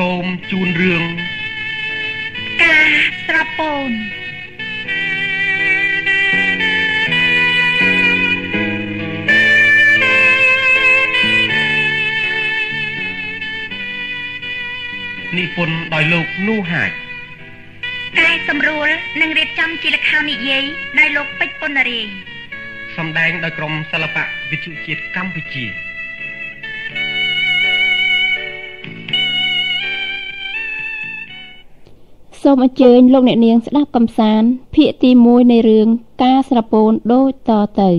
សូមជូនរឿងការស្រពូននិពន្ធដោយលោកនូហាចកែសម្រួលនិងរៀបចំជាល្ខោននិយាយដោយលោកពេជ្រពុនរាយសម្ដែងដោយក្រុមសិល្បៈវិទ្យុជាតិកម្ពុជា សូមអញ្ជើញលោកអ្នកនាងស្ដាប់កំសាន្តភាគទី1នៃរឿងការស្រពោនដូចតទៅ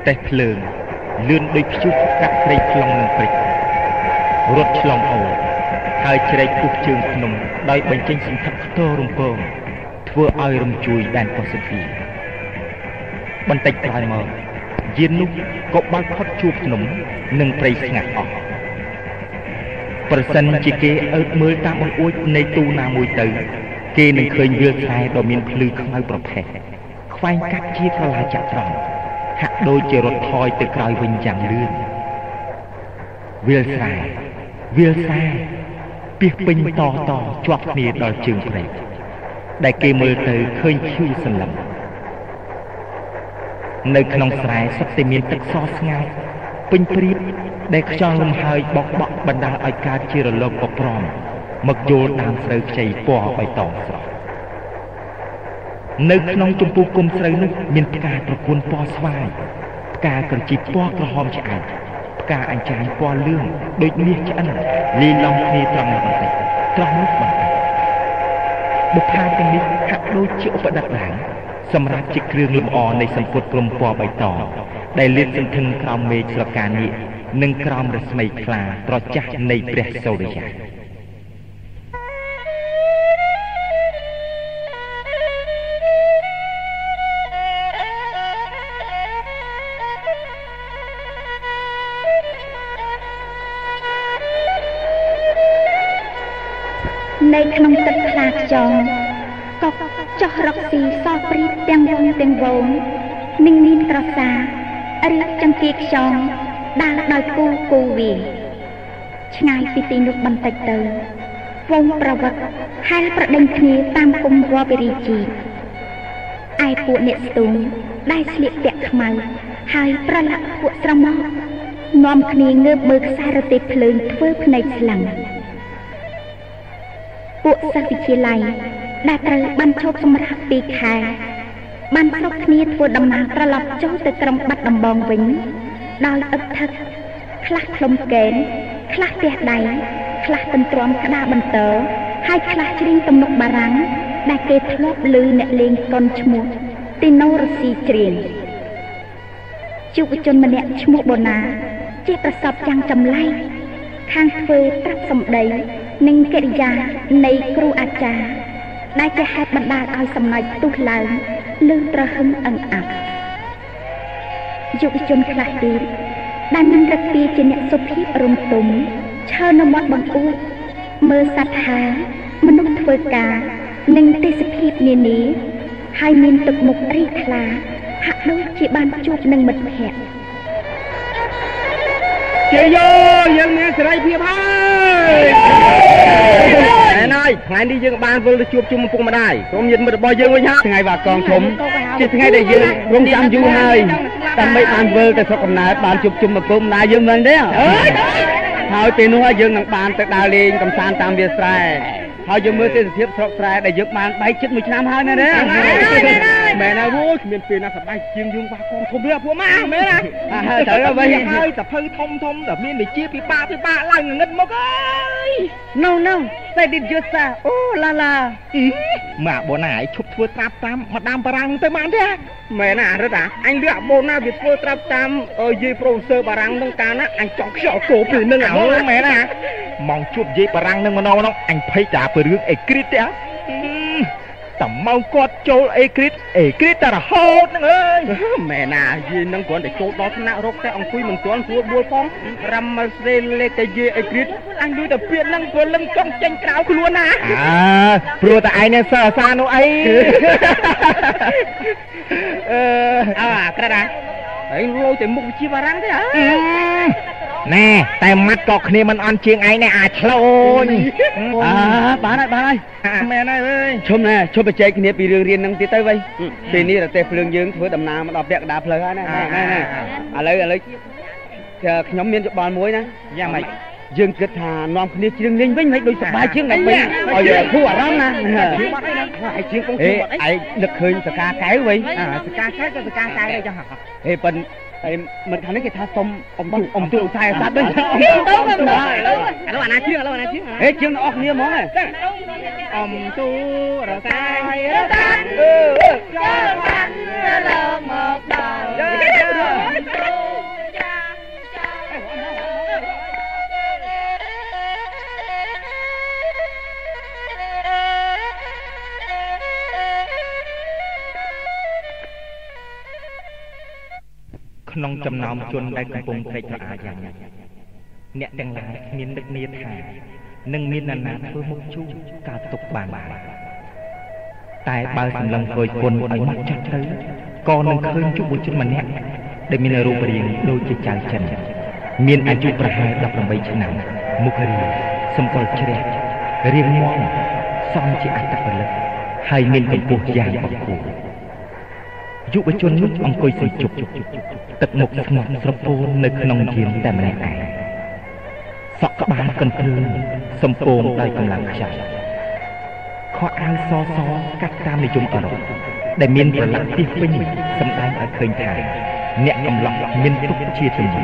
រទេះភ្លើងលឿនដូចព្យុះកាត់ព្រៃខ្លងនឹងព្រិចរត់ឆ្លងអូរហើយជ្រែកពុះជើងភ្នំដោយបញ្ចេញសន្ធឹកខ្ទររំពងធ្វើឲ្យរំជួយដែនប៉ស៊ីហ្វិកបន្តិចក្រោយមកយាននោះក៏បើកផុតជួបភ្នំនិងព្រៃស្ងាត់អស់ប្រសិនជាគេអើតមើលតាមបង្អួចនៃទូណាមួយទៅ គេនឹងឃើញវាលខ្សែដ៏មានភ្លឺខ្មៅប្រផេះខ្វែងកាត់ជាក្រឡាចត្រង់ ហាក់ដូចជារត់ថយទៅក្រោយវិញយ៉ាងលឿនវាលស្រែវាលស្រែពីពេញតតជាប់គ្នាដល់ជើងព្រែកដែលគេមើលទៅឃើញឈឺសន្លឹមនៅក្នុងស្រែសុទ្ធតែមានទឹកសស្ងាត់ពេញព្រៀបដែលខ្យល់លំហើយបោកបក់បណ្ដាលឲ្យកើតជារលកប្រមមកយល់ដើមស្រូវខ្ចីពណ៌បៃតងស្រស់ នៅក្នុងចម្ពោះគុំស្រូវនោះមានផ្កាត្រកួនពណ៌ស្វាយផ្កាក្រជីពណ៌ក្រហមឆ្អែតផ្កាអញ្ចាញពណ៌លឿងដូចមាសឆ្អិនលីឡំគ្នាត្រង់នោះបន្តិចត្រង់នោះបន្តិចបុប្ផាទាំងនេះហាក់ដូចជាឧបដិតឡើងសម្រាប់ជាគ្រឿងលម្អនៃសម្ពុតព្រំពណ៌បៃតងដែលលាតសន្ធឹងក្រោមមេឃស្រកានាគនិងក្រោមរស្មីខ្លាត្រចាស់នៃព្រះសូរិយា ខ្លាខ្យងកុកចោះរកស៊ីសោះព្រីបទាំងវងទាំងវងនិងមានក្រសារៀបចង្កៀខ្យងដើរដោយគូគូវាឆ្ងាយពីទីនោះបន្តិចទៅវងប្រវត្តិហែលប្រដេញគ្នាតាមគុំវបិរីជីឯពួកអ្នកស្ទូងដែលស្លៀកពាក់ខ្មៅហើយប្រឡាក់ពួកស្រមោកនាំគ្នាងើបមើលខ្សែរទេះភ្លើងធ្វើភ្នែកស្លាំង ពួកសិស្សវិទ្យាល័យដែលត្រូវបានឈប់សម្រាកពីខែបានគ្រប់គ្នាធ្វើដំណើរត្រឡប់ចូលទៅក្រុងបាត់ដំបងវិញដោយអឹកថឹកខ្លះខ្លុំកេនខ្លះទះដៃខ្លះទន្ទ្រាំក្តារបន្ទរហើយខ្លះច្រៀងទំនុកបារាំងដែលគេធ្លាប់ឮអ្នកលេងកុនឈ្មោះទីណូរស៊ីច្រៀងយុវជនម្នាក់ឈ្មោះបូណាជាប្រសពចាំងចម្លែកខាងធ្វើត្រាប់សម្ដី និងកិរិយានៃគ្រូអាចារ្យដែលជាហេតុបណ្ដាលឲ្យសំណើចទុះឡើងលឺត្រហឹងអឹងអាប់យុវជនខ្លះទៀតដែលមានរឹកពីជាអ្នកសុភាពរំទុំឈើនៅមាត់បង្អួចមើលសត្វហាមនុស្សធ្វើការនិងទេសភាពនានាហើយមានទឹកមុខរីកថ្លាហាក់ដូចជាបានជួបនឹងមិត្តភក្តិ ជាយោយើងមានសេរីភាពហើយណែណយថ្ងៃនេះយើងបានវិលទៅជួបជុំឪពុកម្ដាយក្រុមញាតិមិត្តរបស់យើងវិញហើយថ្ងៃបាកងធំជាថ្ងៃដែលយើងរងចាំយូរហើយដើម្បីបានវិលទៅស្រុកកំណើតបានជួបជុំឪពុកម្ដាយយើងមែនទេហើយពេលនោះយើងនឹងបានទៅដើរលេងកំសាន្តតាមវាលស្រែ ហើយយើងមើលទេសភាពស្រុកស្រែដែលយើងបានបែកចិត្តមួយឆ្នាំហើយណាទេមែនហើយអូយគ្មានពេលណាសប្បាយជាងយើងបាកងធំទេពួកម៉ាមែនណាត្រូវហើយហើយតភៅធំធំតែមានវិជាពិបាកពិបាកឡើងងឹតមកអើយ No no say did you say អូឡាឡាម៉ាក់បូណាឯងឈប់ធ្វើត្រាប់តាមមកដាំបារាំងទៅបានទេមែនណារឹតអាអញលឿកបូណាវាធ្វើត្រាប់តាមយាយប្រូហ្វេសឺបារាំងនឹងកាលណាអញចង់ខ្យល់គោពេលនឹងអូមែនណាមកជួបយាយបារាំងនឹងម្ដងម្ដងអញភ័យតាពីរឿងអេគ្រីតទេហ៎តែមកគាត់ចូលអេគ្រីតអេគ្រីតតែរហូតហ្នឹងអើយមែនណាយាយនឹងគ្រាន់តែចូលដល់ថ្នាក់រកតែអង្គុយមិនទាន់ស្រួលបួលផងរ៉ាំមកស្រីលេខតែយាយអីគ្រីតអញលួចតែពៀតនឹងព្រលឹងចង់ចេញក្រៅខ្លួនណាអើព្រោះតែឯងនេះសើអាសានោះអីអឺអើអាក្រាត់ណា ហើយលោតែមុខវិជ្ជាបារាំងទេហ៎ណែតែម៉ាត់ក៏គ្នាមិនអន់ជាងឯងនេះអាចឆ្លូញអើបានហើយបានហើយមែនហើយអើយឈុំណាឈុំបច្ចេកគ្នាពីរឿងរៀននឹងទៀតទៅវៃពេលនេះរទេះភ្លើងយើងធ្វើដំណើរមកដល់ពាក់កណ្ដាលផ្លូវហើយណាឥឡូវឥឡូវខ្ញុំមានច្បល់មួយណាយ៉ាងម៉េច យើងគិតថានាំគ្នាជ្រៀងលេងវិញមិនដូចសុបាយជាងដើម្បីឲ្យធូរអារម្មណ៍ណាហើយជាងកងជួបអីឯងនឹកឃើញសកាកែវវិញសកាកែទៅសកាកែទៅចឹងហ៎ហេប៉ិនហើយមិនខាងនេះគេថាសុំអំទូអំទូខ្សែសัตว์វិញឥឡូវអាណាជ្រៀងឥឡូវអាណាជ្រៀងហេជាងអ្នកគ្នាហ្មងហ៎អំទូរសាយរតាសាននអឺចូលបានលើមកដល់ ក្នុងចំណោមជនដែលកំពុងត្រេកត្រអាលយ៉ាងនេះអ្នកទាំងឡាយគ្មាននឹកនាថានឹងមាននរណាធ្វើមុខជូរកើតទុកបានតែបើសម្លឹងធ្វើគុណឲ្យមកចាស់ទៅក៏នឹងឃើញយុវជនម្នាក់ដែលមានរូបរាងដូចជាចៅចិនមានអាយុប្រហែល18ឆ្នាំមុខរាសម្បុរជ្រះរាងមាំសមជាអត្តពលិកហើយមានកម្ពស់យ៉ាងបង្គួរយុវជននោះអង្គុយសញ្ជប់ ទឹកមុខស្ងប់ស្រពោននៅក្នុងយានតែម្នាក់ឯងសក់ក្បាលកន្ទ្រឿងសំពងដោយកម្លាំងខ្យល់ខោអាវសសកាត់តាមនិយមអឺរ៉ុបដែលមានប្រឡាក់ទីពេញសម្ដែងឲ្យឃើញថាអ្នកកំឡោះមានទុកជាជំនឿ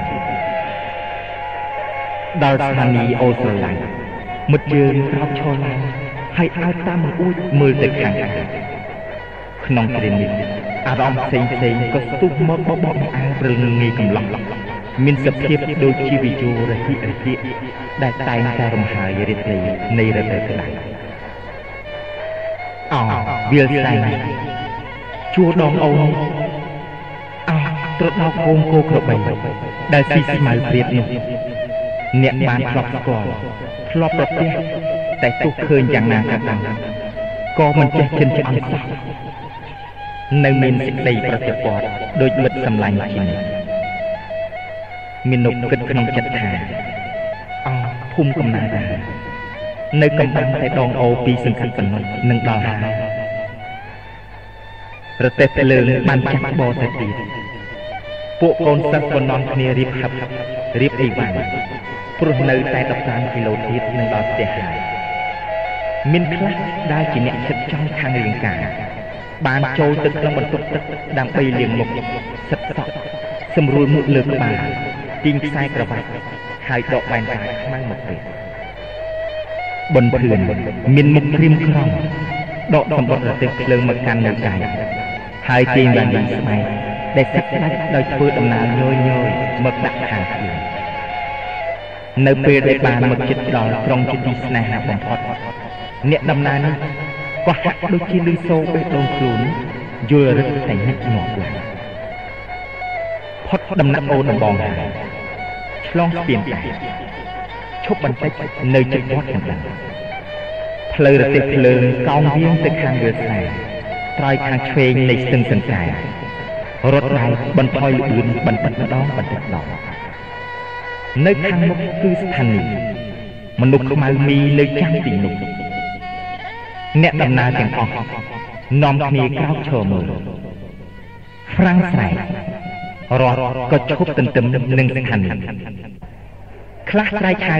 ដល់ស្ថានីយ៍អូស្ត្រាលីមិត្តយើងក្រោកឈរឡើងហើយអើតាមបង្អួចមើលទៅខាងខាងក្នុងគ្រានេះ អារម្មណ៍ផ្សេងផ្សេងៗក៏ស្ទុះមកបបោកអើព្រលឹងងាយកំឡោះមានសភាពដូចជាវិយោរហិរហិដែលតែងតែរំហើយរាត្រីនៃរដូវក្តៅអោវាលស្រែជួរដងអូនអោត្រដោកគោមគោក្របីដែលស៊ីស្មៅព្រាបនោះអ្នកបានធ្លាប់ស្គាល់ធ្លាប់ប្រទះតែទោះឃើញយ៉ាងណាក៏ដោយក៏មិនចេះចិនឆ្អន់សោះ នៅមានសេចក្តីប្រតិព័ទ្ធដោយមិត្តសម្លាញ់ជានិច្ចមាននុកគិតក្នុងចិត្តថាអោភូមិកំណើតដែរនៅកំបាំងតែដងអូពីសង្កាត់ប៉ុណ្ណោះនឹងដល់ហើយរទេះភ្លើងបានចាក់បោទៅទៀតពួកកូនសិស្សក៏នាំគ្នារៀបហឹបរៀបអីវ៉ាន់ព្រោះនៅតែ15គីឡូទៀតនឹងដល់ផ្ទះហើយមានខ្លះដែលជាអ្នកចិត្តចង់ខាងរាងកាយ បានចូលទៅក្នុងបន្ទប់ទឹកដើម្បីលាងមុខសិតសក់សម្រួលមុខលើក្បាលទាញខ្សែក្រវ៉ាត់ហើយដកបែនកាយខ្មៅមកពេកបនភឿនមានមុខក្រៀមក្រំដកសម្បត្តិរទេះភ្លើងមកកាន់នៅដៃហើយទាញបានយ៉ាងស្បែកដែលសិតដាច់ដោយធ្វើដំណើរញយញយមកដាក់ខាងខ្លួននៅពេលដែលបានមកជិតដល់ក្រុងជាទីស្នេហាបំផុតអ្នកដំណើរនេះ កោះដូចជាលឺសូបេះដូងខ្លួនយល់រឹកតែញឹកញាប់ឡើងផុតដំណាក់អូនដំបងហើយឆ្លងស្ពានតែឈប់បន្តិចនៅជិតវត្តកណ្ដាលផ្លូវរទេះភ្លើងកោងវៀងទៅខាងវាលស្រែត្រយខាងឆ្វេងនៃស្ទឹងសង្កែរត់ដៃបន្ថយល្បឿនបន្តិចម្ដងបន្តិចម្ដងនៅខាងមុខគឺស្ថានីយ៍មនុស្សខ្មៅមីនៅចាំទីនោះ អ្នកដំណើរទាំងអស់នាំគ្នាក្រោកឈរមើលហ្វ្រាំងស្រែករស់ក៏ឈប់ទន្ទឹមនឹងស្ថានីយ៍ខ្លះស្រែកហៅ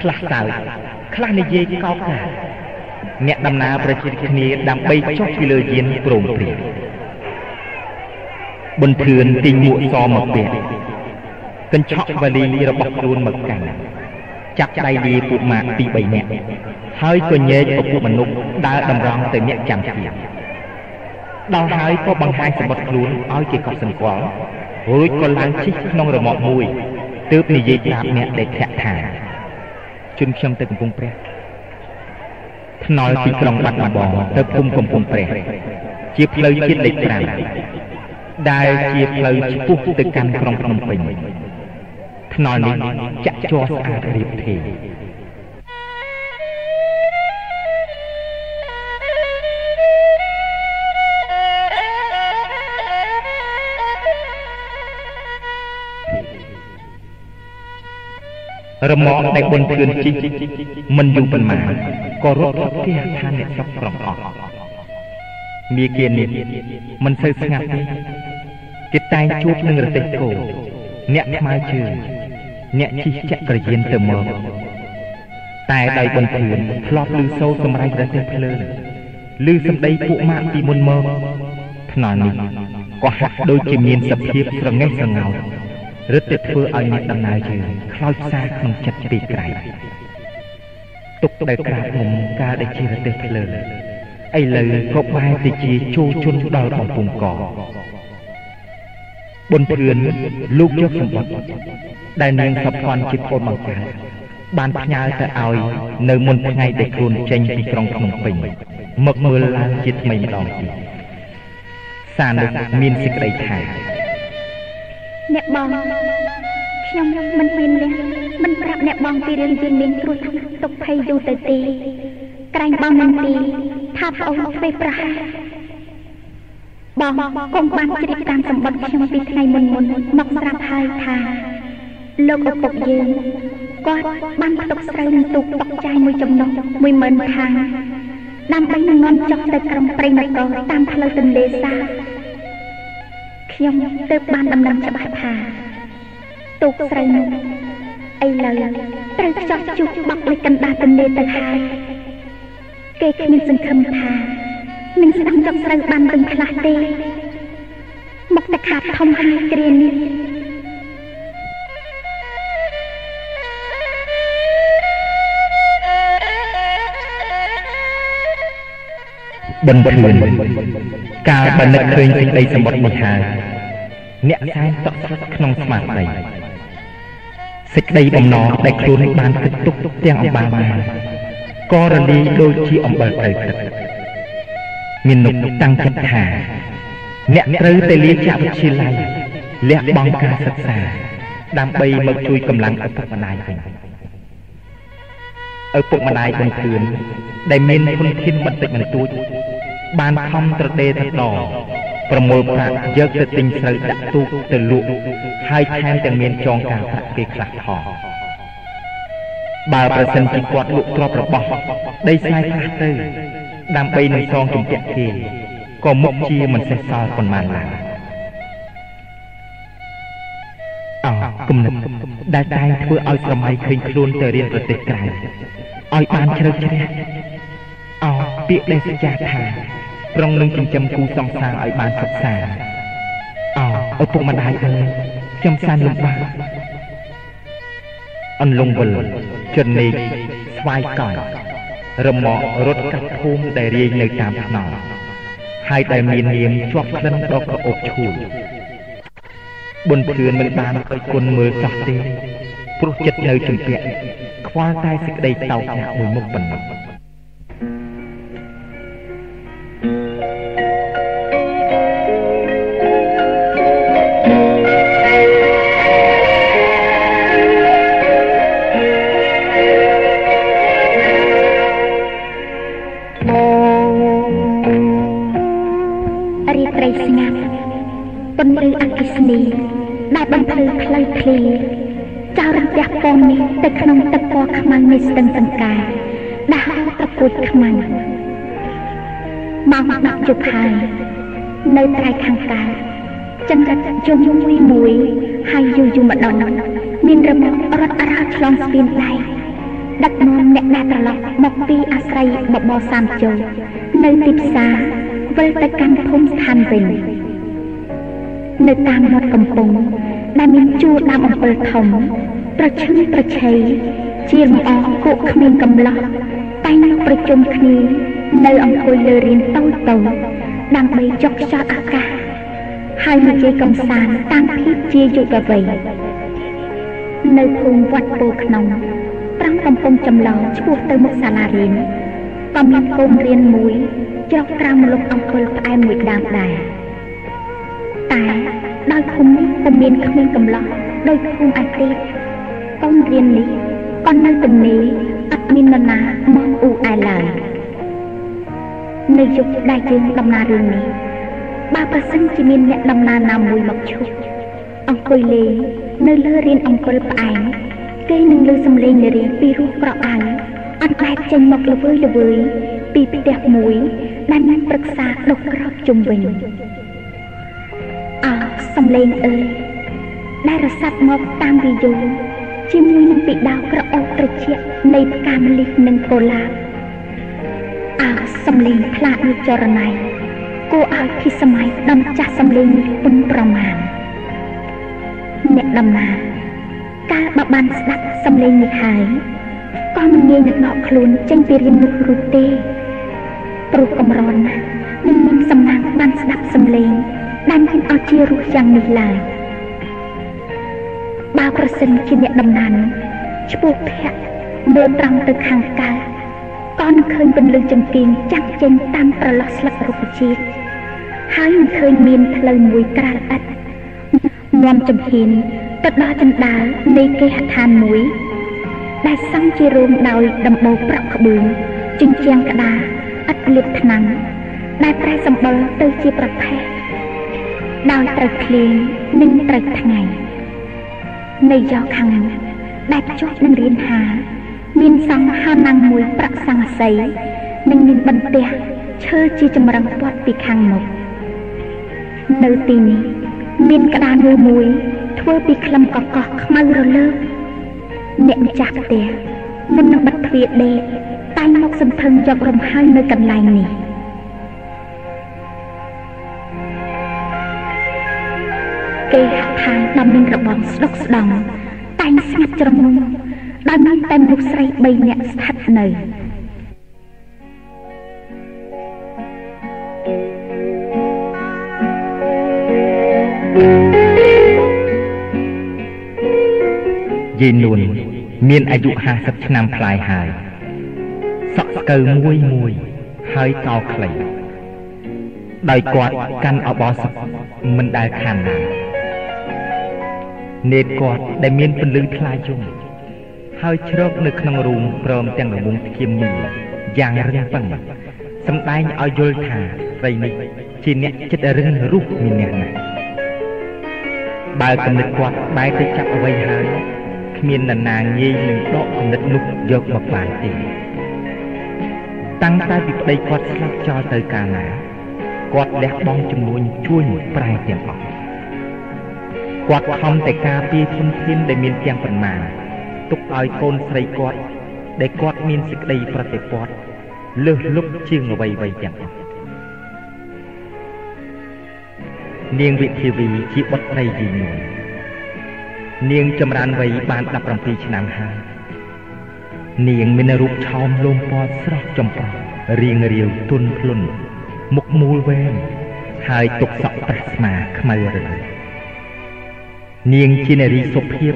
ខ្លះសើចខ្លះនិយាយកោកកាអ្នកដំណើរប្រជិតគ្នាដើម្បីចុះពីលើយានព្រមព្រៀងបនភឿនទីងមួកសមកពាក់កញ្ឆក់វ៉ាលីរបស់ខ្លួនមកកាន់ ចាប់ដៃលាពួកម៉ាក់ពីរបីនាក់ហើយក៏ញែកឪពុកមនុស្សដើរតម្រង់ទៅអ្នកចាំទៀតដល់ហើយក៏បង្ហាញសម្បត្តិខ្លួនឲ្យគេកត់សម្គាល់រួចក៏ឡើងជិះក្នុងរមាក់មួយទើបនិយាយប្រាប់អ្នកដែលធាក់ថាជន់ខ្ញុំទៅកំពង់ព្រះថ្នល់ពីក្រុងបាត់ដំបងទៅភូមិកំពង់ព្រះ ជាផ្លូវជាតិលេខ5ដែលជាផ្លូវឆ្ពោះទៅកាន់ក្រុងភ្នំពេញ ថ្នល់នេះចាក់ជ័រស្អាតរៀបទេរមាក់ដែលបុនធឿនជីកមិនយូរប៉ុន្មានក៏រត់ទៅផ្ទះឋានអ្នកស្រុកក្រុងអស់មាគៀននេះមិនសូវស្ងាត់ទេគេតែងជួបនឹងរទេះគោអ្នកថ្មើរជើង អ្នកជិះចក្រយានទៅមកតែដោយបុនធឿនធ្លាប់ឮសូរសម្រែករទេះភ្លើងឮសម្ដីពួកម៉ាក់ពីមុនមកថ្នល់នេះក៏ហាក់ដូចជាមានសភាពស្រងេះស្រងោចរឹតតែធ្វើឲ្យអ្នកដំណើរជើងខ្លោចផ្សាក្នុងចិត្តពីក្រៃទុកដែលក្រាបមុំការដែលជារទេសភ្លើឥឡូវក៏បែរទៅជាជួជន់ដល់បំពង់ក បុនធឿនលោកយកសម្បត្តិដែលនាងសព្វ័នជាប្អូនបង្កើតបានផ្ញើទៅឲ្យនៅមុនថ្ងៃដែលខ្លួនចេញពីក្រុងភ្នំពេញមកមើលឡើងជាថ្មីម្ដងទៀតសារនោះមានសេចក្តីថាអ្នកបងខ្ញុំមិនមានលះមិនប្រាប់អ្នកបងពីរឿងជាមានគ្រោះថ្នាក់ទុកភ័យយូរទៅទីក្រែងបងមិនទីថាប្អូនធ្វើប្រហារ បងកុំបានជ្រាបតាមសម្បត្តិខ្ញុំពីថ្ងៃមុនមុនមកស្រាប់ហើយថាលោកឪពុកយើងគាត់បានផ្ទុកស្រូវនឹងទូកតុកចាយមួយចំណុះ10000ខាងដើម្បីនឹងនាំចុះទៅក្រុងព្រៃនគរតាមផ្លូវទន្លេសាបខ្ញុំទើបបានដំណឹងច្បាស់ថាទូកស្រីនោះឥឡូវត្រូវខ្ចោះជុះបក់លេចកណ្ដាលទន្លេទៅហើយគេគ្មានសង្ឃឹមថា នឹងស្ដាប់ចុកស្រូវបានវិញខ្លះទេមកតែខាតធំហើយគ្រានេះបន្ទឿនកាលបើនឹកឃើញសេចក្តីសម្បត្តិនេះហើយអ្នកសែនតក់ស្លុតក្នុងស្មារតីសេចក្តីបំណងដែលខ្លួនបានគិតទុកទាំងអំបាលបានក៏រលាយដូចជាអំបិលទៅទឹក មាននុកតាំងចិត្តថាអ្នកត្រូវតែលាចាក់វិទ្យាល័យលះបង់ការសិក្សា ដើម្បីមកជួយកម្លាំងឪពុកម្ដាយវិញឪពុកម្ដាយបង្រឿនដែលមានធនធានបន្តិចបន្តួចបានខំត្រដេត្រដប្រមូលប្រាក់យកទៅទិញស្រូវដាក់ទូកទៅលក់ហើយថែមទាំងមានចងការប្រាក់គេខ្លះផងបើប្រសិនជាគាត់លក់ទ្រព្យរបស់ដីស្ងាយខ្លះទៅ ដើម្បីនឹងសងជំពាក់គេក៏មុខជាមិនសេះសល់ប៉ុន្មានឡើយអោគំនិតដែលតែងធ្វើឲ្យស្រមៃឃើញខ្លួនទៅរៀនប្រទេសក្រៅឲ្យបានជ្រៅជ្រះអោពាក្យដែលសច្ចាថាប្រុងនឹងចិញ្ចឹមគូសង្សារឲ្យបានសុខសាន្តអោឪពុកម្ដាយអើយខ្ញុំសានលំបាកអន្លង់វិលចិននេកស្វាយកង់ រមករត់កាត់ភូមិដែលរាយនៅតាមថ្នល់ហើយដែលមាននាមជាប់ក្លិនដល់ក្រអូបឈួលបុនធឿនមិនបានឲ្យគុណមើលសោះទេព្រោះចិត្តនៅជំពាក់ខ្វល់តែសេចក្តីតោកញាក់មួយមុខប៉ុណ្ណោះ នៃស្ទឹងសង្ការដាស់ប្រកួតខ្មាំងមកដាក់ជប់ហើយនៅត្រៃខាងកើតចង្រិតជុំមួយមួយហើយយូរយូរម្ដងមានរមាក់រត់អរោឆ្លងស្ពានដែកដឹកនាំអ្នកណាត្រឡប់មកពីអាស្រ័យបបរសាមជោនៅទីផ្សារវិលទៅកាន់ភូមិស្ថានវិញ នៅតាមមាត់កំពង់ដែលមានជួរដើមអំពិលធំប្រឈឹងប្រឆេជាលំអគក់គ្មានកំឡោះតែងប្រជុំគ្នានៅអង្គុយលើរៀនតូចតូចដើម្បីចុកខ្យល់អាកាសហើយនិយាយកំសាន្តតាំងភាពជាយុវវ័យនៅភូមិវត្តពោក្នុងត្រង់កំពុងចម្លងឆ្ពោះទៅមុខសាលារៀនក៏មានកូនរៀនមួយច្រកក្រោមម្លប់អង្គុលផ្អែមមួយដើមដែរ តែដោយភូមិនេះពុំមានគ្មានកំឡោះដោយភូមិឯទៀតកូនរៀននេះក៏នៅទំនេរអត់មាននរណាមកអ៊ូអែឡើយនៅយុគដែលយើងដំណើររឿងនេះបើប្រសិនជាមានអ្នកដំណើរណាមួយមកឈប់អង្គុយលេងនៅលើរៀនអង្គុលផ្អែមគេនឹងលើសំឡេងនារីពីរោះក្រអៅអត់បែកចេញមកល្វើយល្វើយពីផ្ទះមួយដែលមានប្រឹក្សាដុកក្របជុំវិញ អើសំឡេងអើយដែលរសាត់មកតាមវិយោជាមួយនឹងពីដៅក្រអូបត្រជាក់នៃផ្កាម្លិះនិងកូឡាបអើសំឡេងផ្លាកដូចចរណៃគួរឲ្យភិសម័យដំចាស់សំឡេងនេះពុនប្រមាណអ្នកដំណើរកាលបើបានស្ដាប់សំឡេងនេះហើយក៏មិនងាយនឹងដកខ្លួនចេញពីរៀននោះរួចទេព្រោះកំរណាស់មិនមានសំណាងបានស្ដាប់សំឡេង ដែលមានអជារសយ៉ាងនេះឡើយបើប្រសិនជាអ្នកដំណើរនោះឈ្មោះភ័ក្រមើលត្រង់ទៅខាងកើតក៏នឹងឃើញពន្លឺចង្គៀងចាក់ចេញតាមប្រឡោះស្លឹករុក្ខជាតិហើយនឹងឃើញមានផ្លូវមួយក្រាលឥតនាំចំហៀនទៅដល់ចណ្ដាលនៃគេហដ្ឋានមួយ ដែលសង់ជារោងដោយដំបូលប្រក់ក្បឿងជញ្ជាំងក្តារឥតលាបថ្នាំ ដែលប្រែសម្បុរទៅជាប្រភេទ ដោយត្រូវភ្លៀងនិងត្រូវថ្ងៃនៅយកខាងនោះដែលភ្ជាប់នឹងរៀនហា មានសង្ឃហៅណាំងមួយប្រាក់សង្ឃសីនិងមានបន្ទះឈើជាចម្រឹងពាត់ពីខាងមុខនៅទីនេះមានក្តារមួយមួយ ធ្វើពីក្លឹមកកោះខ្មៅរលើកអ្នកម្ចាស់ផ្ទះមុននឹងបិទទ្វារដេកតែងមកសន្ធឹងយករំហើយនៅកន្លែងនេះ គេហដ្ឋានដំមានរបងស្ដុកស្ដំតែងស្ងាត់ជ្រងំដោយមានតែមនុស្សស្រី3នាក់ស្ថិតនៅយាយនួនមានអាយុ50ឆ្នាំប្លាយហើយសក់ស្កើមួយមួយហើយកោខ្លីដោយគាត់កាន់អបអរសឹកមិនដែលខានណា នេតគាត់ដែលមានពលឺថ្លាយំហើយជ្រកនៅក្នុងរូងព្រមទាំងរង្វង់ធៀមមីយ៉ាងរឹងប៉ឹងសម្ដែងឲ្យយល់ថាស្រីនេះជាអ្នកចិត្តរឹងរូសមានអ្នកណាស់បើគំនិតគាត់បែរទៅចាប់អ្វីហើយគ្មាននរណាងាយនឹងដកគំនិតនោះយកមកបានទេតាំងតែពីប្តីគាត់ស្លាប់ចោលទៅកាលណាគាត់លះបង់ចំនួនជួញប្រែទាំងអស់ គាត់ខំតែការពារធនធានដែលមានទាំងប៉ុន្មានទុកឲ្យកូនស្រីគាត់ដែលគាត់មានសេចក្តីប្រតិព័ទ្ធលើសលុបជាងអ្វីៗទាំងអស់នាងវិធីវីជាបុត្រីយីនួននាងចម្រើនវ័យបាន17ឆ្នាំហើយនាងមានរូបឆោមលោមពណ៌ស្រស់ចំប្រោះរៀងរាវទន់ភ្លុនមុខមូលវែងហើយទុកសក់ប្រះស្មាខ្មៅរឹង នាងជានារីសុភាព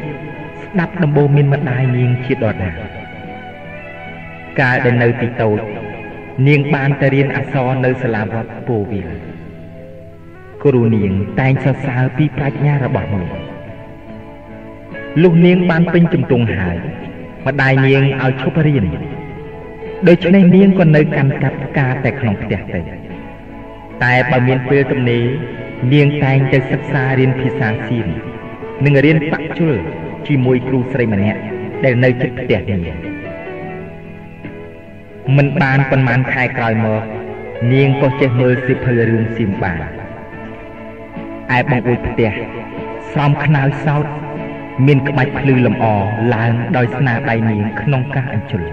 ស្ដាប់ដំបូងមានម្ដាយនាងជាដដាកាលដែលនៅទីតូចនាងបានទៅរៀនអក្សរនៅសាលាវត្តពោវិលគ្រូនាងតែងសរសើរពីប្រាជ្ញារបស់នាងលុះនាងបានពេញជំទង់ហើយម្ដាយនាងឲ្យឈប់រៀនដូច្នេះនាងក៏នៅកាន់កាប់ផ្កាតែក្នុងផ្ទះទៅតែបើមានពេលទំនេរនាងតែងទៅសិក្សារៀនភាសាសៀម និងរៀនបាក់ជុលជាមួយគ្រូស្រីម្នាក់ដែលនៅជិតផ្ទះនាងមិនបានប៉ុន្មានខែក្រោយមកនាងក៏ចេះមើលសិភៅរឿងសៀមបានឯបងអួយផ្ទះស្រោមខ្នើយសោតមានក្បាច់ភ្លឺលម្អឡើងដោយស្នាដៃនាងក្នុងការអញ្ជើញ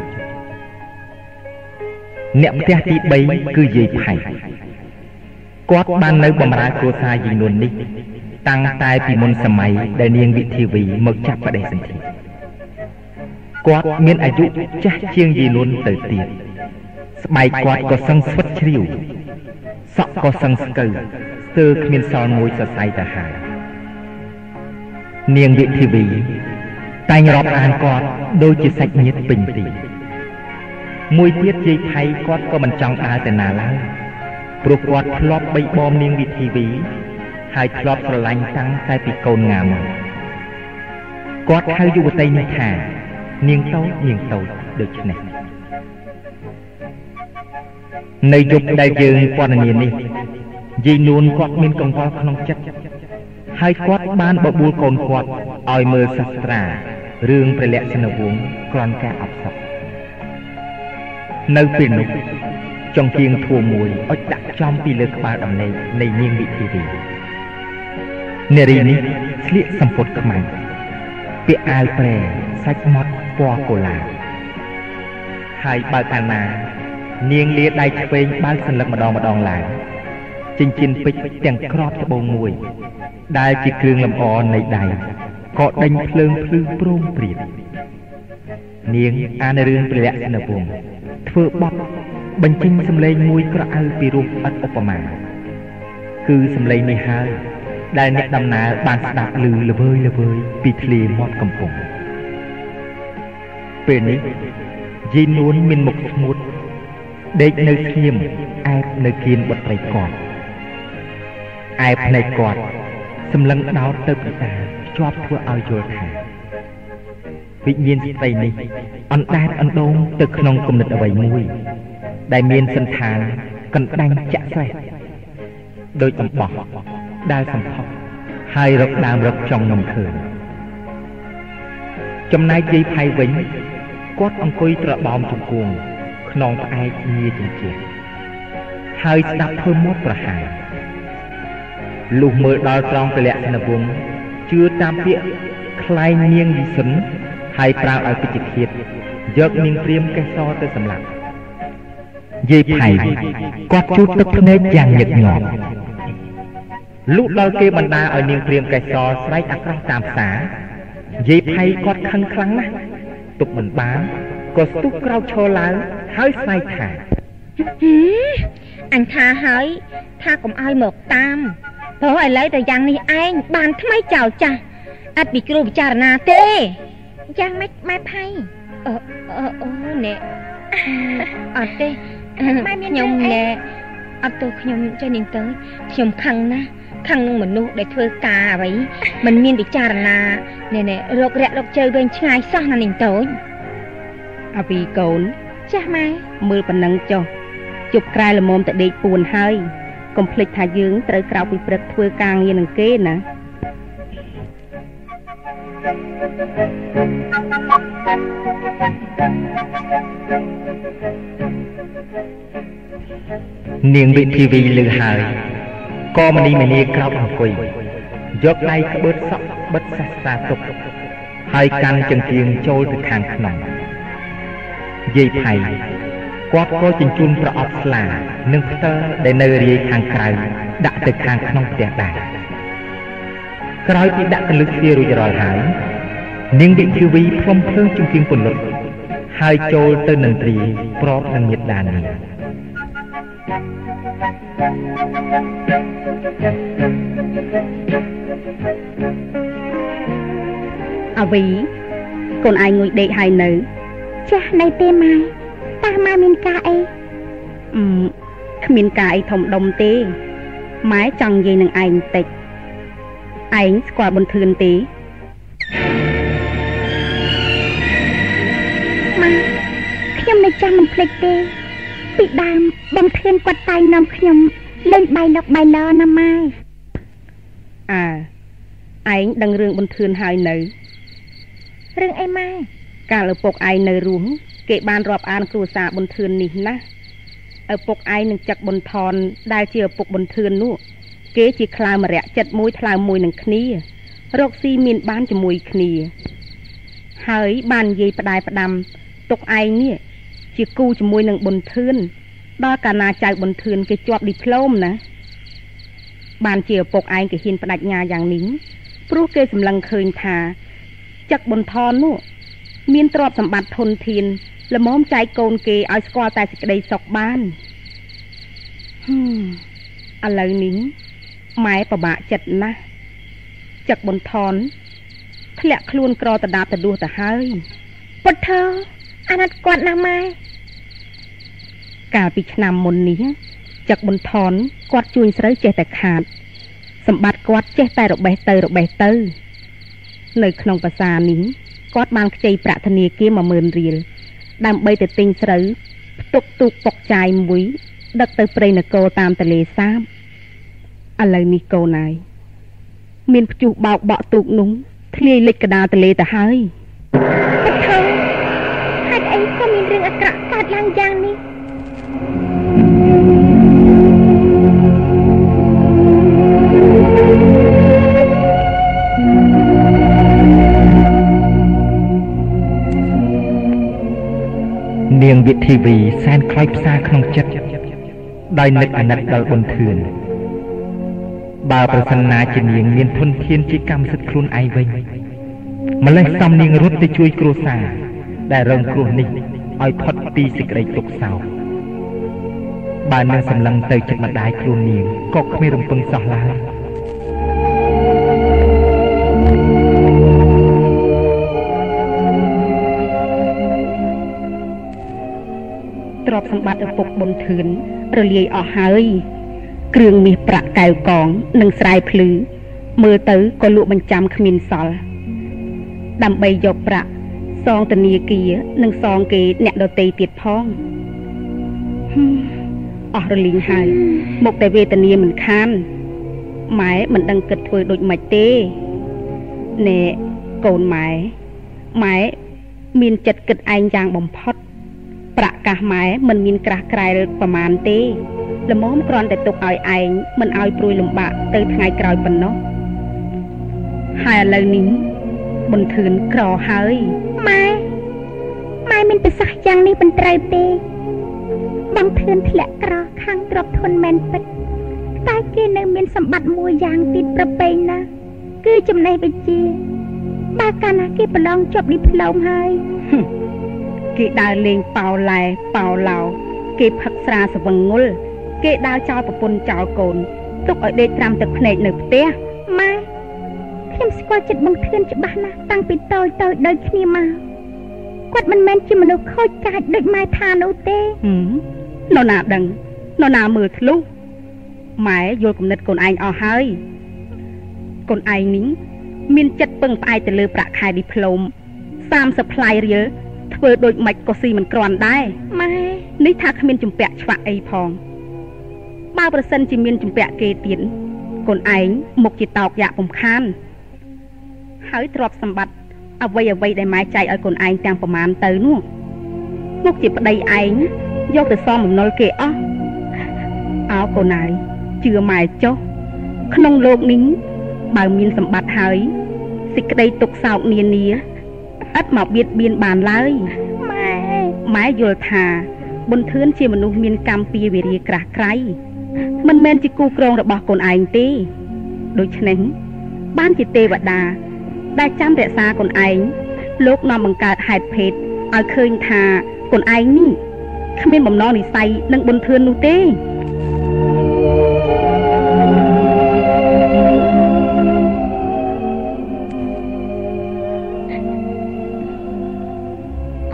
អ្នកផ្ទះទី3គឺយាយផៃគាត់បាននៅបម្រើគ្រួសារយាយនួននេះ តាំងតែពីមុនសម័យដែលនាងវិធីវីមកចាប់បដិសន្ធិគាត់មានអាយុចាស់ជាងយាយនួនទៅទៀតស្បែកគាត់ក៏សឹងស្វិតជ្រាវសក់ក៏សឹងស្កើស្ទើរគ្មានសល់មួយសរសៃទៅហើយនាងវិធីវីតែងរាប់អានគាត់ដូចជាសាច់ញាតិពេញទីមួយទៀតយាយថៃគាត់ក៏មិនចង់ដើរទៅណាឡើយព្រោះគាត់ធ្លាប់បីបមនាងវិធីវី ហើយធ្លាប់ស្រឡាញ់តាំងតែពីកូនងាមកគាត់ហៅយុវតីនេះថា នាងតូចនាងតូចដូច្នេះនៅយុគដែលយើងពណ៌នានេះយាយនួនគាត់មានកង្វល់ក្នុងចិត្តហើយគាត់បានបបួលកូនគាត់ឲ្យមើលសាស្ត្រារឿងព្រះលក្ខណវង្សគ្រាន់តែអបសុខនៅពេលនោះចង្គៀងធួមួយអុចដាក់ចំពីលើក្បាលដំណេកនៃនាងវិធីរី នារីនេះស្លៀកសំពត់ខ្មៅពាក់អាវប្រែសាច់ម៉ត់ពណ៌កូឡាហើយបើកាលណា នាងលាដៃឆ្វេងបើកសន្លឹកម្ដងម្ដងឡើងចិញ្ចៀនពេជ្រទាំងក្របត្បូងមួយ ដែលជាគ្រឿងលម្អនៃដៃក៏ដេញភ្លើងភ្លឺព្រមព្រៀបនាងអានរឿងព្រះលក្ខណវង្សធ្វើបបបញ្ចេញសម្លេងមួយក្រអៅពីរោះឥតឧបមា គឺសម្លេងនេះហើយ ដែលអ្នកដំណើរបានស្ដាប់ឮល្វើយល្វើយពីធ្លាមាត់កំពង់ពេលនេះយីនួនមានមុខស្ងួតដេកនៅស្ងៀមអែបនៅគៀនបុត្រីគាត់ឯភ្នែកគាត់សម្លឹងដោតទៅពីតាភ្ជាប់ធ្វើឲ្យយល់ថាវិញ្ញាណស្ត្រីនេះអណ្ដែតអណ្ដូងទៅក្នុងគំនិតអ្វីមួយ ដែលមានសន្តានកណ្ដាញ់ចាក់ស្រេះដោយអំបោះ ដែលសំផុសហើយរកដើមរកចង់នំឃើញចំណែកយាយផៃវិញគាត់អង្គុយត្របោមជង្គង់ខ្នងផ្អែកញាជញ្ជាហើយស្ដាប់ធ្វើមាត់ប្រហារលុះមើលដល់ត្រង់ពលៈនវងជឿតាមពាក្យខ្លែងនាងវិសិនហើយប្រើឲ្យពេជ្ជឃាតយកនាងព្រាមកេសរទៅសម្លាប់យាយផៃគាត់ជូតទឹកភ្នែកយ៉ាងញឹកញាប់ លុះដល់គេបណ្ដាឲ្យនាងព្រាមកេសរស្រែកអាក្រោះតាមផ្សារយាយផៃគាត់ខឹងខ្លាំងណាស់ទុកមិនបានក៏ស្ទុះក្រោកឈរឡើងហើយស្នើថាអញថាហើយថាកុំឲ្យមកតាមព្រោះឥឡូវតែយ៉ាងនេះឯងបានថ្មីចោលចាស់អត់ពីគ្រូពិចារណាទេយ៉ាងម៉េចម៉ែផៃអឺអូណែអត់ទេខ្ញុំណែអត់ទោះខ្ញុំចេះនាងទៅខ្ញុំខឹងណាស់ ខឹងនឹងមនុស្សដែលធ្វើការអ្វីมันមានពិចារណាណែណែរករយៈរកជើវិញឆ្ងាយសោះណានាងតូចអាពីកូនចាស់ម៉ែមើលប៉ុណ្ណឹងចុះជប់ក្រែល្មមតែដេកពួនហើយកុំភ្លេចថាយើងត្រូវក្រោកពីព្រឹកធ្វើការងារនឹងគេណានាងវិធីវីលឺហើយ ក៏មនីមនីក្រោកអង្គុយយកដៃក្បឺតសក់បិទសាសាទុកហើយកាន់ចង្កៀងចូលទៅខាងក្នុងយាយផៃគាត់ក៏ជញ្ជូនប្រអប់ស្លានិងផ្ទើដែលនៅរាយខាងក្រៅដាក់ទៅខាងក្នុងផ្ទះដែរក្រោយពីដាក់កលឹកជារួចរាល់ហើយនាងវិធីវីផ្លុំភ្លើងជង្គៀងពន្លត់ហើយចូលទៅនឹងទ្រីប្របនឹងមេដានាង អវីកូនឯងងុយដេកហើយនៅចាស់នៅទេម៉ែតើម៉ែមានការអីអឺគ្មានការអីធំដុំទេម៉ែចង់និយាយនឹងឯងបន្តិចឯងស្គាល់ប៊ុនធឿនទេម៉ែខ្ញុំនៅចាំមិនភ្លេចទេ ពីដើមបងធឿនគាត់តែងនាំខ្ញុំលេងបៃលុកបៃលណាម៉ែអើឯងដឹងរឿងប៊ុនធឿនហើយនៅរឿងអីម៉ែកាលឪពុកឯងនៅរស់គេបានរាប់អានគ្រួសារប៊ុនធឿននេះណាឪពុកឯងនឹងចឹកប៊ុនថនដែលជាឪពុកប៊ុនធឿននោះគេជាខ្លើមរៈចិត្តមួយថ្លើមមួយនឹងគ្នារកស៊ីមានបានជាមួយគ្នា ហើយបាននិយាយផ្ដាយផ្ដាំទុកឯងនេះ ជាគូជាមួយនឹងប៊ុនធឿនដល់កាលណាចៅប៊ុនធឿនគេជាប់ឌីប្លូមណាបានជាឪពុកឯងគេហ៊ានបដិញ្ញាយ៉ាងនេះព្រោះគេសម្លឹងឃើញថាចឹកប៊ុនថននោះមានទ្រព្យសម្បត្តិធនធានល្មមចែកកូនគេឲ្យស្គាល់តែសេចក្តីសុខបានហឹមឥឡូវនេះម៉ែពិបាកចិត្តណាស់ចឹកប៊ុនថនធ្លាក់ខ្លួនក្រតដាបទៅដួសទៅហើយពុទ្ធោ អាណិតគាត់ណាស់ម៉ែកាលពីឆ្នាំមុននេះចឹកប៊ុនថនគាត់ជួញស្រូវចេះតែខាត សម្បត្តិគាត់ចេះតែរបេះទៅរបេះទៅ នៅក្នុងភាសានេះគាត់បានខ្ចីប្រាក់ធនាគារ10000រៀលដើម្បីទៅទិញស្រូវផ្ទុកទូកពុកចាយមួយ ដឹកទៅព្រៃនគរតាមទន្លេសាបឥឡូវនេះកូនហើយមានព្យុះបោកបក់ទូកនោះធ្លាយលិចកដាលទន្លេទៅហើយ ពុទ្ធោហេតុអីក៏មាន រឿងអាក្រក់កើតឡើងយ៉ាងនេះនាងវិធីវីសែនខ្លោចផ្សាក្នុងចិត្តដោយនឹកអាណិតដល់បុនធឿនបើប្រសិនណាជានាងមានធនធានជាកម្មសិទ្ធិខ្លួនឯងវិញម្លេះសំនាងរត់ទៅជួយគ្រួសារដែលរងគ្រោះនេះ ឲ្យផុតពីសេចក្តីទុក្ខសោកបើនាងសម្លឹងទៅចិត្តម្ដាយខ្លួននាងក៏គ្មានរំពឹងសោះឡើយទ្រព្យសម្បត្តិឪពុកប៊ុនធឿនរលាយអស់ហើយ គ្រឿងមាសប្រាក់កែវកងនិងស្រែភ្លឺមើលទៅក៏លក់បញ្ចាំគ្មានសល់ដើម្បីយកប្រាក់ សងធនាគារនិងសងគេអ្នកដទៃទៀតផងហឹមអស់រលីងហើយមកតែវេទនាមិនខានម៉ែមិនដឹងគិតធ្វើដូចម៉េចទេណែកូនម៉ែម៉ែមានចិត្តគិតឯងយ៉ាងបំផុត ប្រាក់កាសម៉ែមិនមានក្រាស់ក្រែលប្រមាណទេល្មមគ្រាន់តែទុកឲ្យឯងមិនឲ្យព្រួយលំបាកទៅថ្ងៃក្រោយប៉ុណ្ណោះហើយឥឡូវនេះ បនធឿនក្រហើយម៉ែម៉ែមានប្រសាសន៍យ៉ាងនេះមិនត្រូវទេបងធឿនធ្លាក់ក្រខាងទ្រព្យធនមែនពិតតែគេនៅមានសម្បត្តិមួយយ៉ាងទៀតប្រពៃណាស់គឺចំណេះវិជ្ជាបើកាលណាគេប្រឡងជាប់ឌីប្លូមហើយគេដើរលេងប៉ោឡែប៉ោឡោគេផឹកស្រាសវឹងងុលគេដើរចោលប្រពន្ធចោលកូនទុកឲ្យដេកត្រាំទឹកភ្នែកនៅផ្ទះម៉ែ ខ្ញុំស្គាល់ចិត្តបងធឿនច្បាស់ណាស់តាំងពីតូចតូចដូចគ្នាមកគាត់មិនមែនជាមនុស្សខូចកាចដូចម៉ែថានោះទេហឹមនរណាដឹងនរណាមើលធ្លុះម៉ែយល់គំនិតកូនឯងអស់ហើយកូនឯងនេះមានចិត្តពឹងផ្អែកទៅលើប្រាក់ខែឌីប្លូម30ផ្លាយរៀលធ្វើដូចម៉េចក៏ស៊ីមិនក្រាន់ដែរម៉ែនេះថាគ្មានជំពាក់ឆ្វាក់អីផងបើប្រសិនជាមានជំពាក់គេទៀតកូនឯងមុខជាតោកយ៉ាក់ពំខាន ហើយទ្រព្យសម្បត្តិអ្វីអ្វីដែលម៉ែចែកឲ្យកូនឯងទាំងប្រមាណទៅនោះមុខជាប្តីឯងយកទៅសំបំណុលគេអស់អោកូនឯងជឿម៉ែចុះក្នុងលោកនេះបើមានសម្បត្តិហើយសេចក្តីទុកសោកនានាឥតមកបៀតបៀនបានឡើយម៉ែម៉ែយល់ថាប៊ុនធឿនជាមនុស្សមានកម្មពីវិរិយក្រាស់ក្រៃមិនមែនជាគូក្រងរបស់កូនឯងទេដូច្នេះបានជាទេវតា ដែលចាំរក្សាកូនឯងលោកនាំបង្កើតហេតុភេទឲ្យឃើញថាកូនឯងនេះគ្មានបំណងនិស័យនឹងប៊ុនធឿននោះទេ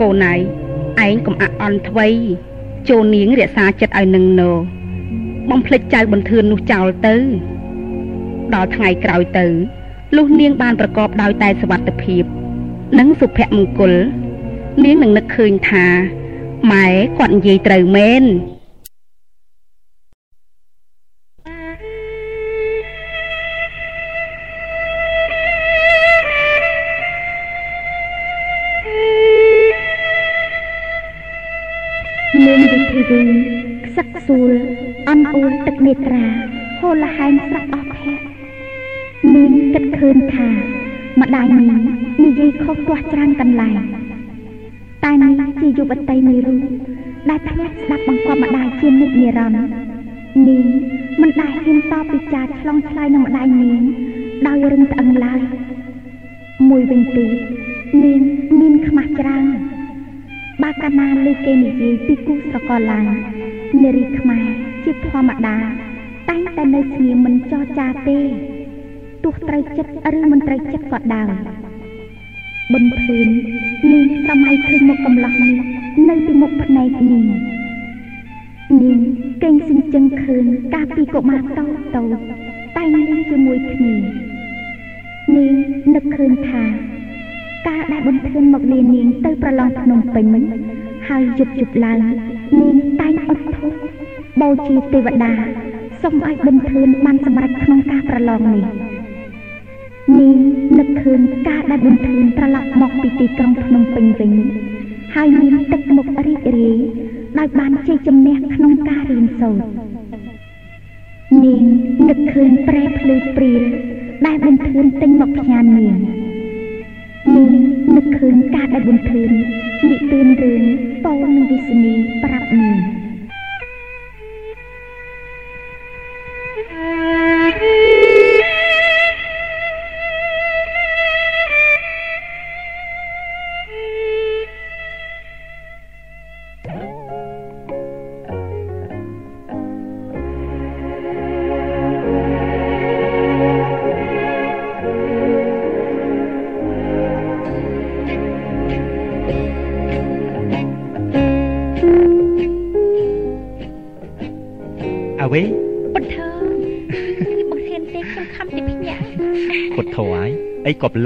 កូនឯងឯងកុំអាក់អន់ថ្វីចូលនាងរក្សាចិត្តឲ្យនឹងណោបំភ្លេចចៅបន្ទឿននោះចោលទៅ ដល់ថ្ងៃក្រោយទៅ លុះនាងបានប្រកបដោយតែសុវត្ថិភាព និងសុភមង្គល នាងនឹងនឹកឃើញថាម៉ែគាត់និយាយត្រូវមែនមានវិធីវិញខ្សឹកខ្សួលអន់អួលទឹកនេត្រាហូរលហែងស្រាប់អស់ភ័ក្រ នាងគិតឃើញថាម្ដាយនាងនិយាយខុសទាស់ច្រើនកន្លែងតែនាងជាយុវតីមួយរូបដែលធ្លាប់ស្ដាប់បង្គាប់ម្ដាយជានិច្ចនិរន្តរ៍នាងមិនដែលហ៊ានតបពីចាឆ្លងឆ្លើយនឹងម្ដាយនាងដោយរឹងត្អឹងឡើយមួយវិញទៀតនាងមានខ្មាស់ច្រើនបើកាលណាលើគេនិយាយពីគូស្រករឡើងនារីខ្មែរជាធម្មតាតែងតែនៅស្ងៀមមិនចរចាទេ ទោះត្រូវចិត្តឬមិនត្រូវចិត្តក៏ដោយប៊ុនធឿននាងសម័យឃើញមុខកំឡោះនេះនៅពីមុខភ្នែកនាងនាងកេងសិញ្ជឹងឃើញកាលពីកុមារតូចតូចតែងលេងជាមួយគ្នានាងនឹកឃើញថាការដែលប៊ុនធឿនមកលានាងទៅប្រឡងភ្នំពេញហើយយប់យប់ឡើងនាងតែងអត់ធុបូជាទេវតាសូមឲ្យប៊ុនធឿនបានសម្រេចក្នុងការប្រឡងនេះ នាងនឹកឃើញការដែលប៊ុនធឿនត្រឡប់មកពីទីក្រុងភ្នំពេញវិញហើយមានទឹកមុខរីករាយដោយបានជ័យជំនះក្នុងការរៀនសូត្រនាងនឹកឃើញប្រែភ្លឺព្រាលដែលប៊ុនធឿនទិញមកផ្ញើនាងនាងនឹកឃើញការដែលប៊ុនធឿននិទានរឿងពោលនិងវិស្នីប្រាប់នាងអ្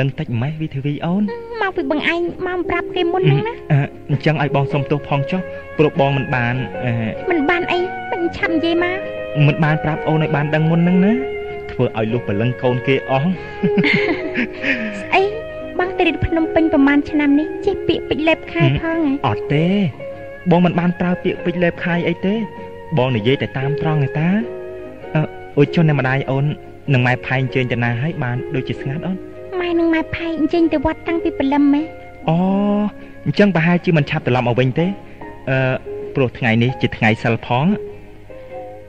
លឹងតិចម៉េះវិធីវីអូនមកពីបងឯងមកប្រាប់គេមុនហ្នឹងណាអឺអញ្ចឹងឲ្យបងសុំទោសផងចុះព្រោះបងមិនបានអឺមិនបានអីមិនឆាប់និយាយមកមិនបានប្រាប់អូនឲ្យបានដឹងមុនហ្នឹងណាធ្វើឲ្យលុះព្រលឹងកូនគេអស់ស្អីបងទៅរៀនភ្នំពេញប្រហែលឆ្នាំនេះចេះពាក្យពេចន៍លេបខែផងហ៎អត់ទេ បងមិនបានប្រើពាក្យពេចន៍លេបខាយអីទេ បងនិយាយតែតាមត្រង់ឯតាអឺអូចុះអ្នកម្ដាយអូននឹងម៉ែផែងជើញទៅណាហើយបានដូចជាស្ងាត់អូនម៉ែ នឹងម៉ែផែអញ្ចឹងទៅវត្តតាំងពីព្រលឹមហ៎អូអញ្ចឹងប្រហែលជាមិនឆាប់ត្រឡប់មកវិញទេអឺព្រោះថ្ងៃនេះជាថ្ងៃសិលផង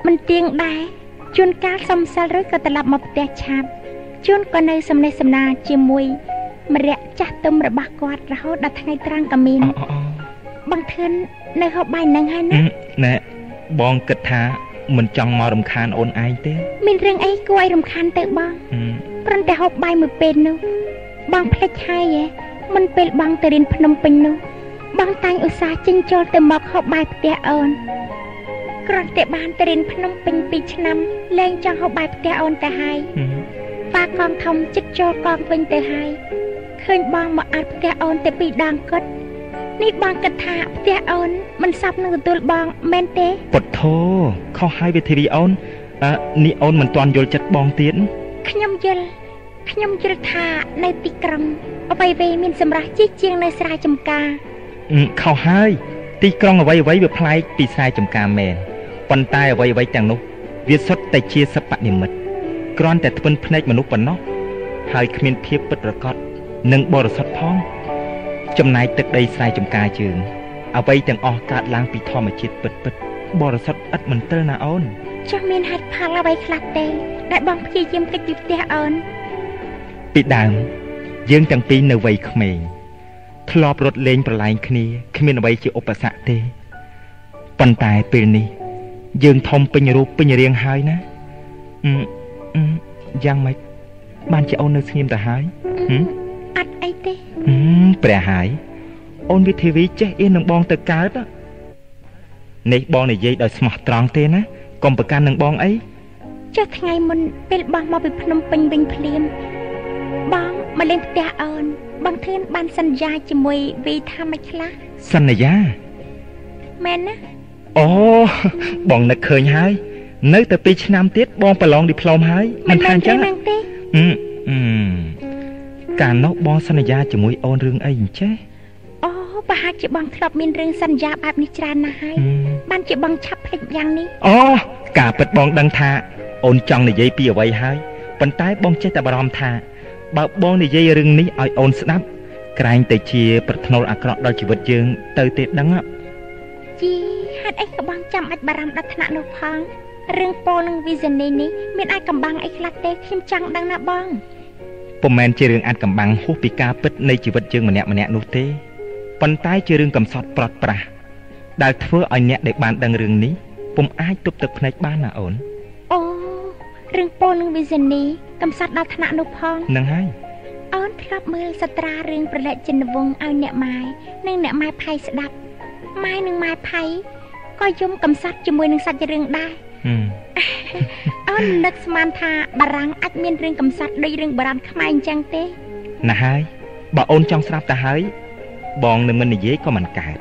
មិនទៀងដែរជួនកាលសុំសិលរួចក៏ត្រឡប់មកផ្ទះឆាប់ជួនក៏នៅសំណេះសំណាលជាមួយម្រាក់ចាស់ទុំរបស់គាត់រហូតដល់ថ្ងៃត្រង់ក៏មានអូអូអូបងធឿននៅហូបបាយនឹងហើយអឺណាណែបងគិតថា មិនចង់មករំខានអូនឯងទេមានរឿងអីគួរឲ្យរំខានទៅបងអឺគ្រាន់តែហូបបាយមួយពេលនោះបងភ្លេចហើយហ៎មិនពេលបងទៅរៀនភ្នំពេញនោះបងតាំងឧស្សាហ៍ចិញ្ចោលទៅមកហូបបាយផ្ទះអូនគ្រាន់តែបានទៅរៀនភ្នំពេញ2ឆ្នាំលែងចង់ហូបបាយផ្ទះអូនទៅហើយអឺប៉ាកងធំចិត្តចូលកងវិញទៅហើយឃើញបងមកអាត់ផ្ទះអូនតែពីរដងគាត់ នេះបងគិតថាផ្ទះអូនមិនសັບនឹងទទួលបងមែនទេពុតធោខុសហើយវិធីវីអូនអឺនេះអូនមិនទាន់យល់ចិត្តបងទៀតខ្ញុំយល់ខ្ញុំយល់ថានៅទីក្រុងអ្វីៗមានសម្រាប់ជីកជាងនៅស្រែចម្ការអឺខុសហើយទីក្រុងអ្វីអ្វីវាប្លែកពីខ្សែចំការមែនប៉ុន្តែអ្វីអ្វីទាំងនោះ វាសុទ្ធតែជាសពនិមិត្តគ្រាន់តែធ្វិនភ្នែកមនុស្សប៉ុណ្ណោះហើយគ្មានភាពពិតប្រាកដនិងបរិសុទ្ធផង ចំណែកទឹកដីស្រែចំការជើងអ្វីទាំងអស់កើតឡើងពីធម្មជាតិពិតពិតបរិសុទ្ធឥតមិនទិលណាអូនចុះមានហេតុផលអ្វីខ្លះទេដែលបងព្យាយាមគេចពីផ្ទះអូនពីដើមយើងទាំងពីរនៅវ័យក្មេងធ្លាប់រត់លេងប្រឡែងគ្នាគ្មានអ្វីជាឧបសគ្គទេប៉ុន្តែពេលនេះ យើងធំពេញរូបពេញរាងហើយណាអឺអឺយ៉ាងម៉េចបានជាអូននៅស្ងៀមទៅហើយហឹម អត់អីទេអឺព្រះហើយអូនវិធីវីចេះអៀននឹងបងទៅកើតហ៎នេះបងនិយាយដោយស្មោះត្រង់ទេណាកុំប្រកាន់នឹងបងអីចុះថ្ងៃមុនពេលបងមកពីភ្នំពេញវិញភ្លាមបងមកលេងផ្ទះអូនបងធឿនបានសន្យាជាមួយវីថាមិនខ្លះសន្យាមែនណាអូបងនឹកឃើញហើយ នៅតែ2ឆ្នាំទៀតបងប្រឡងឌីប្លូមហើយមិនថាអញ្ចឹងហ្នឹងទេអឺអឺ កាលនោះបងសន្យាជាមួយអូនរឿងអីអញ្ចេះអូប្រហែលជាបងធ្លាប់មានរឿងសន្យាបែបនេះច្រើនណាស់ហើយអឺបានជាបងឆាប់ភ្លេចយ៉ាងនេះអូការពិតបងដឹងថា អូនចង់និយាយពីអ្វីហើយប៉ុន្តែបងចេះតែបារម្ភថាបើបងនិយាយរឿងនេះឲ្យអូនស្ដាប់ក្រែងតែជា ប្រថ្នូលអាក្រក់ដល់ជីវិតយើង ទៅទេដឹងហ៎ជីហេតុអីក៏បងចាំអាចបារម្ភដល់ថ្នាក់នោះផងរឿងពោនឹងវិសនីនេះមានអាចកំបាំងអីខ្លះទេខ្ញុំចង់ដឹងណាបង ពុំមែនជារឿងអាចកំបាំងហួសពីការពិតនៃជីវិតយើងម្នាក់ម្នាក់នោះទេប៉ុន្តែជារឿងកំសត់ប្រត់ប្រាស់ដែលធ្វើឲ្យអ្នកដែលបានដឹងរឿងនេះពុំអាចទប់ទឹកភ្នែកបានណាអូនអូរឿងពោនឹងវិសនីកំសត់ដល់ថ្នាក់នោះផងនឹងហើយអូនធ្លាប់មើលសត្រារឿងប្រលិតចិនវងឲ្យអ្នកម៉ែនិងអ្នកម៉ែផៃស្ដាប់ម៉ែនិងម៉ែផៃក៏យំកំសត់ជាមួយនឹងសាច់រឿងដែរហឹម អូននឹកស្មានថាបារាំងអាចមានរឿងកំសត់ដូចរឿងបារាំងខ្មែរអញ្ចឹងទេណាស់ហើយបើអូនចង់ស្រាប់ទៅហើយបងនឹងមិននិយាយក៏មិនកើត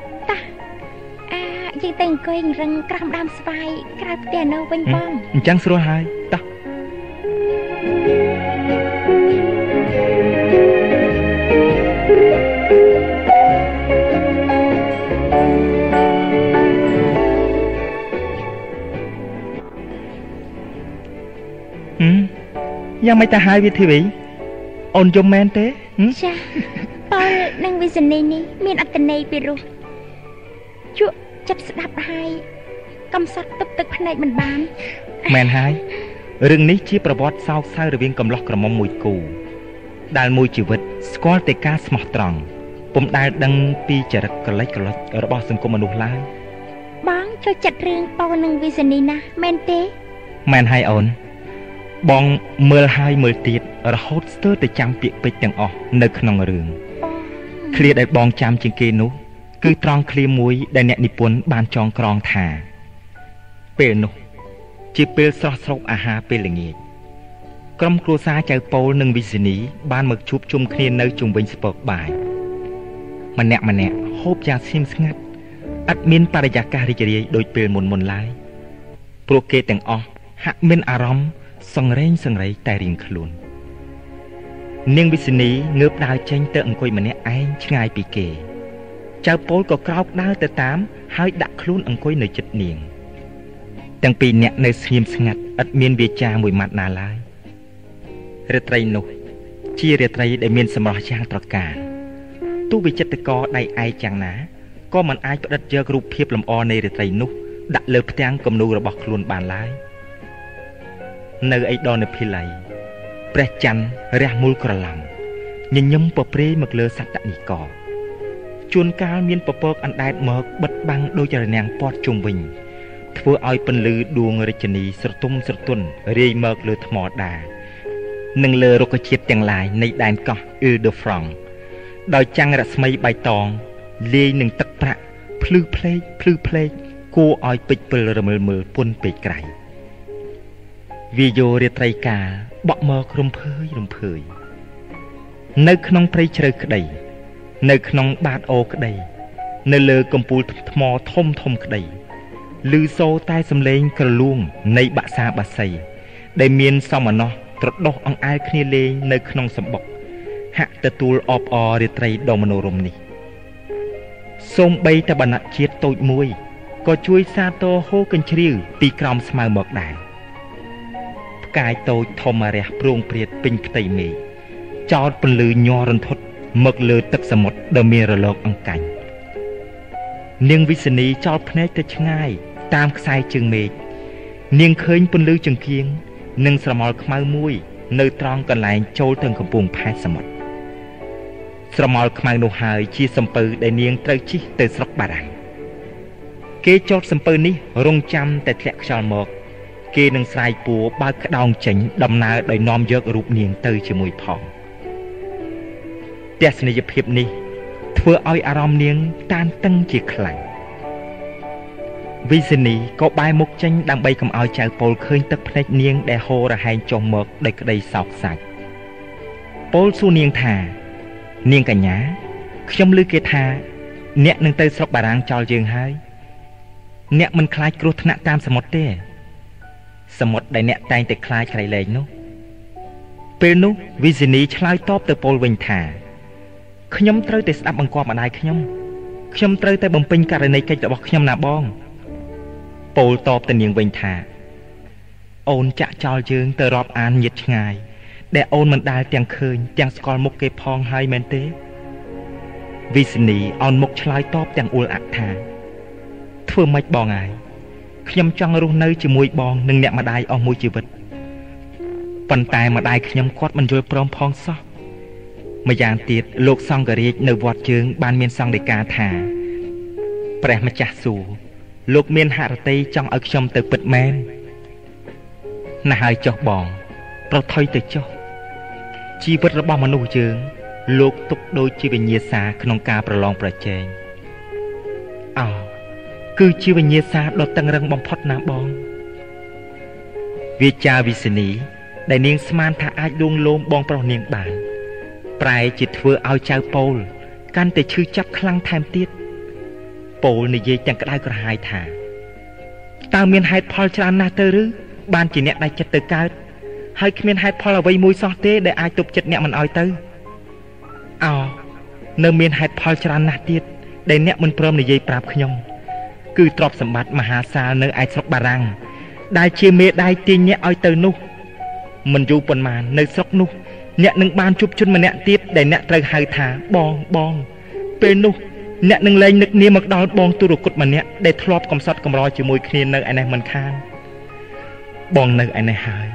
អាយើងទៅអង្គុយរឹងក្រោមដើមស្វាយក្រៅផ្ទះនៅវិញបងអញ្ចឹងស្រួលហើយតោះហឹ យ៉ាងមិនទៅហើយវាធីវីអូនយំមែនទេហឹមចាប៉លនិងវិសនីនេះមានអត្តន័យពីរោះជក់ចិត្តស្ដាប់ហើយកំសត់ទប់ទឹកភ្នែកមិនបានមែនហើយរឿងនេះជាប្រវត្តិសោកសៅរវាងកំឡោះក្រមុំមួយគូដែលមួយជីវិតស្គាល់តែការស្មោះត្រង់ពុំដែលដឹងពីចរិតកលិចកលុចរបស់សង្គមមនុស្សឡើយបងចូលចិត្តរឿងប៉លនិងវិសនីណាស់មែនទេមែនហើយអូន បងមើលហើយមើលទៀតរហូតស្ទើរតែចាំពាក្យពេចន៍ទាំងអស់នៅក្នុងរឿងបងឃ្លាដែលបងចាំជាងគេនោះ គឺត្រង់ឃ្លាមួយដែលអ្នកនិពន្ធបានចងក្រងថា ពេលនោះ ជាពេលស្រស់ស្រូបអាហារពេលល្ងាចក្រុមគ្រួសារចៅប៉ូលនិងវិសនីបានមកជួបជុំគ្នានៅជុំវិញស្ពកបាយម្នាក់ម្នាក់ហូបយ៉ាងស្ងៀមស្ងាត់ឥតមានបរិយាកាសរីករាយដូចពេលមុនមុនឡើយព្រោះគេទាំងអស់ហាក់មានអារម្មណ៍ សង្រេងសង្រៃតែរៀងខ្លួននាងវិសនីងើបដើរចេញទៅអង្គុយម្នាក់ឯងឆ្ងាយពីគេចៅប៉ូលក៏ក្រោកដើរទៅតាម ហើយដាក់ខ្លួនអង្គុយនៅជិតនាងទាំងពីរនាក់នៅស្ងៀមស្ងាត់ឥតមានវាចាមួយម៉ាត់ណាឡើយរាត្រីនោះ ជារាត្រីដែលមានសម្រស់យ៉ាងត្រកាលទោះវិចិត្រករដៃឯកយ៉ាងណាក៏មិនអាចផ្ដិតយករូបភាពលម្អនៃរាត្រីនោះដាក់លើផ្ទាំងគំនូររបស់ខ្លួនបានឡើយ នៅឯដននិភិល័យព្រះច័ន្ទរះមូលក្រឡាំញញឹមប្រព្រេមកលើសត្វនិកជួនកាលមានពពកអណ្ដែតមកបិទបាំងដូចរនាំងពាត់ជុំវិញ ធ្វើឲ្យពន្លឺដួងរាជនីស្រទុំស្រទន់រាយមកលើថ្មដានិងលើរុក្ខជាតិទាំងឡាយនៃដែនកោះអ៊ឺដឺហ្វ្រង់ដោយចាំងរស្មីបៃតងលាយនឹងទឹកប្រាក់ភ្លឺភ្លេកភ្លឺភ្លេកគួរឲ្យពេចពិលរមើលមើលពុនពេកក្រៃ វាយោរាត្រីកាលបក់មករំភើយរំភើយនៅក្នុងព្រៃជ្រៅក្តី នៅក្នុងបាតអូក្តី នៅលើកំពូលថ្មធំធំក្តីឮសូរតែសំឡេងក្រលួងនៃបាក់សាបាសីដែលមានសមណោះត្រដោះអង្អែលគ្នាលេងនៅក្នុងសម្បុកហាក់ទទួលអបអររាត្រីដ៏មនោរម្យនេះសូមបីតបណ្ណជាតិតូចមួយក៏ជួយសាទរហូកញ្ជ្រៀវពីក្រោមស្មៅមកដែរ ផ្កាយតូចធំរះព្រួងព្រាតពេញផ្ទៃមេឃចោតពន្លឺញ័ររន្ធត់មកលើទឹកសមុទ្រដ៏មានរលកអង្កាញ់នាងវិសនីចោលភ្នែកទៅឆ្ងាយ តាមខ្សែជើងមេឃនាងឃើញពន្លឺចង្គៀងនិងស្រមោលខ្មៅមួយ នៅត្រង់កន្លែងចូលទៅកំពង់ផែសមុទ្រស្រមោលខ្មៅនោះហើយជាសំពៅដែលនាងត្រូវជិះទៅស្រុកបារាំងគេចោតសំពៅនេះរងចាំតែធ្លាក់ខ្យល់មក គេនឹងស្រ័យពួរបើកក្តោងចេញដំណើរដោយនាំយករូបនាងទៅជាមួយផងទស្សនីយភាពនេះ ធ្វើឲ្យអារម្មណ៍នាងតានតឹងជាខ្លាំងវិសិនីក៏បែរមុខចេញដើម្បីកុំឲ្យចៅពលឃើញទឹកភ្នែកនាងដែលហូររហែងចុះមកដោយក្តីសោកសាច់ពលសួរនាងថា នាងកញ្ញាខ្ញុំឮគេថា អ្នកនឹងទៅស្រុកបារាំងចោលយើងហើយ អ្នកមិនខ្លាចគ្រោះថ្នាក់តាមសមុទ្រទេ សមុទ្រដែលអ្នកតែងតែខ្លាចក្រៃលែងនោះពេលនោះវិសិនីឆ្លើយតបទៅពលវិញថាខ្ញុំត្រូវតែស្ដាប់បង្គាប់ម្ដាយខ្ញុំខ្ញុំត្រូវតែបំពេញករណីកិច្ចរបស់ខ្ញុំណាបងពោលតបទៅនាងវិញថា អូនចាក់ចោលយើងទៅរាប់អានញាតឆ្ងាយ ដែលអូនមិនដែលទាំងឃើញទាំងស្គាល់មុខគេផងហើយមែនទេវិសនីអោនមុខឆ្លើយតបទាំងអួលអាក់ថាធ្វើម៉េចបងអាយ ខ្ញុំចង់រស់នៅជាមួយបងនិងអ្នកម្ដាយអស់មួយជីវិតប៉ុន្តែម្ដាយខ្ញុំគាត់មិនយល់ព្រមផងសោះម្យ៉ាងទៀតលោកសង្ឃរាជនៅវត្តជើង បានមានសង្ឃដីកាថាព្រះម្ចាស់សួរលោកមានហរតីចង់ឲ្យខ្ញុំទៅពិតមែនណាស់ហើយចុះបង ប្រថុយទៅចុះជីវិតរបស់មនុស្សយើង លោកទុកដូចជាវិញ្ញាសាក្នុងការប្រឡងប្រជែងអោ គឺជាវិញ្ញាសាដ៏តឹងរឹងបំផុតណាបងវាចាវិសនីដែលនាងស្មានថាអាចលួងលោមបងប្រុសនាងបានប្រែជាធ្វើឲ្យចៅប៉ូលកាន់តែឈឺចាប់ខ្លាំងថែមទៀតប៉ូលនិយាយទាំងក្តៅក្រហាយថាតើមានហេតុផលច្រើនណាស់ទៅឬបានជាអ្នកដាច់ចិត្តទៅកើតហើយគ្មានហេតុផលអ្វីមួយសោះទេដែលអាចទប់ចិត្តអ្នកមិនឲ្យទៅអោនៅមានហេតុផលច្រើនណាស់ទៀតដែលអ្នកមិនព្រមនិយាយប្រាប់ខ្ញុំ គឺទ្រព្យសម្បត្តិមហាសាលនៅឯស្រុកបារាំងដែលជាមេដៃទាញអ្នកឲ្យទៅនោះមិនយូរប៉ុន្មាននៅស្រុកនោះអ្នកនឹងបានជួបជនម្នាក់ទៀតដែលអ្នកត្រូវហៅថាបងបងពេលនោះអ្នកនឹងលែងនឹកនាមមកដល់បងទុរគតម្នាក់ដែលធ្លាប់កំសត់កំរជាមួយគ្នានៅឯនេះមិនខានបងនៅឯនេះហើយ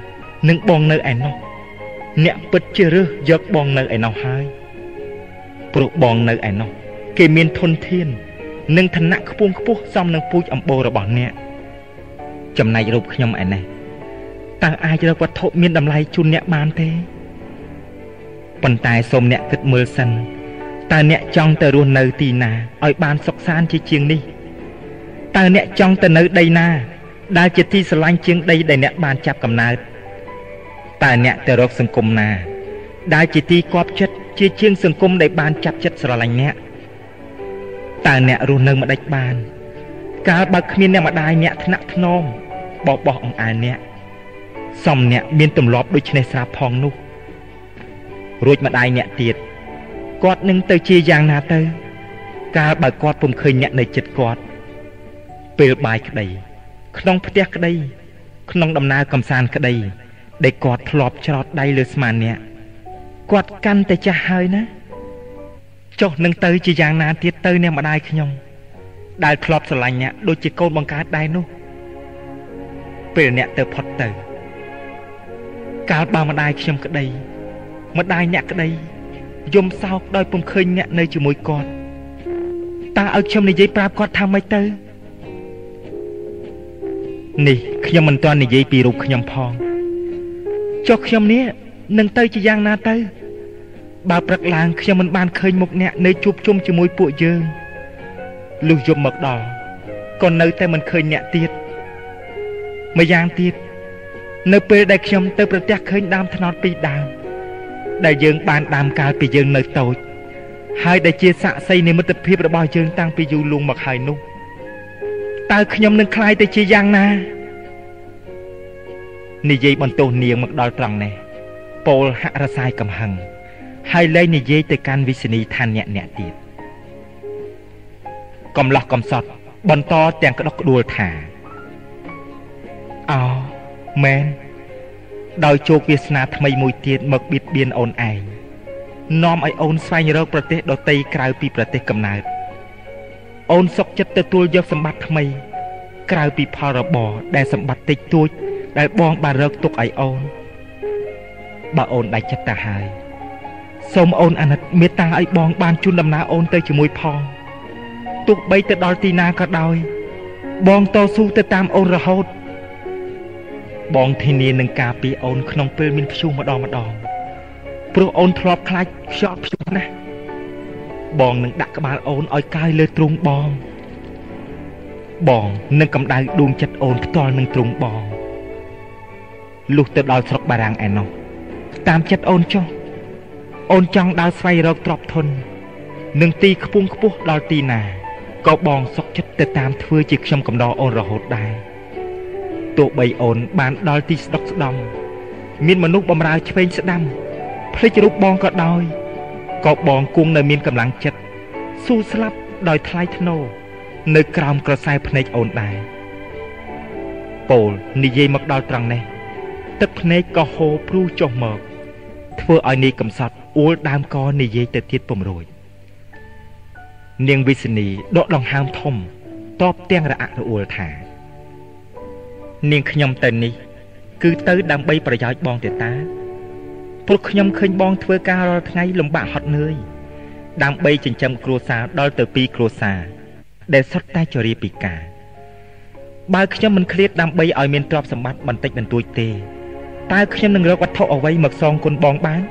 នឹងបងនៅឯនោះអ្នកពិតជារើសយកបងនៅឯនោះហើយព្រោះបងនៅឯនោះគេមានធនធាន និងឋានៈខ្ពង់ខ្ពស់សមនឹងពូជអម្បូររបស់អ្នកចំណែករូបខ្ញុំឯនេះតើអាចរកវត្ថុមានតម្លៃជូនអ្នកបានទេប៉ុន្តែសូមអ្នកគិតមើលសិនតើអ្នកចង់ទៅរស់នៅទីណាឲ្យបានសុខសាន្តជាជាងនេះតើអ្នកចង់ទៅនៅដីណា ដែលជាទីស្រឡាញ់ជាងដីដែលអ្នកបានចាប់កំណើតតើអ្នកទៅរកសង្គមណា ដែលជាទីគប់ចិត្តជាជាងសង្គមដែលបានចាប់ចិត្តស្រឡាញ់អ្នក តើអ្នករស់នៅម្ដេចបាន កាលបើគ្មានអ្នកម្ដាយអ្នកថ្នាក់ថ្នមបបោះអង្អែលអ្នកសំអ្នកមានទម្លាប់ដូចនេះស្រាប់ផងនោះរួចម្ដាយអ្នកទៀតគាត់នឹងទៅជាយ៉ាងណាទៅ កាលបើគាត់ពុំឃើញអ្នកនៅចិត្តគាត់ ពេលបាយក្តី ក្នុងផ្ទះក្តី ក្នុងដំណើរកំសាន្តក្តីដែលគាត់ធ្លាប់ច្រត់ដៃលើស្មាអ្នកគាត់កាន់តែចាស់ហើយណា ចុះនឹងទៅជាយ៉ាងណាទៀតទៅអ្នកម្ដាយខ្ញុំដែលធ្លាប់ស្រឡាញ់អ្នកដូចជាកូនបង្កើតដែរនោះពេលអ្នកទៅផុតទៅ កាលបើម្ដាយខ្ញុំក្តីម្ដាយអ្នកក្តីយំសោកដោយពុំឃើញអ្នកនៅជាមួយគាត់តើឲ្យខ្ញុំនិយាយប្រាប់គាត់ថាម៉េចទៅនេះខ្ញុំមិនទាន់និយាយពីរូបខ្ញុំផងចុះខ្ញុំនេះនឹងទៅជាយ៉ាងណាទៅ បើព្រឹកឡើងខ្ញុំមិនបានឃើញមុខអ្នកនៅជួបជុំជាមួយពួកយើងលុះយប់មកដល់ក៏នៅតែមិនឃើញអ្នកទៀតម្យ៉ាងទៀតនៅពេលដែលខ្ញុំទៅប្រទះឃើញដើមថ្នោតពីរដើមដែលយើងបានដាំកាលពីយើងនៅតូចហើយដែលជាស័ក្តិសិទ្ធិនិមិត្តភាពរបស់យើងតាំងពីយូរលង់មកហើយនោះតើខ្ញុំនឹងคลายទៅជាយ៉ាងណានិយាយបន្ទោសនាងមកដល់ត្រង់នេះពោលហាក់រសាយកំហឹង ហើយលែងនិយាយទៅកាន់វិសនីឋានអ្នកអ្នកទៀតកំឡោះកំសត់បន្តទាំងក្តុកក្តួលថាអោមែនដោយជោគវាសនាថ្មីមួយទៀតមកបៀតបៀនអូនឯងនាំឲ្យអូនស្វែងរកប្រទេសដទៃក្រៅពីប្រទេសកំណើតអូនសុកចិត្តទទួលយកសម្បត្តិថ្មី ក្រៅពីផលរបរដែលសម្បត្តិតិចតួចដែលបងបានរកទុកឲ្យអូនបើអូនដាច់ចិត្តទៅហើយ សូមអូនអាណិតមេត្តាឲ្យបងបានជូនដំណើរអូនទៅជាមួយផងទោះបីទៅដល់ទីណាក៏ដោយ បងតស៊ូទៅតាមអូនរហូត បងធានានឹងការពារអូនក្នុងពេលមានព្យុះម្ដងម្ដងព្រោះអូនធ្លាប់ខ្លាចខ្យល់ព្យុះណាស់បងនឹងដាក់ក្បាលអូនឲ្យកាយលើទ្រូងបង បងនឹងកម្ដៅដួងចិត្តអូនផ្ទាល់នឹងទ្រូងបងលុះទៅដល់ស្រុកបារាំងឯណោះតាមចិត្តអូនចុះ អូនចង់ដើរស្វែងរកទ្រព្យធននឹងទីខ្ពង់ខ្ពស់ដល់ទីណាក៏បងសុកចិត្តទៅតាមធ្វើជាខ្ញុំកំដរអូនរហូតដែរទោះបីអូនបានដល់ទីស្ដុកស្ដំមានមនុស្សបំរើឆ្វេងស្ដាំភ្លេចរូបបងក៏ដោយក៏បងគង់នៅមានកម្លាំងចិត្តស៊ូស្លាប់ដោយថ្លៃថ្នូរនៅក្រោមក្រសែភ្នែកអូនដែរពោលនិយាយមកដល់ត្រង់នេះទឹកភ្នែកក៏ហូរព្រុសចុះមកធ្វើឲ្យនាយកំសត់ អួលដើមកនិយាយទៅទៀតពំរួយនាងវិសនីដកដង្ហើមធំតបទាំងរអាក់រអួលថានាងខ្ញុំទៅនេះ គឺទៅដើម្បីប្រយោជន៍បងទេតាព្រោះខ្ញុំឃើញបងធ្វើការរាល់ថ្ងៃលំបាកហត់នឿយដើម្បីចិញ្ចឹមគ្រួសារដល់ទៅពីរគ្រួសារដែលសុទ្ធតែជរាពិការបើខ្ញុំមិនឃ្លាតដើម្បីឲ្យមានទ្រព្យសម្បត្តិបន្តិចបន្តួចទេតើខ្ញុំនឹងរកវត្ថុអ្វីមកសងគុណបងបាន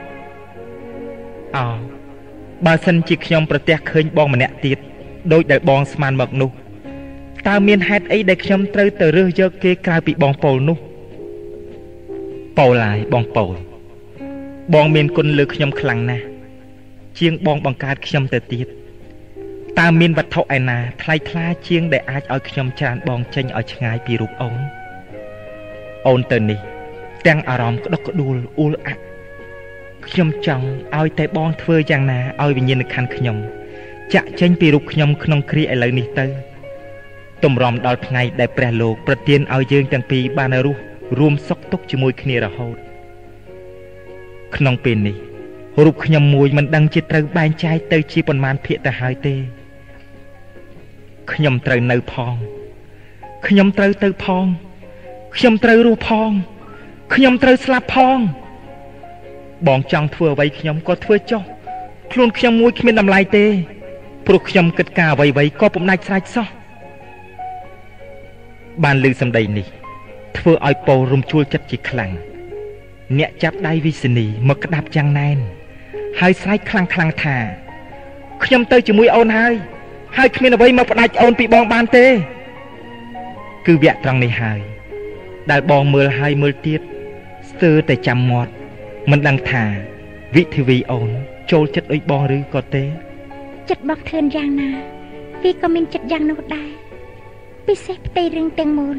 អោបើសិនជាខ្ញុំប្រទះឃើញបងម្នាក់ទៀតដោយដែលបងស្មានមកនោះតើមានហេតុអីដែលខ្ញុំត្រូវទៅរើសយកគេក្រៅពីបងប៉ូលនោះប៉ូលឡាយបងប៉ូលបងមានគុណលើខ្ញុំខ្លាំងណាស់ជាងបងបង្កើតខ្ញុំទៅទៀតតើមានវត្ថុឯណាថ្លៃថ្លាជាងដែលអាចឲ្យខ្ញុំច្រានបងចេញឲ្យឆ្ងាយពីរូបអូនអូនទៅនេះទាំងអារម្មណ៍ក្តុកក្តួលអ៊ូលអាក់ ខ្ញុំចង់ឲ្យតែបងធ្វើយ៉ាងណាឲ្យវិញ្ញាណក្ខន្ធខ្ញុំចាក់ចេញពីរូបខ្ញុំក្នុងគ្រាឥឡូវនេះទៅទម្រាំដល់ថ្ងៃដែលព្រះលោកប្រទានឲ្យយើងទាំងពីរបានរស់រួមសុខទុក្ខជាមួយគ្នារហូតក្នុងពេលនេះរូបខ្ញុំមួយមិនដឹងជាត្រូវបែងចែកទៅជាប៉ុន្មានភាគទៅហើយទេខ្ញុំត្រូវនៅផងខ្ញុំត្រូវទៅផងខ្ញុំត្រូវរស់ផងខ្ញុំត្រូវស្លាប់ផង បងចង់ធ្វើអ្វីខ្ញុំក៏ធ្វើចុះខ្លួនខ្ញុំមួយគ្មានតម្លៃទេព្រោះខ្ញុំគិតការអ្វីៗក៏ពុំដាច់ស្រេចសោះបានលើសម្ដីនេះធ្វើឲ្យពោរំជួលចិត្តជាខ្លាំងអ្នកចាប់ដៃវិសនីមកក្តាប់យ៉ាងណែន ហើយស្រែកខ្លាំងខ្លាំងថាខ្ញុំទៅជាមួយអូនហើយហើយគ្មានអ្វីមកផ្ដាច់អូនពីបងបានទេ គឺវគ្គត្រង់នេះហើយដែលបងមើលហើយមើលទៀតស្ទើរតែចាំមាត់ មិនដឹងថាវិធីវីអូនចូលចិត្តដូចបងឬក៏ទេចិត្តបងធឿនយ៉ាងណាវាក៏មានចិត្តយ៉ាងនោះដែរពិសេសផ្ទៃរឿងទាំងមូល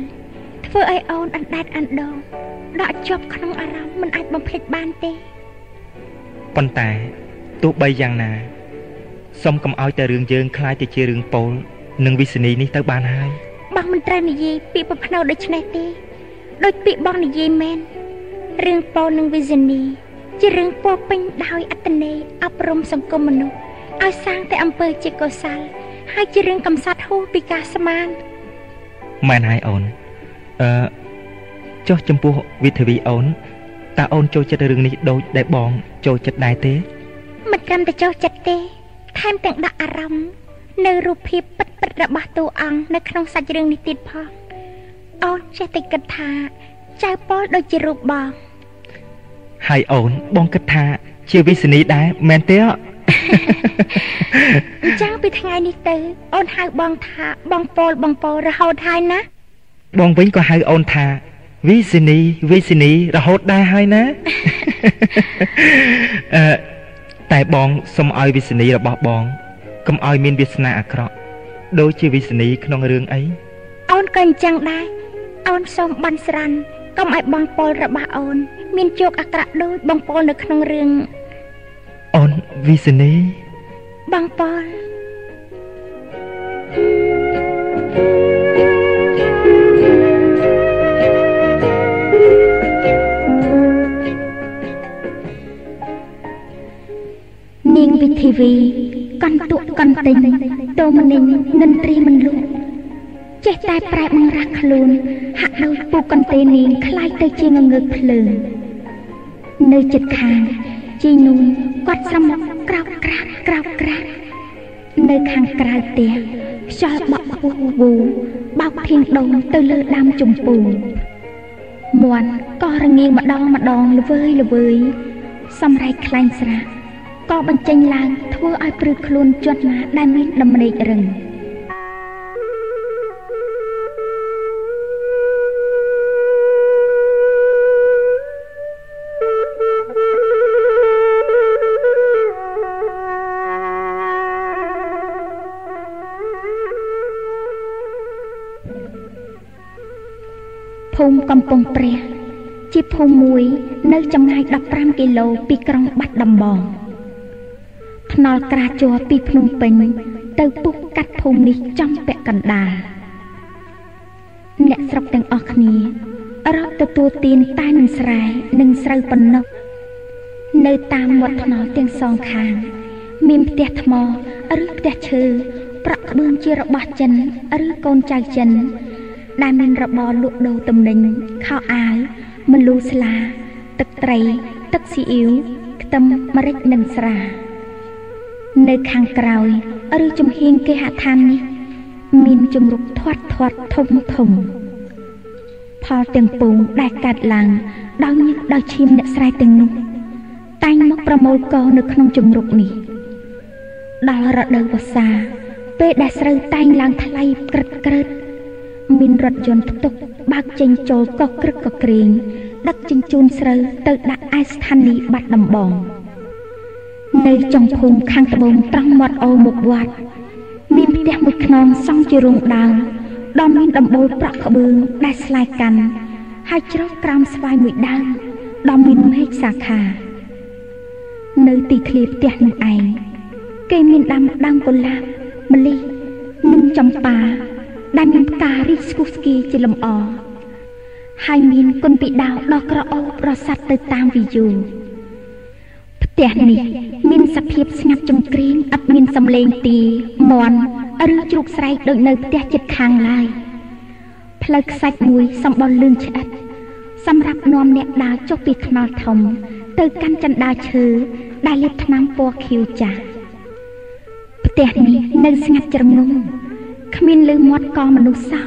ធ្វើឲ្យអូនអណ្ដែតអណ្ដោងដកជាប់ក្នុងអារម្មណ៍មិនអាចបំភ្លេចបានទេប៉ុន្តែទោះបីយ៉ាងណាសុំកុំឲ្យតែរឿងយើងคล้ายទៅជារឿងពោលនិងវិសនីនេះទៅបានហើយបងមិនត្រូវនិយាយពាក្យប្រផ្នូដូចនេះទេដូចពាក្យបងនិយាយមែន រឿងពោលនិងវិសនីជារឿងពោពេញដោយអត្តន័យអប់រំសង្គមមនុស្សឲ្យសាងតែអំពើជាកុសលហើយជារឿងកំសត់ហួសពីការស្មានមែនហើយអូនអឺចុះចំពោះវិធីវីអូនតើអូនចូលចិត្តរឿងនេះដូចដែលបង ចូលចិត្តដែរទេមិនត្រឹមតែចូលចិត្តទេថែមទាំងដាក់អារម្មណ៍នៅរូបភាពពិតពិតរបស់តួអង្គនៅក្នុងសាច់រឿងនេះទៀតផងអូនចេះតែគិតថាចៅប៉លដូចជារូបបង ហើយអូនបងគិតថា ជាវិសនីដែរមែនទេអញ្ចឹងពីថ្ងៃនេះទៅ អូនហៅបងថាបងប៉លបងប៉លរហូតហើយណា បងវិញក៏ហៅអូនថាវិសនីវិសនីរហូតដែរហើយណាអឺតែបងសុំឲ្យវិសនីរបស់បងកុំឲ្យមានវាសនាអាក្រក់ដូចជាវិសនីក្នុងរឿងអីអូនក៏អញ្ចឹងដែរអូនសូមបន់ស្រាន់ កុំឲ្យបងពលរបស់អូន មានជោគអាក្រក់ដូចបងពលនៅក្នុងរឿងអូនវិសនីបងពលនាងវិធីវីកន្ទុកកន្ទិញតោមនិញនិន្ទ្រីមិនលក់ ចេះតែប្រែបង្រាស់ខ្លួនហាក់ដូចពូកន្ទេនាងคล้ายទៅជាងងើកភ្លើងនៅចិត្តខាងជីនូនគាត់ស្រមុកក្រោកក្រាកក្រោកក្រាកនៅខាងក្រៅផ្ទះខ្យល់បក់វូវូបោកភៀងដងទៅលើដើមជំពូមាន់ក៏រងាវម្ដងម្ដងល្វើយល្វើយសំរែកខ្លាញ់ស្រាក៏បញ្ចេញឡើងធ្វើឲ្យព្រឺខ្លួនជាត់ណាដែលមានដំណេករឹង កំពង់ព្រះ ជាភូមិមួយ នៅចម្ងាយ15គីឡូពីក្រុងបាត់ដំបងថ្នល់ក្រាជ័រពីភ្នំពេញ ទៅពុះកាត់ភូមិនេះចំពាក់កណ្ដាលអ្នកស្រុកទាំងអស់គ្នារកទទួលទានតែនឹងស្រែនិងស្រូវប៉ុណ្ណោះនៅតាមមាត់ថ្នល់ទាំងសងខាង មានផ្ទះថ្មឬផ្ទះឈើប្រក់ក្បឿងជារបស់ចិនឬកូនចៅចិន ដែលមានរបរលក់ដូរទំនិញខោអាវមលូស្លា ទឹកត្រី ទឹកស៊ីអ៊ីវខ្ទឹមម្រេចនិងស្រា នៅខាងក្រោយឬចំហៀងគេហដ្ឋាននេះ មានជំរុកធាត់ធាត់ធំធំផលទាំងពងដែលកាត់ឡើងដោយញឹកដោយឈាមអ្នកស្រែទាំងនោះតែងមកប្រមូលកនៅក្នុងជំរុកនេះដល់រដូវវស្សាពេលដែលស្រូវតែងឡើងថ្លៃក្រឹតក្រឹត មានរថយន្តផ្ទុកបើកចេញចូលកោះក្រឹកកក្រែងដឹកជញ្ជូនស្រូវទៅដាក់ឯស្ថានីយ៍បាត់ដំបងនៅចុងភូមិខាងត្បូងត្រង់មាត់អូរមុខវត្តមានផ្ទះមួយខ្នងសង់ជារោងដើមដ៏មានដំបូលប្រក់ក្បឿងដែលស្លែកកាន់ហើយជ្រកក្រោមស្វាយមួយដើមដ៏មានមេឃសាខា នៅទីធ្លាផ្ទះនោះឯងគេមានដាំដើមកុលាបម្លិះនិងចំប៉ា ដែលមានផ្ការីកស្គុះស្គីជាលំអហើយមានគុណពីដាវដ៏ក្រអូបរសាត់ទៅតាមវិយូផ្ទះនេះមានសភាពស្ងាត់ចំគ្រីងឥតមានសំឡេងទីមន់ឬជ្រូកស្រែកដូចនៅផ្ទះជិតខាងឡើយផ្លូវខ្សាច់មួយសម្បល់លឿងឆ្អិតសម្រាប់នាំអ្នកដើរចុះពីថ្នល់ធំ ទៅកាន់ចិនដាឈើដែលលាបថ្នាំពណ៌ខៀវចាស់ផ្ទះនេះនៅស្ងាត់ជ្រងំ គ្មានលើមាត់កមនុស្សសោះ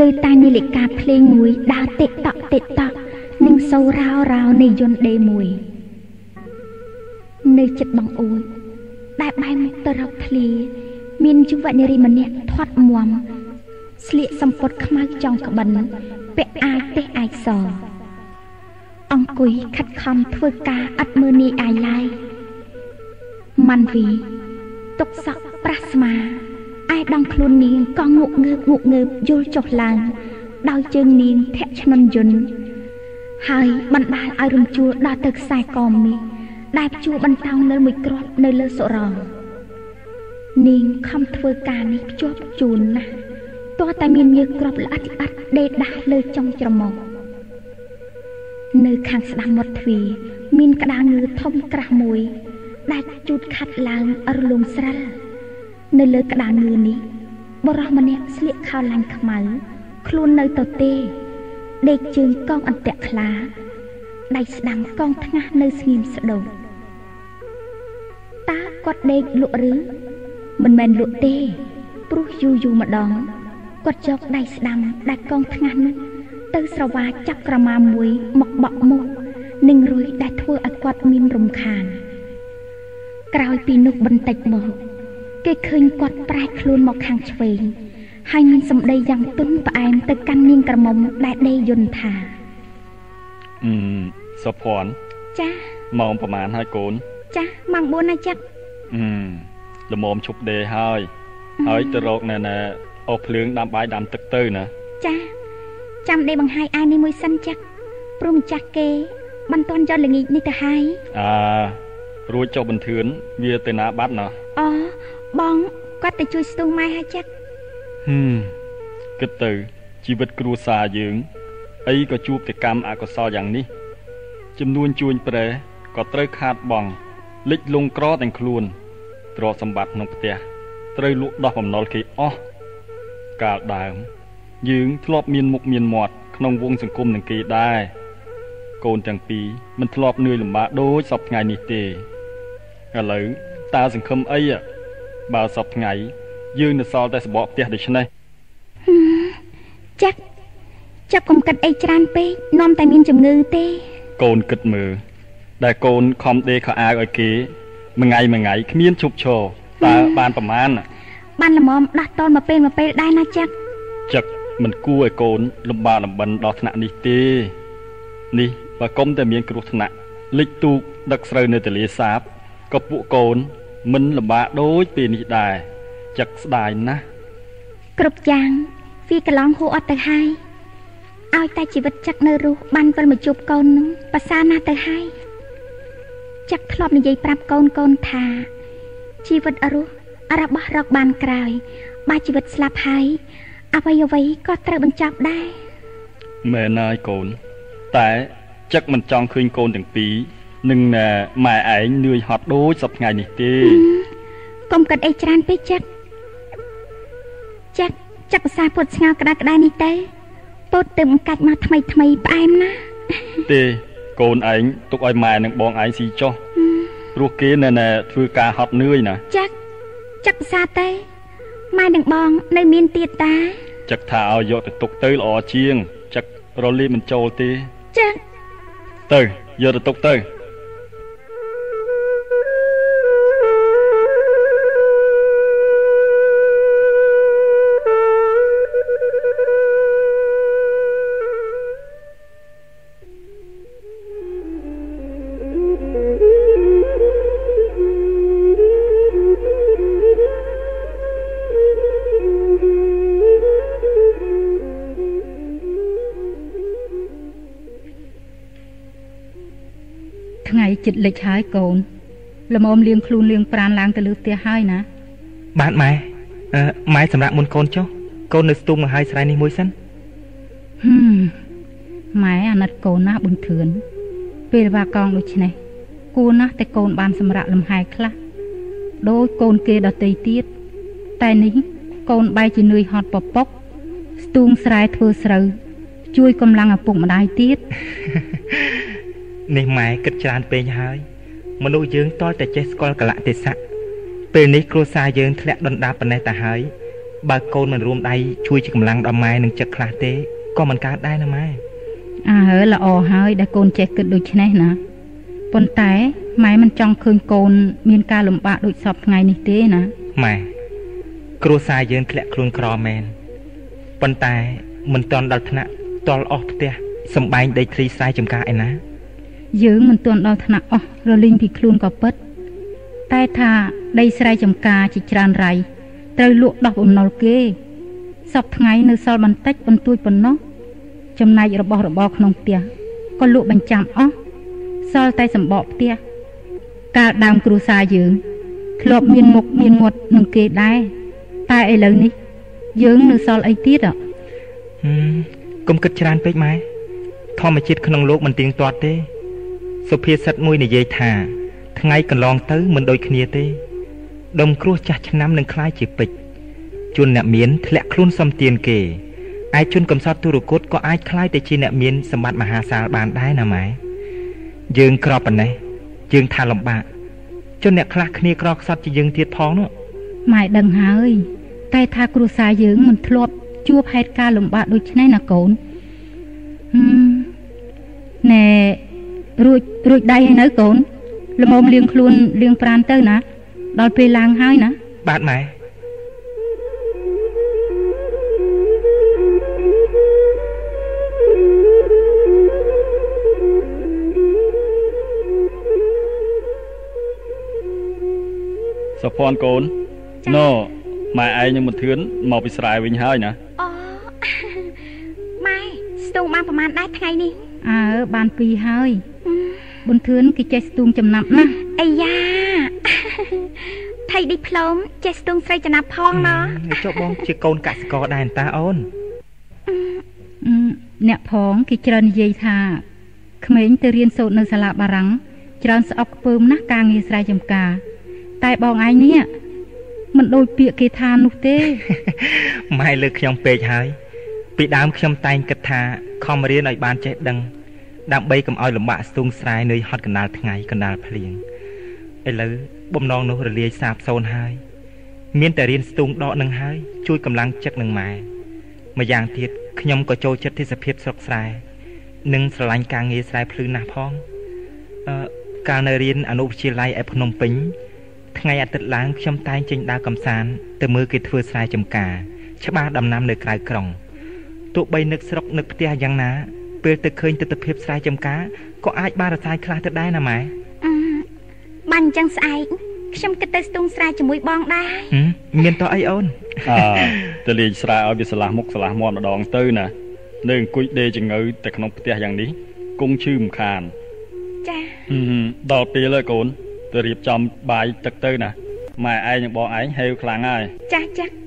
លើតែនាឡិកាភ្លេងមួយដើរតិកតក់តិកតក់និងសូររោរោនៃយន្តដេមួយនៅចិត្តបងអួយដែលបែរមុខទៅរកធ្លាមានយុវនារីម្នាក់ធាត់មាំស្លៀកសំពត់ខ្មៅចុងក្បិនពាក់អាវទេសអាយសអង្គុយខិតខំធ្វើការឥតមើលនាយអាយឡើយម៉ាន់វីទុកសក់ប្រាស់ស្មា ឯដងខ្លួននាងក៏ងក់ងើបងក់ងើបយល់ចុះឡើងដោយជើងនាងធាក់ឈ្នន់យន្តហើយបណ្ដាលឲ្យរំជួលដល់ទៅខ្សែកមាសដែលជួបន្តោងនៅមួយគ្រាប់នៅលើសុរងនាងខំធ្វើការនេះភ្ជាប់ជូនណាស់តោះតែមានញើសគ្រាប់ល្អិតល្អិតដេកដាស់លើចុងច្រមុះនៅខាងស្ដាំមាត់ទ្វារមានក្តារងើធំក្រាស់មួយដែលជូតខាត់ឡើងរលងស្រិល នៅលើក្តារងើនេះបរោះម្នាក់ស្លៀកខោឡាញ់ខ្មៅខ្លួននៅទៅទេដេកជើងកងអន្ទាក់ខ្លាដៃស្ដាំកងថ្ងាស់នៅស្ងៀមស្ដោតតើគាត់ដេកលក់ឬមិនមែនលក់ទេព្រោះយូរយូរម្ដងគាត់យកដៃស្ដាំដែលកងថ្ងាស់នោះទៅស្រវាចាប់ក្រមាមួយមកបក់មុខនិងរួយដែលធ្វើឲ្យគាត់មានរំខានក្រោយពីនោះបន្តិចមក គេឃើញគាត់ប្រែខ្លួនមកខាងឆ្វេងហើយមានសម្ដីយ៉ាងទន់ផ្អែមទៅកាន់នាងក្រមុំដែលដេយន្តថាអឺសុភ័ណ្ឌចាម៉ោងប្រហែលហើយកូន ចាម៉ោង4ណាចិត្តអឺល្មមឈប់ដេហើយ ហើយទៅរកណែណែអស់ភ្លើងដាំបាយដាំទឹកទៅណាចាចាំដេបង្ហាយអាយនេះមួយសិនចាក់ព្រោះម្ចាស់គេមិនទាន់យកល្ងាចនេះទៅហើយអើរួចចុះបន្ទឿនវាទៅណាបាត់ណោះអូ បងគាត់ទៅជួយស្ទូងម៉ែហើយចាក់ហឹមគិតទៅជីវិតគ្រួសារយើងអីក៏ជួបតែកម្មអកុសលយ៉ាងនេះ ចំនួនជួញប្រែក៏ត្រូវខាតបង់លិចលងក្រទាំងខ្លួនទ្រព្យសម្បត្តិក្នុងផ្ទះត្រូវលក់ដោះបំណុលគេអស់កាលដើម យើងធ្លាប់មានមុខមានមាត់ក្នុងវងសង្គមនឹងគេដែរកូនទាំងពីរមិនធ្លាប់នឿយលំបាកដូចសពថ្ងៃនេះទេឥឡូវតើសង្ឃឹមអី បើសពថ្ងៃយើងនៅសល់តែសបកផ្ទះដូច្នេះចាក់ចាប់កុំគិតអីច្រើនពេកនាំតែមានជំងឺទេ កូនគិតមើលដែលកូនខំដេកខោអាវឲ្យគេមួយថ្ងៃមួយថ្ងៃគ្មានឈប់ឈរតើបានប្រមាណបានល្មមដោះតនមកពេលមកពេលដែរណាចាក់ចឹកមិនគួរឲ្យកូនលំបាកលំបិនដល់ថ្នាក់នេះទេ នេះបើកុំតែមានគ្រោះថ្នាក់លិចទូកដឹកស្រូវនៅទលេសាបក៏ពួកកូន មិនលំបាកដូចពេលនេះដែរចឹកស្ដាយណាស់គ្រប់យ៉ាងវាកន្លងហួអត់ទៅហើយឲ្យតែជីវិតចឹកនៅរស់បានវិលមកជួបកូននឹងប្រសើរណាស់ទៅហើយចឹកធ្លាប់និយាយប្រាប់កូនកូនថា ជីវិតរស់របស់រកបានក្រោយបើជីវិតស្លាប់ហើយអ្វីអ្វីក៏ត្រូវបញ្ចប់ដែរមែនហើយកូន តែចឹកមិនចង់ឃើញកូនទាំងពីរ នឹងម៉ែឯងនឿយហត់ដូចសពថ្ងៃនេះទេកុំគិតអីច្រើនពេកចិត្តចិត្តចិត្តភាសាពុតស្ងោក្តារក្តារនេះទេពុតទៅបង្កាច់មកថ្មីថ្មីផ្អែមណាទេកូនឯងទុកឲ្យម៉ែនិងបងឯងស៊ីចុះព្រោះគេនៅធ្វើការហត់នឿយណាចិត្តចិត្តភាសាទេម៉ែនិងបងនៅមានទៀតតាចឹកថាឲ្យយកទៅទុកទៅល្អជាងចឹករលីមិនចូលទេចឹកទៅយកទៅទុកទៅ លិចហើយកូនល្មមលៀងខ្លួនលៀងប្រានឡើងទៅលើផ្ទះហើយណា បាទម៉ែអឺម៉ែសម្រាប់មុនកូនចុះកូននៅស្ទូងមកហើយស្រែនេះមួយសិនហឹមម៉ែអាណិតកូនណាស់ប៊ុនធឿនពេលវាកងដូច្នេះគួរណាស់តែកូនបានសម្រាប់លំហែខ្លះដោយកូនគេដតីទៀតតែនេះកូនបែរជានឿយហត់ពពុកស្ទូងស្រែធ្វើស្រូវ ជួយកម្លាំងឪពុកម្ដាយទៀត នេះម៉ែគិតច្រើនពេកហើយ មនុស្សយើងតើតែចេះស្គាល់កលៈទេសៈពេលនេះគ្រួសារយើងធ្លាក់ដុនដាបប៉ុណ្ណេះទៅហើយបើកូនមិនរួមដៃជួយជាកម្លាំងដល់ម៉ែនឹងចិត្តខ្លះទេក៏មិនកើតដែរណាម៉ែអើហើយល្អហើយដែលកូនចេះគិតដូចនេះណាប៉ុន្តែម៉ែមិនចង់ឃើញកូន មានការលំបាកដូចសពថ្ងៃនេះទេណាម៉ែគ្រួសារយើងធ្លាក់ខ្លួនក្រមែនប៉ុន្តែមិនទាន់ដល់ថ្នាក់តល់អស់ផ្ទះសំបែងដីធ្លីស្រែចម្ការឯណា យើងមិនទាន់ដល់ថ្នាក់អស់រលីងពីខ្លួនក៏ពិត តែថាដីស្រែចម្ការជាច្រើនរៃត្រូវលក់ដោះបំណុលគេសពថ្ងៃនៅសល់បន្តិចបន្តួចប៉ុណ្ណោះចំណែករបស់របរក្នុងផ្ទះក៏លក់បញ្ចាំអស់សល់តែសម្បកផ្ទះកាលដើមគ្រួសារយើងធ្លាប់មានមុខមានមាត់នឹងគេដែរតែឥឡូវនេះ យើងនៅសល់អីទៀតអ្ហ៎ហឹមកុំគិតច្រើនពេកម៉ែធម្មជាតិក្នុងលោកមិនទៀងទាត់ទេ សុភាសិតមួយនិយាយថា ថ្ងៃកន្លងទៅមិនដូចគ្នាទេ ដុំគ្រោះចាស់ឆ្នាំនឹងคล้ายជាពេជ្រជនអ្នកមានធ្លាក់ខ្លួនសំទៀនគេឯជនកំសត់ទុរគតក៏អាចคล้ายទៅជាអ្នកមានសម្បត្តិមហាសាលបានដែរណាម៉ែយើងក្រប៉ុណ្ណេះយើងថាលំបាកជនអ្នកខ្លះគ្នាក្រខ្សត់ជាយើងទៀតផងនោះ ម៉ែដឹងហើយ តែថាគ្រួសារយើងមិនធ្លាប់ជួបហេតុការណ៍លំបាកដូចនេះណាកូនហឹមណែ រួចរួចដៃហើយនៅកូនល្មមលៀងខ្លួនលៀងប្រានទៅណា ដល់ពេលឡើងហើយណាបាទម៉ែសុភ័ណ្ឌកូនណូម៉ែឯងនឹងមិនធឿនមកពីស្រែវិញហើយណាអូម៉ែស្ទូងបានប្រហែលដែរថ្ងៃនេះអើបានពីរហើយ ប៊ុនធឿនគេចេះស្ទូងចំណាប់ណាស់អាយ៉ាថៃឌីផ្លូមចេះស្ទូងស្រីចំណាប់ផងណោះហឹមចុះបងជាកូនកសិករដែរតាអូនអឺអ្នកផងគេច្រើននិយាយថាក្មេងទៅរៀនសូត្រនៅសាលាបារាំងច្រើនស្អប់ខ្ពើមណាស់ការងារស្រែចម្ការ តែបងឯងនេះមិនដូចពាក្យគេថានោះទេម៉ែលើកខ្ញុំពេកហើយ ពីដើមខ្ញុំតែងគិតថាខំរៀនឲ្យបានចេះដឹង ដើម្បីកុំឲ្យលំបាកស្ទូងស្រែនឿយហត់កណ្ដាលថ្ងៃកណ្ដាលភ្លៀងឥឡូវបំណងនោះរលាយសាបសូន្យហើយ មានតែរៀនស្ទូងដកនឹងហើយជួយកម្លាំងចិត្តនឹងម៉ែម្យ៉ាងទៀតខ្ញុំក៏ចូលចិត្តទេសភាពស្រុកស្រែនិងស្រឡាញ់ការងារស្រែភ្លឺណាស់ផងអឺកាលនៅរៀនអនុវិទ្យាល័យឯភ្នំពេញថ្ងៃអាទិត្យឡើងខ្ញុំតែងចេញដើរកំសាន្តទៅមើលគេធ្វើស្រែចម្ការ ច្បាស់ដំណាំនៅក្រៅក្រុងទោះបីនឹកស្រុកនឹកផ្ទះយ៉ាងណា ពេលទៅឃើញទស្សនភាពស្រែចម្ការក៏អាចបានរសាយខ្លះទៅដែរណាម៉ែអឺបានអញ្ចឹងស្អែកខ្ញុំគិតទៅស្ទូងស្រែជាមួយបងដែរហឹមមានតោះអីអូនអើទៅលេងស្រែឲ្យវាឆ្លាស់មុខឆ្លាស់មាត់ម្ដងទៅណានៅអង្គុយដេកចង្អើតែក្នុងផ្ទះយ៉ាងនេះគង់ឈឺមិនខានចាហឹមហឹមដល់ពេលហើយកូនទៅរៀបចំបាយទឹកទៅណាម៉ែឯងនិងបងឯងហេវខ្លាំងហើយចាចាប៊ុ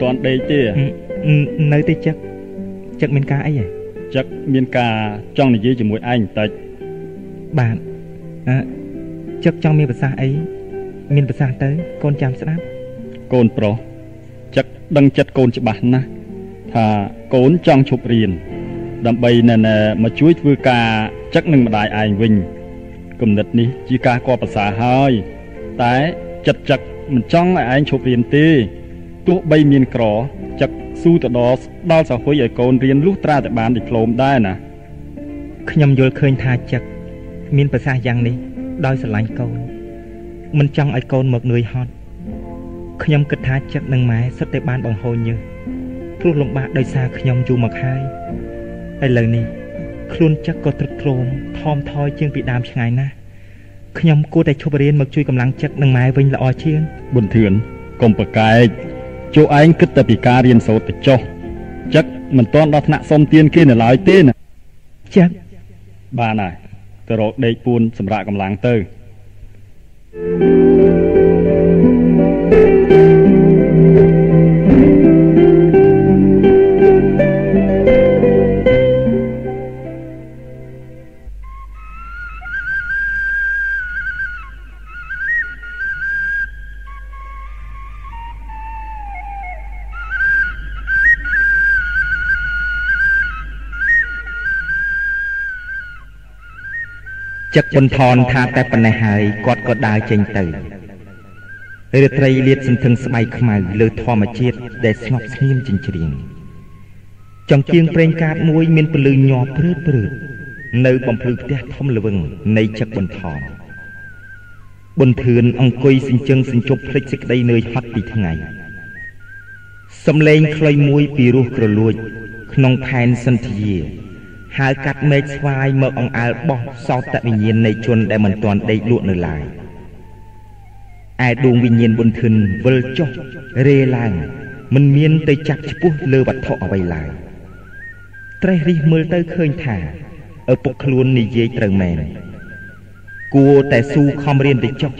ទាន់ដេកទេហឹមនៅទីចឹកចឹកមានការអីហ៎ចឹកមានការចង់និយាយជាមួយឯងបន្តិចបាទ អឺចឹកចង់មានប្រសាសន៍អីមានប្រសាសន៍ទៅ កូនចាំស្ដាប់កូនប្រុសចឹកដឹងចិត្តកូនច្បាស់ណាស់ថាកូនចង់ឈប់រៀនដើម្បីណែណែមកជួយធ្វើការចឹកនឹងម្ដាយឯងវិញគំនិតនេះជាការគប់ប្រសាហើយ តែចិត្តចឹកមិនចង់ឲ្យឯងឈប់រៀនទេទោះបីមានក្រចឹកស៊ូទៅដល់ដល់សហុយឲ្យកូនរៀនលុះត្រាតែបានឌីប្លូមដែរណាខ្ញុំយល់ឃើញថាចឹក មានប្រសាសន៍យ៉ាងនេះដោយស្រឡាញ់កូនមិនចង់ឲ្យកូនមកនឿយហត់ខ្ញុំគិតថាចិត្តនឹងម៉ែសុទ្ធតែបានបង្ហូរញើសព្រោះលំបាកដោយសារខ្ញុំយូរមកហើយឥឡូវនេះខ្លួនចឹកក៏ទ្រុឌទ្រោមថមថយជាងពីដើមឆ្ងាយណាស់ខ្ញុំគួរតែឈប់រៀនមកជួយកម្លាំងចិត្តនឹងម៉ែវិញល្អជាងប៊ុនធឿនកុំប្រកែកចូលឯងគិតតែពីការរៀនសូត្រទៅចុះចឹកមិនទាន់ដល់ថ្នាក់សុំទានគេនៅឡើយទេណាចឹកបានហើយ ទៅរកដេកពួនសម្រាប់កម្លាំងទៅ ចឹកបន្ថនថាតែប៉ុណ្ណេះហើយគាត់ក៏ដើរចេញទៅរាត្រីលាតសន្ធឹងស្បៃខ្មៅលើធម្មជាតិដែលស្ងប់ស្ងៀមចិញ្ច្រៀងចង្គៀងប្រេងកាតមួយមានពលឺញាប់ព្រឺតព្រឺតនៅបំភ្លឺផ្ទះធំល្វឹងនៃចឹកបន្ថនប៊ុនធឿនអង្គុយសិញ្ជឹងសិញ្ជប់ភ្លេចសេចក្តីនឿយហត់ពីថ្ងៃសំឡេងខ្លីមួយពីរោះក្រលួច ក្នុងផែនសន្ធា ហើយកាត់មេឃស្វាយមកអង្អើលបោះសោតវិញ្ញាណនៃជនដែលមិនទាន់ដេកលក់នៅឡើយឯដួងវិញ្ញាណបុនធិនវិលចុះរេឡើងមិនមានទៅចាប់ឈ្មោះលើវត្ថុអ្វីឡើយត្រេះរិះមើលទៅឃើញថាឪពុកខ្លួននិយាយត្រូវមែនគួរតែស៊ូខំរៀនទៅចុះ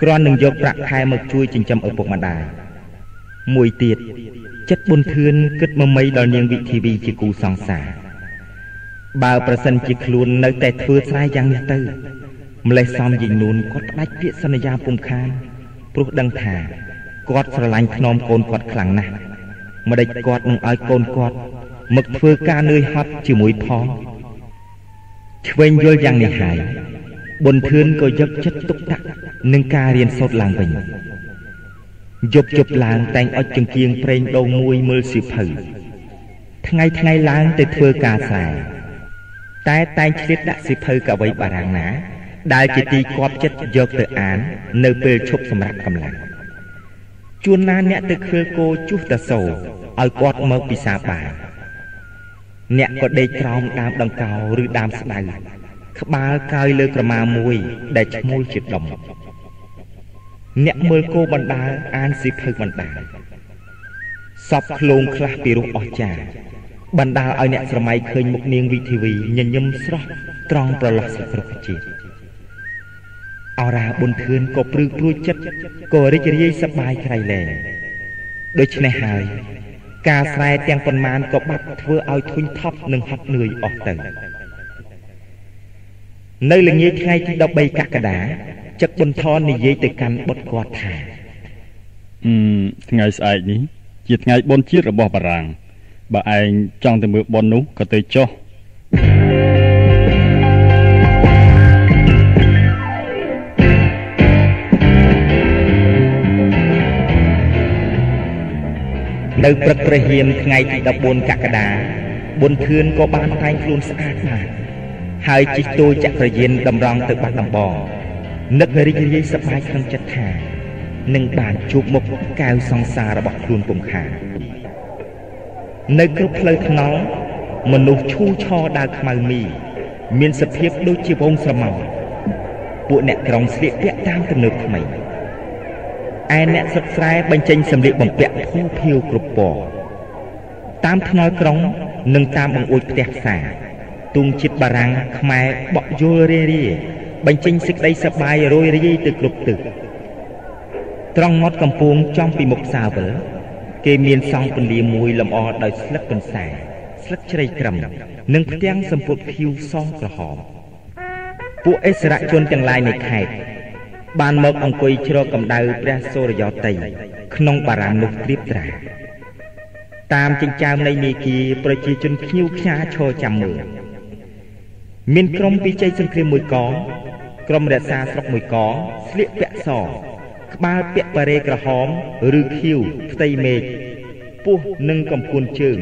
គ្រាន់នឹងយកប្រាក់ខែមកជួយចិញ្ចឹមឪពុកម្ដាយមួយទៀតចិត្តបុនធឿនគិតមមៃដល់នាងវិធីវីជាគូសង្សារ បើប្រសិនជាខ្លួននៅតែធ្វើស្រែយ៉ាងនេះទៅម្លេះសំយីនួនគាត់ផ្ដាច់ពាក្យសន្យាពុំខានព្រោះដឹងថាគាត់ស្រឡាញ់ធ្នមកូនគាត់ខ្លាំងណាស់ម្ដេចគាត់នឹងឲ្យកូនគាត់មកធ្វើការនឿយហត់ជាមួយផងឆ្វេងយល់យ៉ាងនេះហើយបុនធឿនក៏យកចិត្តទុកដាក់នឹងការរៀនសូត្រឡើងវិញយប់ជប់ឡើងតែងអុចចង្គៀងប្រេងដូងមួយមើលសិភៅថ្ងៃថ្ងៃឡើងទៅធ្វើការស្រែ តែតែងឆ្លៀតដាក់សិភៅកវីបារាំងណា ដែលជាទីគាប់ចិត្តយកទៅអាន នៅពេលឈប់សម្រាប់កម្លាំងជួនណាអ្នកទៅឃើលគោជុះតសូឲ្យគាត់មកពិសាបាអ្នកក៏ដេកក្រោមដើមដង្កោឬដើមស្ដៅក្បាលកើយលើក្រមាមួយដែលឈ្មោលជាដុំអ្នកមើលគោបណ្ដាលអានសិភៅបណ្ដាលសពឃ្លោងខ្លះពីរោះអស្ចារ្យ បណ្ដាលឲ្យអ្នកស្រមៃឃើញមុខនាងវិធីវីញញឹមស្រស់ត្រង់ប្រឡោះសិទ្ធរុក្ខជាតិអរាបុនធឿនក៏ព្រឺព្រួយចិត្តក៏រីករាយសប្បាយក្រៃលែងដូច្នេះហើយ ការស្រែទាំងប៉ុន្មានក៏បាត់ធ្វើឲ្យធុញថប់និងហត់នឿយអស់ទៅនៅល្ងាចថ្ងៃទី13កក្កដាចឹកបុនថននិយាយទៅកាន់បុត្រគាត់ថាអឺថ្ងៃស្អែកនេះជាថ្ងៃបុណ្យជាតិរបស់បារាំង បើឯងចង់ទៅមើលបុណ្យនោះក៏ទៅចុះនៅព្រឹកព្រះហៀមថ្ងៃទី14កក្កដាបុនធឿនក៏បានតែងខ្លួនស្អាតណាស់ហើយជិះទូលចក្រយានតម្រង់ទៅបាត់ដំបងនឹករីករាយសប្បាយក្នុងចិត្តថានឹងបានជួបមុខកៅសង្សាររបស់ខ្លួនពុំខាន នៅគ្រប់ផ្លូវថ្នល់មនុស្សឈូឆរដើរខ្មៅមីមានសភាពដូចជាវងស្រមោលពួកអ្នកក្រុងស្លៀកពាក់តាមទំនើបថ្មីឯអ្នកសិក្សាស្រែបញ្ចេញសម្លៀកបំពាក់ភូភៀវគ្រប់ពណ៌តាមថ្នល់ក្រុងនិងតាមបង្អួចផ្ទះផ្សារទុងជាតិបារាំងខ្មែរបក់យល់រារាបញ្ចេញសេចក្តីសប្បាយរយរាយទៅគ្រប់ទិសត្រង់មាត់កំពូងចំពីមុខផ្សារវិល គេមានសង់ពន្លាមួយលម្អដោយស្លឹកកន្សែស្លឹកជ្រៃក្រឹមនិងផ្ទាំងសម្ពុតភៀវសក្រហមពួកអិសរជនទាំងឡាយនៃខេត្តបានមកអង្គុយជ្រកកម្ដៅព្រះសូរយោតីក្នុងបារាំងនោះត្រៀបត្រាតាមចិញ្ចើមនៃនីគាប្រជាជនភ្ញៀវខ្ញាឈរចាំមើលមានក្រុមពីជ័យសង្គ្រាមមួយកងក្រុមរក្សាស្រុកមួយកងស្លៀកពាក់ស ក្បាលពាក់បារេក្រហម ឬខៀវផ្ទៃមេឃពោះនិងកំពួនជើង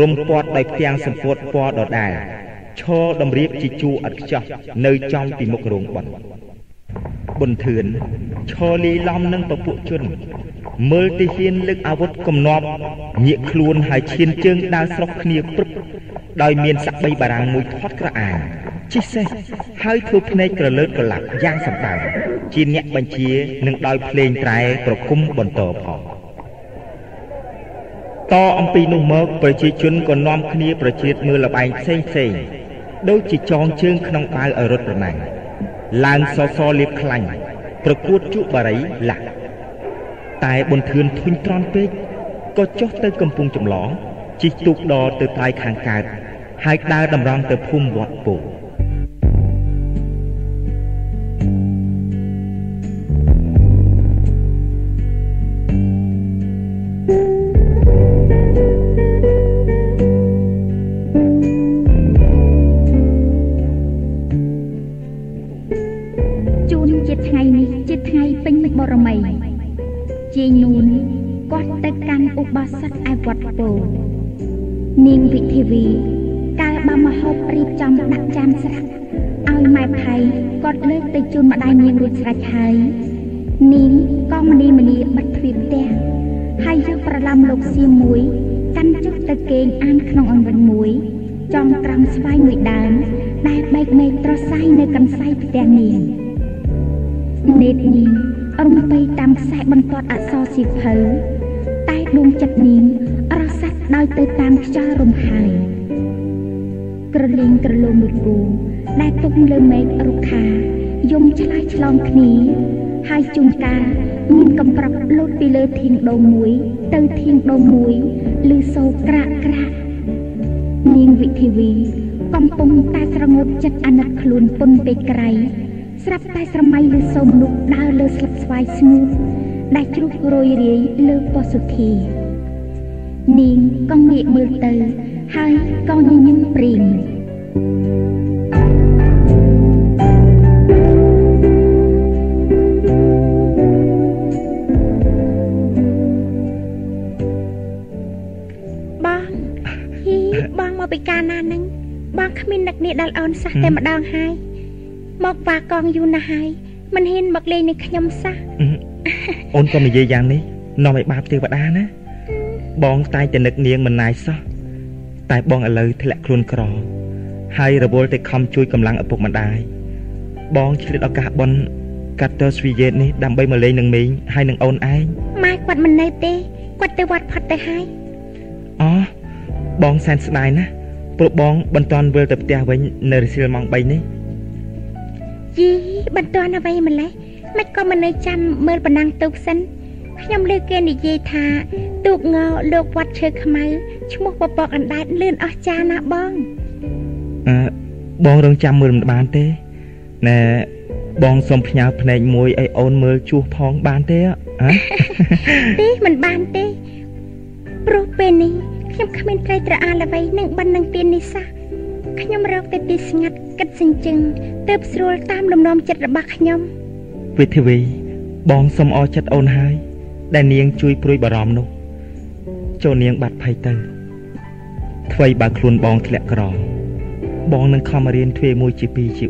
រុំព័ទ្ធដោយផ្ទាំងសម្ពុតពណ៌ដដែលឈរតម្រៀបជាជួរឥតខ្ចោះនៅចំពីមុខរោងបន់ប៊ុនធឿនឈរលីឡំនឹងពពួកជន មើលទីហ៊ានលើកអាវុធគំនាប់ញាកខ្លួនហើយឈានជើងដើរស្រុកគ្នាព្រឹបដោយមានសក្តិបារាំងមួយធាត់ក្រអាន ជិះសេះហើយធ្វើភ្នែកក្រលើតក្រឡាប់យ៉ាងសម្បើមជាអ្នកបញ្ជានឹងដោយភ្លេងត្រែប្រគំបន្តផងតអំពីនោះមកប្រជាជនក៏នាំគ្នាប្រជៀតមើលលបែងផ្សេងផ្សេងដូចជាចងជើងក្នុងបាវឲ្យរត់ប្រណាំងឡើងសសលៀបខ្លាញ់ប្រកួតជក់បារីលាក់តែប៊ុនធឿនធុញទ្រាន់ពេកក៏ចុះទៅកំពង់ចម្លងជិះទូកដទៅថ្លៃខាងកើតហើយដើរតម្រង់ទៅភូមិវត្តពោជូ បោសថឯវត្តពោនាងវិធីវីកាលបើមហូបរៀបចំដាក់ចានស្រាប់ឲ្យម៉ែផៃគាត់លើកទៅជូនម្ដាយនាងរួចស្រេចហើយនាងក៏មនីមនីបិទទ្វារផ្ទះហើយយកប្រឡំលោកសៀមមួយកាន់ចុះទៅគេងអានក្នុងអង្វិនមួយចងត្រង់ស្វាយមួយដើមដែលបែកមេឃត្រសាយនៅកន្សែងផ្ទះនាងនេតនាងរំពេតាមខ្សែបន្ទាត់អក្សរសៀវភៅ តែដួងចិត្តនាងរសាត់ដោយទៅតាមខ្យល់រំហើយក្រលីងក្រឡូមមួយគូដែលទុកលើមេឃរុក្ខាយំឆ្លើយឆ្លងគ្នាហើយជួនកាលមានកំប្រាប់លោតពីលើធាងដូងមួយ ទៅធាងដូងមួយឬសូរក្រាក់ក្រាក់នាងវិធីវីកំពុងតែស្រងត់ចិត្តអាណិតខ្លួនពុនពេកក្រៃស្រាប់តែស្រមៃលើសូមនោះដើរលើស្លឹកស្វាយស្ងួត ដែលជ្រុះរយរាយលើពសុធីនាងក៏ងាកមើលទៅ ហើយក៏ញញឹមព្រីងបងហ៊ីបងមកពីកាលណាហ្នឹងបងគ្មាននឹកនេះដល់អូនសោះតែម្ដងហើយមកវាកងយូរណាស់ហើយមិនហ៊ានមកលេងនឹងខ្ញុំសោះ អូនក៏និយាយយ៉ាងនេះនាំឲ្យបាបទេវតាណាបងតែងតែនឹកនាងមិនណាយសោះតែបងឥឡូវធ្លាក់ខ្លួនក្រហើយរវល់តែខំជួយកម្លាំងឪពុកម្ដាយបងឆ្លៀតឱកាសបន់កាត់តើស្វីយេតនេះដើម្បីមកលេងនឹងមីងហើយនឹងអូនឯងម៉ែគាត់មិននៅទេគាត់ទៅវត្តផុតទៅហើយអូបងសែនស្ដាយណាស់ព្រោះបងមិនតាន់វិលទៅផ្ទះវិញនៅរសៀលម៉ោង3នេះយីបន្ទាន់អ្វីម្លេះ មិនក៏មិននៅចាំមើលប៉ុណ្ណឹងទូកសិនខ្ញុំលើគេនិយាយថាទូកងលោកវត្តឈើខ្មៅឈ្មោះពពកអណ្ដែតលឿនអស្ចារ្យណាស់បងអឺបងរងចាំមើលមិនបានទេណែបងសុំផ្ញើភ្នែកមួយឲ្យអូនមើលជួសផងបានទេហ៎ទេមិនបានទេព្រោះពេលនេះខ្ញុំគ្មានត្រីត្រអាលអ្វីនឹងបិណ្ឌនឹងទៀននេះសោះខ្ញុំរកតែទីស្ងាត់គិតសិញ្ជឹងទើបស្រួលតាមលំនាំចិត្តរបស់ខ្ញុំ វិធីវីបងសុំអរចិត្តអូនហើយ ដែលនាងជួយព្រួយបារម្ភនោះចូលនាងបាត់ភ័យទៅថ្មីបើខ្លួនបងធ្លាក់ក្រ បងនឹងខំរៀនទ្វេមួយជា2ជា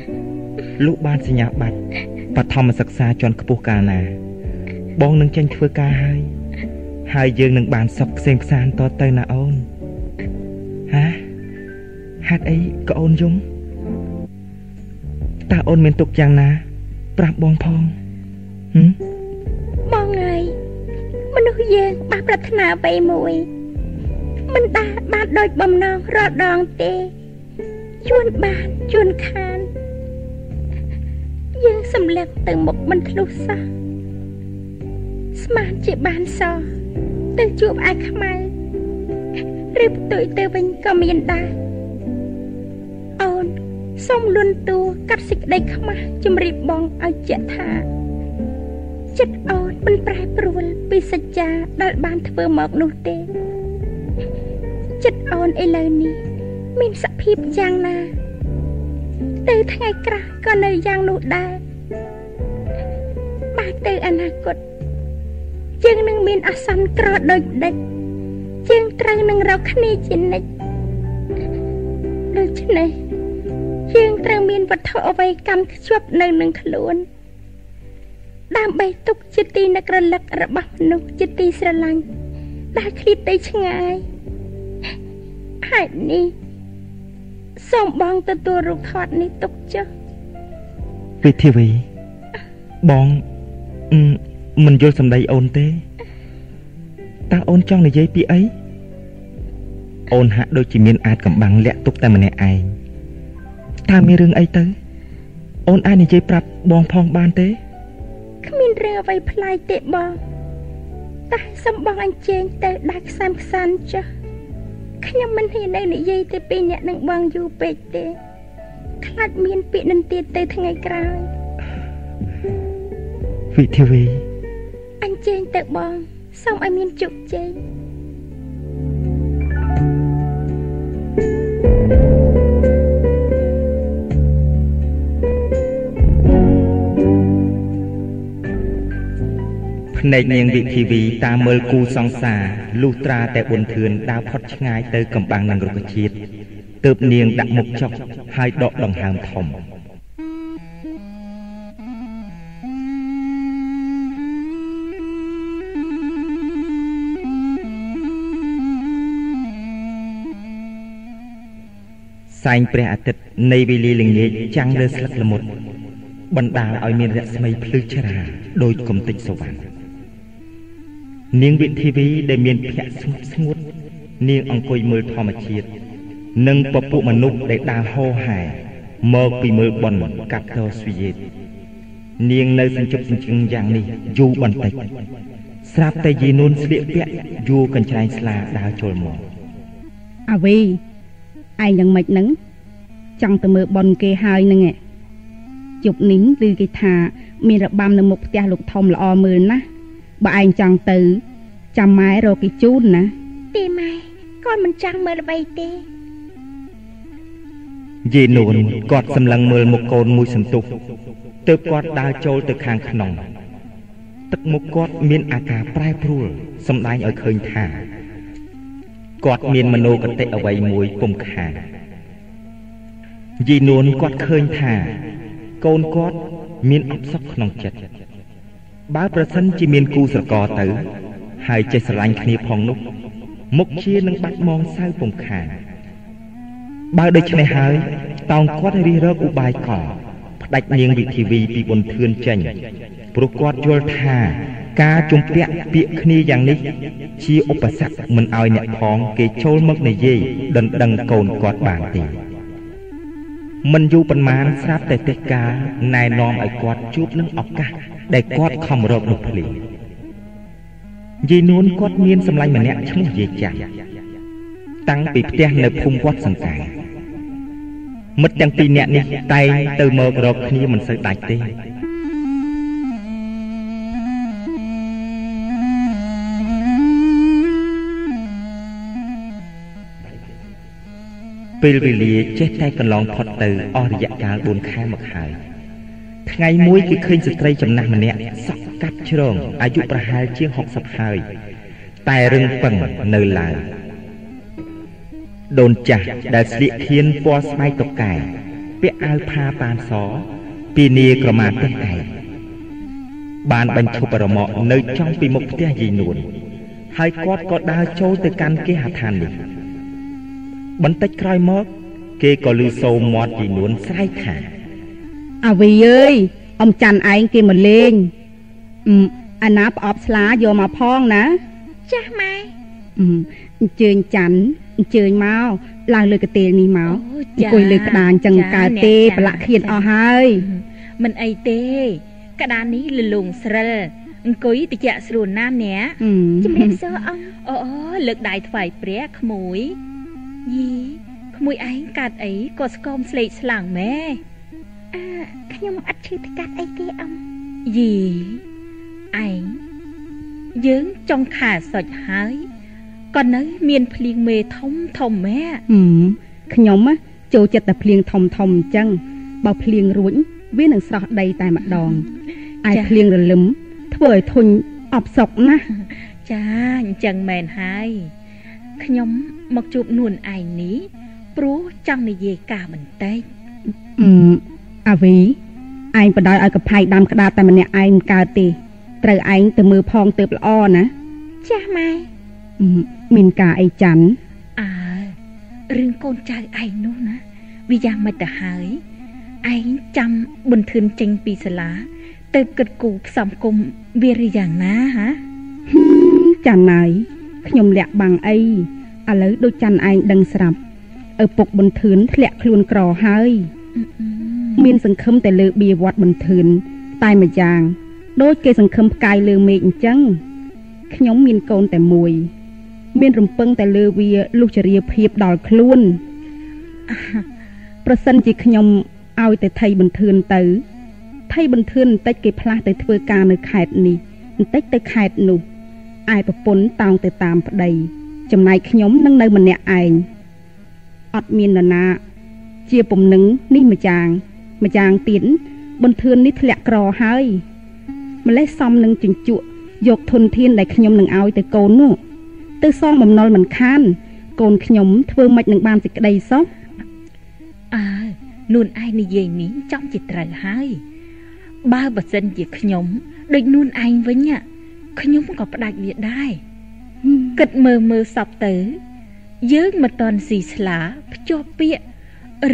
3លុះបានសញ្ញាបត្របឋមសិក្សាជាន់ខ្ពស់កាលណា បងនឹងចេញធ្វើការហើយហើយយើងនឹងបានសុខខ្សែងខ្សានតទៅណាអូនហាហេតុអីក៏អូនយំតើអូនមានទុកយ៉ាងណា ប្រាប់បងផងហឹមបងអើយមនុស្សយើងបាក់ប្រាថ្នាអ្វីមួយមិនដាល់បានដូចបំណងរាល់ដងទេជួនបានជួនខានយើងសម្លឹងទៅមុខមិនធ្លុះសោះស្មានជាបានសទៅជួបអាចខ្មៅឬផ្ទុយទៅវិញក៏មានដែរអូន សូមលន់តួកាត់សេចក្តីខ្មាស់ជំរាបបងឲ្យជាក់ថាចិត្តអូនមិនប្រែប្រួលពីសច្ចាដែលបានធ្វើមកនោះទេចិត្តអូនឥឡូវនេះ មានសភាពយ៉ាងណា ទៅថ្ងៃក្រោយក៏នៅយ៉ាងនោះដែរបើទៅអនាគតយើងនឹងមានអាសន្នក្រដូចដេចយើងត្រូវនឹងរកគ្នាជានិច្ចដូច្នេះ យើងត្រូវមានវត្ថុអ្វីកាន់ខ្ជាប់នៅនឹងខ្លួនដើម្បីទុកជាទីនឹករលឹករបស់មនុស្សជាទីស្រឡាញ់ដែលឃ្លាតទៅឆ្ងាយហេតុនេះសូមបងទទួលរូបថតនេះទុកចុះវិធីវីបងមិនយល់សម្ដីអូនទេតើអូនចង់និយាយពីអីអូនហាក់ដូចជាមានអាចកំបាំងលាក់ទុកតែម្នាក់ឯង តើមានរឿងអីទៅ អូនអាចនិយាយប្រាប់បងផងបានទេគ្មានរឿងអ្វីប្លែកទេបងតែសំបងអញ្ជើញទៅដាច់ខ្សានខ្សានចុះខ្ញុំមិនហ៊ាននៅនិយាយទៅពីអ្នកនឹងបងយូរពេកទេខ្លាចមានពាក្យនឹងទៀតទៅថ្ងៃក្រោយវិធីវីអញ្ជើញទៅបងសូមឲ្យមានជោគជ័យ ភ្នែកនាងវិធីវីតាមមើលគូសង្សារលុះត្រាតែបុនធឿនដើរផុតឆ្ងាយទៅកំបាំងនឹងរុក្ខជាតិទើបនាងដាក់មុខចុកហើយដកដង្ហើមធំសែងព្រះអាទិត្យនៃវេលាល្ងាចចាំងលើស្លឹកល្មុតបណ្ដាលឲ្យមានរស្មីភ្លឺច្រាដូចកំទេចសវណ្ណ នាងវិធីវីដែលមានភ័ក្រស្ងប់ស្ងួត នាងអង្គុយមើលធម្មជាតិនិងពពួកមនុស្សដែលដើរហោហែមកពីមើលបនកាប់តស្វីយេតនាងនៅសញ្ជប់សញ្ជឹងយ៉ាងនេះយូរបន្តិចស្រាប់តែយីនួនស្លៀកពាក់យួរកញ្ច្រែងស្លាដើរចូលមកអាវីឯងយ៉ាងម៉េចនឹងចង់ទៅមើលប៉ុនគេហើយនឹងជប់នេះគឺគេថា មានរបាំនៅមុខផ្ទះលោកធំល្អមើលណាស់ បើឯងចង់ទៅចាំម៉ែរកគេជូនណាទេម៉ែកូនមិនចង់មើលអ្វីទេយេនួនគាត់សម្លឹងមើលមុខកូនមួយសន្ទុះទើបគាត់ដើរចូលទៅខាងក្នុងទឹកមុខគាត់មានអាការប្រែប្រួលសម្ដែងឲ្យឃើញថាគាត់មានមโนគតិអ្វីមួយពុំខានយីនួនគាត់ឃើញថា កូនគាត់មានអបសុខក្នុងចិត្ត បើប្រសិនជាមានគូស្រករទៅ ហើយចេះស្រឡាញ់គ្នាផងនោះ មុខជានឹងបាត់មងសៅពុំខានបើដូច្នេះហើយតោងគាត់រិះរកឧបាយកលផ្ដាច់នាងវិធីវីពីបុនធឿនចេញព្រោះគាត់យល់ថាការជំពាក់ពាក្យគ្នាយ៉ាងនេះ ជាឧបសគ្គមិនឲ្យអ្នកផងគេចូលមកនិយាយដណ្ដឹងកូនគាត់បានទេមិនយូរប៉ុន្មានស្រាប់តែទេការណែនាំឲ្យគាត់ជួបនឹងឱកាស ដែលគាត់ខំរកនោះភ្លាមយាយនួនគាត់មានសម្លាញ់ម្នាក់ឈ្មោះយាយចាស់តាំងពីផ្ទះនៅភូមិវត្តសង្កាមិត្តទាំងពីរនាក់នេះតែងទៅមករកគ្នាមិនសូវដាច់ទេពេលវេលាចេះតែកន្លងផុតទៅអស់រយៈកាល4ខែមកហើយ ថ្ងៃមួយគឺឃើញស្ត្រីចំណាស់ម្នាក់សក់កាត់ជ្រងអាយុប្រហែលជាង60ហើយតែរឹងពឹងនៅឡើយដូនចាស់ដែលស្លៀកខៀនពណ៌ស្បែកតុកែពាក់អាវផាប៉ានសពីនីក្រមាទឹកឯងបានបញ្ឈប់រមាក់នៅចំពីមុខផ្ទះយាយនួនហើយគាត់ក៏ដើរចូលទៅកាន់គេហដ្ឋាននេះបន្តិចក្រោយមក គេក៏លឺសូរមាត់យាយនួនស្រែកថា អាវីអើយអ៊ំច័ន្ទឯងគេមកលេងអាណាប្រអប់ស្លាយកមកផងណា ចាស់ម៉ែអញ្ជើញច័ន្ទអញ្ជើញមកឡើងលើកទេលនេះមកអង្គុយលើក្តារអញ្ចឹងកើតទេប្រឡាក់ខៀនអស់ហើយមិនអីទេ ក្តារនេះលលងស្រិលអង្គុយតិចស្រួលណាស់អ្នកជំរាបសួរអង្គអូអូលើកដៃថ្វាយព្រះក្មួយយីក្មួយឯងកាត់អីក៏ស្គមស្លេកស្លាំងម៉ែ អឺខ្ញុំអត់ឈឺទៅកាត់អីទេអង្គយីឯងយើងចង់ខាសុចហើយក៏នៅ មានភ្លៀងមេធំធំម៉ែខ្ញុំចូលចិត្តតែភ្លៀងធំធំអញ្ចឹងបើភ្លៀងរួចវានឹងស្រស់ដីតែម្ដងឯភ្លៀងរលឹមធ្វើឲ្យធុញអបសុកណាស់ចាអញ្ចឹងមែនហើយខ្ញុំមកជួបនួនឯងនេះព្រោះចង់និយាយការបន្តិច អឺអាវីឯងបដ ாய் ឲ្យកផៃដាំក្តារតែម្នាក់ឯងមិនកើតទេត្រូវឯងទៅមើលផងទើបល្អណាចាស់ម៉ែអឺមានការអីច័ន្ទអើរឿងកូនចៅឯងនោះណាវាយ៉ាងម៉េចទៅហើយឯងចាំបន្ធឿនចេញពីសាលា ទៅគិតគូរផ្សំគុំវាឬយ៉ាងណាហាច័ន្ទហើយខ្ញុំលាក់បាំងអីឥឡូវដូចច័ន្ទឯងដឹងស្រាប់ឪពុកបន្ធឿនធ្លាក់ខ្លួនក្រហើយ មានសង្ឃឹមតែលើបៀវត្តបន្ធឿនតែម្យ៉ាងដូចគេសង្ឃឹមផ្កាយលើមេឃអញ្ចឹងខ្ញុំមានកូនតែមួយ មានរំពឹងតែលើវាលុះចរិយាភាពដល់ខ្លួនប្រសិនជាខ្ញុំឲ្យតែថៃបន្ធឿនទៅថៃបន្ធឿនបន្តិចគេផ្លាស់ទៅធ្វើការនៅខេត្តនេះបន្តិចទៅខេត្តនោះឯប្រពន្ធតោងទៅតាមប្តី ចំណែកខ្ញុំនឹងនៅម្នាក់ឯងអត់មាននរណា ជាពំនឹងនេះម្យ៉ាង ម្យ៉ាងទៀតបន្ធឿននេះធ្លាក់ក្រហើយម្លេះសំនឹងជញ្ជក់យកធនធានដែលខ្ញុំនឹងឲ្យទៅកូននោះទៅសងបំណុលមិនខានកូនខ្ញុំធ្វើមិននឹងបានសេចក្តីសោះអើនួនឯងនិយាយនេះចំជាត្រូវហើយបើបើសិនជាខ្ញុំដូចនួនឯងវិញอะខ្ញុំក៏ផ្ដាច់វាដែរគិតមើលមើលសពទៅ យើងមិនតន់ស៊ីស្លាភ្ជាប់ពាក្យ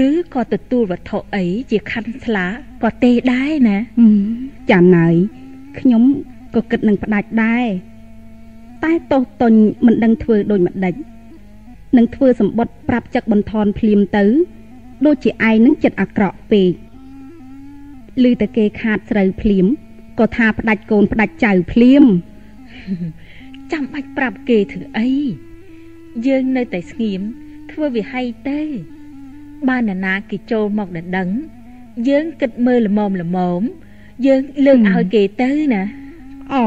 ឬក៏ទទួលវត្ថុអីជាខណ្ឌស្លាក៏ទេដែរណាហឹមចាំណៃខ្ញុំក៏គិតនឹងផ្ដាច់ដែរតែតោះតុញមិនដឹងធ្វើដូចម្ដេចនឹងធ្វើសម្បត្តិប្រាប់ចឹកបន្ថនភ្លាមទៅ ដូចជាឯងនឹងចិត្តអាក្រក់ពេកឮតែគេខាតស្រូវភ្លាមក៏ថាផ្ដាច់កូនផ្ដាច់ចៅភ្លាមចាំបាច់ប្រាប់គេធ្វើអីយើងនៅតែស្ងៀមធ្វើវិហ័យទៅ បើនរណាគេចូលមកដណ្ដឹង យើងគិតមើលល្មមល្មមយើងលើកឲ្យគេទៅណាអូ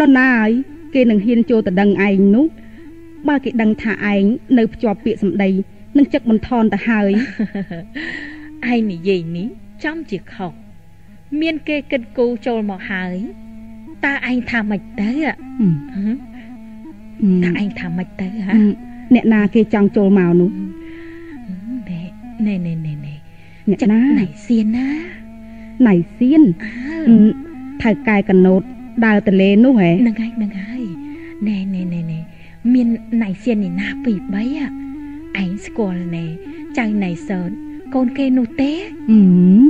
ដល់ណាហើយគេនឹងហ៊ានចូលទៅដឹងឯងនោះបើគេដឹងថាឯងនៅភ្ជាប់ពាក្យសម្ដីនឹងចឹកបន្ថនទៅហើយឯងនិយាយនេះចំជាខុសមានគេគិតគូរចូលមកហើយតើឯងថាម៉េចទៅอะហឹមហឹមហឹមតើឯងថាម៉េចទៅហ៎ហឹមអ្នកណាគេចង់ចូលមកនោះ ណែណែណែណែអ្នកចិត្តណាណៃសៀនណាណៃសៀនអើហឹមថៅកែកណូតដើរតលេនោះហ៎ហ្នឹងហើយហ្នឹងហើយណែណែណែណែមានណៃសៀននេះណាពីរបីอะឯងស្គាល់ណែចៅណៃសតកូនគេនោះទេហឹម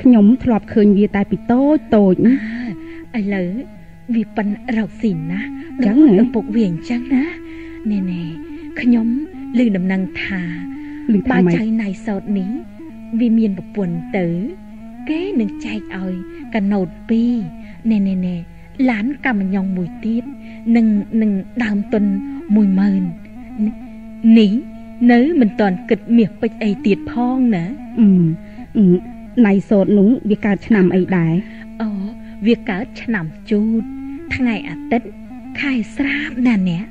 ខ្ញុំធ្លាប់ឃើញវាតែពីតូចតូចអើឥឡូវវាប៉ិនរកស៊ីណាចឹចឹងងហ៎ឪពុកវាអញ្ចឹងណាណែណែខ្ញុំឮដំណឹងថា ឮថាបើម៉េចចៅណៃសោតនេះវាមានប្រពន្ធទៅ គេនឹងចែកឲ្យកណូត2ណែណែណែឡានកម្មញ្ញងមួយទៀតនឹងនឹងដើមទុន10000នេះនៅមិនតាន់គិតមាសពេជ្រអីទៀតផងណាអឺអឺណៃសោតនោះវាកើតឆ្នាំអីដែរអូវាកើតឆ្នាំជូតថ្ងៃអាទិត្យខែស្រាបណាអ្នក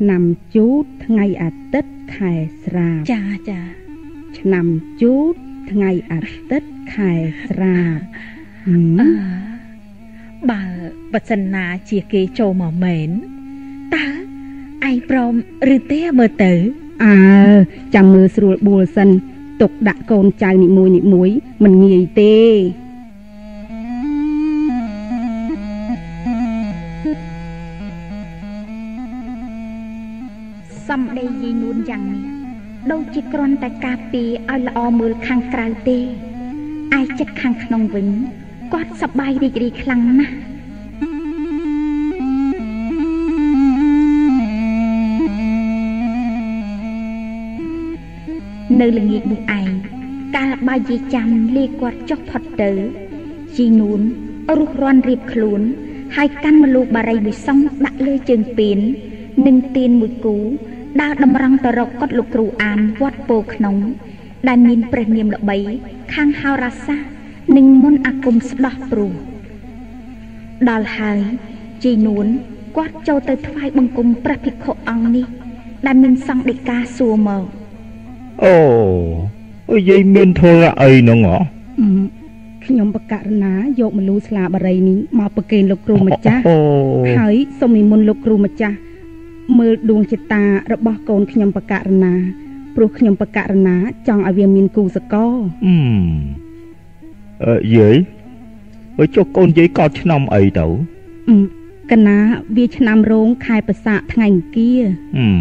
ឆ្នាំជូតថ្ងៃអាទិត្យខែស្រាបចាចាឆ្នាំជូតថ្ងៃអាទិត្យខែស្រាបហឹមអឺបើបើសិនណាជាគេចូលមកមែនតើឯងព្រមឬទេមើលទៅអើចាំមើលស្រួលបួលសិនទុកដាក់កូនចៅនីមួយនីមួយមិនងាយទេ យាយនួនយ៉ាងនេះដូចជាគ្រាន់តែការពារឲ្យល្អមើលខាងក្រៅទេឯចិត្តខាងក្នុងវិញគាត់សប្បាយរីករាយខ្លាំងណាស់នៅល្ងាចនោះឯងកាលបើយាយចាំលាគាត់ចុះផុតទៅជីនួនរុះរាន់រៀបខ្លួន ហើយកាន់មលូកបារីមួយសងដាក់លើជើងពៀននិងទៀនមួយគូ ដើរតម្រង់ទៅរកកុដិលោកគ្រូអានវត្តពោក្នុង ដែលមានព្រះនាមល្បី ខាងហោរាសាស្ត្រនិងមន្តអាគមស្ដោះព្រោះដល់ហើយជីនួនគាត់ចូលទៅថ្វាយបង្គំព្រះភិក្ខុអង្គនេះ ដែលមានសង្ឃដីកាសួរមកអូអើយាយមានធុរៈអីហ្នឹងហ៎អឺខ្ញុំបកករណាយកម្លូស្លាបារីនេះមកប្រគេនលោកគ្រូម្ចាស់អូហើយសូមនិមន្តលោកគ្រូម្ចាស់ មើលដួងចិត្តតារបស់កូនខ្ញុំបកករណាព្រោះខ្ញុំបកករណា ចង់ឲ្យវាមានគូសកលអឺអឺយាយអើចុះកូនយាយកោតឆ្នាំអីទៅកណាវាឆ្នាំរោងខែប្រសាកថ្ងៃអង្គារហឹម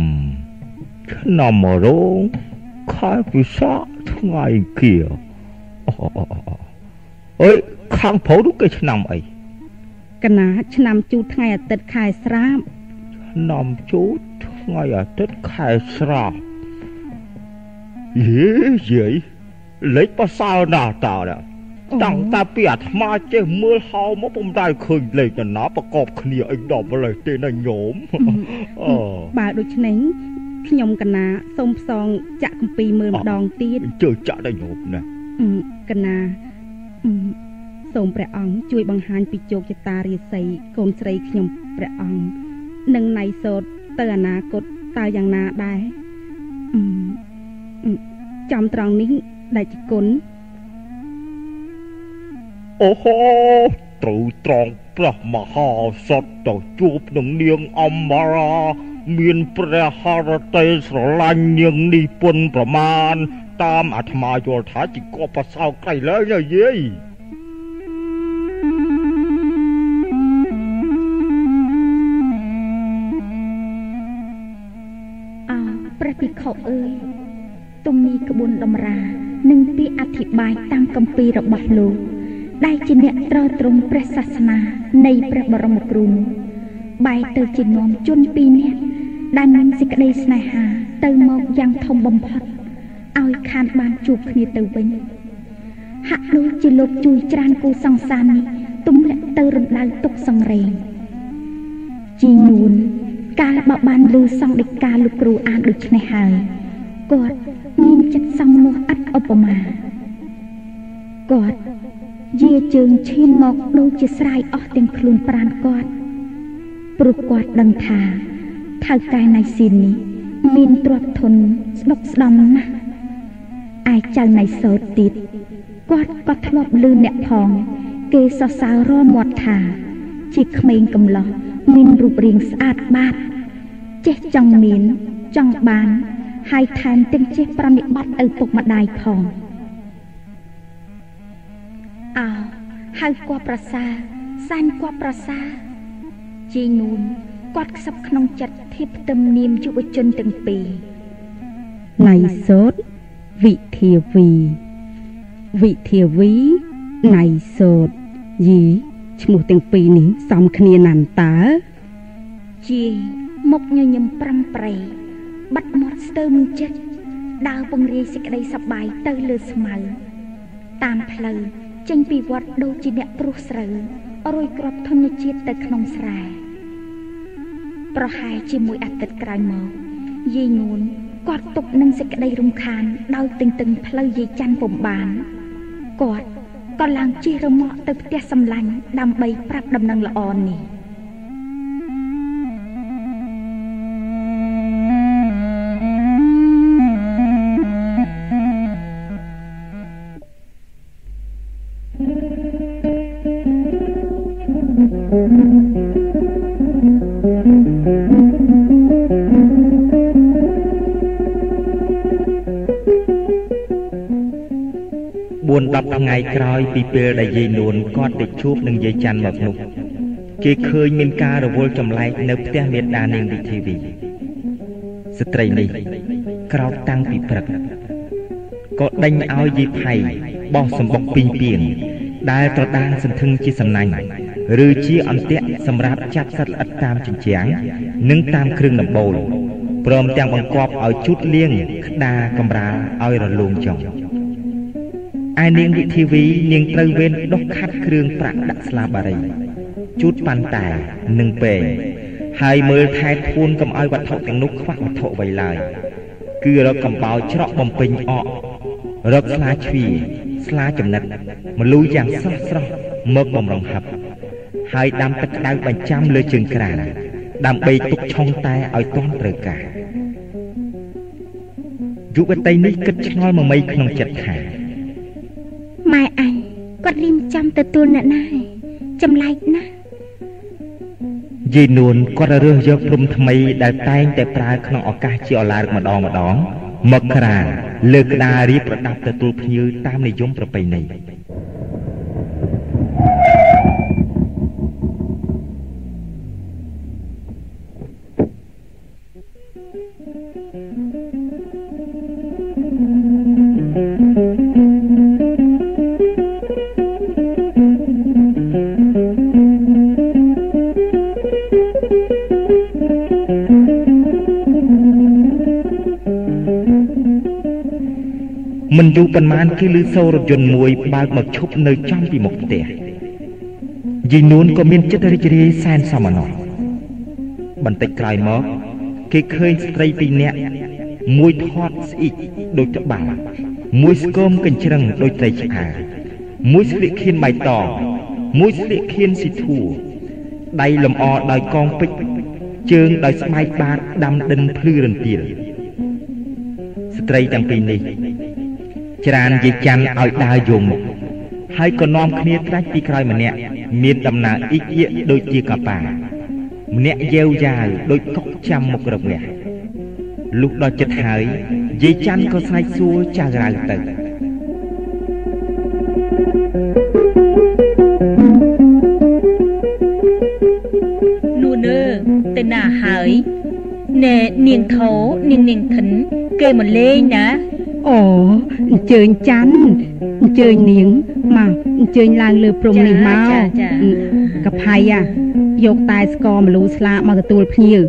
ឆ្នាំរោងខែប្រសាកថ្ងៃអង្គារអើយខាងប្រុសនោះគេឆ្នាំអីកណា ឆ្នាំជូតថ្ងៃអាទិត្យខែស្រាបឆ្នាំជូតថ្ងៃអាទិត្យខែស្រាបយេយាយលេខបសើណាស់តើតាំងតែពីអាត្មាចេះមើលហៅមកពុំដែលឃើញលេខណាប្រកបគ្នាអីដល់លេខទេណាញោមអូបើដូច្នេះខ្ញុំកណាសូមផ្សងចាក់កំពីមើលម្ដងទៀតជើចាក់ដល់ញោមណាកណាសូមព្រះអង្គជួយបង្ហាញពីជោគជតារាសីកូនស្រីខ្ញុំព្រះអង្គ និងណៃសោតទៅអនាគតតើយ៉ាងណាដែរចំត្រង់នេះដែលជាគុណអូហូត្រូវត្រង់ព្រះមហាសតទៅជួបនឹងនាងអមរាមានព្រះហរតេស្រឡាញ់នាងនេះពុនប្រមាណតាមអាត្មាយល់ថាជាគប់ប្រសើរក្រៃលើយាយ ព្រះភិក្ខុអើយទំនីក្បួនតម្រានិងពាក្យអធិប្បាយតាមគម្ពីររបស់លោកដែលជាអ្នកត្រត្រង់ព្រះសាសនានៃព្រះបរមគ្រូបែរទៅជានាំជនពីរនាក់ដែលមានសេចក្តីស្នេហាទៅមកយ៉ាងធំបំផុតឲ្យខានបានជួបគ្នាទៅវិញហាក់ដូចជាលោកជួយច្រានគូសង្សារនេះទម្លាក់ទៅរំដៅទុកសង្រេងជីនួន កាលបើបានឮសង្ឃដីកាលោកគ្រូអានដូច្នេះហើយគាត់មានចិត្តសង្មនុស្សឥតឧបមាគាត់យាជើងឈានមកដូចជាស្រ័យអស់ទាំងខ្លួនប្រានគាត់ព្រោះគាត់ដឹងថាថៅកែណៃស៊ីននេះមានទ្រព្យធនស្ដុកស្ដំណាស់ឯចៅណៃសោតទៀតគាត់ក៏ធ្លាប់លឺអ្នកផង គេសរសើររមាត់ថា ជាក្មេងកំឡោះ មានរូបរាងស្អាតបាតចេះចង់មានចង់បាន ហើយថែមទាំងចេះប្រណិប័តឪពុកម្ដាយផងអោហៅគាត់ប្រសាសែនគាត់ប្រសាជីនូនគាត់ខ្សឹបក្នុងចិត្តធៀបផ្ទឹមនាមយុវជនទាំងពីរណៃសោតវិធាវីវិធាវីណៃសោតយី ឈ្មោះទាំងពីរនេះសំគ្នាណាស់តើជាមុខញញឹមប្រាំប្រៃបាត់មាត់ស្ទើរចិត្តដើរពង្រាយសេចក្តីសប្បាយទៅលើស្មៅតាមផ្លូវចេញពីវត្តដូចជាអ្នកព្រោះស្រូវរួយក្របធម្មជាតិទៅក្នុងស្រែប្រហែលជាមួយអាទិត្យក្រោយមកយាយនួនគាត់ຕົកនឹងសេចក្តីរំខានដោយទិញទិញផ្លូវយាយច័ន្ទពុំបានគាត់ ក៏ឡើងជិះរមាក់ទៅផ្ទះសំឡាញ់ដើម្បីប្រាប់ដំណឹងល្អនេះ ក្រោយពីពេលដែលយាយនួនគាត់ទៅជួបនឹងយាយច័ន្ទមកនោះគេឃើញមានការរវល់ចម្លែកនៅផ្ទះមេដានាងវិធីវីស្ត្រីនេះក្រោកតាំងពីព្រឹកក៏ដេញឲ្យយាយផៃបោះសម្បុកពីងពីងដែលត្រដាងសន្ធឹងជាសំណាញ់ឬជាអន្ទាក់សម្រាប់ចាប់សត្វល្អិតតាមជញ្ជាំងនិងតាមគ្រឿងដំបូលព្រមទាំងបង្គាប់ឲ្យជូតលៀងក្តារកំរាលឲ្យរលោងចុង ឯនាងវិធីវីនាងត្រូវវេនដុសខាត់គ្រឿងប្រាក់ដាក់ស្លាបារីជូតប៉ាន់តែនិងពេងហើយមើលថែធួនកុំឲ្យវត្ថុទាំងនោះខ្វះវត្ថុអ្វីឡើយគឺរកកំបោរច្រកបំពេញអករកស្លាជ្វីស្លាចំណិតមលូយ៉ាងស្រស់ស្រស់មកបំរុងហឹបហើយដាំទឹកក្តៅបញ្ចាំលើជើងក្រានដើម្បីទុកឆុងតែឲ្យទាន់ត្រូវការយុវតីនេះគិតឆ្ងល់មមីក្នុងចិត្តថា ម៉ែអញគាត់រៀមចាំទទួលអ្នកណាចម្លែកណាស់យាយនួនគាត់រើសយកព្រំថ្មីដែលតែងតែប្រើក្នុងឱកាសជាអឡារម្ដងម្ដងមកក្រាលើក្តាររៀបប្រដាប់ទទួលភ្ញៀវតាមនិយមប្រពៃណី មិនយូរប៉ុន្មានគេឮសូររថយន្តមួយបើកមកឈប់នៅចំពីមុខផ្ទះយាយនួនក៏មានចិត្តរីករាយសែនសមណោះបន្តិចក្រោយមក គេឃើញស្ត្រីពីរនាក់មួយធាត់ស្អ៊ិចដូចត្បាល់មួយស្គមកញ្ជ្រឹងដូចត្រីឆ្អើមួយស្លៀកខៀនបៃតងមួយស្លៀកខៀនស៊ីធួដៃលំអដោយកងពេជ្រជើងដោយស្បែកបាតដាំដិនភ្លឺរន្ទាលស្ត្រីទាំងពីរនេះ ច្រានយាយច័ន្ទឲ្យដើរយងមុខហើយក៏នាំគ្នាត្រាច់ពីក្រោយម្នាក់មានដំណើរអ៊ីកអៀកដូចជាកប៉ាម្នាក់យាវយ៉ាវដូចកុកចាំមុខរមាស់លុះដល់ចិត្តហើយយាយច័ន្ទក៏ស្រែកសួរចៅរៅទៅនួនអើទៅណាហើយណែនាងថោនាងនាងធិនគេមកលេងណាអូ អញ្ជើញច័ន្ទអញ្ជើញនាងមកអញ្ជើញឡើងលើព្រំនេះមកចាចាកផៃអាយកតែស្ករម្លូស្លាមកទទួលភ្ញៀវ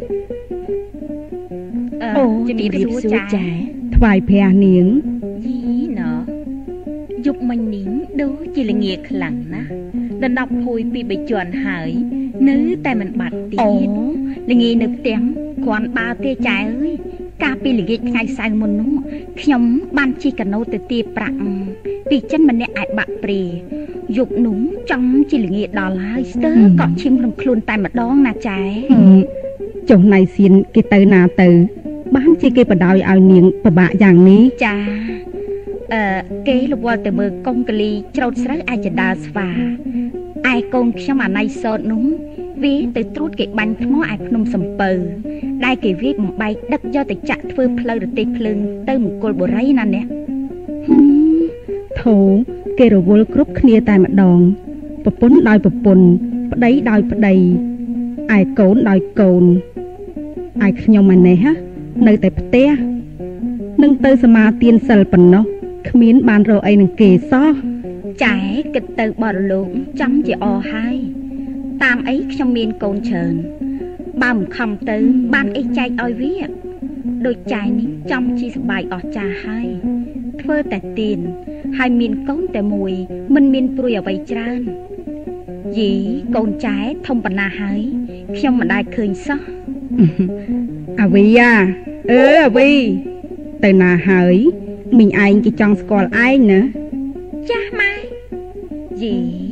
អូជំរាបសួរចាថ្វាយព្រះនាងយីណោះយប់មិញនេះដូចជាល្ងាខ្លាំងណាស់ដណ្ដប់ភួយពីបីជាន់ហើយ នៅតែមិនបាត់ទៀអូតល្ងានៅផ្ទះគ្រាន់បើទេចៅអើយ កាលពីល្ងាចថ្ងៃសៅរ៍មុននោះខ្ញុំបានជិះកាណូទៅទារប្រាក់ពីចិនម្នាក់ឯបាក់ព្រាយប់នោះចំជាល្ងាដល់ហើយស្ទើរក៏ឈាមក្នុងខ្លួនតែម្ដងណាចែហឹមចុះណៃសៀនគេទៅណាទៅ បានជាគេបដ ாய் ឲ្យនាងពិបាកយ៉ាងនេះចាអឺគេរវល់ទៅមើលកុងកលីច្រូតស្រូវអាចដើរស្វាឯកូនខ្ញុំអាណៃសោតនោះ វាទៅត្រួតគេបាញ់ថ្មឯភ្នំសំពៅដែលគេវាយបំបែកដឹកយកទៅចាក់ធ្វើផ្លូវរទេះភ្លើងទៅមង្គលបុរីណាអ្នកធូគេរវល់គ្រប់គ្នាតែម្ដងប្រពន្ធដោយប្រពន្ធប្តីដោយប្តីឯកូនដោយកូនឯខ្ញុំឯនេះហ៎នៅតែផ្ទះនឹងទៅសមាទានសិលប៉ុណ្ណោះគ្មានបានរកអីនឹងគេសោះចែគិតទៅបរលោកចំជាអហើយ តាមអីខ្ញុំមានកូនច្រើនបើមិនខំទៅ បានអីចែកឲ្យវាដូចចែនេះចំជីសបាយអស់ចាស់ហើយធ្វើតែទៀនហើយមានកូនតែមួយ មិនមានព្រួយអ្វីច្រើនយីកូនចែធំប៉ុណ្ណាហើយខ្ញុំមិនដែលឃើញសោះអាវីយ៉ាអឺអាវីទៅណាហើយមីងឯងគេចង់ស្គាល់ឯងណាចាស់ម៉ែយី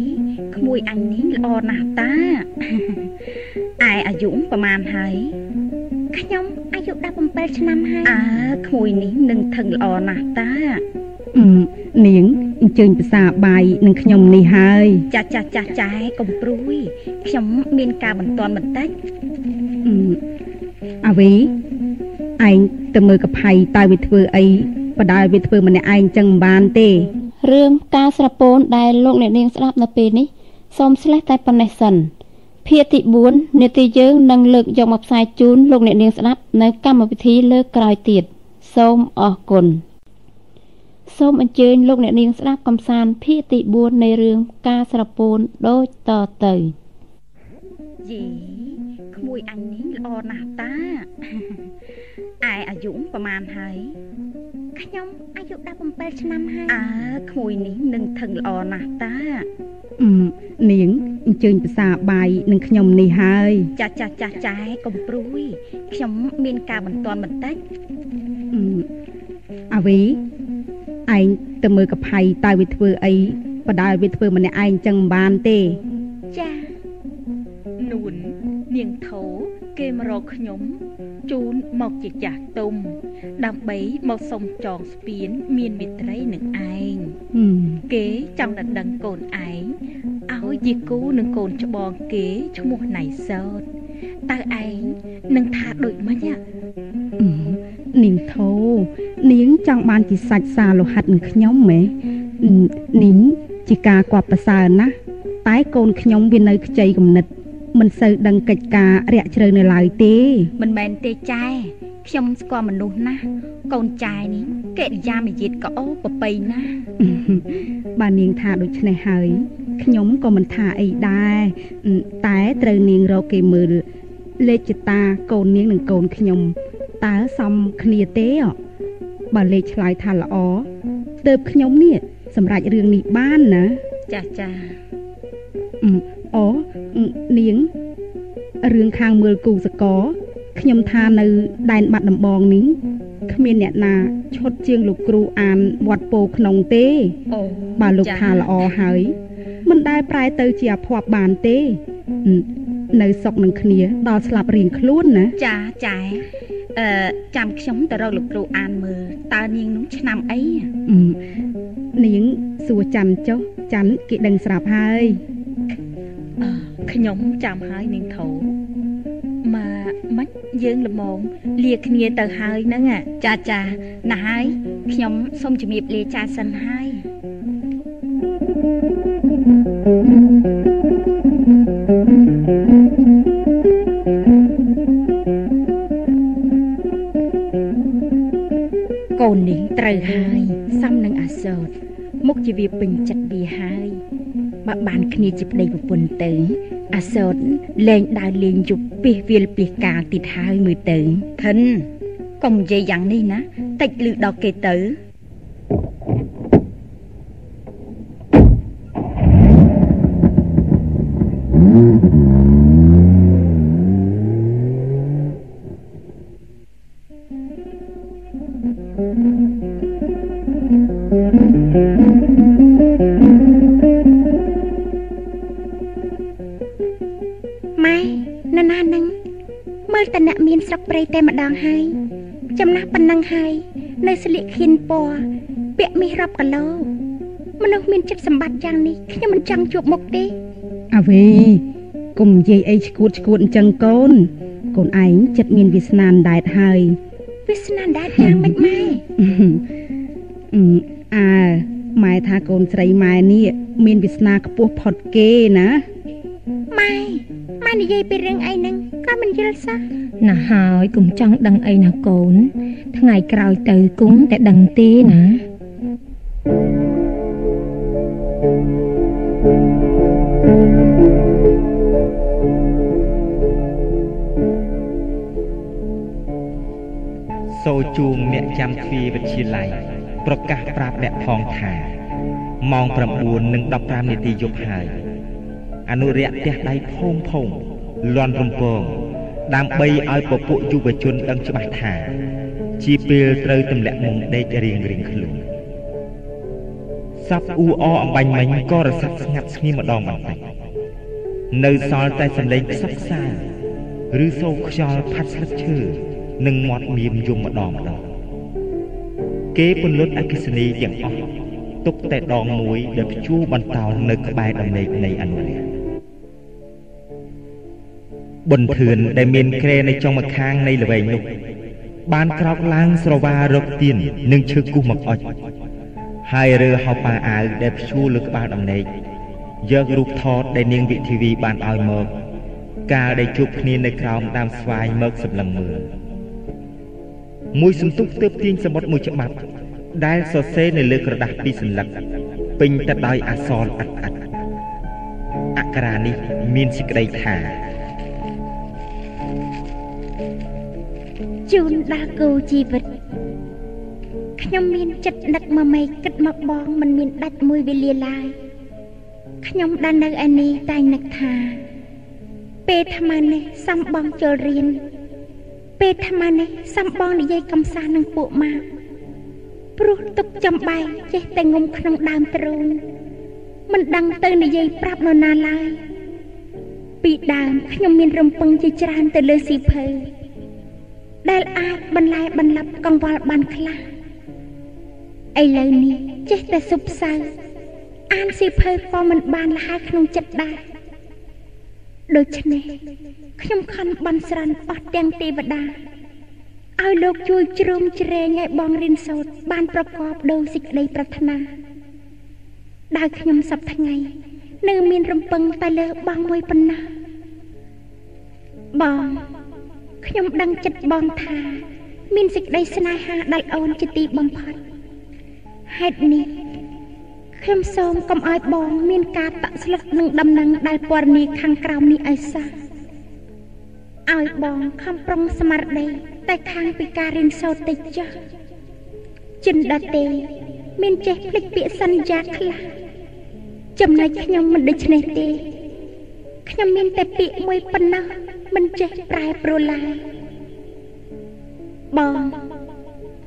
ក្មួយអញនេះល្អណាស់តាឯអាយុប្រហែលហើយខ្ញុំអាយុ17ឆ្នាំហើយអើក្មួយនេះនឹងថឹងល្អណាស់តាអឺនាងអញ្ជើញភាសាបាយនឹងខ្ញុំនេះហើយចាស់ចាស់ចាស់ចែកុំព្រួយខ្ញុំមានការបន្ទាន់បន្តិចអឺអាវីឯងទៅមើលកផៃតើវាធ្វើអីបដាវាធ្វើម្នាក់ឯងចឹងមិនបានទេរឿងការស្រពោនដែលលោកអ្នកនាងស្ដាប់នៅពេលនេះ សូមស្លេះតែប៉ុណ្ណេះសិនភាគទី4នាទីយើងនឹងលើកយកមកផ្សាយជូនលោកអ្នកនាងស្ដាប់នៅកម្មវិធីលើកក្រោយទៀតសូមអរគុណសូមអញ្ជើញលោកអ្នកនាងស្ដាប់កំសាន្តភាគទី4នៃរឿងការស្រពោនដូចតទៅយីក្មួយអញនេះល្អណាស់តា ឯអាយុប្រហែលហើយខ្ញុំអាយុ17ឆ្នាំហើយអើក្មួយនេះនឹងថឹងល្អណាស់តាអឺនាងអញ្ជើញភាសាបាយនឹងខ្ញុំនេះហើយចាស់ចាស់ចាស់ចែកុំព្រួយខ្ញុំមានការបន្ទាន់បន្តិចអឺអាវីឯងទៅមើលកផៃតើវាធ្វើអីបដាវាធ្វើម្នាក់ឯងចឹងមិនបានទេចាស់នួននាងថោ គេមករកខ្ញុំជូនមកជាចាស់ទុំ ដើម្បីមកសុំចងស្ពាន មានមេត្រីនឹងឯងហឹមគេចង់ដណ្ដឹងកូនឯងឲ្យជាគូនឹងកូនច្បងគេឈ្មោះណៃសោតតើឯងនឹងថាដូចម៉េចហ៎អឺនាងធោនាងចង់បានជាសាច់សាលោហិតនឹងខ្ញុំហ៎អឺនាងជាការគប់ប្រសើរណាស់តែកូនខ្ញុំវានៅខ្ចីគំនិត មិនសូវដឹងកិច្ចការរាក់ជ្រៅនៅឡើយទេ មិនមែនទេចែខ្ញុំស្គាល់មនុស្សណាស់កូនចែនេះកិរិយាមាយាទក៏អូប្រពៃណាស់បើនាងថាដូច្នេះហើយខ្ញុំក៏មិនថាអីដែរអឺតែត្រូវនាងរកគេមើលលេខចតាកូននាងនិងកូនខ្ញុំតើសមគ្នាទេអបើលេខឆ្លើយថាល្អទើបខ្ញុំនេះសម្រាប់រឿងនេះបានណាចាចា អូនាងរឿងខាងមើលគូសកខ្ញុំថានៅដែនបាត់ដំបងនេះគ្មានអ្នកណាឈុតជាងលោកគ្រូអានវត្តពោក្នុងទេអូបើលោកថាល្អហើយមិនដែលប្រែទៅជាអភ័ព្វបានទេ នៅសុកនឹងគ្នាដល់ស្លាប់រៀងខ្លួនណាចាចាអឺចាំខ្ញុំទៅរកលោកគ្រូអានមើលតើនាងនោះឆ្នាំអីនាងសួរច័ន្ទចុះច័ន្ទគេដឹងស្រាប់ហើយខ្ញុំចាំហើយនាងធោមកមិនយើងល្មងលាគ្នាទៅហើយហ្នឹងចាចាណាស់ហើយខ្ញុំសូមជំរាបលាចាសិនហើយ កូននេះត្រូវហើយសំនឹងអាសោតមុខជាវាពេញចិត្តវាហើយបើបានគ្នាជាប្តីប្រពន្ធទៅ អាសោតលែងដើរលេងយប់ពីវាលពីការទៀតហើយមើលទៅធិនកុំនិយាយយ៉ាងនេះណាតិចលឺដល់គេទៅ នៅស្លៀកខៀនពណ៌ពាក់មាសរាប់គីឡូមនុស្សមានចិត្តសម្បត្តិយ៉ាងនេះខ្ញុំមិនចង់ជួបមុខទេអាវេកុំនិយាយអីឈួតឈួតអញ្ចឹងកូនកូនឯងចិត្តមានវាសនាដែតហើយវាសនាដែតយ៉ាងម៉េចម៉ែអើម៉ែថាកូនស្រីម៉ែនេះមានវាសនាខ្ពស់ផុតគេណាម៉ែ ម៉ែនិយាយពីរឿងអីហ្នឹងក៏មិនយល់សោះណាហើយកុំចង់ដឹងអីណាកូន ថ្ងៃក្រោយទៅគង់តែដឹងទេណាសូជួងអ្នកចាំទ្វារវិទ្យាល័យប្រកាសប្រាប់អ្នកផងថាម៉ោង9:15នាទីយប់ហើយ អនុរិយផ្ទះដៃផោងផោងលន់រំពងដើម្បីឲ្យពពួកយុវជនដឹងច្បាស់ថា ជាពេលត្រូវទម្លាក់មុំដេករៀងរៀងខ្លួនសັບអ៊ូអអំបាញ់មិញក៏រសាត់ស្ងាត់ស្ងៀមម្ដងបន្តិចនៅសល់តែសំឡេងខ្សឹបខ្សាឬសូរខ្យល់ផាត់ស្លឹកឈើនិងមាត់មៀមយំម្ដងម្ដងគេពន្លត់អគិសនីទាំងអស់ទុកតែដងមួយដែលព្យួរបន្តោលនៅក្បែរដំណេកនៃអនុរា ប៊ុនធឿនដែលមានក្រែនៅចុងម្ខាងនៃល្វែងនោះបានក្រោកឡើងស្រវារកទៀននិងឈើគូសមកអុចហើយរើហៅប៉ាអាវដែលព្យួរលើក្បាលដំណេកយករូបថតដែលនាងវិធីវីបានឲ្យមកកាលដែលជួបគ្នានៅក្រោមដើមស្វាយមកសម្លឹងមើលមួយសន្ទុះទើបទាញសមុទ្រមួយច្បាប់ ដែលសរសេរនៅលើក្រដាស់ពីរសន្លឹកពេញទៅដោយអក្សរអិតអិតអក្សរានេះមានសេចក្តីថា ជូនដល់គូជីវិតខ្ញុំមានចិត្តនឹកមកមេគិតមកបងមិនមានដាច់មួយវេលាឡើយខ្ញុំដែលនៅឯនេះតែងនឹកថា ពេលថ្មនេះសំបងចូលរៀនពេលថ្មនេះសំបងនិយាយកំសានឹងពួកម៉ាព្រោះទុកចំបែកចេះតែងុំក្នុងដើមទ្រូងមិនដឹងទៅនិយាយប្រាប់នរណាឡើយពីដើមខ្ញុំមានរំពឹងជាច្រើនទៅលើស៊ីភើ ដែលអាចបន្លែបន្លាប់កង្វល់បានខ្លះឥឡូវនេះចេះតែសុបសៅអានស៊ីភើក៏មិនបានលះក្នុងចិត្តដែរដូច្នេះខ្ញុំខំបន់ស្រន់អស់ទាំងទេវតាឲ្យលោកជួយជ្រោមជ្រែងឲ្យបងរៀនសូត្របានប្រកបដោយសេចក្តីប្រាថ្នាដែលខ្ញុំសប្ថ្ងៃនៅមានរំពឹងតែលើបងមួយប៉ុណ្ណាបង ខ្ញុំដឹងចិត្តបងថា មានសេចក្តីស្នេហាដល់អូនជាទីបំផុតហេតុនេះខ្ញុំសូមកុំឲ្យបងមានការតាក់ស្លុតនឹងដំណឹងដែលពណ៌នាខាងក្រោមនេះឲ្យសោះឲ្យបងខំប្រឹងស្មារតីតែខាងពីការរៀនសូត្រតិចចុះចិនដតេមានចេះភ្លេចពាក្យសន្យាខ្លះចំណែកខ្ញុំមិនដូច្នេះទេខ្ញុំមានតែពាក្យមួយប៉ុណ្ណោះ មិនចេះប្រែប្រួលឡើយបង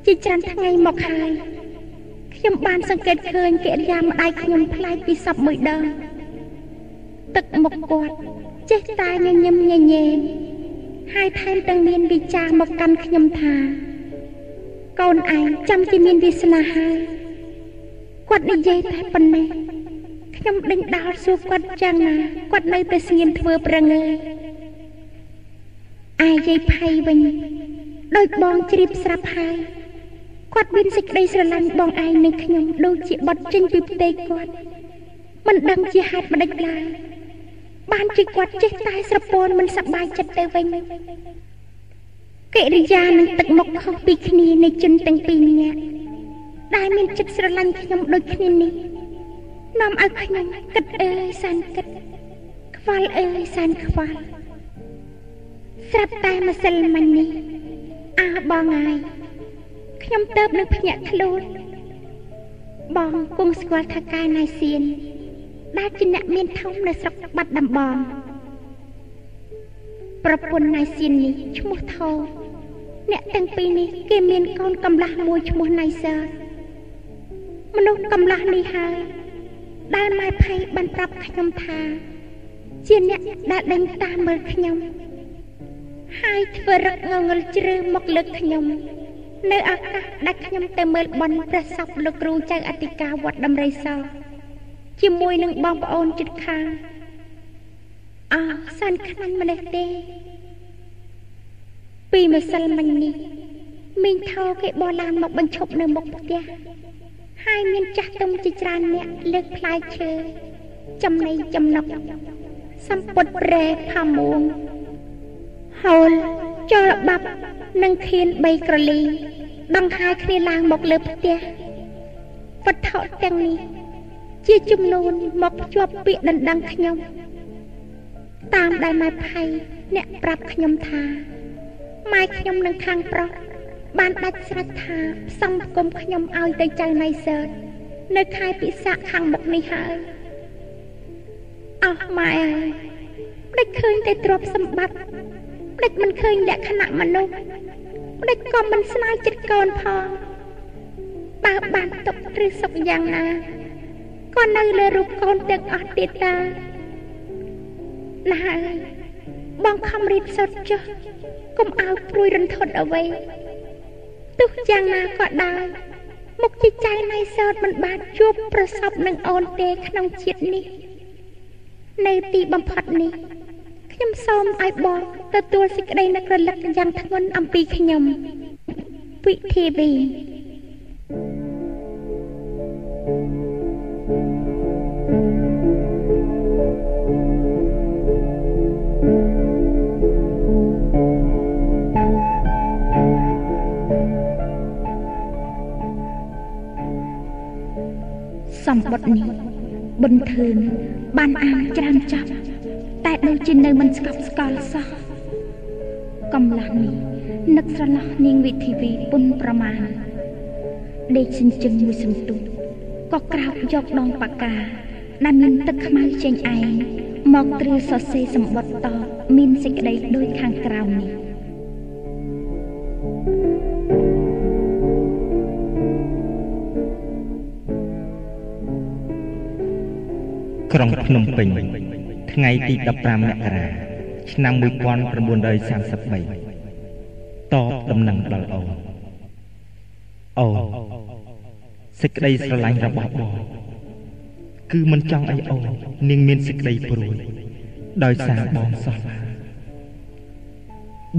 ជាច្រើនថ្ងៃមកហើយខ្ញុំបានសង្កេតឃើញកិរិយាម្ដាយខ្ញុំប្លែកពីសពមួយដងទឹកមុខគាត់ចេះតែញញឹមញញែងហើយថែមទាំងមានវិចារមកកាន់ខ្ញុំថា កូនឯងចាំជាមានវាសនាហើយគាត់និយាយតែប៉ុណ្ណេះខ្ញុំដេញដោលសួរគាត់យ៉ាងណាគាត់នៅតែស្ងៀមធ្វើប្រងើយ ឯយាយផៃវិញដោយបងជ្រាបស្រាប់ហើយគាត់មានសេចក្តីស្រឡាញ់បងឯងនឹងខ្ញុំដូចជាបត់ចេញពីផ្ទៃគាត់មិនដឹងជាហេតុម្ដេចឡើយបានជាគាត់ចេះតែស្រពោនមិនសប្បាយចិត្តទៅវិញកិរិយានឹងទឹកមុខខុសពីគ្នានៃជនទាំងពីរនាក់ដែលមានចិត្តស្រឡាញ់ខ្ញុំដូចគ្នានេះនាំឲ្យខ្ញុំគិតអើយសានគិតខ្វល់អើយសានខ្វល់ ស្រាប់តែម្សិលមិញនេះអើបងហើយខ្ញុំទៅនឹងភ្ញាក់ខ្លួនបងគង់ស្គាល់ថាកែណៃសៀនដែលជាអ្នកមានធំនៅស្រុកបាត់ដំបងប្រពន្ធណៃសៀននេះឈ្មោះថោអ្នកទាំងពីរនេះគេមានកូនកំឡះមួយឈ្មោះណៃសើមនុស្សកំឡះនេះហើយដែលម៉ែភ័យបានប្រាប់ខ្ញុំថា ជាអ្នកដែលដេញតាមមើលខ្ញុំ ហើយធ្វើរឹកងងឹលជ្រើមកលើកខ្ញុំនៅឱកាសដែលខ្ញុំទៅមើលបន់ព្រះសពលោកគ្រូចៅអធិការវត្តដំរីសជាមួយនឹងបងប្អូនជិតខាងអើសានខ្លាញ់ម្នេះទេ ពីម្សិលមិញនេះមីងថោគេបោះឡានមកបញ្ឈប់នៅមុខផ្ទះហើយមានចាស់ទុំជាច្រើនអ្នកលើកផ្លែឈើចំណីចំណុកសម្ពុតប្រែផាមួង ហូលចូលបាប់និងខៀន3ក្រលីដង្ហាយគ្នាឡើងមកលើផ្ទះវត្ថុទាំងនេះ ជាចំនួនមកភ្ជាប់ពាក្យដណ្ដឹងខ្ញុំ តាមដែលម៉ែផៃអ្នកប្រាប់ខ្ញុំថាម៉ែខ្ញុំនឹងខាងប្រុសបានដាច់ស្រេចថាផ្សំគុំខ្ញុំឲ្យទៅចៅណៃសើតនៅខែពិសាខខាងមុខនេះហើយអស់ម៉ែអើយផ្ដេចឃើញតែទ្រព្យសម្បត្តិផ្ដេចមិនឃើញលក្ខណៈមនុស្សផ្ដេចក៏មិនស្នាយចិត្តកូនផងបើបានទុកឬសុខយ៉ាងណាក៏នៅលើរូបកូនទាំងអស់ទៀតតាណាហើយបងខំរៀបសូត្រចុះកុំឲ្យព្រួយរន្ធត់អ្វីទោះយ៉ាងណាក៏ដោយមុខជាចៅណៃសោតមិនបានជួបប្រសពនឹងអូនទេក្នុងជាតិនេះ នៅទីបំផុតនេះ ខ្ញុំសូមឲ្យបងទទួលសេចក្តីនឹករលឹកយ៉ាងធ្ងន់អំពីខ្ញុំវិធីវីសម្បត្តិនេះប៊ុនធឿនបានអានច្រើនចាប់ តែដូចជានៅមិនស្កប់ស្កល់សោះកំឡះនេះនឹកស្រឡះនាងវិធីវីពុនប្រមាណដេកសិញ្ជឹងមួយសន្ទុះក៏ក្រោកយកដងប៉ាកាដែលមានទឹកខ្មៅចេញឯងមកត្រៀសរសេរសម្បត្តិតមានសេចក្តីដូចខាងក្រោមនេះក្រុងភ្នំពេញ ថ្ងៃទី15មករាឆ្នាំ1933តបដំណឹងដល់អូនអូនសេចក្តីស្រឡាញ់របស់បងគឺមិនចង់ឲ្យអូននាងមានសេចក្តីព្រួយដោយសារបងសោះ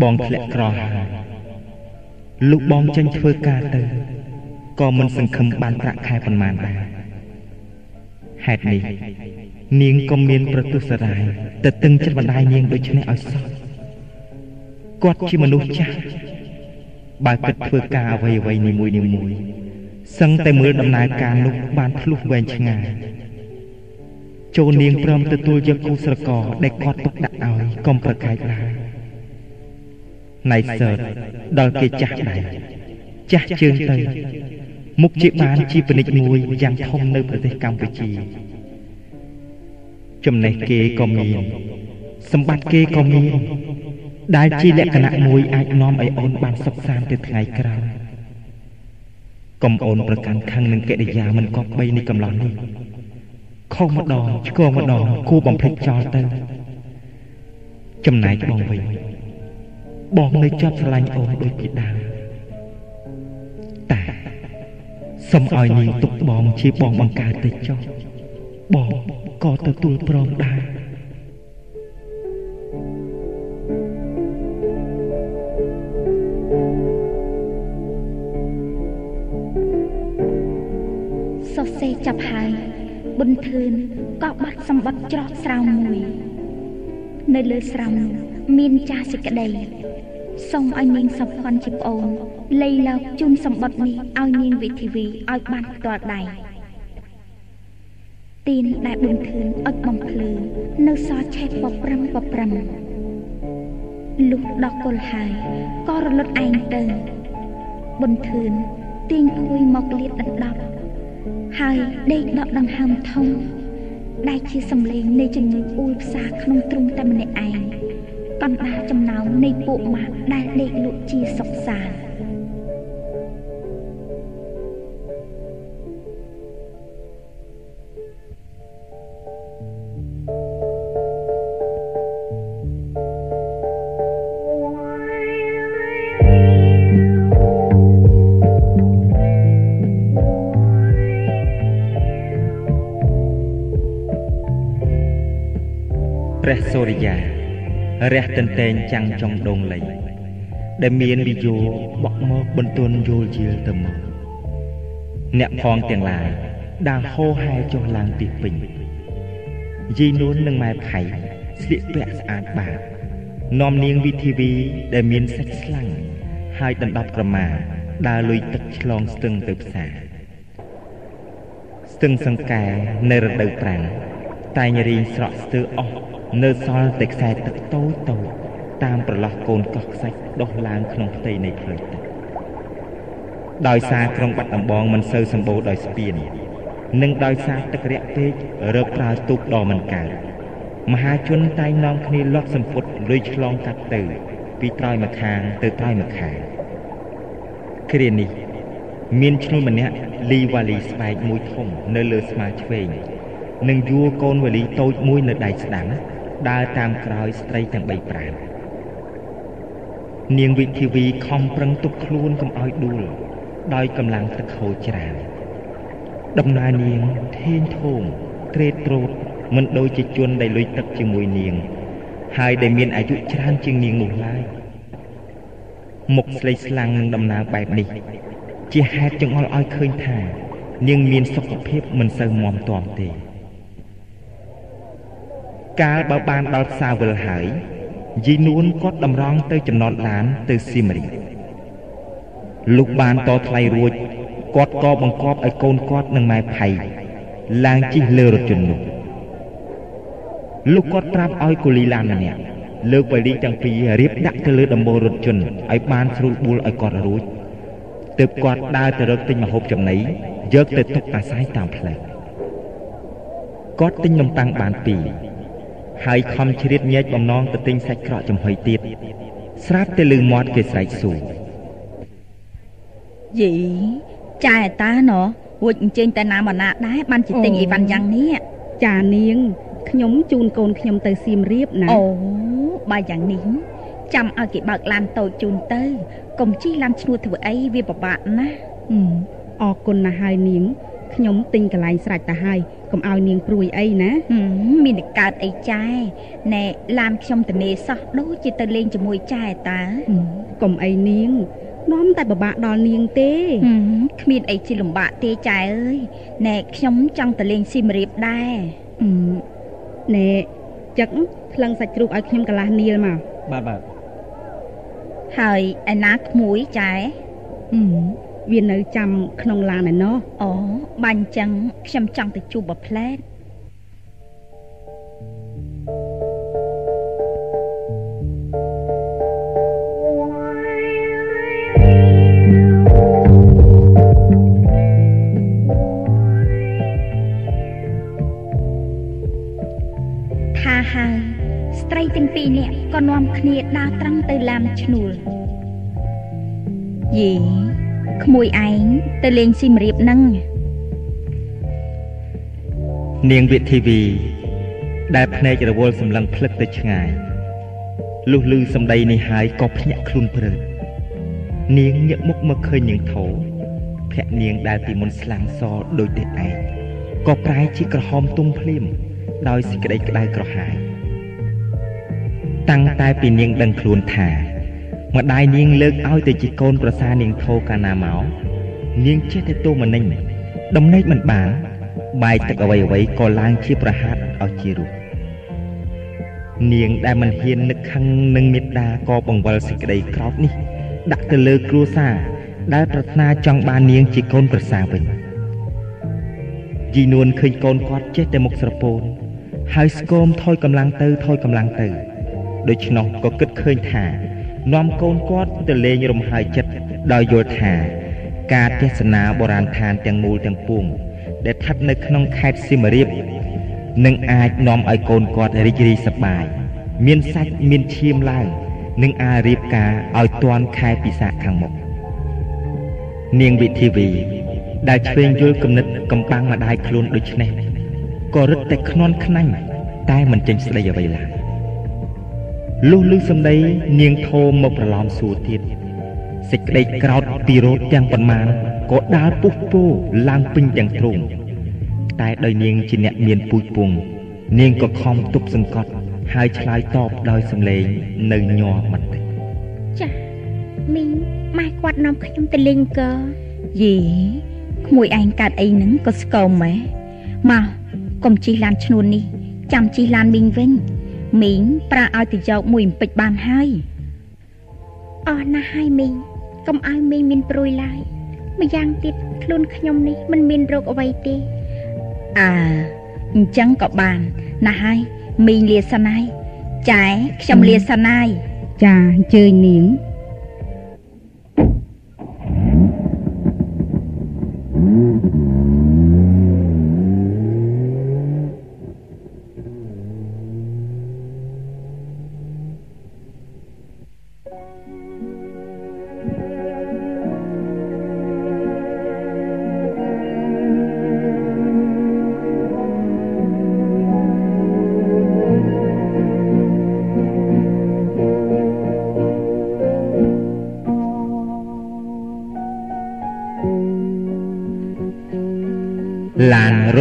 បងធ្លាក់ក្រហើយលោកបងចេញធ្វើការទៅក៏មិនសង្ឃឹមបានប្រាក់ខែប៉ុន្មានដែរហេតុនេះ នាងក៏មានប្រទុសរាយទៅតឹងចិត្តបណ្ដាយនាងដូច្នេះឲ្យសោះគាត់ជាមនុស្សចាស់បើគិតធ្វើការអ្វីអ្វីនីមួយនីមួយសឹងតែមើលដំណើរការនោះបានធ្លុះវែងឆ្ងាយចូលនាងព្រមទទួលយកគូស្រករដែលគាត់ទុកដាក់ឲ្យកុំប្រកែកឡើយណៃសើតដល់គេចាស់ដែរចាស់ជើងទៅមុខជាបានជាពាណិជ្ជមួយយ៉ាងធំនៅប្រទេសកម្ពុជា ចំណេះគេក៏មានសម្បត្តិគេក៏មានដែលជាលក្ខណៈមួយអាចនាំឲ្យអូនបានសុខសាន្តទៅថ្ងៃក្រោយកុំអូនប្រកាន់ខឹងនឹងកិរិយាមិនគប្បីនៃកំឡុងនេះខុសម្ដងឆ្កងម្ដងគួរបំភ្លេចចោលទៅចំណែកបងវិញបងនៅជាប់ស្រឡាញ់អូនដូចពីដើមតែសុំឲ្យនាងទុកបងជាបងបង្កើតទៅចុះបង ក៏ទទួលព្រមដែរសរសេរចាប់ហើយប៊ុនធឿនក៏បាត់សម្បត្តិច្រកស្រោមមួយ នៅលើស្រោមនោះមានចាស់សេចក្តីសូមឲ្យនាងសុភ័ណ្ឌជាប្អូនលៃលោកជូនសម្បត្តិនេះឲ្យនាងវិធីវីឲ្យបានផ្ទាល់ដៃ ទីនដែលប៊ុនធឿនអុចបំភ្លឺនៅសល់ឆេះបប្រឹមបប្រឹមលុះដល់គល់ហើយក៏រលត់ឯងទៅប៊ុនធឿនទាញភួយមកលាតដណ្ដប់ហើយដេកដកដង្ហើមធំដែលជាសំឡេងនៃជំនឿអួលផ្សាក្នុងទ្រុងតែម្នាក់ឯងកណ្ដាលចំណោមនៃពួកម៉ាក់ដែលដេកលក់ជាសុខសាន្ត សូរិយារះទន្តែងចាំងចុងដងលៃដែលមានវិយោបក់មកបន្ទន់យល់ជាលទៅមកអ្នកផងទាំងឡាយដើរហោហែចុះឡើងទីពេញយាយនួននិងម៉ែផៃស្លៀកពាក់ស្អាតបាតនាំនាងវិធីវីដែលមានសាច់ស្លាំងហើយដណ្ដប់ក្រមាដើរលុយទឹកឆ្លងស្ទឹងទៅផ្សារស្ទឹងសង្កែនៅរដូវប្រាំងតែងរីងស្រក់ស្ទើអស់ នៅសល់តែខ្សែទឹកតូចតូចតាមប្រឡោះកូនកោះខ្សាច់ដុះឡើងក្នុងផ្ទៃនៃផ្លូវទឹកដោយសារក្រុងបាត់ដំបងមិនសូវសម្បូរដោយស្ពាននិងដោយសារទឹករាក់ពេករកប្រើទូកដ៏មិនកើតមហាជនតែងនាំគ្នាលាត់សម្ពុតលុយឆ្លងកាត់ទៅ ពីត្រើយម្ខាងទៅត្រើយម្ខាងគ្រានេះ មានឈ្នួលម្នាក់លីវ៉ាលីស្បែកមួយធំ នៅលើស្មាឆ្វេង និងយួរកូនវ៉ាលីតូចមួយនៅដៃស្ដាំ ដើរតាមក្រោយស្ត្រីទាំង3ប្រាំនាងវិធីវីខំប្រឹងទប់ខ្លួនកុំឲ្យដួល ដោយកម្លាំងទឹកហូរច្រើនដំណើរនាងធេងធងត្រេតត្រោតមិនដូចជាជនដែលលុយទឹកជាមួយនាង ហើយដែលមានអាយុច្រើនជាងនាងនោះឡើយមុខស្លេកស្លាំងនឹងដំណើរបែបនេះ ជាហេតុចង្អុលឲ្យឃើញថា នាងមានសុខភាពមិនសូវមាំទាំទេ កាលបើបានដល់ផ្សារវិលហើយយីនួនគាត់តម្រង់ទៅចំណតឡានទៅសៀមរាបលុះបានតថ្លៃរួចគាត់ក៏បង្គាប់ឲ្យកូនគាត់និងម៉ែផៃឡើងជិះលើរថយន្តនោះលុះគាត់ប្រាប់ឲ្យកូលីឡានម្នាក់លើកវ៉ៃលីទាំងពីររៀបដាក់ទៅលើដំបូលរថយន្តឲ្យបានស្រួលបួលឲ្យគាត់រួចទើបគាត់ដើរទៅរកទិញម្ហូបចំណីយកទៅទុកអាស្រ័យតាមផ្លូវគាត់ទិញនំប៉័ងបានពីរ ហើយខំជ្រៀតញែកបំណងទៅទិញសាច់ក្រកចំហុយទៀតស្រាប់តែលឺមាត់គេស្រែកសួរយីចាឯតាណោះរួចអញ្ជើញតែណាមកណាដែរបានជាទិញអីវ៉ាន់យ៉ាងនេះចានាងខ្ញុំជូនកូនខ្ញុំទៅសៀមរាបណាអូបើយ៉ាងនេះចាំឲ្យគេបើកឡានតូចជូនទៅកុំជិះឡានឈ្នួលធ្វើអីវាពិបាកណាស់អរគុណណាស់ហើយនាង ខ្ញុំទិញកន្លែងស្រេចទៅហើយកុំឲ្យនាងព្រួយអីណាមានតែកើតអីចែណែឡានខ្ញុំតនេសោះដូចជាទៅលេងជាមួយចែតាកុំអីនាងនាំតែពិបាកដល់នាងទេគ្មានអីជាលំបាកទេចែអើយណែខ្ញុំចង់ទៅលេងស៊ីមរៀបដែរណែចឹកថ្លឹងសាច់ជ្រូកឲ្យខ្ញុំកន្លះនាលមកបាទបាទហើយឯណាក្មួយចែ វានៅចាំក្នុងឡានឯណោះអូបាញ់ចឹងខ្ញុំចង់ទៅជួបបផ្លែតថាហើយស្ត្រីទាំងពីរនាក់ក៏នាំគ្នាដើរត្រង់ទៅឡាមឈ្នួលយី ក្មួយឯងទៅលេងស៊ីមរៀបនឹងនាងវិធីវីដែលភ្នែករវល់សម្លឹងភ្លឹកទៅឆ្ងាយលុះលឺសម្ដីនេះហើយក៏ភ្ញាក់ខ្លួនព្រឺនាងងាកមុខមកឃើញនាងធោភ័ក្រនាងដែលពីមុនស្លាំងសដូចទេឯងក៏ប្រែជាក្រហមទុំភ្លាម ដោយសេចក្តីក្តៅក្រហាយតាំងតែពីនាងដឹងខ្លួនថា ម្ដាយនាងលើកឲ្យទៅជាកូនប្រសារនាងធោកាលណាមកនាងចេះតែទូមនិញដំណេកមិនបាន បាយទឹកអ្វីអ្វីក៏ឡើងជាប្រហាតឲ្យជារូបនាងដែលមិនហ៊ាននឹកខឹងនឹងមេត្តាក៏បង្វិលសេចក្តីក្រោធនេះ ដាក់ទៅលើគ្រួសារដែលប្រាថ្នាចង់បាននាងជាកូនប្រសារវិញយីនួនឃើញកូនគាត់ចេះតែមុខស្រពោនហើយស្គមថយកម្លាំងទៅថយកម្លាំងទៅដូច្នោះក៏គិតឃើញថា នាំកូនគាត់ទៅលេងរំហើយចិត្តដោយយល់ថា ការទេសនាបុរាណឋានទាំងមូលទាំងពួង ដែលស្ថិតនៅក្នុងខេត្តសៀមរាបនឹងអាចនាំឲ្យកូនគាត់រីករាយសប្បាយមានសាច់មានឈាមឡើងនឹងអាចរៀបការឲ្យទាន់ខែពិសាខាងមុខនាងវិធីវីដែលឆ្វេងយល់គំនិតកំបាំងម្ដាយខ្លួនដូចនេះក៏រឹតតែខ្នន់ខ្នាញ់តែមិនចេញស្ដីអ្វីឡើយ លុះលឺសម្ដីនាងធោមមកប្រឡំសួរទៀតសេចក្តីក្រោតពីរោតទាំងប៉ុន្មានក៏ដើរពុះពោឡើងពេញទាំងទ្រូងតែដោយនាងជាអ្នកមានពូជពងនាងក៏ខំទប់សង្កត់ហើយឆ្លើយតបដោយសំឡេងនៅញ័របន្តិចចាមីងម៉ែគាត់នាំខ្ញុំទៅលេងកយីក្មួយឯងកាត់អីហ្នឹងក៏ស្គមម៉ែមកកុំជិះឡានឈ្នួននេះចាំជិះឡានមីងវិញ មីងប្រាឲ្យទៅយកមួយអំពេចបានហើយអស់ណាស់ហើយមីងកុំឲ្យមីងមានព្រួយឡើយម្យ៉ាងទៀតខ្លួនខ្ញុំនេះមិនមានរោគអ្វីទេអើអញ្ចឹងក៏បានណាស់ហើយមីងលាសិនហើយចែខ្ញុំលាសិនហើយចាអញ្ជើញនាង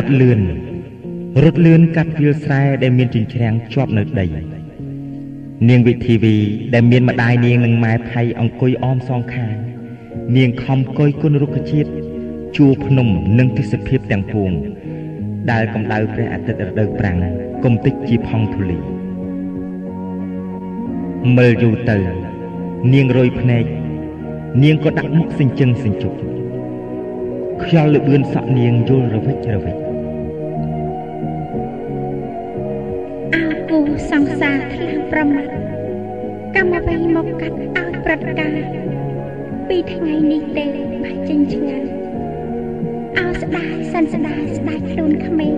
ត់លឿនរត់លឿនកាត់វាលស្រែដែលមានចិញ្ច្រាំងជាប់នៅដីនាងវិធីវីដែលមានម្ដាយនាងនិងម៉ែផៃអង្គុយអមសងខាង នាងខំកុយគុណរុក្ខជាតិជួរភ្នំនិងទេសភាពទាំងពួងដែលកម្ដៅព្រះអាទិត្យរដូវប្រាំងគំតិចជាផង់ធូលីមើលយូរទៅ នាងរយភ្នែកនាងក៏ដាក់មុខសិញ្ជឹងសិញ្ជុកខ្យល់លបឿនសក់នាងយល់រវិចរវិច ប្រមាត់កម្មអ្វីមកកាត់ឲ្យព្រឹត្តិការពីថ្ងៃនេះទេបាច់ចេញឆ្ងាយអោស្ដាយសិនស្ដាយស្ដាយខ្លួនក្មេង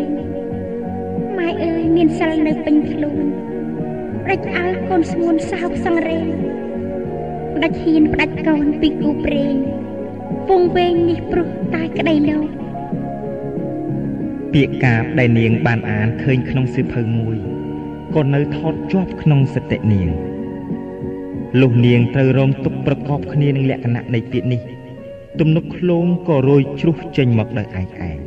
ម៉ែអើយមានសិលនៅពេញខ្លួនផ្ដាច់ឲ្យកូនស្ងួនសោកសង្រេងផ្ដាច់ហ៊ានផ្ដាច់កូនពីគូព្រេងវងវែងនេះព្រោះតែក្តីលោកពាក្យកាបដែលនាងបានអានឃើញក្នុងសៀវភៅមួយ ក៏នៅថតជាប់ក្នុងសតិនាងលុះនាងត្រូវរងទុកប្រកបគ្នានឹងលក្ខណៈនៃពាក្យនេះ ទំនុកឃ្លោងក៏រយជ្រុះចេញមកដោយឯកឯង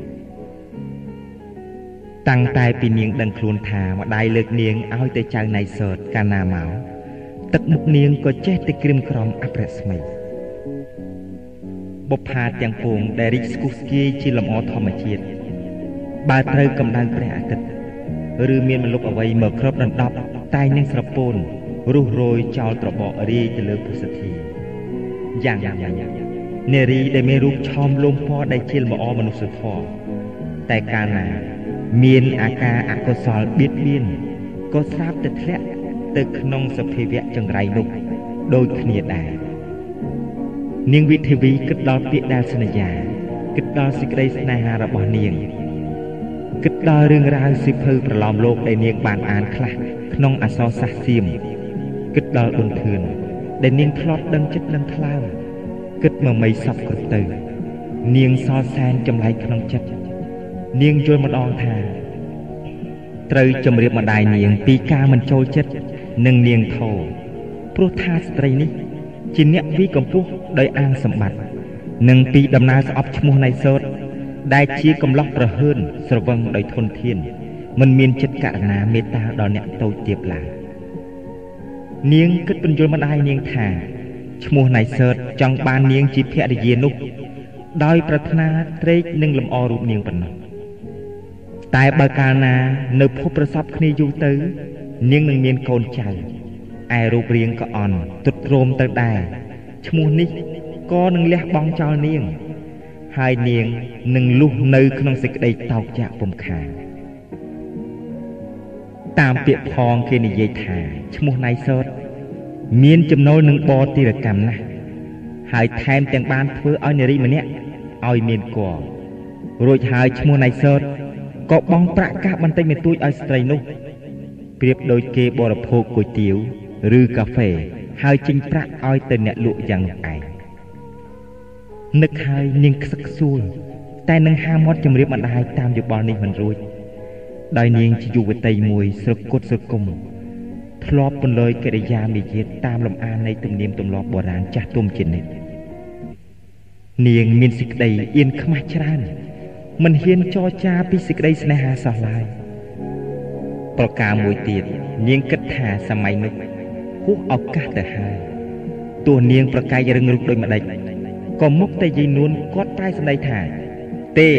តាំងតែពីនាងដឹងខ្លួនថាម្ដាយលើកនាងឲ្យទៅចៅណៃសតកាលណាមកទឹកមុខនាងក៏ចេះតែក្រៀមក្រំអប្រស្មីបុប្ផាទាំងពួងដែលរីកស្គុះស្គាយជាលំអធម្មជាតិបើត្រូវកម្ដៅព្រះអាទិត្យ ឬមានមលុបអ្វីមកគ្របដណ្ដប់តែងនឹងស្រពោនរុះរយចោលត្របករាយទៅលើពុទ្ធធីយ៉ាងយ៉ាងយ៉ាងនារីដែលមានរូបឆោមលំពណ៌ដែលជាលម្អមនុស្សធម៌តែកាលណាមានអាការអកុសលបៀតបៀនក៏ស្រាប់តែធ្លាក់ទៅក្នុងសភាវៈចង្រៃនោះដូចគ្នាដែរនាងវិធីវីគិតដល់ពាក្យដែលសន្យាគិតដល់សេចក្តីស្នេហារបស់នាង គិតដល់រឿងរ៉ាវសិភៅប្រឡំលោកដែលនាងបានអានខ្លះក្នុងអសរសាស្ត្រសៀមគិតដល់ប៊ុនធឿនដែលនាងធ្លាប់ដឹងចិត្តដឹងថ្លើមគិតមកមីសពគ្រប់ទៅ នាងសល់សែនចម្លែកក្នុងចិត្តនាងយល់ម្ដងថាត្រូវជម្រាបម្ដាយនាងពីការមិនចូលចិត្តនឹងនាងធោព្រោះថាស្ត្រីនេះ ជាអ្នកវិកម្ពស់ដោយអាងសម្បត្តិនិងពីដំណើរស្អប់ឈ្មោះណៃសោត ដែលជាកំឡោះប្រហើនស្រវឹងដោយធនធានមិនមានចិត្តករណាមេត្តាដល់អ្នកតូចទាបឡើយនាងគិតពន្យល់ម្ដាយនាងថាឈ្មោះណៃសើតចង់បាននាងជាភរិយានោះដោយប្រាថ្នាត្រេកនឹងលំអរូបនាងប៉ុណ្ណោះតែបើកាលណា នៅភពប្រសពគ្នាយូរទៅ នាងនឹងមានកូនចៅឯរូបរាងក៏អន់ទុតទ្រោមទៅដែរឈ្មោះនេះក៏នឹងលះបង់ចោលនាង ហើយនាងនឹងលុះនៅក្នុងសេចក្តីតោកចាក់ពំខានតាមពាក្យផងគេនិយាយថាឈ្មោះណៃសតមានចំណូលនឹងបរទីរកម្មណាស់ហើយថែមទាំងបានធ្វើឲ្យនារីម្នាក់ឲ្យមានគររួចហើយឈ្មោះណៃសតក៏បង់ប្រាក់កាសបន្តិចបន្តួចឲ្យស្ត្រីនោះប្រៀបដូចគេបរិភោគគុយទាវឬកាហ្វេហើយចេញប្រាក់ឲ្យទៅអ្នកលក់យ៉ាងនោះឯង នឹកហើយនាងខ្សឹកខ្សួលតែនឹងហាមាត់ជំរាបម្ដាយតាមយោបល់នេះមិនរួចដោយនាងជាយុវតីមួយស្រគត់ស្រគំធ្លាប់ពន្លយកិរិយាមាយាទតាមលំអាននៃទំនៀមទម្លាប់បុរាណចាស់ទុំជានិច្ចនាងមានសេចក្តីអៀនខ្មាស់ច្រើនមិនហ៊ានចរចាពីសេចក្តីស្នេហាសោះឡើយប្រការមួយទៀតនាងគិតថាសម័យនោះហួសឱកាសទៅហើយទោះនាងប្រកែករឹងរុកដូចម្ដេច ក៏មុខតែយាយនួនគាត់ប្រែសម្ដីថា ទេ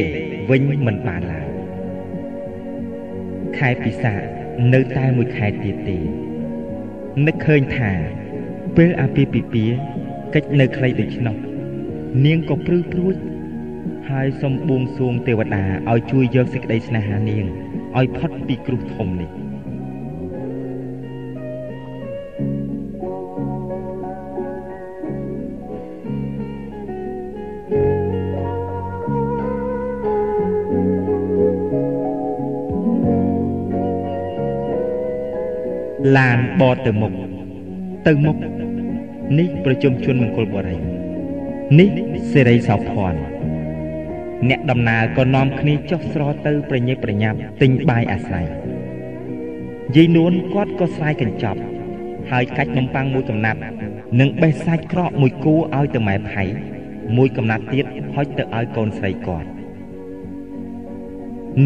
វិញមិនបានឡើយខែពិសានៅតែមួយខែទៀតទេនឹកឃើញថា ពេលអាពាហ៍ពិពាហ៍កិច្ចនៅខ្លីដូច្នោះនាងក៏ព្រឺព្រួចហើយសូមបួងសួងទេវតាឲ្យជួយយកសេចក្តីស្នេហានាងឲ្យផុតពីគ្រោះធំនេះ ឡានបតទៅមុខទៅមុខនេះប្រជុំជនមង្គលបុរីនេះសេរីសោភ័ណ្ឌអ្នកដំណើរក៏នាំគ្នាចុះស្រទៅប្រញាប់ប្រញាប់ទិញបាយអាស្រ័យយាយនួនគាត់ក៏ស្រាយកញ្ចប់ ហើយកាច់នំប៉័ងមួយកំណាត់និងបេះសាច់ក្រកមួយគូឲ្យទៅម៉ែផៃមួយកំណាត់ទៀតហុចទៅឲ្យកូនស្រីគាត់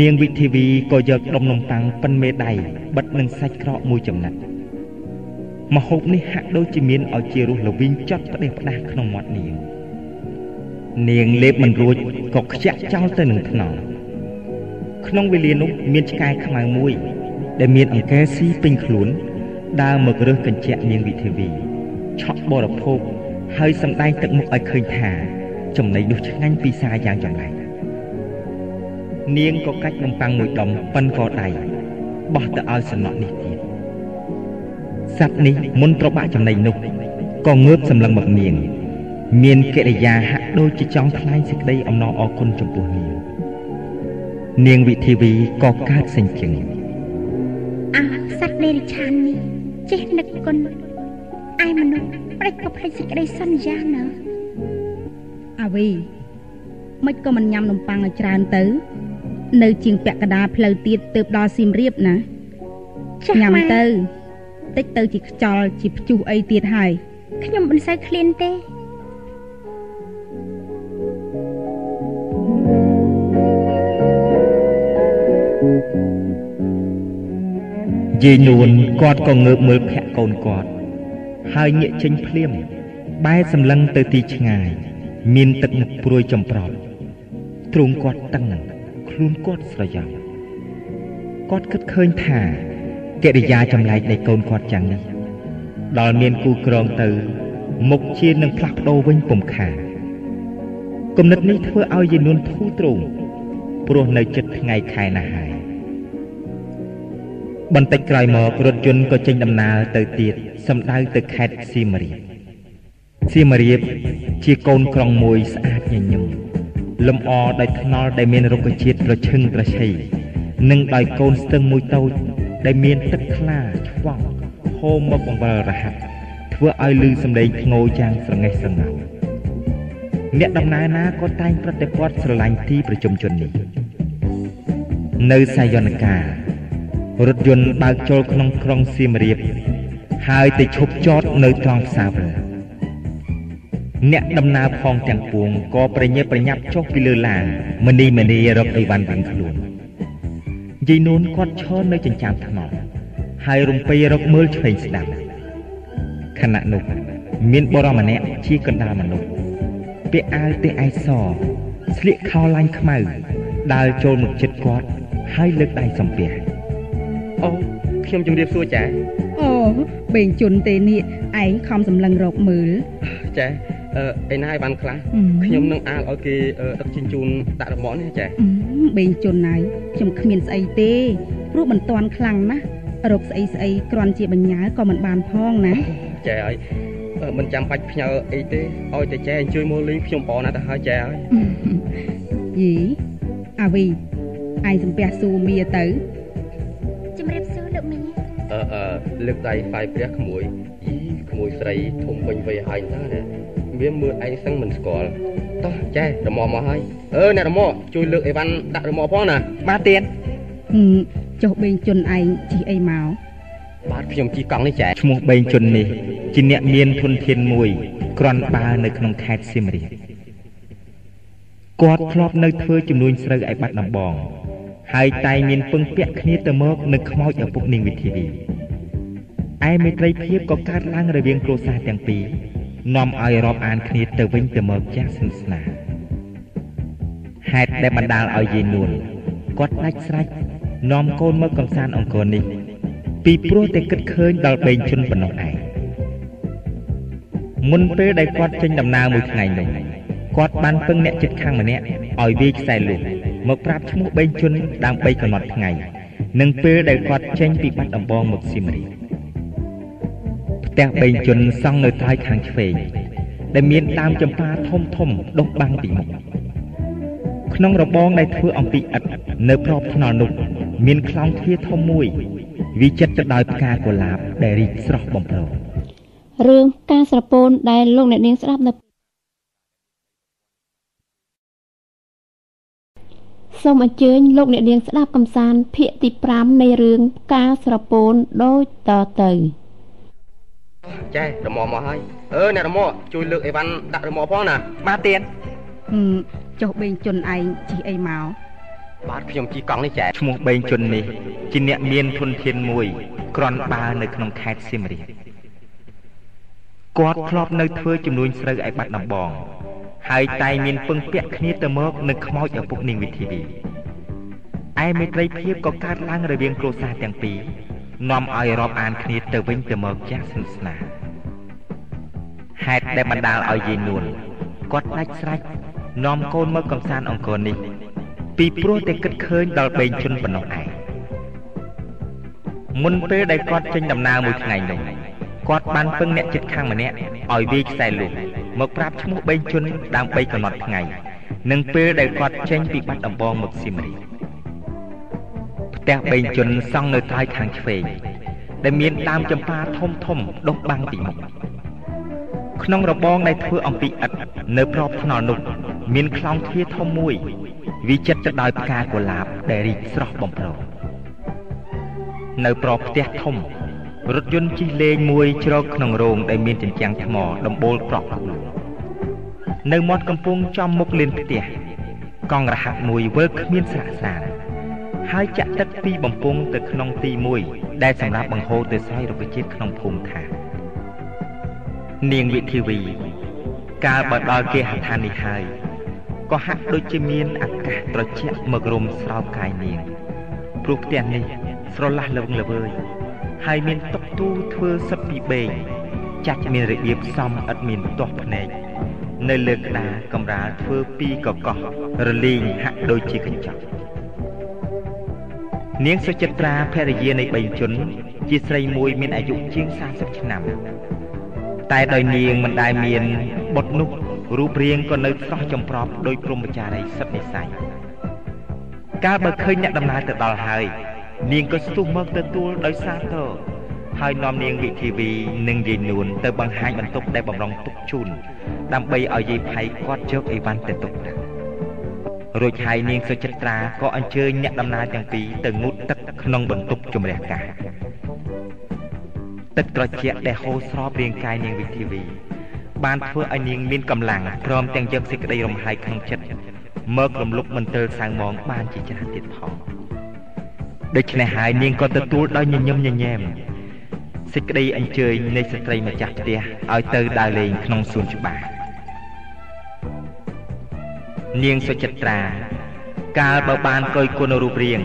នាងវិធីវីក៏យកដុំនំប៉័ងប៉ិនមេដៃបិទនឹងសាច់ក្រកមួយចំណិតម្ហូបនេះហាក់ដូចជាមានឲ្យជារសល្វីងចត់ផ្ដេសផ្ដាសក្នុងមាត់នាងនាងលេបមិនរួចក៏ខ្ជាក់ចោលទៅនឹងថ្នល់ក្នុងវេលានោះមានឆ្កែខ្មៅមួយ ដែលមានអង្កែស៊ីពេញខ្លួនដើរមករើសកញ្ជាក់នាងវិធីវីឆក់បរិភោគហើយសម្ដែងទឹកមុខឲ្យឃើញថាចំណីនោះឆ្ងាញ់ពិសាយ៉ាងចម្លែក នាងក៏កាច់នំប៉័ងមួយដុំប៉ិនកដៃបោះទៅឲ្យសំណក់នេះទៀតសត្វនេះមុនត្របាក់ចំណីនោះក៏ងើបសម្លឹងមកនាង មានកិរិយាហាក់ដូចជាចង់ថ្លែងសេចក្តីអំណរអគុណចំពោះនាងនាងវិធីវីក៏កើតសេចក្តីអើសត្វដេរិឆាននេះចេះនឹកគុណឯមនុស្សផ្ដេចក៏ផ្ដេចសេចក្តីសន្យាណើអាវីមិនក៏មិនញ៉ាំនំប៉័ងឲ្យច្រើនទៅ នៅជាងពាក់កដាលផ្លូវទៀតទៅដល់សៀមរាបណាញ៉ាំទៅតិចទៅជាខ្ចល់ជាព្យុះអីទៀតហើយខ្ញុំមិនសូវឃ្លានទេយាយនួនគាត់ក៏ងើបមើលភ័ក្រកូនគាត់ ហើយងាកចេញភ្លាម បែរសម្លឹងទៅទីឆ្ងាយ មានទឹកមុខព្រួយចំប្រប់ទ្រូងគាត់តឹង ខ្លួនគាត់ស្រយ៉ាប់គាត់គិតឃើញថាកិរិយាចម្លែកនៃកូនគាត់យ៉ាងនេះដល់មានគូក្រងទៅ មុខជានឹងផ្លាស់ប្ដូរវិញពុំខានគំនិតនេះធ្វើឲ្យយាយនួនធូរទ្រង់ព្រោះនៅចិត្តថ្ងៃខែណាស់ហើយបន្តិចក្រោយមករថយន្តក៏ចេញដំណើរទៅទៀតសំដៅទៅខេត្តសៀមរាបសៀមរាបជាកូនក្រុងមួយស្អាតញញឹម លំអដោយថ្នល់ដែលមានរុក្ខជាតិប្រឈឹងប្រឆៃនិងដោយកូនស្ទឹងមួយតូចដែលមានទឹកថ្លាឆ្វង់ហូរមកបង្វិលរហ័សធ្វើឲ្យលឺសំឡេងធ្ងោយ៉ាងស្រងេះស្រងាត់អ្នកដំណើរណាក៏តែងប្រតិព័ទ្ធស្រឡាញ់ទីប្រជុំជននេះនៅសាយនការថយន្តបើកចូលក្នុងក្រុងសៀមរាបហើយទៅឈប់ចតនៅត្រង់ផ្សារវិល អ្នកដំណើរផងទាំងពួងក៏ប្រញាប់ប្រញាប់ចុះពីលើឡានមនីមនីរកអីវ៉ាន់វិញខ្លួនយាយនួនគាត់ឈរនៅចិញ្ចើមថ្នល់ហើយរំពេរកមើលឆ្វេងស្ដាំខណៈនោះមានបរិមម្នាក់ជាកណ្ដាលមនុស្សពាក់អាវទេឯសស្លៀកខោឡាញ់ខ្មៅដើរចូលមកជិតគាត់ហើយលើកដៃសំពះអូខ្ញុំជម្រាបសួរចាអូបេងជុនទេនេះឯងខំសម្លឹងរកមើល ចាអឺឯណាឲ្យបានខ្លះខ្ញុំនឹងអាលឲ្យគេដឹកជញ្ជូនដាក់រមាក់នេះចាបេងជុនហើយខ្ញុំគ្មានស្អីទេព្រោះមិនតាន់ខ្លាំងណាស់រកស្អីស្អីគ្រាន់ជាបញ្ញាក៏មិនបានផងណាចាឲ្យមិនចាំបាច់ផ្ញើអីទេឲ្យតែចែអញ្ជើញមកលេងខ្ញុំបងណាស់ទៅហើយចែហើយយីអាវីឯងសំពះសួរមៀទៅជំរាបសួរលោកមីអឺអឺលើកដៃហ្វាយព្រះក្មួយយីក្មួយស្រីធំពេញវ័យហើយតើណាវាមើលឯងសឹងមិនស្គាល់តោះចែរមាស់មកហើយអឺអ្នករមាស់ជួយលើកអីវ៉ាន់ដាក់រមាស់ផងណាបាទទៀនចុះបេងជុនឯងជិះអីមកបាទខ្ញុំជិះកង់នេះចែឈ្មោះបេងជុននេះជាអ្នកមានធនធានមួយក្រន់បើនៅក្នុងខេត្តសៀមរាបគាត់ធ្លាប់នៅធ្វើចំនួនស្រូវឯបាត់ដំបងហើយតែមានពឹងពាក់គ្នាទៅមកនឹងខ្មោចឪពុកនាងវិធីវី ឯមេត្រីភាពក៏កើតឡើងរវាងគ្រួសារទាំងពីរនាំឲ្យរាប់អានគ្នាទៅវិញទៅមកយ៉ាងស្និទ្ធស្នាលហេតុដែលបណ្ដាលឲ្យយាយនួនគាត់ដាច់ស្រេចនាំកូនមកកំសាន្តអង្គរនេះ ពីព្រោះតែគិតឃើញដល់បេងជុនប៉ុណ្ណោះឯងមុនពេលដែលគាត់ចេញដំណើរមួយថ្ងៃនោះគាត់បានពឹងអ្នកចិត្តខាងម្នាក់ឲ្យវាយខ្សែលុះមកប្រាប់ឈ្មោះបេងជុនដើម្បីកំណត់ថ្ងៃ និងពេលដែលគាត់ចេញពីបាត់ដំបងមកសៀមរាប ផ្ទះបេងជុនសង់នៅត្រើយខាងឆ្វេងដែលមានដើមចម្ប៉ាធំធំដុះបាំងពីមុខក្នុងរបងដែលធ្វើអំពីឥដ្ឋនៅប្របថ្នល់នោះមានខ្លោងទ្វារធំមួយវាចិត្តទៅដោយផ្កាកុលាបដែលរីកស្រស់បំព្រងរឿងការស្រពោនដែលលោកអ្នកនាងស្ដាប់នៅសូមអញ្ជើញលោកអ្នកនាងស្ដាប់កំសាន្តភាគទី5នៃរឿងការស្រពោនដូចតទៅ ចែរមាស់មកហើយអឺអ្នករមាស់ជួយលើកអីវ៉ាន់ដាក់រមាស់ផងណាបាទទៀនចុះបេងជុនឯងជិះអីមកបាទខ្ញុំជិះកង់នេះចែឈ្មោះបេងជុននេះជាអ្នកមានធនធានមួយក្រន់បើនៅក្នុងខេត្តសៀមរាបគាត់ធ្លាប់នៅធ្វើចំនួនស្រូវឯបាត់ដំបងហើយតែមានពឹងពាក់គ្នាទៅមកនឹងខ្មោចឪពុកនាងវិធីវីឯមេត្រីភាពក៏កើតឡើងរវាងគ្រួសារទាំងពីរ នាំឲ្យរាប់អានគ្នាទៅវិញទៅមកយ៉ាងស្និទ្ធស្នាលហេតុដែលបណ្ដាលឲ្យយាយនួនគាត់ដាច់ស្រេចនាំកូនមកកំសាន្តអង្គរនេះ ពីព្រោះតែគិតឃើញដល់បេងជុនប៉ុណ្ណោះឯងមុនពេលដែលគាត់ចេញដំណើរមួយថ្ងៃនោះគាត់បានពឹងអ្នកចិត្តខាងម្នាក់ឲ្យវាយខ្សែលុះមកប្រាប់ឈ្មោះបេងជុនដើម្បីកំណត់ថ្ងៃ និងពេលដែលគាត់ចេញពីបាត់ដំបងមកសៀមរាប ផ្ទះបេងជុនសង់នៅត្រើយខាងឆ្វេងដែលមានដើមចម្ប៉ាធំធំដុះបាំងពីមុខក្នុងរបងដែលធ្វើអំពីឥដ្ឋនៅប្របថ្នល់នោះមានខ្លោងទ្វារធំមួយវាចិត្តទៅដោយផ្កាកុលាបដែលរីកស្រស់បំព្រងនៅប្របផ្ទះធំរថយន្តជិះលេងមួយជ្រកក្នុងរោងដែលមានជញ្ជាំងថ្មដំបូលប្រក់នៅមាត់កំពង់ចំមុខលានផ្ទះកង់រហ័សមួយវិលគ្មានស្រាក់ស្រាន ហើយចាក់ទឹកពីបំពង់ទៅក្នុងទីមួយដែលសម្រាប់បង្ហូរទៅស្រែរុក្ខជាតិក្នុងភូមិថានាងវិធីវី កាលបើដល់គេហដ្ឋាននេះហើយក៏ហាក់ដូចជាមានអាកាសត្រជាក់មករំស្រោបកាយនាងព្រោះផ្ទះនេះស្រឡះលវឹងល្វើយហើយមានតុកទូធ្វើសិតពីបេងចាច់មានរបៀបសមឥតមានទាស់ភ្នែកនៅលើក្តារកំរាលធ្វើពីកកោះរលីងហាក់ដូចជាកញ្ចក់ នាងសុចិត្រាភរិយានៃបេងជុនជាស្រីមួយមានអាយុជាង40ឆ្នាំ តែដោយនាងមិនដែលមានបុត្រនោះរូបរាងក៏នៅស្រស់ចម្ប្រប់ដោយព្រំចារីសិទ្ធនិស័យកាលបើឃើញអ្នកដំណើរទៅដល់ហើយនាងក៏ស្ទុះមកទទួលដោយសារទរហើយនាំនាងវិធីវីនិងយាយនួនទៅបង្ហាញបន្ទប់ដែលបំរុងទុកជូនដើម្បីឲ្យយាយផៃគាត់យកអីវ៉ាន់ទៅទុកទៅ រួចហើយនាងសុចិត្រាក៏អញ្ជើញអ្នកដំណើរទាំងពីរទៅងូតទឹកក្នុងបន្ទប់ជំរះកាសទឹកត្រជាក់ដែលហូរស្របរាងកាយនាងវិធីវី បានធ្វើឲ្យនាងមានកម្លាំងព្រមទាំងយកសេចក្តីរំហើយក្នុងចិត្តមករំលឹកមន្ទិលសៅមងបានជាច្រើនទៀតផងដូច្នេះហើយនាងក៏ទទួលដោយញញឹមញញែមសេចក្តីអញ្ជើញនៃស្ត្រីម្ចាស់ផ្ទះឲ្យទៅដើរលេងក្នុងសួនច្បារ នាងសុចិត្រា កាលបើបានកយគុណរូបរាង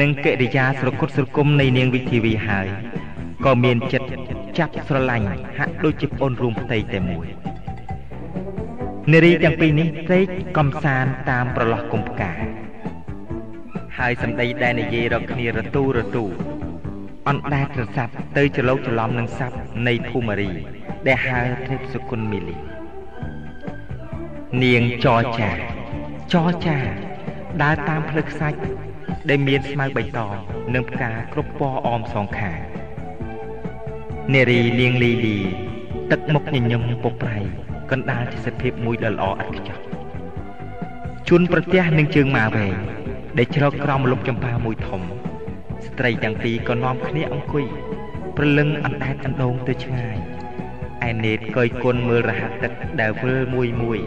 និងកិរិយាស្រគត់ស្រគំនៃនាងវិធីវីហើយក៏មានចិត្តចាប់ស្រឡាញ់ហាក់ដូចជាប្អូនរួមផ្ទៃតែមួយនារីទាំងពីរនេះត្រេកកំសាន្តតាមប្រឡោះគុំផ្កាហើយសម្ដីដែលនិយាយរកគ្នារទូរទូអណ្ដែតរសាប់ទៅច្រឡោកច្រឡំនឹងស័ព្ទនៃភូមារី ដែលហៅទេពសុគន្ធមីលីនាងចរចា ចរចាដើរតាមផ្លូវខ្សាច់ដែលមានស្មៅបៃតងនិងផ្កាគ្រប់ពណ៌អមសងខាងនារីលៀងលីលីទឹកមុខញញឹមពុកប្រៃកណ្ដាលជាសភាពមួយដ៏ល្អឥតខ្ចោះជួនប្រទះនឹងជើងម៉ាវែងដែលជ្រកក្រោមលុបចម្ប៉ាមួយធំ ស្ត្រីទាំងពីរក៏នាំគ្នាអង្គុយប្រលឹងអណ្ដែតអណ្ដូងទៅឆ្ងាយឯនេតកយគុណមើលរហ័សទឹកដែលវិលមួយមួយ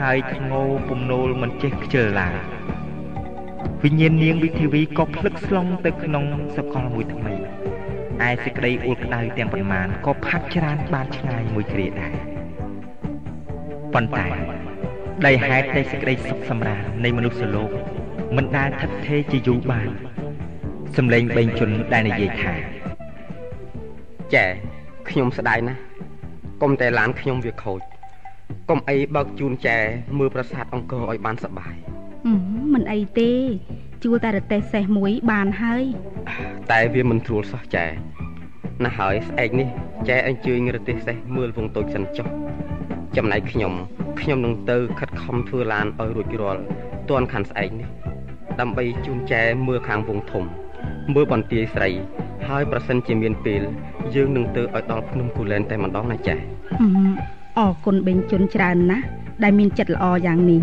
ហើយធ្ងោពំនោលមិនចេះខ្ជិលឡើយវិញ្ញាណនាងវិធីវីក៏ភ្លឹកស្លុងទៅក្នុងសកលមួយថ្មីឯសេចក្តីអួលក្តៅទាំងប៉ុន្មានក៏ផាត់ច្រានបានឆ្ងាយមួយគ្រាដែរប៉ុន្តែដោយហេតុតែសេចក្តីសុខសម្រាននៃមនុស្សលោកមិនដែលថិតថេរជាយូរបានសំឡេងបេងជុនដែលនិយាយថាចែខ្ញុំស្ដាយណាស់កុំតែឡានខ្ញុំវាខូច កុំអីបើកជូនចែមើលប្រាសាទអង្គរឲ្យបានសប្បាយមិនអីទេ ជួលតែរទេសសេះមួយបានហើយ តែវាមិនស្រួលសោះចែណាស់ហើយស្អែកនេះចែអញ្ជើញរទេសសេះមើលវងតូចសិនចុះចំណែកខ្ញុំខ្ញុំនឹងទៅខិតខំធ្វើឡានឲ្យរួចរាល់ទាន់ខាន់ស្អែកនេះដើម្បីជូនចែមើលខាងវងធំ មើលបន្ទាយស្រី ហើយប្រសិនជាមានពេលយើងនឹងទៅឲ្យដល់ភ្នំគូលែនតែម្ដងណាចា អរគុណបេងជុនច្រើនណាស់ដែលមានចិត្តល្អយ៉ាងនេះ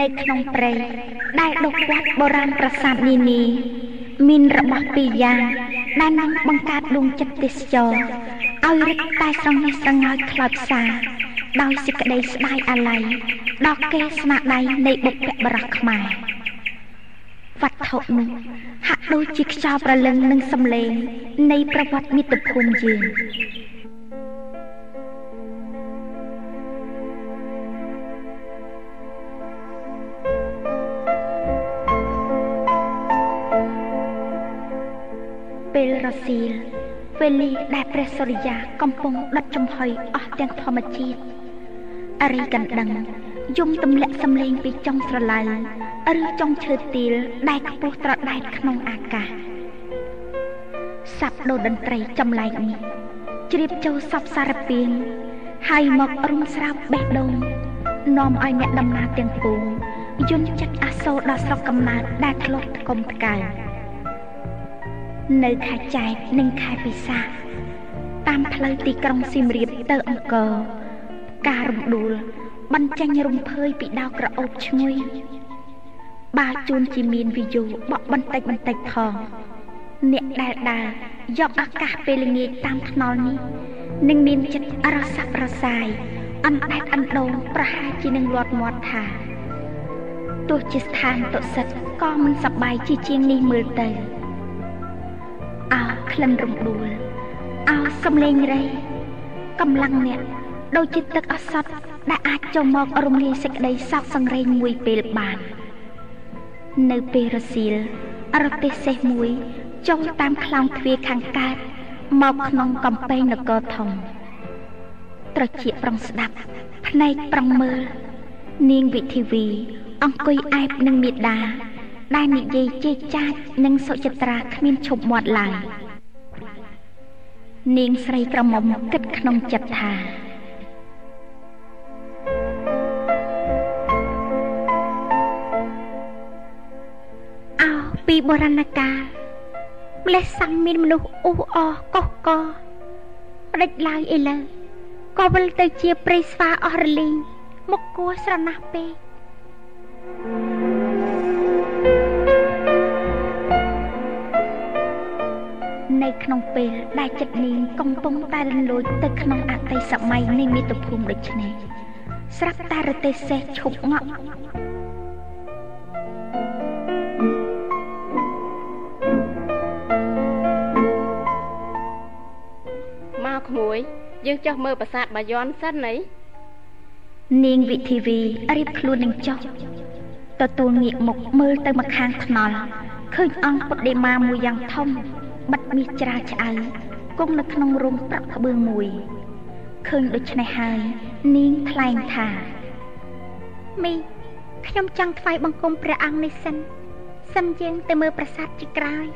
នៅក្នុងព្រៃដែលដុកវត្តបុរាណប្រាសាទនីនីមានរបស់ពីរយ៉ាងដែលនឹងបង្កើតដួងចិត្តទេសចរឲ្យរឹតតែស្រងនេះស្រងើយខ្លោចផ្សាដោយសេចក្តីស្ដាយអាល័យដល់គេស្នាដៃនៃបុព្វបុរសខ្មែរ វត្ថុនោះហាក់ដូចជាខ្យល់ប្រលឹងនឹងសំឡេង នៃប្រវត្តិមាតុភូមិយើងពេលរសៀលពេលនេះដែលព្រះសូរិយាកំពុងដុតចំហុយអស់ទាំងធម្មជាតិអរិយកណ្ដឹង យំទម្លាក់សំឡេងពីចុងស្រឡៅឬចុងឈើទាលដែលខ្ពស់ត្រដែតក្នុងអាកាសសាប់ដូរតន្ត្រីចម្លែកនេះជ្រាបចូលសពសារពាង្គហើយមករុំស្រាប់បេះដូងនាំឲ្យអ្នកដំណើរទាំងពួងយន់ចិត្តអាសូរដល់ស្រុកកំណើតដែលធ្លាប់ថ្កុំថ្កើងនៅខេត្តចែកនិងខេត្តពិសាតាមផ្លូវទីក្រុងសៀមរាបទៅអង្គរការរំដួល បញ្ចេញរំភើយពីដៅក្រអូបឈ្ងុយបើជួនជាមានវីយោបក់បន្តិចបន្តិចផងអ្នកដែលដើរយកឱកាសពេលល្ងាចតាមថ្នល់នេះនឹងមានចិត្តរស័ព្ទរសាយអណ្ដែតអណ្ដូងប្រហែលជានឹងលាត់មាត់ថាទោះជាស្ថានតុសិតក៏មិនសប្បាយជាជាងនេះមើលទៅអើក្លិនរំដួលអើសំលេងរៃកម្លាំងអ្នកដូចជាទឹកអសត់ ដែលអាចចូលមករំលាយសេចក្តីសោកសង្រេងមួយពេលបាននៅពេលរសៀលរទេសសេះមួយចូលតាមខ្លោងទ្វារខាងកើតមកក្នុងកំពែងនគរធំត្រជាប្រុងស្ដាប់ភ្នែកប្រុងមើល នាងវិធីវី អង្គុយអែបនឹងមេដា ដែលនិយាយជេរចាចនិងសុចិត្រាគ្មានឈប់មាត់ឡើយនាងស្រីក្រមុំគិតក្នុងចិត្តថា បុរាណកាលម្លេះសាំងមានមនុស្សអ៊ូអរកុសកផ្ដេចឡើយឥឡូវក៏វិលទៅជាព្រៃស្វាអស់រលីងមកគួស្រណះពេកនៅក្នុងពេលដែលចិត្តនាងកំពុងតែរលួយទៅក្នុងអតីតសម័យនៃមាតុភូមិដូចនេះស្រាប់តែរទេះសេះឈប់ងក់ កក្មួយ យើងចុះមើលប្រាសាទបាយ័នសិនណីនាងវិធីវីរៀបខ្លួននឹងចុះទទួលងាកមុខមើលទៅម្ខាងថ្នល់ឃើញអង្គពុទ្ធដេមាមួយយ៉ាងធំបិទមាសច្រាលឆ្អៅគង់នៅក្នុងរោងប្រាក់ក្បឿងមួយឃើញដូច្នេះហើយនាងថ្លែងថាមីខ្ញុំចង់ថ្វាយបង្គំព្រះអង្គនេះសិនសិនយើងទៅមើលប្រាសាទជាក្រោយ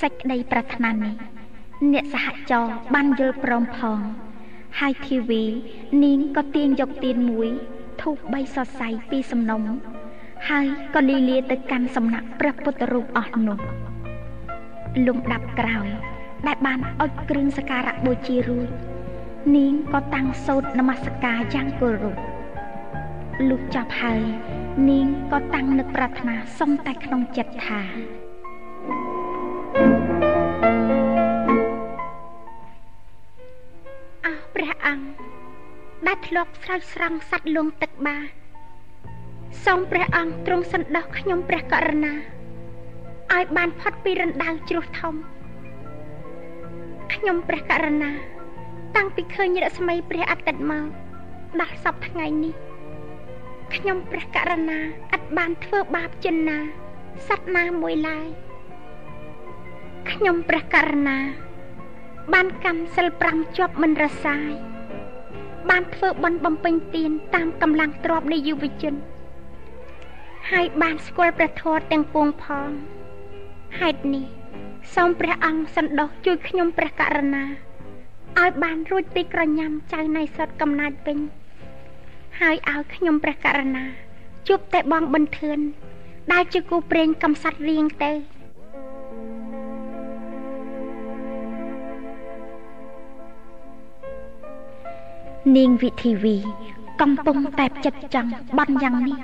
សេចក្តីប្រាថ្នានេះអ្នកសហចរបានយល់ព្រមផង ហើយធីវីនាងក៏ទាញយកទៀនមួយធូបបីសរសៃពីសំណុំហើយក៏លីលាទៅកាន់សំណាក់ព្រះពុទ្ធរូបអស់នោះលំដាប់ក្រោយ ដែលបានអុជគ្រឿងសក្ការៈបូជារួចនាងក៏តាំងសូត្រនមស្ការយ៉ាងគោរពលុះចប់ហើយនាងក៏តាំងនឹកប្រាថ្នាសុំតែក្នុងចិត្តថា ព្រះអង្គដែលធ្លាប់ស្រោចស្រង់សត្វលងទឹកបានសូមព្រះអង្គទ្រង់សន្តោសខ្ញុំព្រះករុណាឲ្យបានផុតពីរណ្ដៅជ្រោះធំខ្ញុំព្រះករុណា តាំងពីឃើញរស្មីព្រះអាទិត្យមកដល់សប្តាហ៍ថ្ងៃនេះខ្ញុំព្រះករុណាឥតបានធ្វើបាបចិនណាសត្វណាមួយឡើយខ្ញុំព្រះករុណា បានកម្មសិល5ជាប់មិនរសាយបានធ្វើបន់បំពេញទានតាមកម្លាំងទ្រព្យនៃយុវជនហើយបានស្គាល់ព្រះធម៌ទាំងពួងផងហេតុនេះសូមព្រះអង្គសន្តោសជួយខ្ញុំព្រះករុណាឲ្យបានរួចពីក្រញាំចៅណៃសុតកំណាចវិញហើយឲ្យខ្ញុំព្រះករុណាជួបតែបងបន្ទឿនដែលជាគូព្រេងកំសត់រៀងទៅ នាងវិធីវីកំពុងតែចិត្តចង់បន់យ៉ាងនេះ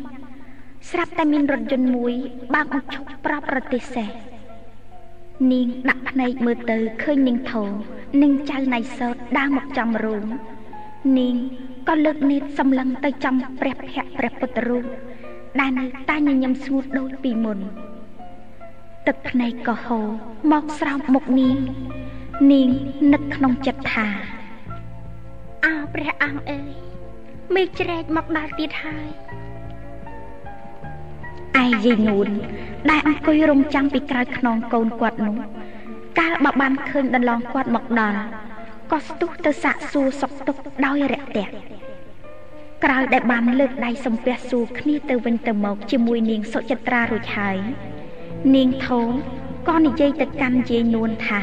ស្រាប់តែមានរថយន្តមួយបើកមកឈប់ប្រាប់រទេះសេះនាងដាក់ភ្នែកមើលទៅឃើញនាងធោនិងចៅណៃសោតដើរមកចំរូងនាងក៏លើកនេតសម្លឹងទៅចំព្រះភ័ក្រព្រះពុទ្ធរូបដែលនៅតែញញឹមស្ងួតដូចពីមុនទឹកភ្នែកក៏ហូរមកស្រោមមុខនាងនាងនឹកក្នុងចិត្តថា អោព្រះអង្គអើយមេឃជ្រែកមកដល់ទៀតហើយឯយាយនួនដែលអង្គុយរងចាំពីក្រោយខ្នងកូនគាត់នោះកាលបើបានឃើញដន្លងគាត់មកដល់ក៏ស្ទុះទៅសាកសួរសុកទុកដោយរាក់ទាក់ក្រោយដែលបានលើកដៃសំពះសួរគ្នាទៅវិញទៅមកជាមួយនាងសុចិត្រារួចហើយនាងធំក៏និយាយទៅកាន់យាយនួនថា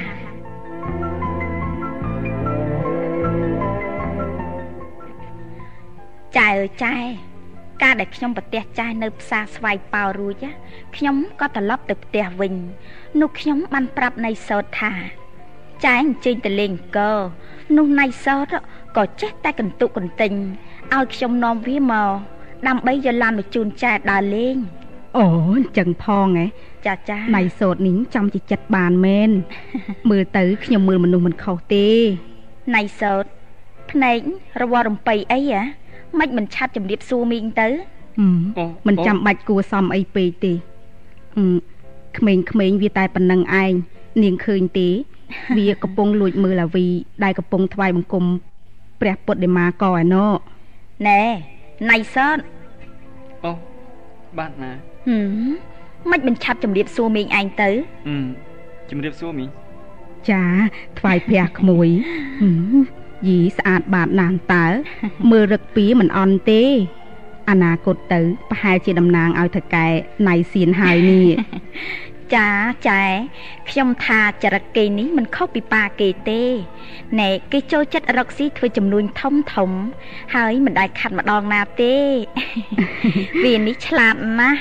ចៅចែការដែលខ្ញុំប្រទះចាស់នៅផ្សារស្វាយប៉ោរួចខ្ញុំក៏ត្រឡប់ទៅផ្ទះវិញនោះខ្ញុំបានប្រាប់ណៃសោតថាចែអញ្ជើញទៅលេងអង្គរនោះណៃសោតក៏ចេះតែកន្ទុកកន្ទិញឲ្យខ្ញុំនាំវាមកដើម្បីយកឡានមកជូនចែដើរលេងអូអញ្ចឹងផងហ៎ចាចាណៃសោតនេះចំជាចិត្តបានមែនមើលទៅខ្ញុំមើលមនុស្សមិនខុសទេណៃសោតភ្នែករវល់រំពៃអីហ៎ មិនមិនឆាត់ជំរាបសួរមីងទៅមិនចាំបាច់គួសមអីពេកទេក្មេងៗវាតែប៉ុណ្្នឹងឯងនាងឃើញទេ វាកំពុងលួចមើលអាវីដែលកំពុងថ្វាយបង្គំព្រះពុទ្ធដេមាកឯណោណែណៃសតអូបាទណាហឹមមិនមិនឆាប់ជំរាបសួរមីងឯងទៅហឹមជំរាបសួរមីងចាថ្វាយព្រះក្មួយហឹម យីស្អាតបាតណាស់តើមើលរឹកពីមិនអន់ទេ អនាគតទៅប្រហែលជាតំណាងឲ្យថកែណៃសៀនហើយនេះចាចែខ្ញុំថាចរិតគេនេះមិនខុសពីប៉ាគេទេណែគេចូលចិត្តរកស៊ីធ្វើចំនួនធំធំ ហើយមិនដែលខាត់ម្ដងណាទេវានេះឆ្លាតណាស់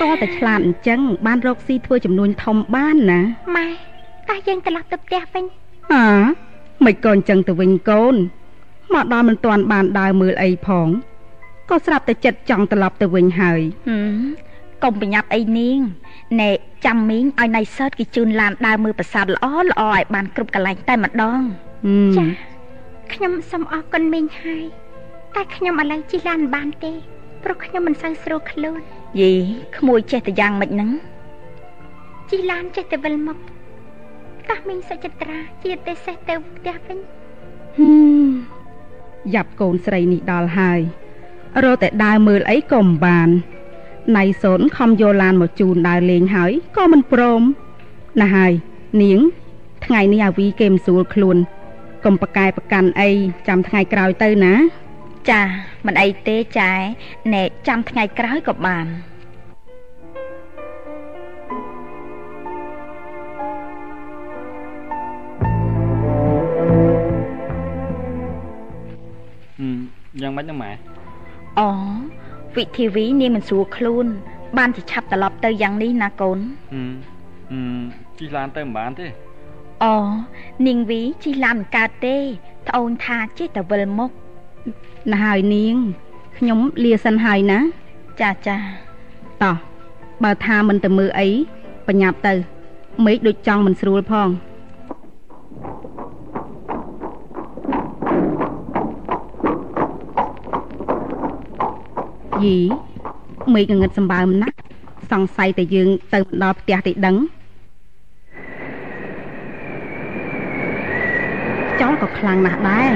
តតែឆ្លាតអញ្ចឹងបានរកស៊ីធ្វើចំនួនធំបានណាម៉ែតោះយើងត្រឡប់ទៅផ្ទះវិញហា មិនក៏អញ្ចឹងទៅវិញកូនមកដល់មិនទាន់បានដើរមើលអីផងក៏ស្រាប់តែចិត្តចង់ត្រឡប់ទៅវិញហើយហឹមកុំប្រញាប់អីនាងណែចាំមីងឲ្យណៃសើតគេជូនឡានដើរមើលប្រាសាទល្អល្អឲ្យបានគ្រប់កន្លែងតែម្ដងចាខ្ញុំសូមអរគុណមីងហើយតែខ្ញុំឥឡូវជិះឡានមិនបានទេព្រោះខ្ញុំមិនសូវស្រួលខ្លួនយីក្មួយចេះតែយ៉ាងម៉េចហ្នឹងជិះឡានចេះតែវិលមក តោះមីងសុចិត្រាជាទេសេះទៅផ្ទះវិញហឹមយ៉ាប់កូនស្រីនេះដល់ហើយរកតែដើរមើលអីក៏មិនបានណៃសូនខំយកឡានមកជូនដើរលេងហើយក៏មិនព្រមណាស់ហើយនាង ថ្ងៃនេះអាវីគេមិនស្រួលខ្លួនកុំប្រកែប្រកាន់អីចាំថ្ងៃក្រោយទៅណា ចាមិនអីទេចែណែចាំថ្ងៃក្រោយក៏បាន យ៉ាងម៉េចហ្នឹងម៉ែអូវិធីវីនាងមិនស្រួលខ្លួន បានជាឆាប់ត្រឡប់ទៅយ៉ាងនេះណាកូនហឹមហឹមជិះឡានទៅមិនបានទេអូនាងវីជិះឡានមិនកើតទេត្អូនថាចេះតែវិលមុខណាស់ហើយនាងខ្ញុំលាសិនហើយណា ចាចាតោះបើថាមិនទៅមើលអីបញ្ញាប់ទៅមេឃដូចចង់មិនស្រួលផង យីមេឃងងឹតសម្បើមណាស់សង្ស័យតែយើង ទៅមិនដល់ផ្ទះទេដឹងចោលក៏ខ្លាំងណាស់ដែរ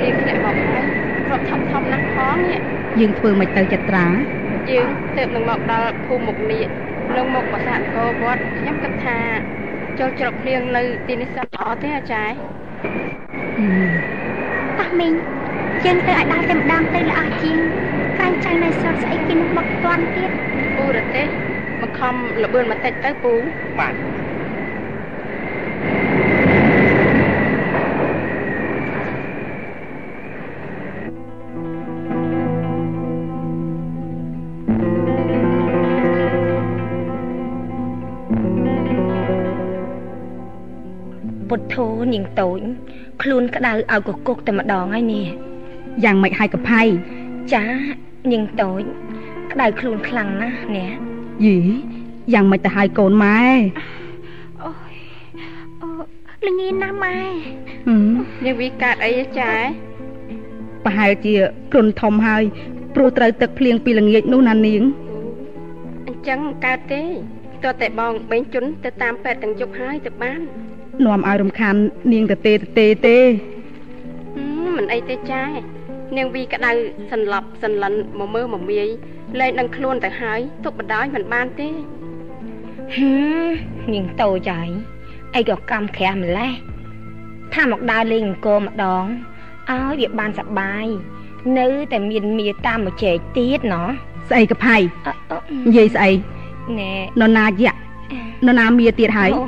គេធ្លាក់មកហើយគ្រាប់ធំធំណាស់ផងនេះយើងធ្វើមិនទៅចត្រាយើងទើបនឹងមកដល់ភូមិមុខនេះនឹងមុខប្រាសាទអង្គរវត្តខ្ញុំគិតថាចូលច្រកភ្លៀងនៅទីនេះសិនល្អទេអាចារ្យតោះមីង យើងទៅឲ្យដល់តែម្ដងទៅល្អជាងកាញ់ចៅនៅសល់ស្អីគេនឹងមកតាន់ទៀតពូរទេមកខំលបឿនបន្តិចទៅពូបាទពុទ្ធោនាងតូចខ្លួនក្តៅឲ្យកគុកតែម្ដងហើយនេះ យ៉ាងម៉េចហើយកផៃចានាងតូចក្តៅខ្លួនខ្លាំងណាស់នេះយីយ៉ាងម៉េចទៅហើយកូនម៉ែអូយអូល្ងាណាស់ម៉ែហឹមយើងវិកាត់អីអាចារ្យប្រហែលជាគ្រុនធំហើយព្រោះត្រូវទឹកភ្លៀងពីល្ងាចនោះណានាងអញ្ចឹងមិនកើតទេតើតែបងបេងជន់ទៅតាមពេទ្យទាំងយប់ហើយទៅបាននាំឲ្យរំខាននាងទៅទេទៅទេទេហឹមមិនអីទេចាយ នាងវីក្តៅសន្លប់សន្លិនមកមើលមកមាយលែងដឹងខ្លួនទៅហើយទុកបដ ாய் មិនបានទេហឹមនាងតូចហើយអីក៏កម្មក្រាស់ម្លេះថាមកដើរលេងអង្គរម្ដងឲ្យវាបានសប្បាយនៅតែមានមាតាមមកចែកទៀតណោះស្អីកផៃអឺអឺនិយាយស្អីណែនរណាយៈនរណាមៀទៀតហើយអូ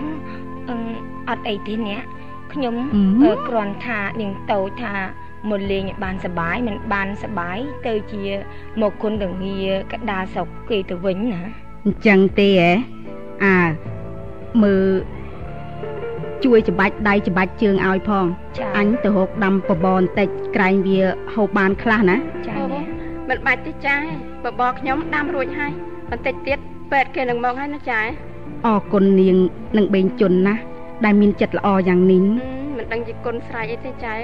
អឺអត់អីទេអ្នកខ្ញុំអឺអឺគ្រាន់ថានាងតូចថា មកលេងឲ្យបានសប្បាយមិនបានសប្បាយទៅជាមកគុណរងាកដាលស្រុកគេទៅវិញណាអញ្ចឹងទេហ៎អើមើលជួយច្បាច់ដៃច្បាច់ជើងឲ្យផងចាអញទៅរកដាំបបរបន្តិចក្រែងវាហូបបានខ្លះណាចាអូអ្នកមិនបាច់ទេចាយបបរខ្ញុំដាំរួចហើយបន្តិចទៀតពេទ្យគេនឹងមកហើយណាចាយអរគុណនាងនឹងបេងជន់ណាស់ដែលមានចិត្តល្អយ៉ាងនេះហឹមមិនដឹងជាគុណស្រ័យអីទេចាយ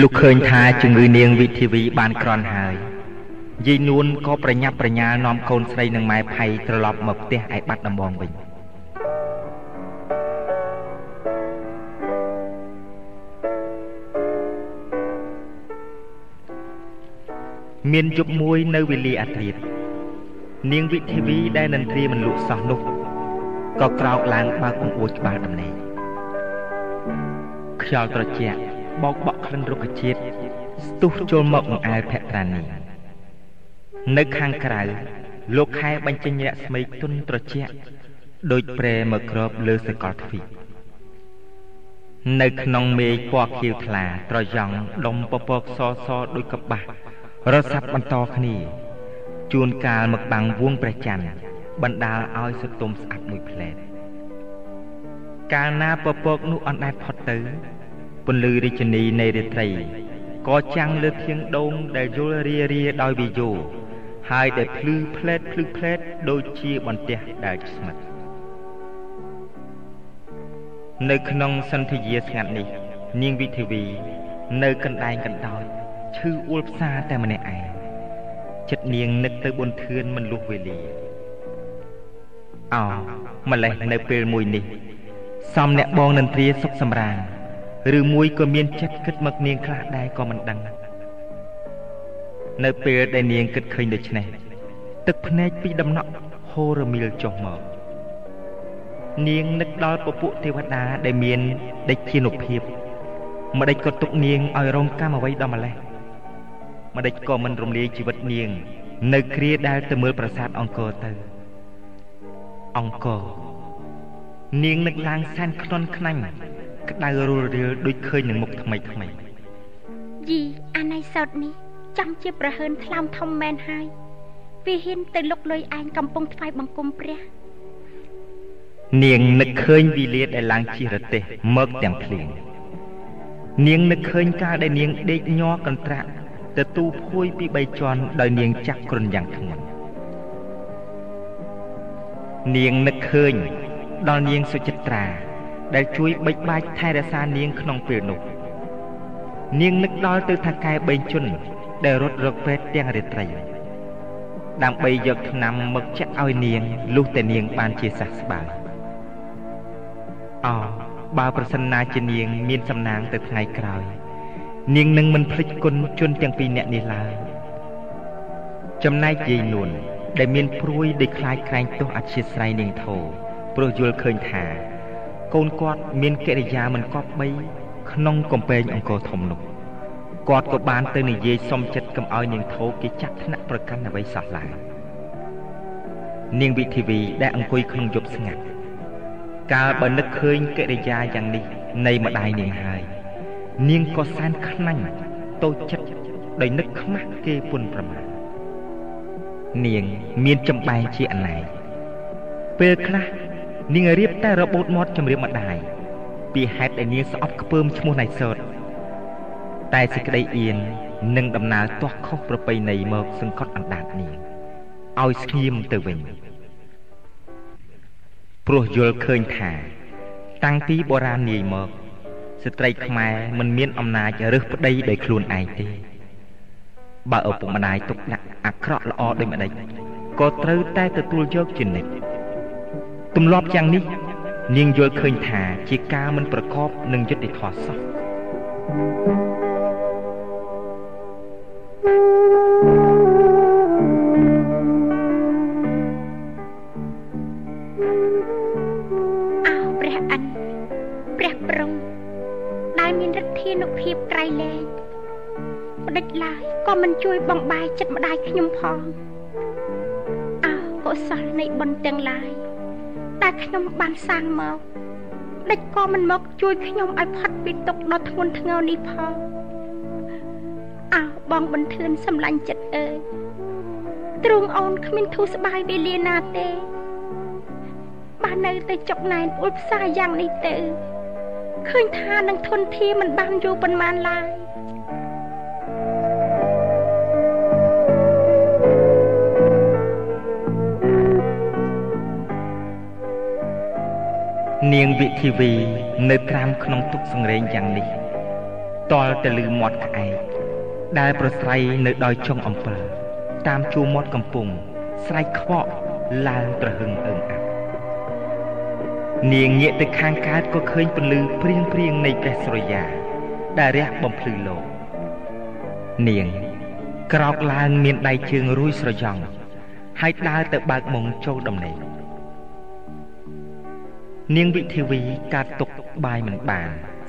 លោកឃើញថាជំងឺនាងវិធីវីបានក្រន់ហើយយាយនួនក៏ប្រញាប់ប្រញាល់នាំកូនស្រីនិងម៉ែផៃត្រឡប់មកផ្ទះឯបាត់ដំបងវិញមានយប់មួយនៅវេលាអាធ្រាត្រ នាងវិធីវីដែលនន្ទ្រាមិនលក់សោះនោះក៏ក្រោកឡើងបើកបង្អួចក្បាលដំណេកខ្យល់ត្រជាក់បោកបក់ក្លិនរុក្ខជាតិស្ទុះចូលមកនឹងអាវភក្ត្រានីនៅខាងក្រៅលោកខែបញ្ចេញរស្មីទុនត្រជាក់ដូចប្រែមកក្របលើសកលទ្វីបនៅក្នុងមេឃពណ៌ខៀវថ្លាត្រយ៉ង់ដុំពពកសសដូចកបាស់រសាប់បន្តគ្នា ជួនកាលមកបាំងវងព្រះច័ន្ទបណ្ដាលឲ្យសតុំស្អាតមួយផ្លែតកាលណាពពកនោះអណ្ដែតផុតទៅពន្លឺរាជនីនៃរាត្រីក៏ចាំងលើធៀងដងដែលយល់រារាដោយវិយោហើយដែលភ្លឺផ្លែតភ្លឺផ្លែតដូចជាបន្ទះដែលស្មិតនៅក្នុងសន្ធិយាស្ងាត់នេះ នាងវិធីវី នៅកណ្ដែងកណ្ដោចឈឺអួលផ្សាតែម្នាក់ឯង ចិត្តនាងនឹកទៅបុនធឿនមិនលុះវេលាអោម្លេះនៅពេលមួយនេះ សំអ្នកបងនន្ទ្រាសុខសម្រានឬមួយក៏មានចិត្តគិតមកនាងខ្លះដែរក៏មិនដឹងនៅពេលដែលនាងគិតឃើញដូច្នេះទឹកភ្នែកពីដំណក់ហូររមៀលចុះមកនាងនឹកដល់ពពួកទេវតាដែលមានដេចជានុភាពម្ដេចក៏ទុកនាងឲ្យរងកម្មអ្វីដល់ម្លេះ ម្ដេចក៏មិនរំលាយជីវិតនាង នៅគ្រាដែលទៅមើលប្រាសាទអង្គរទៅអង្គរនាងនឹកឡើងសែនខ្នន់ខ្នាញ់ក្តៅរលរាលដូចឃើញនឹងមុខថ្មីថ្មីយីអាណៃសោតនេះចាំជាប្រហើនថ្លើមធំមែនហើយវាហ៊ានទៅលុកលុយឯងកំពុងថ្វាយបង្គំព្រះនាងនឹកឃើញវិលាតដែលឡើងជិះរទេះមកទាំងភ្លៀងនាងនឹកឃើញកាលដែលនាងដេកញ័រកន្ត្រាក់ ទៅទូភួយពីបីជាន់ដោយនាងចាក់គ្រុនយ៉ាងធ្ងន់នាងនឹកឃើញ ដល់នាងសុចិត្រា ដែលជួយបិចបាច់ថែរក្សានាងក្នុងពេលនោះ នាងនឹកដល់ទៅថាកែបេងជុនដែលរត់រកពេទ្យទាំងរាត្រីដើម្បីយកថ្នាំមកចាក់ឲ្យនាងលុះតែនាងបានជាសះស្បើយអោបើប្រសិនណាជានាង មានសំណាងទៅថ្ងៃក្រោយ នាងនឹងមិនភ្លេចគុណជនទាំងពីរនាក់នេះឡើយចំណែកយាយនួនដែលមានព្រួយដោយខ្លាចក្រែងទោសអធិស្ស្រ័យនាងធោព្រោះយល់ឃើញថា កូនគាត់មានកិរិយាមិនគប្បីក្នុងកំពែងអង្គរធំនោះគាត់ក៏បានទៅនិយាយសុំចិត្តកុំឲ្យនាងធោគេចាត់ថ្នាក់ប្រកាន់អ្វីសោះឡើយនាងវិធីវីដែលអង្គុយក្នុងយប់ស្ងាត់កាលបើនឹកឃើញកិរិយាយ៉ាងនេះនៃម្ដាយនាងហើយ នាងក៏សែនខ្នាញ់តូចចិត្តដោយនឹកខ្មាស់គេពុនប្រមាថនាងមានចំបែងជាអណែកពេលខ្លះនាងរៀបតែរបូតមាត់ជំរាបម្ដាយពីហេតុដែលនាងស្អប់ខ្ពើមឈ្មោះណៃសតតែសេចក្តីអៀននឹងដំណើរទាស់ខុសប្រពៃណីមកសង្កត់អណ្ដាតនាងឲ្យស្ងៀមទៅវិញព្រោះយល់ឃើញថា តាំងពីបុរាណនាយមក ស្ត្រីខ្មែរមិនមានអំណាចរើសប្តីដោយខ្លួនឯងទេបើឪពុកម្ដាយទុកដាក់អាក្រក់ល្អដូចម្ដេចក៏ត្រូវតែទទួលយកជានិច្ចទម្លាប់យ៉ាងនេះនាងយល់ឃើញថាជាការមិនប្រកបនឹងយុត្តិធម៌សោះ ជួយបំបាយចិត្តម្ដាយខ្ញុំផងអើកុសលនៃបុណ្យទាំងឡាយតែខ្ញុំបានសាងមកដេចក៏មិនមកជួយខ្ញុំឲ្យផុតពីទុក្ខដ៏ធ្ងន់ធ្ងរនេះផងអើបងបន្ទឿនសម្លាញ់ចិត្តអើយទ្រង់អូនគ្មានធូរស្បើយវេលាណាទេបាននៅតែចុកណែនអ៊ុលផ្សាយ៉ាងនេះទៅ ឃើញថានឹងធនធាមិនបានយូរប៉ុន្មានឡើយនាងវិធីវីនៅត្រាំក្នុងទុកសង្រេងយ៉ាងនេះតល់តែលឺមាត់ក្អែកដែលប្រស្រ័យនៅដោយចុងអំពិលតាមជួរមាត់កំពុងស្រែកខ្វក់ឡើងត្រហឹងអើងអាប់ នាងងាកទៅខាងកើតក៏ឃើញពន្លឺព្រៀងព្រៀងនៃព្រះស្រយា ដែលរះបំភ្លឺលោក នាង ក្រោកឡើងមានដៃជើងរួយស្រយ៉ង់ហើយដើរទៅបើកមុងចូលដំណេកនាងវិធីវីកាត់ទុកបាយមិនបាន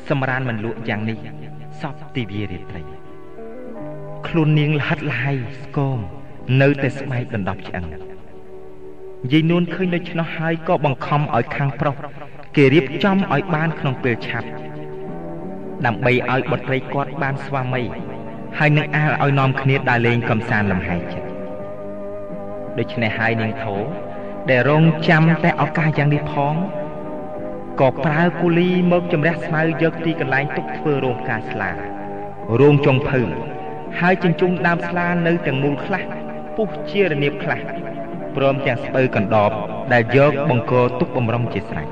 សម្រានមិនលក់យ៉ាងនេះសពទិវារាត្រីខ្លួននាងលហិតលហើយស្គមនៅតែស្បែកដណ្ដប់ឆ្អឹង យាយនួនឃើញនៅឆ្នោះហើយក៏បង្ខំឲ្យខាងប្រុសគេរៀបចំឲ្យបានក្នុងពេលឆាប់ដើម្បីឲ្យបុត្រីគាត់បានស្វាមីហើយនឹងអាលឲ្យនាំគ្នាដើរលេងកំសាន្តលំហែចិត្តដូច្នេះហើយនាងធោដែលរងចាំតែឱកាសយ៉ាងនេះផងក៏ប្រើគូលីមកជំរះស្មៅយកទីកន្លែងទុកធ្វើរោងការស្លារោងចុងភៅហើយចិញ្ចឹមដើមស្លានៅទាំងមូលខ្លះពុះជារនាបខ្លះ ព្រមទាំងស្បូវកណ្ដបដែលយកបង្គោលទុកបំរុងជាស្រេច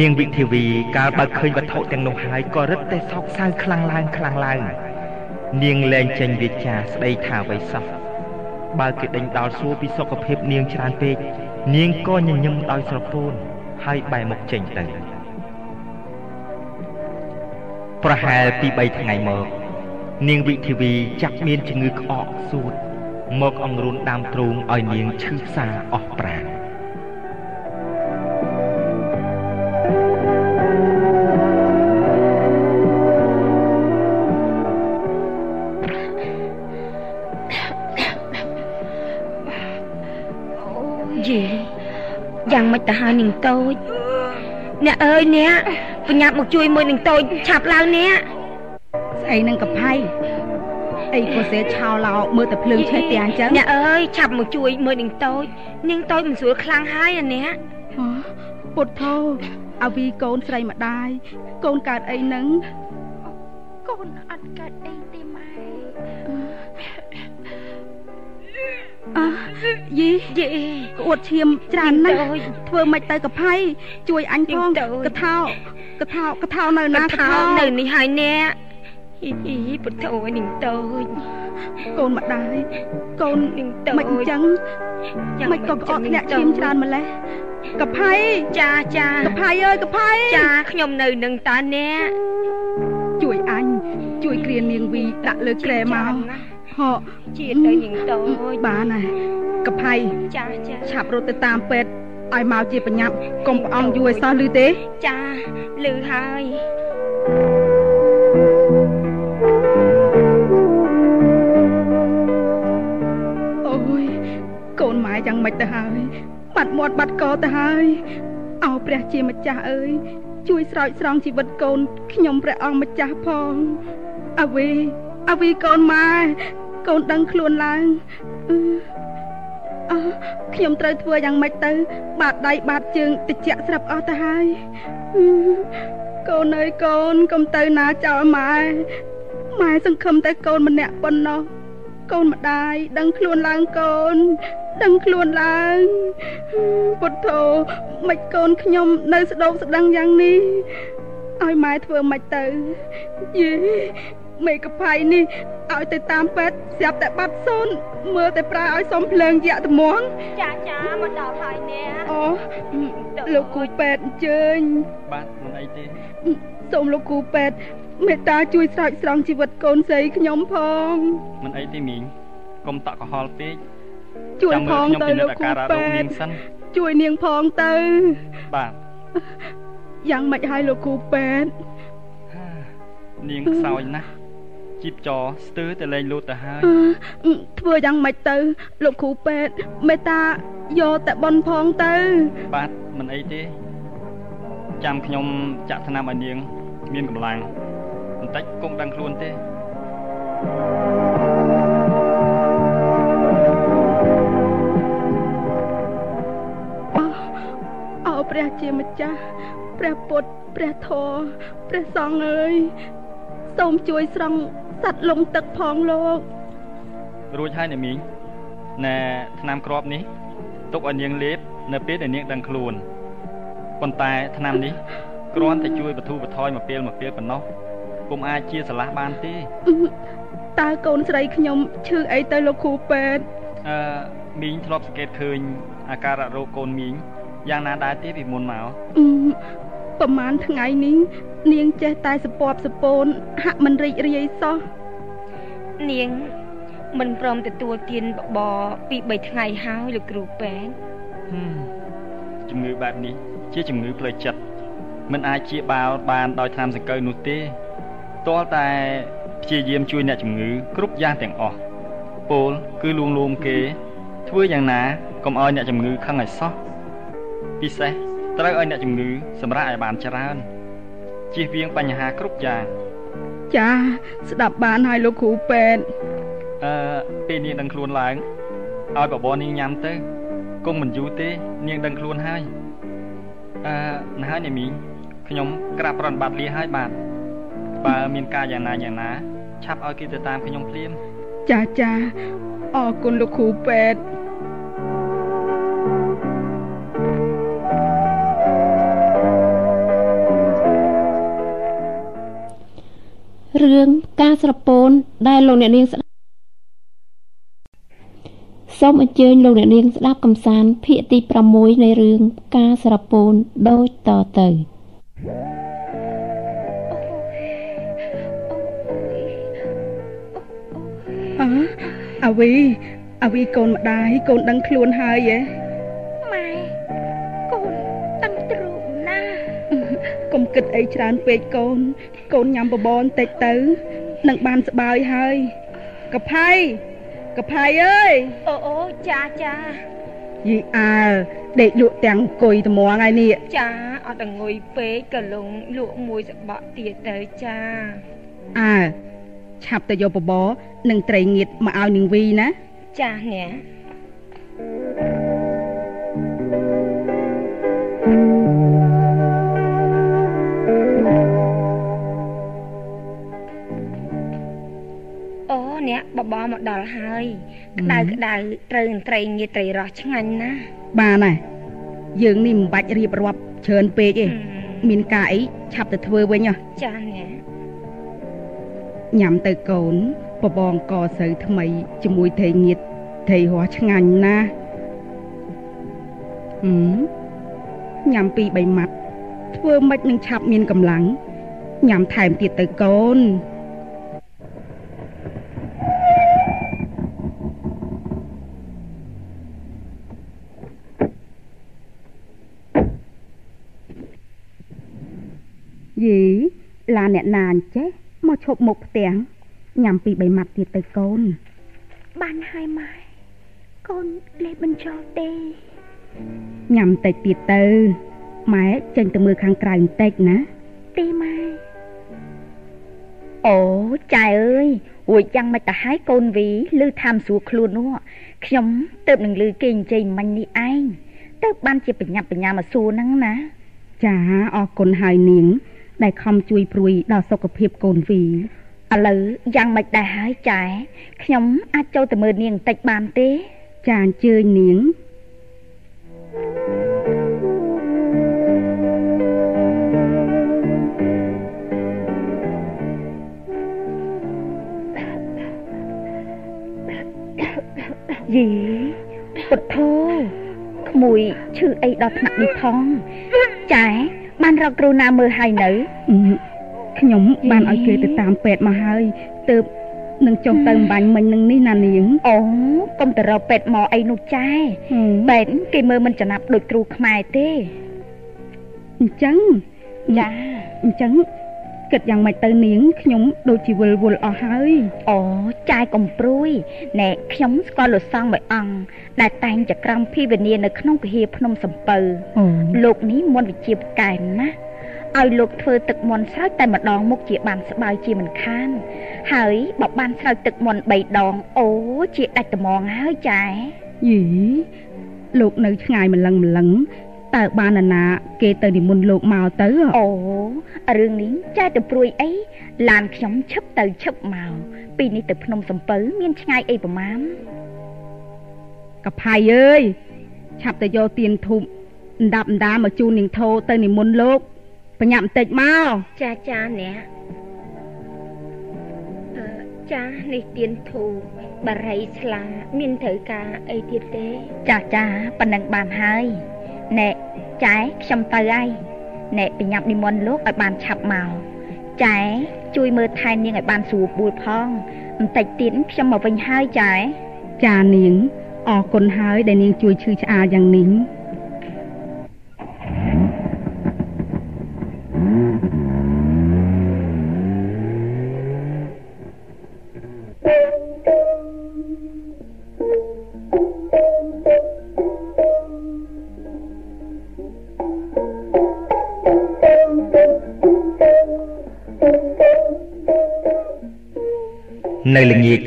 នាងវិធាវីកាលបើឃើញវត្ថុទាំងនោះហើយក៏រឹតតែសោកសៅខ្លាំងឡើងខ្លាំងឡើងនាងលែងចេញវាចាស្ដីថាអ្វីសោះបើគេដេញដោលសួរពីសុខភាពនាងច្រើនពេកនាងក៏ញញឹមដោយស្រពោនហើយបែរមុខចេញទៅប្រហែលពី3ថ្ងៃមកនាងវិធាវីចាក់មានជំងឺក្អកសួត មកអង្រួនដើមទ្រូងឲ្យនាងឈឺផ្សាអស់ប្រាណយីយ៉ាងមិនទៅហើយនឹងតូចអ្នកអើយអ្នកបញ្ញាប់មកជួយមួយនឹងតូចឆាប់ឡើងអ្នកស្អីនឹងកផៃ អីក៏សេឆោឡោមើលតែភ្លើងឆេះទាំងអញ្ចឹងអ្នកអើយឆាប់មកជួយមើលនាងតូចនាងតូចមិនស្រួលខ្លាំងហើយអាអ្នកពុទ្ធោអាវីកូនស្រីម្ដាយកូនកើតអីនឹងកូនអត់កើតអីទេម៉ែអើយីយីក្អួតឈាមច្រើនណាស់ធ្វើមិនទៅកផៃជួយអញផងកថោកថោកថោនៅណាកថោនៅនេះហើយអ្នក អ៊ីពុទ្ធអូនាងតូចកូនម្ដាយកូននាងតូចមិនអញ្ចឹងមិនក៏ក្អកធ្លាក់ឈាមច្រើនម្លេះកផៃចាចាកផៃអើយកផៃចាខ្ញុំនៅនឹងតាអ្នកជួយអញជួយគ្រានាងវីដាក់លើក្រែមកហកជាតិទៅនាងតូចបានហើយកផៃចាចាឆាប់រត់ទៅតាមពេទ្យឲ្យមកជាបញ្ញាប់កុំប្រអងយូរឲ្យសោះឮទេ ចាឮហើយ យ៉ាងម៉េចទៅហើយ បាត់មាត់បាត់កទៅហើយអោព្រះជាម្ចាស់អើយជួយស្រោចស្រង់ជីវិតកូនខ្ញុំព្រះអង្គម្ចាស់ផងអវីអវីកូនម៉ែកូនដឹងខ្លួនឡើងអើខ្ញុំត្រូវធ្វើយ៉ាងម៉េចទៅ បាតដៃបាតជើងតិចស្រាប់អស់ទៅហើយកូនអើយកូនកុំទៅណាចោលម៉ែម៉ែសង្ឃឹមតែកូនម្នាក់ប៉ុណ្ណោះកូនម្ដាយដឹងខ្លួនឡើងកូន ដឹងខ្លួនឡើងពុទ្ធោមិនកូនខ្ញុំនៅស្ដោកស្ដឹងយ៉ាងនេះឲ្យម៉ែធ្វើមិនទៅយេមេកផៃនេះឲ្យទៅតាមពេទ្យស្រាប់តែបាត់សូនមើលតែប្រើឲ្យសុំភ្លើងយៈត្មងចាចាមកដល់ហើយអ្នកអូលោកគ្រូពេទ្យអញ្ជើញបាទមិនអីទេសូមលោកគ្រូពេទ្យមេត្តាជួយស្រោចស្រង់ជីវិតកូនស្រីខ្ញុំផងមិនអីទេមីងកុំតក់កុហលពេក ជួយផងទៅលោកគ្រូពេទ្យជួយនាងផងទៅបាទយ៉ាងម៉េចហើយលោកគ្រូពេទ្យនាងខ្សោយណាស់ជីបចស្ទើរតែលែងលូតទៅហើយធ្វើយ៉ាងម៉េចទៅ លោកគ្រូពេទ្យមេត្តាយកតែប៉ុនផងទៅ បាទមិនអីទេ ចាំខ្ញុំចាក់ថ្នាំឲ្យនាង មានកម្លាំងបន្តិចគង់ដឹងខ្លួនទេ អោព្រះជាម្ចាស់ព្រះពុទ្ធព្រះធម៌ព្រះសង្ឃអើយសូមជួយស្រង់សัตว์លងទឹកផងលោករួចហើយអ្នកមីងណែថ្នាំគ្រាប់នេះទុកឲ្យនាងលេបនៅពេលដែលនាងដឹងខ្លួនប៉ុន្តែថ្នាំនេះគ្រាន់តែជួយបន្ធូរបន្ថយមកពេលមកពេលប៉ុណ្ណោះពុំអាចជាស្រឡះបានទេតើកូនស្រីខ្ញុំឈឺអីទៅលោកគ្រូពេទ្យអឺមីងធ្លាប់សង្កេតឃើញអាការៈរោគកូនមីង យ៉ាងណាដែរទេពីមុនមកប្រហែលថ្ងៃនេះនាងចេះតែសពបសពូនហាក់មិនរីករាយសោះនាងមិនព្រមទទួលទានបបរពី3ថ្ងៃហើយលោកគ្រូពេទ្យជំងឺបែបនេះជាជំងឺផ្លូវចិត្តមិនអាចជាបាលបានដោយថ្នាំសង្កូវនោះទេទាល់តែព្យាយាមជួយអ្នកជំងឺគ្រប់យ៉ាងទាំងអស់ពលគឺលួងលោមគេធ្វើយ៉ាងណាកុំឲ្យអ្នកជំងឺខឹងឲ្យសោះ ពិសេសត្រូវឲ្យអ្នកជំងឺសម្រាប់ឲ្យបានច្រើនជៀសវាងបញ្ហាគ្រប់យ៉ាងចាស្ដាប់បានហើយលោកគ្រូពេទ្យអឺពេលនាងដឹងខ្លួនឡើងឲ្យបបរនាងញ៉ាំទៅគង់មិនយូរទេ នាងដឹងខ្លួនហើយអឺណាស់ហើយនាមីងខ្ញុំក្រាបប្រណិប័តលាហើយបាទបើមានការយ៉ាងណាយ៉ាងណាឆាប់ឲ្យគេទៅតាមខ្ញុំភ្លាមចាចាអរគុណលោកគ្រូពេទ្យ រឿងការស្រពោនដែលលោកអ្នកនាងស្ដាប់សូមអញ្ជើញលោកអ្នកនាងស្ដាប់កំសាន្តភាគទី6នៃរឿងការស្រពោនដូចតទៅអើអាវីអាវីកូនម្ដាយកូនដឹងខ្លួនហើយហ៎ម៉ែ កុំគិតអីច្រើនពេកកូន កូនញ៉ាំបបរបន្តិចទៅនឹងបានស្បើយហើយកផៃកផៃអើយអូអូចាចាយីអើដេកលក់ទាំងអង្គុយត្មងហើយនេះចាអត់អង្គុយពេកក៏លងលក់មួយសបកទៀតទៅចាអើឆាប់ទៅយកបបរនិងត្រីងៀតមកឲ្យនាងវីណាចាអ្នក អូអ្នកបបរមកដល់ហើយក្តៅក្តៅត្រូវត្រីងៀតត្រីរស់ឆ្ងាញ់ណាបានហើយយើងនេះមិនបាច់រៀបរាប់ច្រើនពេកទេមានការអីឆាប់ទៅធ្វើវិញហ៎ចាអ្នកញ៉ាំទៅកូនបបងកស្រូវថ្មីជាមួយត្រីងៀតត្រីរស់ឆ្ងាញ់ណាស់ហឹមញ៉ាំពី3ម៉ាត់ ធ្វើម៉េចនឹងឆាប់មានកម្លាំងញ៉ាំថែមទៀតទៅកូនយីឡាអ្នកណាអញ្ចេះមកឈប់មុខផ្ទះញ៉ាំពី3ម៉ាត់ទៀតទៅកូន បានហើយម៉ែកូនលេបបញ្ចូលទេញ៉ាំតិចទៀតទៅ ម៉ែចេញទៅមើលខាងក្រៅបន្តិចណាទេម៉ែអូចៅអើយរួចយ៉ាងមិនទៅហើយកូនវីឮថាមសួរខ្លួននោះខ្ញុំទៅនឹងឮគេនិយាយមិញនេះឯងទៅបានជាបញ្ញាប់បញ្ញាមកសួរហ្នឹងណា ចាអរគុណហើយនាង ដែលខំជួយព្រួយដល់សុខភាពកូនវីឥឡូវយ៉ាងម៉េចដែរហើយចែខ្ញុំអាចចូលទៅមើលនាងបន្តិចបានទេ ចាអញ្ជើញនាង យីពុទ្ធោក្មួយឈឺអីដល់ថ្នាក់នេះផងចែបានរកគ្រូណាមើលហើយនៅខ្ញុំបានឲ្យគេទៅតាមពេទ្យមកហើយទើបនឹងចុះទៅអំបញ្ញមិញនឹងនេះណានាងអូកុំទៅរកពេទ្យមកអីនោះចាពេទ្យគេមើលមិនចំណាប់ដូចគ្រូខ្មែរទេអញ្ចឹងចាអញ្ចឹង គិតយ៉ាងម៉េចទៅនាងខ្ញុំដូចជាវិលវល់អស់ហើយអូចាយកំព្រួយណែខ្ញុំស្គាល់លោកសង្ឃមួយអង្គដែលតែងចក្រមភិវនានៅក្នុងវិហារភ្នំសំពៅលោកនេះមន្តវិជ្ជាផ្កែណាស់ឲ្យលោកធ្វើទឹកមន្តស្រោចតែម្ដងមុខជាបានស្បើយជាមិនខាន ហើយបើបានស្រោចទឹកមន្ត3ដង អូជាដាច់ត្មងហើយចាយីលោកនៅឆ្ងាយម្លឹងម្លឹង តើបានណា គេទៅនិមន្តលោកមកទៅអូរឿងនេះចែកទៅព្រួយអីឡានខ្ញុំឈឹបទៅឈឹបមកពីនេះទៅភ្នំសំពៅមានឆ្ងាយអីប្រមាណកផៃអើយឆាប់ទៅយកទៀនធូបអណ្ដាប់អណ្ដាមកជូននាងធោទៅនិមន្តលោកបញ្ញាបន្តិចមកចាចាអ្នកអឺចានេះទៀនធូបរិយស្លា មានត្រូវការអីទៀតទេ ចាចាប៉ណ្ណឹងបានហើយ ណែចែខ្ញុំទៅហើយណែបញ្ញាប់និមន្តលោកឲ្យបានឆាប់មកចែជួយមើលថែនាងឲ្យបានស្រួលបួលផងបន្តិចទៀតខ្ញុំមកវិញហើយចែចានាងអរគុណហើយដែលនាងជួយឈឺឆ្អាលយ៉ាងនេះនៅ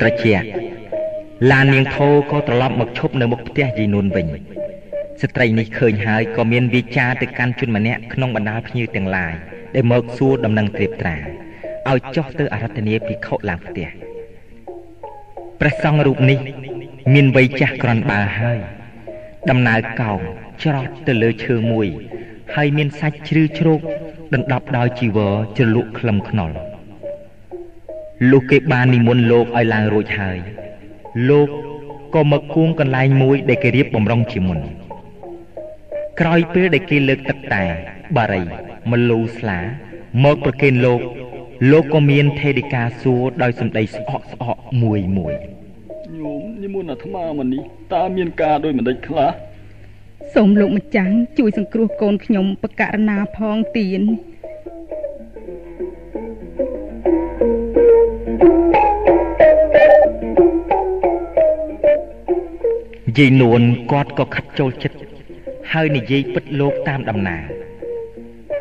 ត្រជាក់ឡាននាងធោក៏ត្រឡប់មកឈប់នៅមុខផ្ទះយាយនួនវិញស្ត្រីនេះឃើញហើយក៏មានវាចាទៅកាន់ជនម្នាក់ក្នុងបណ្ដាលភ្ញៀវទាំងឡាយដែលមកសួរដំណឹងត្រៀបត្រាឲ្យចុះទៅអារាធនាភិក្ខុឡើងផ្ទះព្រះសង្ឃរូបនេះ មានវ័យចាស់ក្រាន់បើហើយដំណើរកោងច្រត់ទៅលើឈើមួយ ហើយមានសាច់ជ្រឺជ្រោកដណ្ដប់ដោយជីវរជ្រលក់ក្លឹមខ្នុរ លុះគេបាននិមន្តលោកឲ្យឡើងរួចហើយ លោកក៏មកគួងកន្លែងមួយដែលគេរៀបបំរុងជាមុនក្រោយពេលដែលគេលើកទឹកតែបារីមលូស្លា មកប្រគេនលោក លោកក៏មានថេរិកាសួរដោយសម្ដីស្អកស្អកមួយមួយញោមនិមន្តអាត្មាមកនេះតើមានការដោយមិនដេចខ្លះសូមលោកម្ចាំងជួយសង្គ្រោះកូនខ្ញុំបកករណាផងទៀន យាយនួនគាត់ក៏ខិតចូលចិត្តហើយនិយាយពិតលោកតាមដំណើរ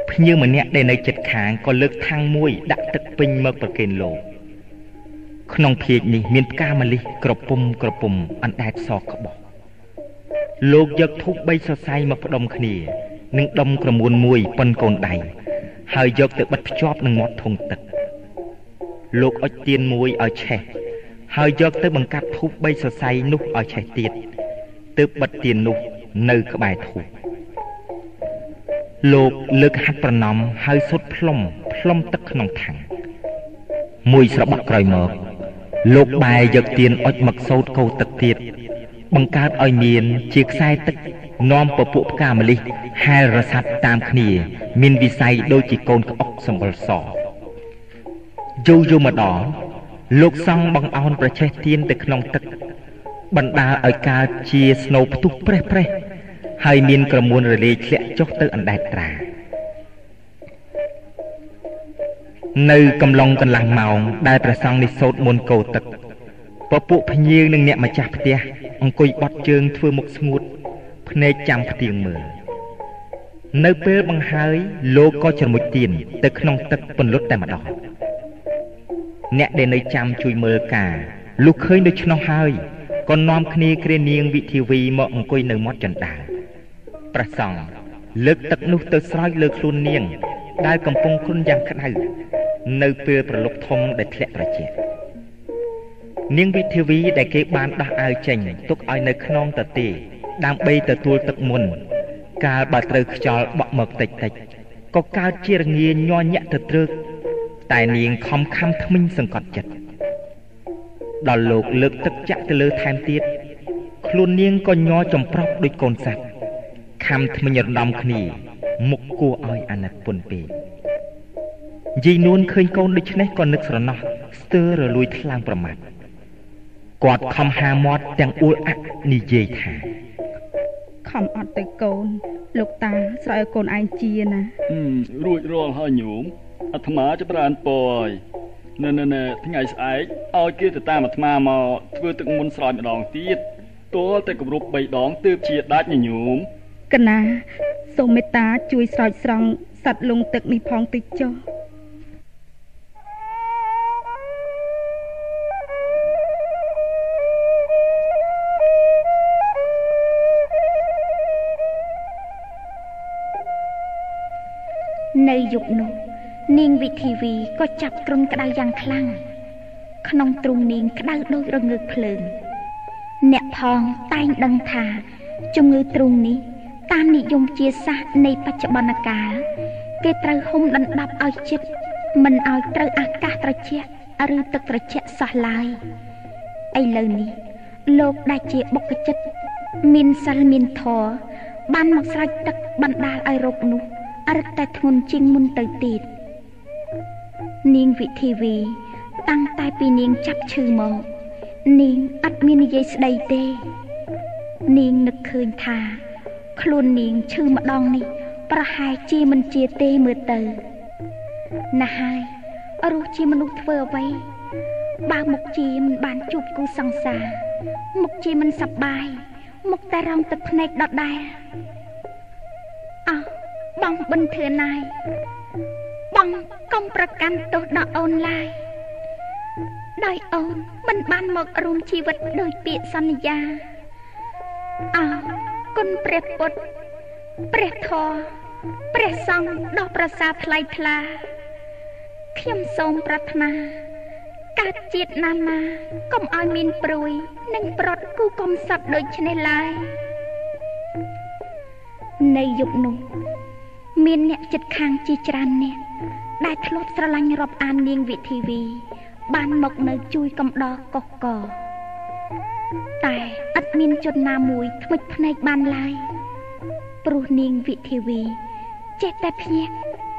ភ្ញៀវម្នាក់ដែលនៅចិត្តខាងក៏លើកថាំងមួយដាក់ទឹកពេញមកប្រគេនលោកក្នុងភៀកនេះមានផ្កាម្លិះក្រពុំក្រពុំអណ្ដែតសក្បោះលោកយកធូប3សរសៃមកផ្ដុំគ្នានិងដុំក្រមួនមួយប៉ុនកូនដៃហើយយកទៅបិទភ្ជាប់នឹងមាត់ធុងទឹកលោកអុជទៀនមួយឲ្យឆេះហើយយកទៅបង្កាត់ធូប3សរសៃនោះឲ្យឆេះទៀត ទើបបិទទៀននោះនៅក្បែរធូបលោកលើកហាត់ប្រណំហើយសុទ្ធផ្លុំផ្លុំទឹកក្នុងថាំងមួយស្របក់ក្រោយមក លោកបែរយកទៀនអុជមកសោតកោទឹកទៀតបង្កើតឲ្យមានជាខ្សែទឹកនាំពពួកផ្កាម្លិះហែលរសាត់តាមគ្នា មានវិស័យដូចជាកូនក្អុកសម្បុរសយូរយូរម្ដងលោកសង់បង្អោនប្រឆេះទៀនទៅក្នុងទឹក បណ្ដាលឲ្យកើតជាស្នូផ្ទុះប្រេះប្រេះហើយមានក្រមួនរលាយធ្លាក់ចុះទៅអណ្ដែតត្រា នៅកំឡុងកន្លះម៉ោង ដែលព្រះសង្ឃនេះសូត្រមន្តកោទឹកពពួកភ្ញៀវនិងអ្នកម្ចាស់ផ្ទះអង្គុយបត់ជើងធ្វើមុខស្ងួតភ្នែកចាំផ្ទៀងមើលនៅពេលបង្ហើយលោកក៏ច្រមុចទៀនទៅក្នុងទឹកពន្លត់តែម្ដងអ្នកដែលនៅចាំជួយមើលការលុះឃើញដូច្នោះហើយ ក៏នាំគ្នាគ្រានាងវិធីវីមកអង្គុយនៅមាត់ចន្តាលព្រះសង្ឃលើកទឹកនោះទៅស្រោចលើខ្លួននាង ដែលកំពុងគ្រុនយ៉ាងក្តៅនៅពេលប្រលប់ធំដែលធ្លាក់ត្រជាក់នាងវិធីវីដែលគេបានដោះអាវចេញទុកឲ្យនៅក្នុងតទេដើម្បីទទួលទឹកមុន កាលបើត្រូវខ្យល់បក់មកតិចតិចក៏កើតជារងាញ័រញាក់ទៅត្រឹកតែនាងខំខំថ្មិញសង្កត់ចិត្ត ដល់លោកលើកទឹកចាក់ទៅលើថែមទៀតខ្លួននាងក៏ញ័រចំប្រប់ដូចកូនសត្វខំថ្មិញរំដំគ្នា មុខគួរឲ្យអាណិតពុនពេកយាយនួនឃើញកូនដូច្នេះក៏នឹកស្រណោះស្ទើររលួយថ្លើមប្រមាថគាត់ខំហាមាត់ទាំងអួលអាក់និយាយថាខំអត់ទៅកូន លោកតាស្រែឲ្យកូនឯងជាណារួចរាល់ហើយញោមអាត្មាចម្រើនពរហើយ ណែណែថ្ងៃស្អែកឲ្យគេទៅតាមអាត្មាមកធ្វើទឹកមុនស្រោចម្ដងទៀតទាល់តែគម្រប់3ដងទើបជាដាច់ញញោមកណាសូមមេត្តាជួយស្រោចស្រង់សัตว์លងទឹកនេះផងតិចចុះនៅយប់នោះ នាងវិធីវីក៏ចាប់គ្រុនក្តៅយ៉ាងខ្លាំងក្នុងទ្រូងនាងក្តៅដូចរងើកភ្លើង អ្នកផងតែងដឹងថាជំងឺទ្រូងនេះ តាមនិយមជាសាសនៃបច្ចុប្បន្នកាលគេត្រូវហុំដណ្ដប់ឲ្យចិត្តមិនឲ្យត្រូវអាកាសត្រជាក់ឬទឹកត្រជាក់សោះឡើយឥឡូវនេះ លោកដែលជាបុគ្គចិត្តមានសិលមានធម៌បានមកស្រោចទឹកបណ្ដាលឲ្យរោគនោះរឹតតែធ្ងន់ជាងមុនទៅទៀត នាងវិធីវី តាំងតែពីនាងចាប់ឈឺមកនាងអត់មាននិយាយស្ដីទេ នាងនឹកឃើញថា ខ្លួននាងឈឺម្ដងនេះ ប្រហែលជាមិនជាទេមើលទៅណាស់ហើយរស់ជាមនុស្សធ្វើអ្វីបើមុខជាមិនបានជួបគូសង្សារមុខជាមិនសប្បាយមុខតែរងទឹកភ្នែកដដែលអោះបងបិនធឿនណាយ បងកុំប្រកាន់ទោសដល់អូនឡើយដោយអូនមិនបានមករួមជីវិតដោយពាក្យសន្យាអោគុណព្រះពុទ្ធព្រះធម៌ព្រះសង្ឃដ៏ប្រសើរថ្លៃថ្លាខ្ញុំសូមប្រាថ្នាកើតជាតិណាណាកុំឲ្យមានព្រួយនិងប្រត់គូកុំសត់ដូចនេះឡើយនៅយប់នោះ មានអ្នកចិត្តខាងជាច្រើនអ្នក ដែលធ្លាប់ស្រឡាញ់រាប់អាននាងវិធីវី បានមកនៅជួយកំដរកុកកតែឥតមានជនណាមួយថ្មិចភ្នែកបានឡើយព្រោះនាងវិធីវីចេះតែភ្ញាក់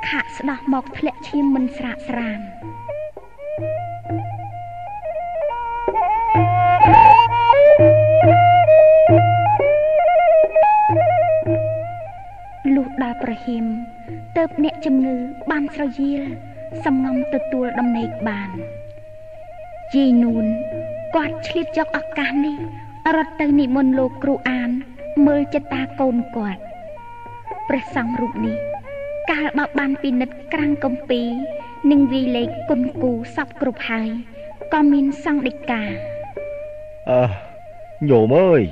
ខាក់ស្ដោះមកធ្លាក់ឈាមមិនស្រាកស្រានលុះដល់ប្រហិម ទៅអ្នកជំងឺបានស្រយាលសំងំទទួលដំណេកបានជីនូនគាត់ឆ្លៀតយកឱកាសនេះរត់ទៅនិមន្តលោកគ្រូអាន មើលចិត្តតាកូនគាត់ព្រះសង្ឃរូបនេះ កាលបើបានពិនិត្យក្រាំងកំពីនិងវាយលេខគុណគូសពគ្រប់ហើយក៏មានសង្ឃដីកាអឺញោមអើយ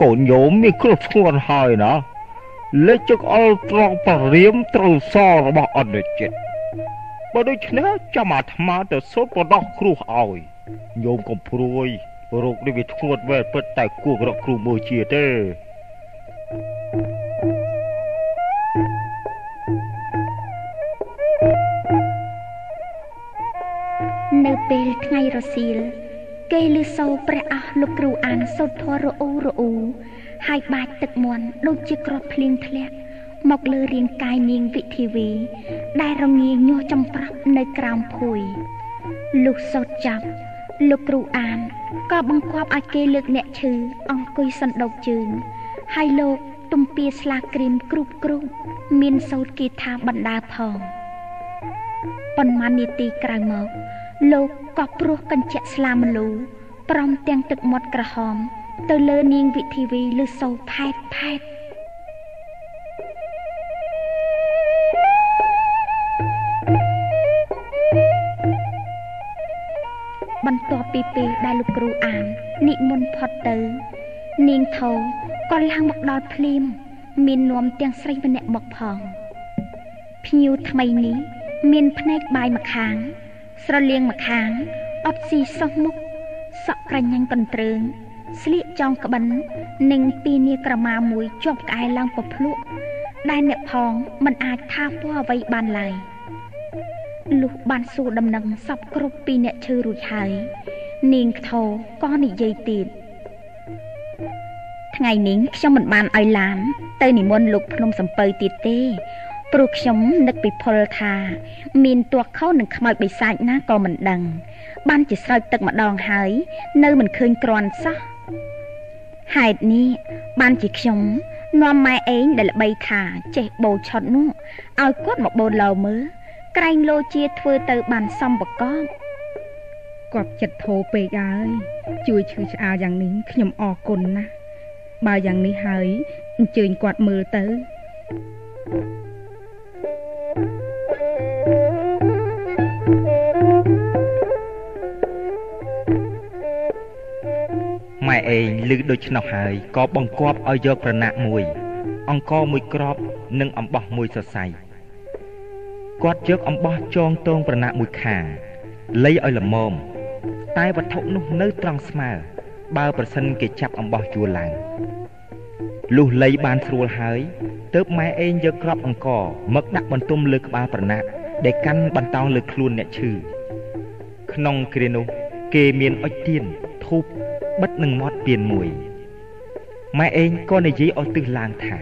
កូនញោមមានគ្រប់ធ្ងន់ហើយណា លេចចុកអល់ត្រង់បរៀមត្រូវសរបស់អន្តរជាតិបើដូច្នេះចាំអាត្មាទៅសូត្របដោះគ្រោះឲ្យញោមកុំព្រួយរោគនេះវាធ្ងន់មែនពិតតែគួររកគ្រូមួយជាទេនៅពេលថ្ងៃរសៀលគេលឺសូរព្រះអស់លោកគ្រូអានសូត្រធម៌រអ៊ូរអ៊ូ ហើយបាច់ទឹកមន់ដូចជាក្របភ្លៀងធ្លាក់មកលើរាងកាយនាងវិធីវី ដែលរងាញាស់ចំប្រាប់នៅក្រោមភួយលុះសូត្រចាប់លោកគ្រូអានក៏បង្គាប់ឲ្យគេលើកអ្នកឈឺអង្គុយសណ្ដោកជើងហើយលោកទំពាស្លាក្រៀមគ្រូបគ្រូបមានសោតគេថាបណ្ដាផងប៉ុន្មាននាទីក្រោយមក លោកក៏ព្រោះកញ្ជាក់ស្លាមលូព្រមទាំងទឹកមាត់ក្រហម ទៅលើនាងវិធីវីលឺសូផែតផែតបន្ទាប់ពីពេលដែលលោកគ្រូអាននិមន្តផុតទៅ នាងថោក៏ឡើងមកដល់ភ្លាម មាននាំទាំងស្រីម្នាក់មកផងភ្ញៀវថ្មីនេះ មានភ្នែកបាយម្ខាង ស្រលៀងម្ខាងអត់ស៊ីសោះមុខសក់ក្រញាញ់កន្ទ្រើង ស្លៀកចောင်းក្បិន និងពីនាក្រមាមួយជាប់ក្អែឡើងពភ្លក់ដែលអ្នកផងមិនអាចថាពណ៌អ្វីបានឡើយលុះបានសួរដំណឹងសពគ្រប់ពីអ្នកឈឺរួចហើយ នាងខ្ធោក៏និយាយទៀតថ្ងៃនេះខ្ញុំមិនបានឲ្យឡាន ទៅនិមន្តលោកភ្នំសំពៅទៀតទេព្រោះខ្ញុំនឹកពីផលថា មានទោះខោនឹងខ្មោចបិសាចណាក៏មិនដឹង បានជាស្រោចទឹកម្ដងហើយ នៅមិនឃើញក្រាន់សោះ ហេតុនេះបានជាខ្ញុំនាំម៉ែឯងដែលល្បីថាចេះបោឆុតនោះឲ្យគាត់មកបូនលោមើលក្រែងលោជាធ្វើទៅបានសំបកកគាត់ចិត្តធោពេកហើយជួយឈឺឆ្អាលយ៉ាងនេះខ្ញុំអរគុណណាស់បើយ៉ាងនេះហើយអញ្ជើញគាត់មើលទៅ ម៉ែឯងឮដូច្នោះហើយក៏បង្គាប់ឲ្យយកប្រណាក់មួយ អង្គមួយក្របនិងអំបោះមួយសរសៃគាត់យកអំបោះចងតងប្រណាក់មួយខាងលៃឲ្យល្មមតែវត្ថុនោះនៅត្រង់ស្មើបើប្រសិនគេចាប់អំបោះជួរឡើងលុះលៃបានស្រួលហើយទើបម៉ែឯងយកក្របអង្គមកដាក់បន្ទុំលើក្បាលប្រណាក់ដែលកាន់បន្តោងលើខ្លួនអ្នកឈឺក្នុងគ្រានោះគេមានអុចទៀន ធូបបិទនឹងមាត់ទៀនមួយម៉ែឯងក៏និយាយឲ្យទិសឡើងថា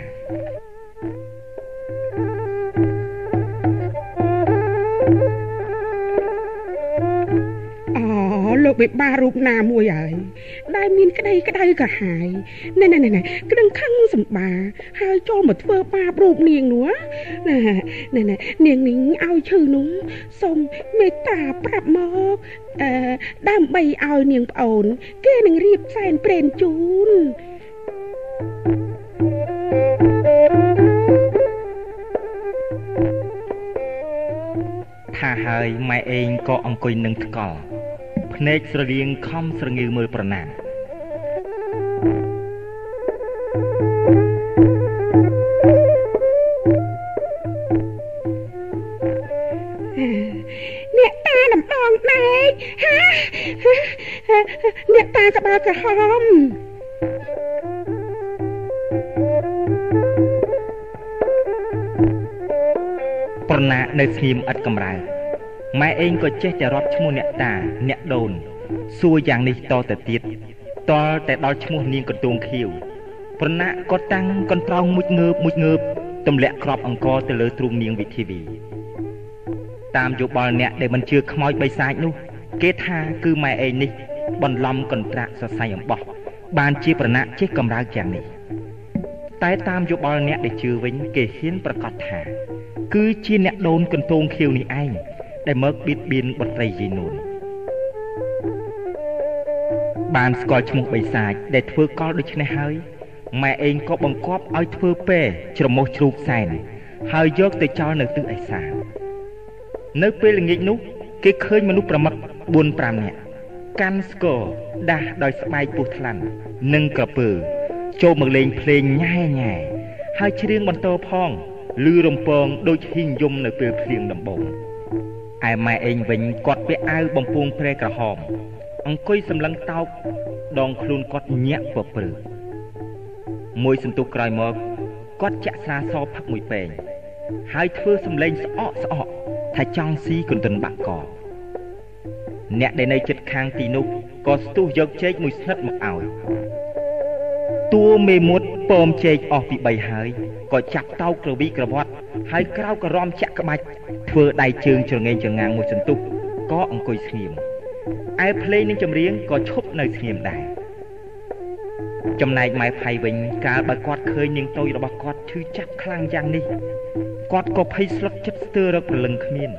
លោកបិបារូបណាមួយហើយដែលមានក្តីក្តៅកាហាយណែណែណែក្តឹងខឹងសម្បាហើយចូលមកធ្វើបាបរូបនាងនោះណែណែណែនាងនេះឲ្យឈឺនោះសូមមេត្តាប្រាប់មកអឺដើម្បីឲ្យនាងប្អូន គេនឹងរៀបសែនព្រេនជូនថថាហើយម៉ែឯងក៏អង្គុយនឹងថ្កល់ ភ្នែកស្រលៀងខំស្រងើមើលប្រណាអ្នកតាដំបងដែកហាអ្នកតាក្បាលក្រហមប្រណានៅស្ងៀមឥតកំរើ ម៉ែឯងក៏ចេះតែរាប់ឈ្មោះអ្នកតា អ្នកដូន សួរយ៉ាងនេះតទៅទៀតតលតែដល់ឈ្មោះនាងកន្ទួងខៀវប្រណាក៏តាំងកន្ត្រោងមួយងើបមួយងើបទម្លាក់ក្របអង្គទៅលើទ្រូងនាងវិធីវីតាមយោបល់អ្នកដែលមិនជឿខ្មោចបិសាចនោះគេថាគឺម៉ែឯងនេះ បន្លំកន្ត្រាក់សរសៃអំបោះបានជាប្រណាក់ចេះកំរើកយ៉ាងនេះតែតាមយោបល់អ្នកដែលជឿវិញ គេហ៊ានប្រកាសថា គឺជាអ្នកដូនកន្ទងខៀវនេះឯង ដែលមកបៀតបៀនបុត្រីយាយនួនបានស្គាល់ឈ្មោះបិសាចដែលធ្វើកលដូច្នេះហើយម៉ែឯងក៏បង្គាប់ឲ្យធ្វើពេច្រមុះជ្រូកសែនហើយយកទៅចោលនៅទិសឦសាននៅពេលល្ងាចនោះគេឃើញមនុស្សប្រមឹក4 5នាក់កាន់ស្គរដាស់ដោយស្បែកពុះថ្លាន់និងក្រពើចូលមកលេងភ្លេងញ៉ែញ៉ែហើយច្រៀងបន្តផងឮរំពងដូចហ៊ីងយំនៅពេលភ្លៀងដំបង ឯម៉ែឯងវិញគាត់ពាក់អាវបំពង់ព្រែក្រហម អង្គុយសម្លឹងតោកដងខ្លួនគាត់ញាក់ពព្រឺមួយសន្ទុះក្រោយមកគាត់ចាក់ស្រាសផឹកមួយពេងហើយធ្វើសម្លេងស្អកស្អកថាចង់ស៊ីកន្ទិនបាក់កអ្នកដែលនៅចិត្តខាងទីនោះក៏ស្ទុះយកចេកមួយស្និតមកឲ្យ តួមេមត់ពមចេកអស់ពី3ហើយក៏ចាប់តោកក្រវីក្រវត្តហើយក្រោកក៏រំចាក់ក្បាច់ធ្វើដៃជើងច្រងែងច្រងាងមួយសន្ទុះក៏អង្គុយស្ងៀមឯភ្លេងនិងចម្រៀងក៏ឈប់នៅស្ងៀមដែរចំណែកម៉ែផៃវិញកាលបើគាត់ឃើញនាងតូចរបស់គាត់ឈឺចាប់ខ្លាំងយ៉ាងនេះគាត់ក៏ភ័យស្លុតចិត្តស្ទើររកព្រលឹងគ្មាន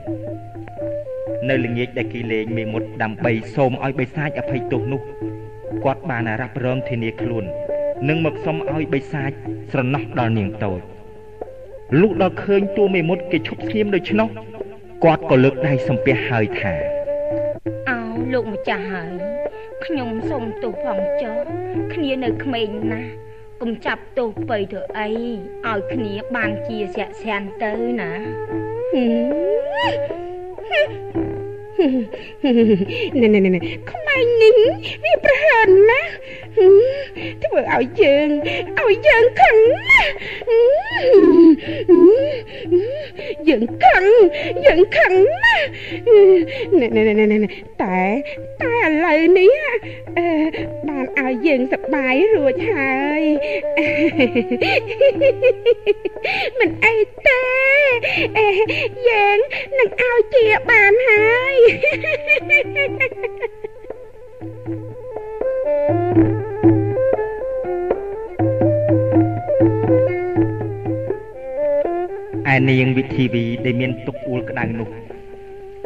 នៅល្ងាចដែលគេលេងមេមត់ដើម្បីសូមឲ្យបិសាចអភ័យទោសនោះគាត់បានរ៉ាប់រងធានាខ្លួន និងមកសុំឲ្យបិសាចស្រណោះដល់នាងតូចលុះដល់ឃើញតួមេមត់គេឈប់ស្ងៀមដូច្នោះគាត់ក៏លើកដៃសំពះហើយថាអោលោកម្ចាស់ហើយខ្ញុំសូមទោសផងចុះគ្នានៅក្មេងណាស់កុំចាប់ទោសបីធ្វើអីឲ្យគ្នាបានជាស័ក្តិស្រានទៅណា ណែណែណែក្មេងនេះវាប្រហើនណាស់ធ្វើឲ្យយើងឲ្យយើងខឹងណាស់យើងខឹងយើងខឹងណាស់ណែណែណែណែតែតែឥឡូវនេះបានឲ្យយើងសប្បាយរួចហើយមិនអីទេយើងនឹងឲ្យជាបានហើយឯនាងវិធីវីដែលមានទុកអួលក្តៅនោះ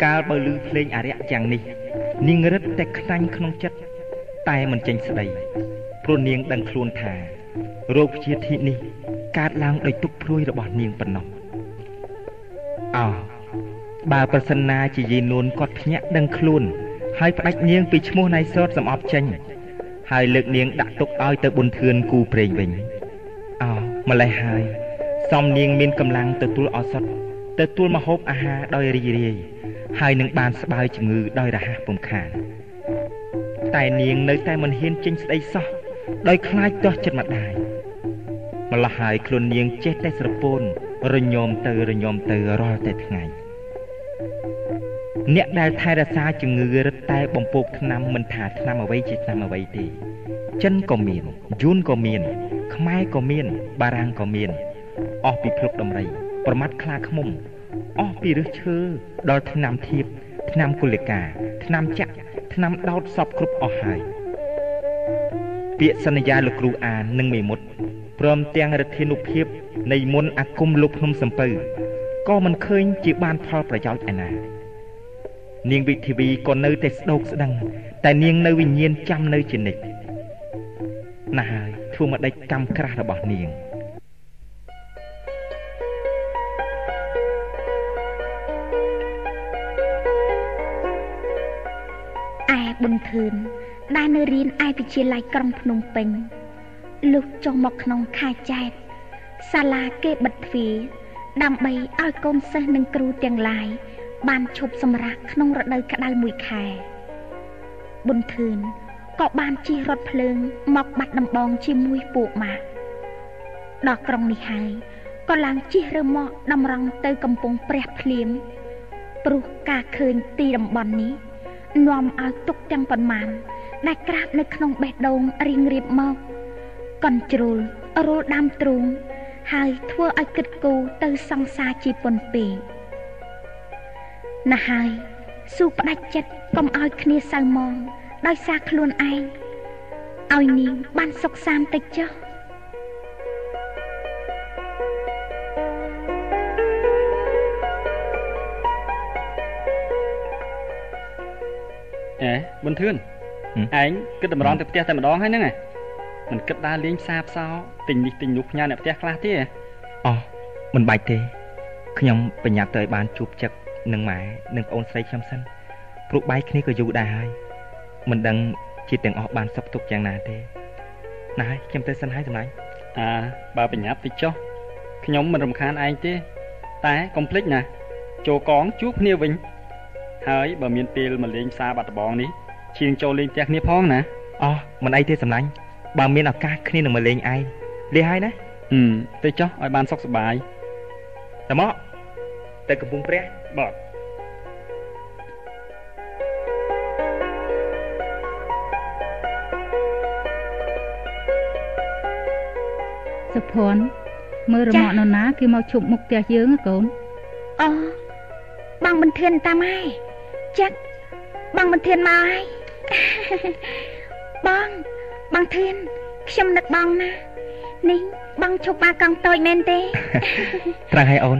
កាលបើឮភ្លេងអរិយយ៉ាងនេះ នាងរឹតតែខ្លាញ់ក្នុងចិត្តតែមិនចេញស្ដីព្រោះនាងដឹងខ្លួនថារោគជាធិនេះកើតឡើងដោយទុកព្រួយរបស់នាងប៉ុណ្ណោះអោ បើប្រសិនណាជាយាយនួនគាត់ភ្ញាក់ដឹងខ្លួនហើយផ្ដាច់នាងពីឈ្មោះណៃសតសំអប់ចេញហើយលើកនាងដាក់ទុកឲ្យទៅប៊ុនធឿនគូព្រេងវិញអោម្លេះហើយសំនាងមានកម្លាំងទទួលឱសថទទួលមហូបអាហារដោយរីករាយហើយនឹងបានស្បើយជំងឺដោយរហ័សពំខានតែនាងនៅតែមិនហ៊ានចេញស្ដីសោះដោយខ្លាចទាស់ចិត្តម្ដាយម្ល៉េះហើយខ្លួននាងចេះតែស្រពោនរញោមទៅរញោមទៅរាល់តែថ្ងៃ អ្នកដែលថែរក្សាជំងឺរឹតតែបំពោកថ្នាំមិនថាថ្នាំអ្វីជាថ្នាំអ្វីទេចិនក៏មានយួនក៏មាន ខ្មែរក៏មាន បារាំងក៏មានអស់ពីភ្លុកដំរី ប្រមាត់ខ្លាឃ្មុំអស់ពីរឹសឈើដល់ថ្នាំធៀបថ្នាំគុលិកាថ្នាំចាក់ថ្នាំដោតសពគ្រប់អស់ហើយពាក្យសន្យាលោកគ្រូអាននិងមេមត់ព្រមទាំងរធានុភាពនៃមុនអាគមលោកភ្នំសំពៅក៏មិនឃើញជាបានផលប្រយោជន៍ឯណា នាងវិធីវីក៏នៅតែស្ដោកស្ដឹងតែនាងនៅវិញ្ញាណចាំនៅជានិច្ចណាស់ហើយធ្វើមកដេចកម្មក្រាស់របស់នាងឯប៊ុនធឿនដែលនៅរៀនឯវិទ្យាល័យក្រុងភ្នំពេញលុះចុះមកក្នុងខែចែកសាលាគេបិទទ្វារដើម្បីឲ្យកូនសិស្សនិងគ្រូទាំងឡាយ បានឈប់សម្រាកក្នុងរដូវក្តៅមួយខែប៊ុនធឿនក៏បានជិះរថភ្លើងមកបាត់ដំបងជាមួយពួកម៉ាក់ដល់ក្រុងនេះហើយក៏ឡើងជិះរើមកតម្រង់ទៅកំពង់ព្រះភ្លាមព្រោះការឃើញទីតំបន់នេះនាំឲ្យទុកទាំងប៉ុន្មានដែលក្រាបនៅក្នុងបេះដូងរៀងរៀបមកកន់ជ្រុលរលដាំទ្រូងហើយធ្វើឲ្យគិតគូរទៅសង្សារជាពន់ពេក ណាស់ហើយស៊ូផ្ដាច់ចិត្តកុំឲ្យគ្នាសៅមងដោយសារខ្លួនឯងឲ្យនាងបានសុខសាន្តតិចចុះអេប៊ុនធឿនឯងគិតតម្រង់ទៅផ្ទះតែម្ដងហើយហ្នឹងហ៎មិនគិតដើរលេងផ្សារផ្សោទិញនេះទិញនោះផ្ញើអ្នកផ្ទះខ្លះទេអោះមិនបាច់ទេខ្ញុំប្រញាប់ទៅឲ្យបានជួបចឹក នឹងម៉ែនិងប្អូនស្រីខ្ញុំសិនព្រោះបាយគ្នាក៏យូរដែរហើយមិនដឹងជាទាំងអស់បានសុខទុក្ខយ៉ាងណាទេណាហើយខ្ញុំទៅសិនហើយសម្លាញ់អាបើប្រញាប់តិចចុះខ្ញុំមិនរំខានឯងទេ តែកុំភ្លេចណាចូលកងជួបគ្នាវិញ ហើយបើមានពេលមកលេងផ្សារបាត់ដំបងនេះជាងចូលលេងផ្ទះគ្នាផងណាអោះមិនអីទេសម្លាញ់បើមានឱកាសគ្នានឹងមកលេងឯងលះហើយណាហឹមទៅចុះឲ្យបានសុខសប្បាយតមក ទៅកំពង់ព្រះបាទសុភ័ណ្ឌមើលរមាក់នរណាគេមកឈប់មុខផ្ទះយើងកូនអូបងបន្ធានតាមហើយចាក់បងបន្ធានមកហើយបងបងធានខ្ញុំនឹកបងណានេះបងឈប់បាកងតូចមែនទេត្រង់ហើយអូន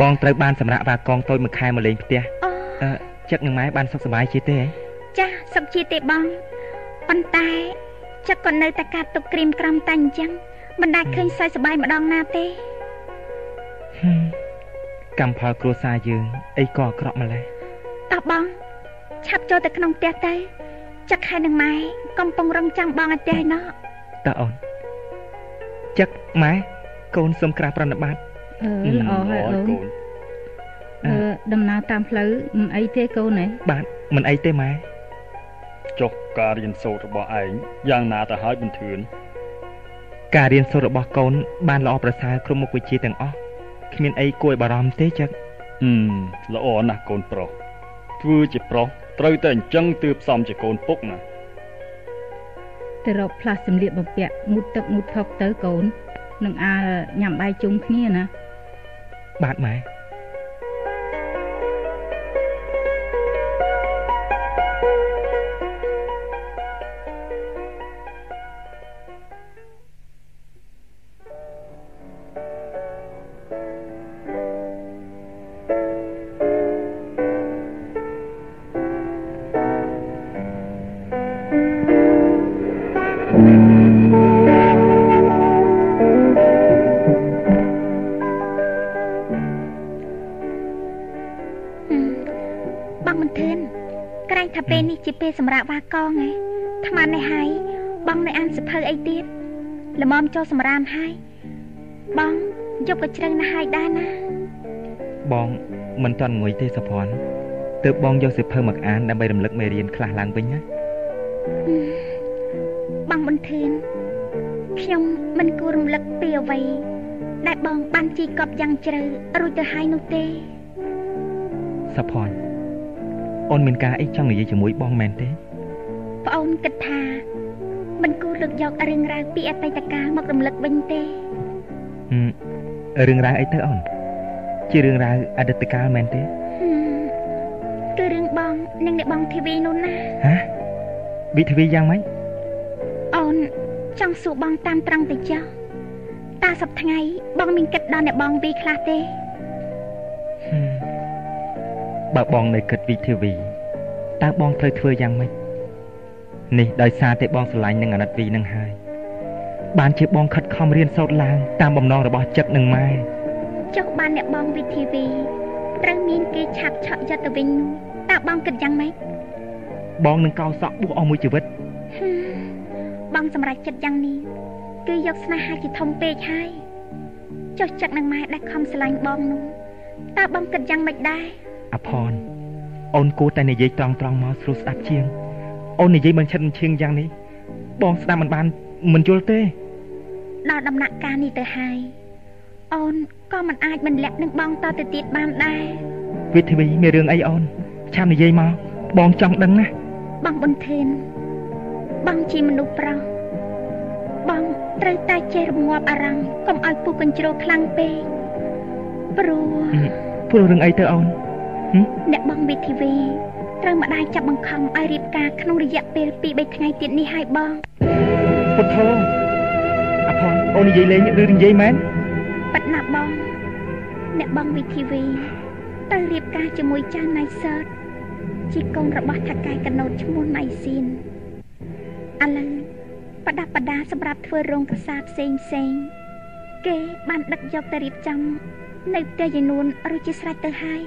បងត្រូវបានសម្រាប់បាកងតូចមួយខែមកលេងផ្ទះអឺចឹកនឹងម៉ែបានសុខសប្បាយជាទេចាសុខជាទេបងប៉ុន្តែចឹកក៏នៅតែកាត់ទុកក្រៀមក្រំតែអញ្ចឹងមិនដែលឃើញសើចសប្បាយម្ដងណាទេកម្មផលគ្រួសារយើងអីក៏អាក្រក់ម្ល៉េះតោះបងឆាប់ចូលទៅក្នុងផ្ទះទៅចឹកខែនឹងម៉ែកំពុងរងចាំបងឲ្យផ្ទះឯណោះតើអូនចឹកម៉ែកូនសូមក្រាបប្រណិប័ត អឺល្អហើយអូនអឺដំណើរតាមផ្លូវមិនអីទេកូនហ៎បាទមិនអីទេម៉ែចុះការរៀនសូត្ររបស់ឯងយ៉ាងណាទៅហើយបន្ទឿនការរៀនសូត្ររបស់កូន បានល្អប្រសើរគ្រប់មុខវិជ្ជាទាំងអស់គ្មានអីគួរឲ្យបារម្ភទេចឹកអឺល្អណាស់កូនប្រុសធ្វើជាប្រុសត្រូវតែអញ្ចឹងទើបសមជាកូនពុកណាទៅរកផ្លាស់សម្លៀកបំពាក់ងូតទឹកងូតថុកទៅកូននឹងអាលញ៉ាំបាយជុំគ្នាណា បាទ ម៉ែសម្រាប់វ៉ាកងឯងថ្មនេះហើយបងនៅអានសភៅអីទៀតល្មមចូលសម្រាមហើយបងយប់ក៏ជ្រៅណាស់ហើយដែរណាបងមិនទាន់ងុយទេសុភ័ណ្ឌទើបបងយកសភៅមកអានដើម្បីរំលឹកមេរៀនខ្លះឡើងវិញណាបងបន្ទឿនខ្ញុំមិនគួររំលឹកពីអ្វីដែលបងបានជីកប់យ៉ាងជ្រៅរួចទៅហើយនោះទេសុភ័ណ្ឌ អូនមានការអីចង់និយាយជាមួយបងមែនទេប្អូនគិតថាមិនគួរលើកយករឿងរ៉ាវពីអតីតកាលមករំលឹកវិញទេរឿងរ៉ាវអីទៅអូនជារឿងរ៉ាវអតីតកាលមែនទេគឺរឿងបងនិងអ្នកបងធីវីនោះណាហ៎វិធីវីយ៉ាងម៉េចអូនចង់សួរបងតាមត្រង់ទៅចុះតើសប្ថ្ងៃបងមានគិតដល់អ្នកបងវីខ្លះទេ បើបងនៅគិតវិធីវីតើបងត្រូវធ្វើយ៉ាងម៉េចនេះដោយសារតែបងស្រឡាញ់នឹងអាណិតវីនឹងហើយបានជាបងខិតខំរៀនសូត្រឡើងតាមបំណងរបស់ចិត្តនឹងម៉ែចុះបានអ្នកបងវិធីវីត្រូវមានគេឆាប់ឆក់យកទៅវិញនោះតើបងគិតយ៉ាងម៉េចបងនឹងកោសក់បួសអស់មួយជីវិតបងសម្រេចចិត្តយ៉ាងនេះគឺយកស្នេហាជាធំពេកហើយចុះចឹកនឹងម៉ែដែលខំស្រឡាញ់បងនោះតើបងគិតយ៉ាងម៉េចដែរ អភ័នអូនគួរតែនិយាយត្រង់ត្រង់មកស្រួលស្ដាប់ជាងអូននិយាយមិនឈិតមិនឈៀងយ៉ាងនេះបងស្ដាប់មិនបានមិនយល់ទេដល់ដំណាក់កាលនេះទៅហើយអូនក៏មិនអាចមិនលាក់នឹងបងតទៅទៀតបានដែរវិធីមានរឿងអីអូនឆាំនិយាយមកបងចង់ដឹងណាបងប៊ុនធេនបងជាមនុស្សប្រុសបងត្រូវតែចេះរងាប់អារម្មណ៍កុំឲ្យពុះកញ្ជ្រោលខ្លាំងពេកព្រោះព្រោះរឿងអីទៅអូន អ្នកបងវិធីវីត្រូវម្ដាយចាប់បង្ខំឲ្យរៀបការក្នុងរយៈពេល2 3ថ្ងៃទៀតនេះហើយបងពុទ្ធោអផនអូននិយាយលេងឬនិយាយមែនប៉ិតណាបង អ្នកបងវិធីវីទៅរៀបការជាមួយចាស់ណៃសតជាកូនរបស់ថកែកណូតឈ្មោះណៃស៊ីនឥឡូវប្រដាប់ប្រដាសម្រាប់ធ្វើរោងប្រាសាទផ្សេងផ្សេងគេបានដឹកយកទៅរៀបចំនៅផ្ទះយានួនឬជាស្រេចទៅហើយ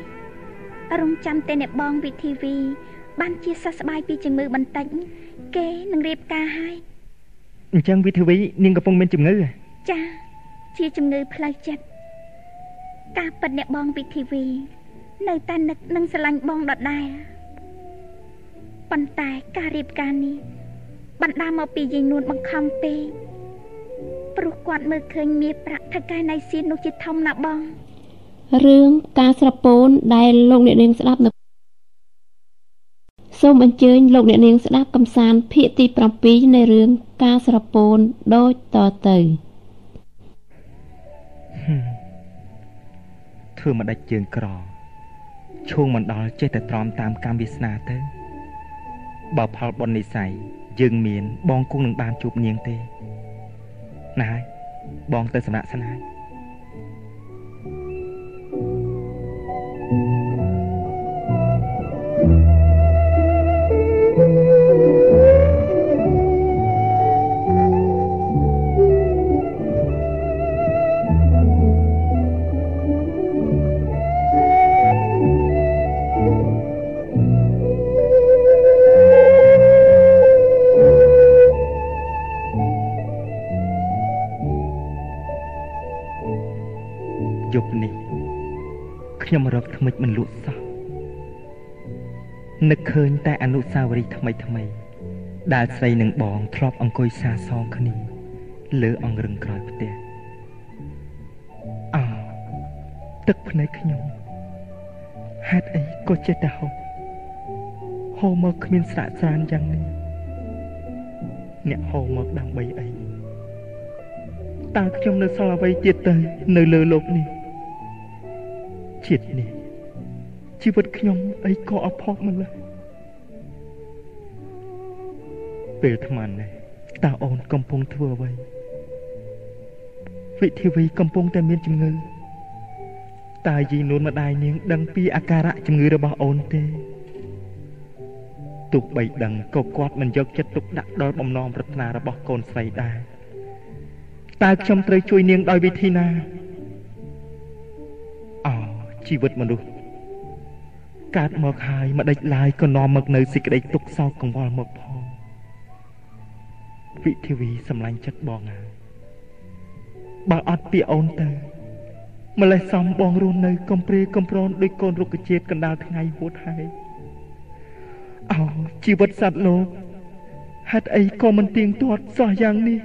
រងចាំតែអ្នកបងវិធីវី បានជាសះស្បើយពីជំងឺបន្តិចគេនឹងរៀបការហើយអញ្ចឹងវិធីវីនាងកំពុងមានជំងឺចាជាជំងឺផ្លូវចិត្តការពិតអ្នកបងវិធីវី នៅតែនឹកនឹងស្រឡាញ់បងដដែលប៉ុន្តែការរៀបការនេះបណ្ដាមកពីយាយនួនបង្ខំពេកព្រោះគាត់មើលឃើញមាសប្រាក់ថកែណៃសៀននោះជាធំណាស់បង រឿងការស្រពោនដែលលោកអ្នកនាងស្ដាប់នៅសូមអញ្ជើញលោកអ្នកនាងស្ដាប់កំសាន្តភាគទី7នៃរឿងការស្រពោនដូចតទៅធ្វើមិនដាច់ជើងក្រឈួងមិនដល់ចេះតែទ្រាំតាមកម្មវាសនាទៅបើផលបុណ្យនិស័យយើងមាន បងគង់នឹងបានជួបនាងទេណាហើយបងទៅសម្រាប់ស្នាយ ខ្ញុំរកថ្មិចមិនលក់សោះនឹកឃើញតែអនុស្សាវរីយ៍ថ្មីថ្មីដែលស្រីនិងបងធ្លាប់អង្គុយសាសងគ្នាលើអង្រឹងក្រោយផ្ទះអោទឹកភ្នែកខ្ញុំហេតុអីក៏ចេះតែហូរហូរមកគ្មានស្រាក់ស្រានយ៉ាងនេះអ្នកហូរមកដើម្បីអីតើខ្ញុំនៅសល់អ្វីទៀតទៅនៅលើโลกនេះ ជាតិនេះជីវិតខ្ញុំអីក៏អផុសម្ល៉េះពេលថ្មនេះតើអូនកំពុងធ្វើអ្វីវិធីវីកំពុងតែមានជំងឺតើយីនួនម្ដាយនាង ដឹងពីអាការៈជំងឺរបស់អូនទេទោះបីដឹងក៏គាត់មិនយកចិត្តទុកដាក់ដល់បំណងប្រាថ្នារបស់កូនស្រីដែរតើខ្ញុំត្រូវជួយនាងដោយវិធីណា ជីវិតមនុស្សកើតមកហើយមិនដេចឡាយក៏នាំមកនៅសេចក្តីទុក្ខសោកកង្វល់មកផងវិធីវីសម្លាញ់ចិត្តបងហើយបើអត់ពីអូនទៅម្លេះសំបងរស់នៅកំព្រាកំប្រនដូចកូនរុក្ខជាតិកណ្ដាលថ្ងៃហួតហើយអោជីវិតសត្វលោកហេតុអីក៏មិនទៀងទាត់សោះយ៉ាងនេះ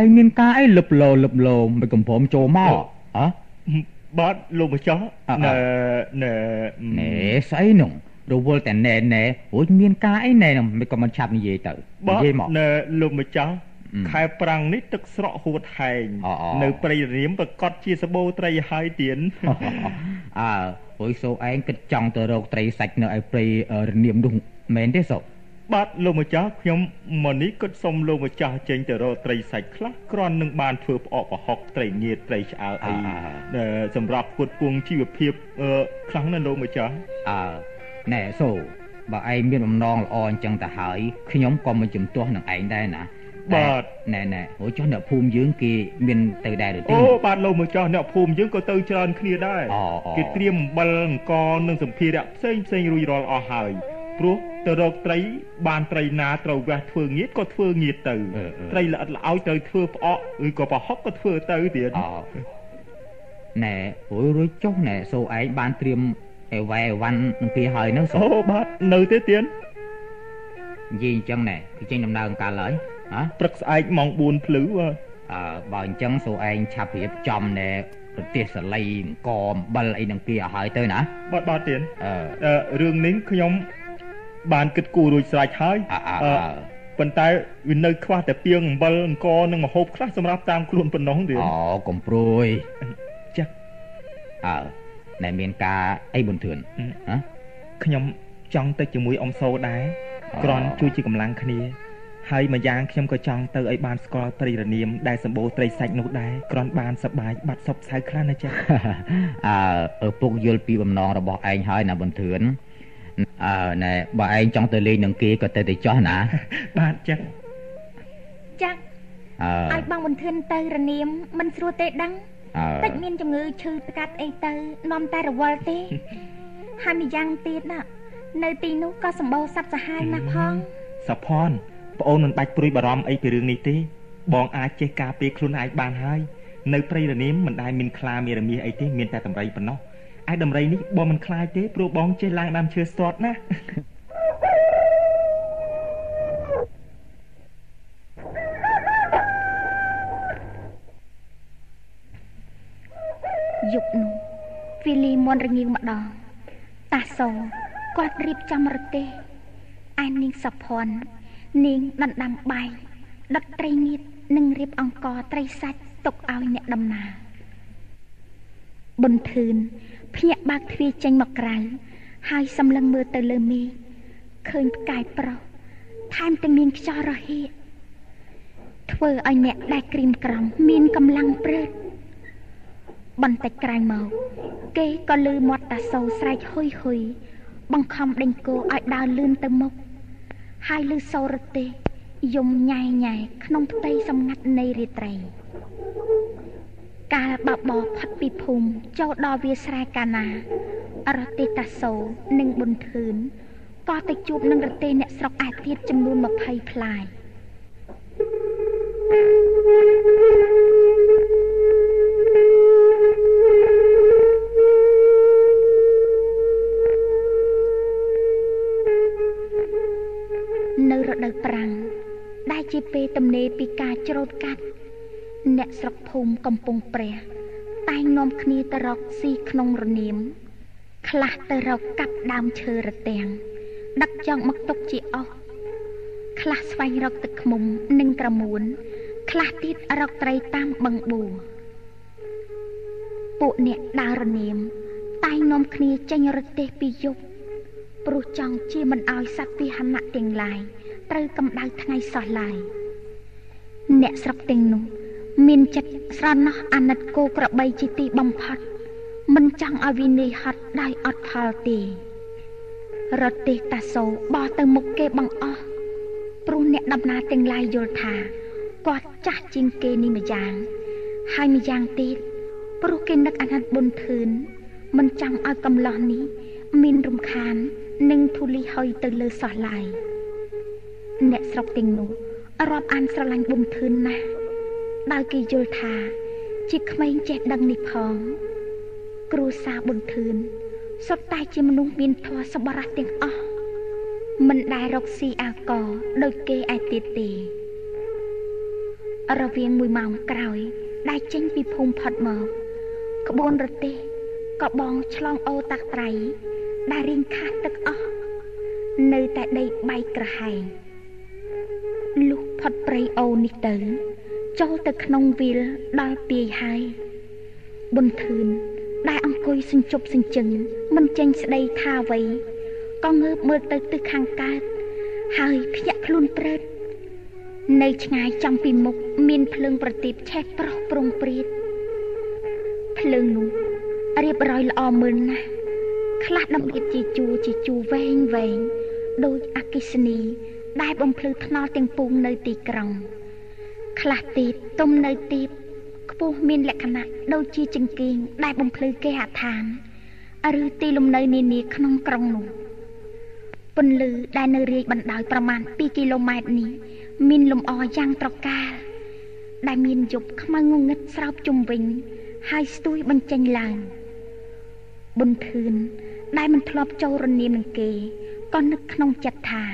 ឯងមានការអីលឹបលោលឹបលោមិនកំព្រមចូលមកអើបាទលោកម្ចាស់ណែណែណែស្អីនោះរវល់តែណែណែរួចមានការអីណែនោះមិនក៏មិនឆាប់និយាយទៅនិយាយមកណែលោកម្ចាស់ខែប្រាំងនេះទឹកស្រកហួតហែងនៅព្រៃរៀមប្រកាសជាសបោត្រីហើយទៀនអើព្រោះសូឯងគិតចង់ទៅរកត្រីសាច់នៅឯព្រៃរនាមនោះមែនទេសូ បាទលោកម្ចាស់ខ្ញុំមកនេះគិតសុំលោកម្ចាស់ចេញទៅរកត្រីសាច់ខ្លះគ្រាន់នឹងបានធ្វើផ្អកប្រហុកត្រីងៀតត្រីឆ្អើអីសម្រាប់ពុតគង់ជីវភាពខ្លះណាលោកម្ចាស់អើណែសូបើឯងមានបំណងល្អអញ្ចឹងទៅហើយខ្ញុំក៏មិនជំទាស់នឹងឯងដែរណាបាទណែណែហូចុះអ្នកភូមិយើងគេមានទៅដែរឬទេអូបាទលោកម្ចាស់អ្នកភូមិយើងក៏ទៅច្រើនគ្នាដែរគេត្រៀមអំបិលអង្ករនិងសម្ភារៈផ្សេងផ្សេងរួចរាល់អស់ហើយ ព្រោះទៅរកត្រី បានត្រីណាត្រូវវះធ្វើងៀតក៏ធ្វើងៀតទៅត្រីល្អិតល្អោចត្រូវធ្វើផ្អកឬក៏ប្រហុកក៏ធ្វើទៅទៀតណែរួយរួយចុះណែសូឯងបានត្រៀមអេវ៉ែអេវ៉ាន់នឹងគេហើយនៅអូបាទនៅទេទៀតនិយាយអញ្ចឹងណែគឺចេញដំណើរកាលហើយហ៎ព្រឹកស្អែកម៉ោង4ភ្លឺអើបើអញ្ចឹងសូឯងឆាប់រៀបចំណែប្រទេសសលៃអង្គអំបិលអីនឹងគេឲ្យហើយទៅណាបាទបាទទៀតអឺរឿងនេះខ្ញុំ បានគិតគូររួចស្រេចហើយប៉ុន្តែវានៅខ្វះតែពីងអំបិលអង្គនិងម្ហូបខ្លះសម្រាប់តាមខ្លួនប៉ុណ្ណោះទៀតអូកំព្រួយចាអើណែមានការអីបុនធឿនហ៎ខ្ញុំចង់ទៅជាមួយអ៊ំសូដែរគ្រាន់ជួយជាកម្លាំងគ្នាហើយមួយយ៉ាងខ្ញុំក៏ចង់ទៅឲ្យបានស្គាល់ត្រីរនាមដែលសម្បូរត្រីសាច់នោះដែរគ្រាន់បានសប្បាយបាត់សពសៅខ្លះណាចាអើឪពុកយល់ពីបំណងរបស់ឯងហើយណាបុនធឿន អើណែបើឯងចង់ទៅលេងនឹងគេក៏ទៅទៅចោះណាបាទចាក់ចាក់អើឲ្យបងបន្ទឿនទៅរនាមមិនស្រួលទេដឹងតិចមានជំងឺឈឺស្កាត់អីទៅនាំតែរវល់ទេហើយម្យ៉ាងទៀតណានៅទីនោះក៏សម្បូរសត្វសាហាវណាស់ផងសុផនប្អូនមិនបាច់ព្រួយបារម្ភអីពីរឿងនេះទេបងអាចចេះការពារខ្លួនឯងបានហើយនៅព្រៃរនាមមិនដែលមានខ្លាមានរមាសអីទេមានតែតម្រៃប៉ុណ្ណោះ ឯដំរីនេះបងមិនខ្លាចទេព្រោះបងចេះឡើងដើមឈើស្ទាត់ណាយប់នោះវេលីមន់រងាវម្ដងតាសោគាត់រៀបចំរទេសឯនាងសុភ័ណ្ឌនាងដណ្ដាំបាយដុតត្រីងៀតនិងរៀបអង្ករត្រីសាច់ទុកឲ្យអ្នកដំណើរប៊ុនធឿន ភ្ញាក់បើកទ្វារចេញមកក្រៅហើយសម្លឹងមើលទៅលើមេឃឃើញផ្កាយប្រុសថែមទាំងមានខ្យល់រហៀកធ្វើឲ្យអ្នកដែលក្រៀមក្រំមានកម្លាំងព្រឺតបន្តិចក្រោយមកគេក៏លឺមាត់តាសូស្រែកហុយហុយបង្ខំដេញគោឲ្យដើរលឿនទៅមុខហើយលឺសូរទេយំញ៉ែញ៉ែក្នុងផ្ទៃសម្ងាត់នៃរាត្រី កាលបបោផុតពីភូមិចូលដល់វាស្រែកាណារទេតាសូនិងប៊ុនធឿនក៏ទៅជួបនឹងរទេអ្នកស្រុកឯទៀតចំនួន20ផ្លាយនៅរដូវប្រាំងដែលជាពេលទំនេរពីការច្រូតកាត់ អ្នកស្រុកភូមិកំពង់ព្រះតែងនាំគ្នាទៅរកស៊ីក្នុងរនាម ខ្លះទៅរកកាប់ដើមឈើរទាំងដឹកចង់មកទុកជាអស់ខ្លះស្វែងរកទឹកឃ្មុំនិងក្រមួន ខ្លះទៀតរកត្រីតាមបឹងបួពួកអ្នកដើររនាម តែងនាំគ្នាចេញរទេសពីយប់ព្រោះចង់ជាមិនអោយសត្វពាហនៈទាំងឡាយត្រូវកម្ដៅថ្ងៃសោះឡើយអ្នកស្រុកទាំងនោះ មានចិត្តស្រណោះអាណិតគោក្របីជាទីបំផុតមិនចង់ឲ្យវិន័យហត់ដោយអត់ផលទេរត់ទេតាសូបោះទៅមុខគេបង្អស់ព្រោះអ្នកដំណើរទាំងឡាយយល់ថាគាត់ចាស់ជាងគេនេះម្យ៉ាង ហើយម្យ៉ាងទៀតព្រោះគេនឹកអាណិតបុនធឿនមិនចង់ឲ្យកំឡោះនេះ មានរំខាន និងធូលីហុយទៅលើសោះឡើយអ្នកស្រុកទាំងនោះរាប់អានស្រឡាញ់បុនធឿនណាស់ ដោយគេយល់ថា ជាក្មេងចេះដឹងនេះផង គ្រួសារបុនធឿនសុទ្ធតែជាមនុស្សមានធម៌សប្បុរសទាំងអស់មិនដែលរកស៊ីអាកដូចគេឯទៀតទេរវាងមួយម៉ោងក្រោយដែលចេញពីភូមិផុតមកក្បួនរទេះក៏បងឆ្លងអូតាក់ត្រៃដែលរៀងខាតទឹកអស់នៅតែដីបែកក្រហែងលុះផុតព្រៃអូនេះទៅ ចូលទៅក្នុងវាលដល់ពាយហើយប៊ុនធឿនដែលអង្គុយសញ្ជប់សញ្ជឹងមិនចេញស្ដីថាអ្វីក៏ងើបមើលទៅទិសខាងកើតហើយភ្ញាក់ខ្លួនព្រឺតនៅឆ្ងាយចំពីមុខមានភ្លើងប្រទីបឆេះប្រោះប្រងព្រាតភ្លើងនោះរៀបរយល្អមើលណាស់ខ្លះដំរៀបជាជួរជាជួរវែងវែងដូចអគិសនីដែលបំភ្លឺថ្នល់ទាំងពុងនៅទីក្រុង ខ្លះទៀតទុំនៅទីបខ្ពស់មានលក្ខណៈដូចជាចង្គៀងដែលបំភ្លឺគេហដ្ឋានឬទីលំនៅនានាក្នុងក្រុងនោះពន្លឺដែលនៅរាយបណ្ដោយប្រមាណ2គីឡូម៉ែត្រនេះមានលំអយ៉ាងត្រកាលដែលមានយប់ខ្មៅងងឹតស្រោបជុំវិញ ហើយស្ទួយបញ្ចេញឡើងប៊ុនធឿនដែលមិនធ្លាប់ចូលរនាមនឹងគេក៏នឹកក្នុងចិត្តថា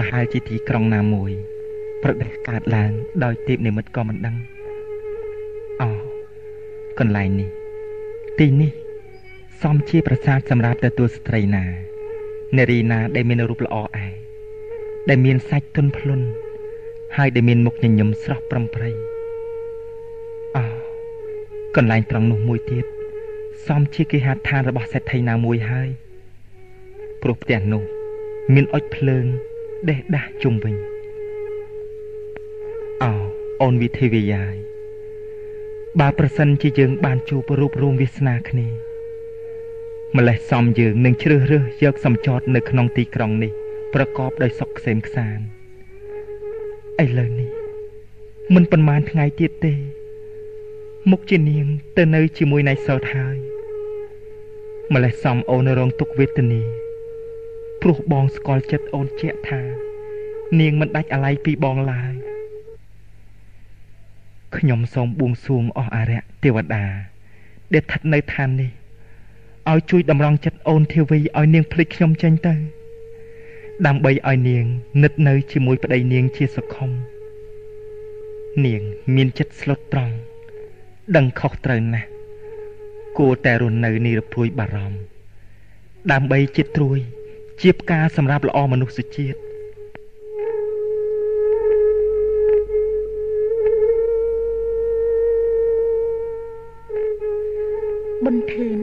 ប្រហែលជាទីក្រុងណាមួយប្រទេសកើតឡើងដោយទេពនិមិត្តក៏មិនដឹងអោកន្លែងនេះទីនេះសមជាប្រាសាទសម្រាប់ទទួលស្ត្រីណានារីណាដែលមានរូបល្អឯដែលមានសាច់ទន់ភ្លន់ហើយដែលមានមុខញញឹមស្រស់ប្រំប្រៃអោកន្លែងត្រង់នោះមួយទៀតសមជាគេហដ្ឋានរបស់សេដ្ឋីណាមួយហើយព្រោះផ្ទះនោះ មានអុចភ្លើង ដេះដាស់ជុំវិញអោអូនវិធីវិយាយបើប្រសិនជាយើងបានជួបរូបរួមវាសនាគ្នាម្លេះសំយើងនឹងជ្រើសរើសយកសំចតនៅក្នុងទីក្រុងនេះ ប្រកបដោយសុខក្សេមក្សានឥឡូវនេះមិនប៉ុន្មានថ្ងៃទៀតទេ មុខជានាងទៅនៅជាមួយណៃសតហើយម្លេះសំអូនរងទុកវេទនា ព្រោះបងស្គាល់ចិត្តអូនជាក់ថា នាងមិនដាច់អាល័យពីបងឡើយខ្ញុំសូមបួងសួងអស់អរិយទេវតាដែលស្ថិតនៅឋាននេះឲ្យជួយតម្រង់ចិត្តអូនធាវីឲ្យនាងភ្លេចខ្ញុំចេញទៅ ដើម្បីឲ្យនាងនឹកនៅជាមួយប្តីនាងជាសុខុមនាងមានចិត្តស្លុតត្រង់ដឹងខុសត្រូវណាស់គួរតែរស់នៅនិរភួយបារម្ភដើម្បីជាត្រួយ ជាផ្កាសម្រាប់ល្អមនុស្សជាតិប៊ុនធឿន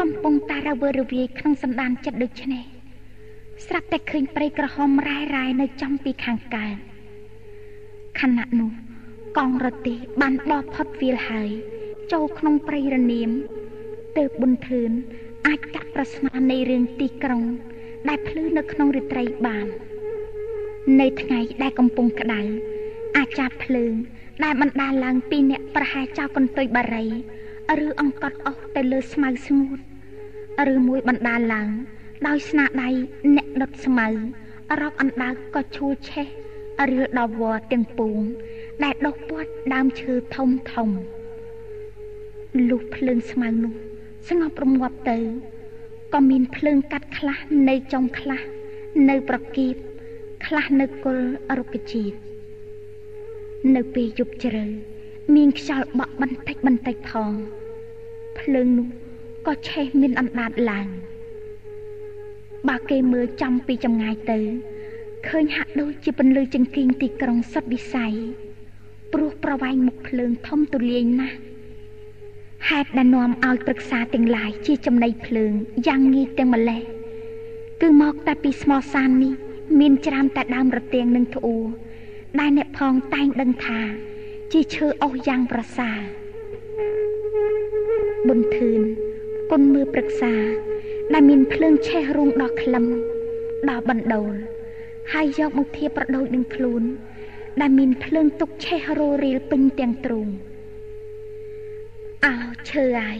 កំពុងតែរវើរវាយក្នុងសន្តានចិត្តដូចនេះស្រាប់តែឃើញព្រៃក្រហមរ៉ែរ៉ែនៅចំពីខាងកើតខណៈនោះកងរទេះបានបោះផុតវាលហើយ ចូលក្នុងព្រៃរនាមទើបប៊ុនធឿនអាចកាត់ប្រស្នានៃរឿងទីក្រុង ដែលភ្លឺនៅក្នុងរាត្រីបាន នៅថ្ងៃដែលកំពុងក្តៅអាចារ្យភ្លើង ដែលបណ្ដាលឡើងពីអ្នកប្រហែចោលកន្ទុយបារី ឬអង្កត់អស់ទៅលើស្មៅស្ងួតឬមួយបណ្ដាលឡើង ដោយស្នាដៃអ្នកដុតស្មៅរកអណ្ដើកក៏ឈួលឆេះរឿដល់វត្តទាំងពួងដែលដុះពាត់ដើមឈើធំធំលុះភ្លើងស្មៅនោះស្ងប់រងាប់ទៅ ក៏មានភ្លើងកាត់ខ្លះនៅចុងខ្លះនៅប្រគៀបខ្លះនៅគល់រុក្ខជាតិនៅពេលយប់ជ្រៅមានខ្យល់បក់បន្តិចបន្តិចផងភ្លើងនោះក៏ឆេះមានអណ្ដាតឡើងបើគេមើលចំពីចម្ងាយទៅឃើញហាក់ដូចជាពន្លឺចង្កៀងទីក្រុងសុតវិស័យព្រោះប្រវែងមុខភ្លើងធំទូលាយណាស់ ហេតុដែលនាំឲ្យប្រឹក្សាទាំងឡាយជាចំណៃភ្លើងយ៉ាងងាយទាំងម្លេះគឺមកតែពីស្មោសាននេះ មានច្រាមតែដើមរទៀងនិងធ្អួដែលអ្នកផងតែងដឹងថា ជាឈើអស់យ៉ាងប្រសើរប៊ុនធឿនគុណមើលប្រឹក្សា ដែលមានភ្លើងឆេះរូងដល់ក្លឹមដល់បណ្ដូលហើយយកមកធៀបប្រដូចនឹងខ្លួន ដែលមានភ្លើងទុកឆេះរੂរៀលពេញទាំងទ្រូង អោឈើអាយ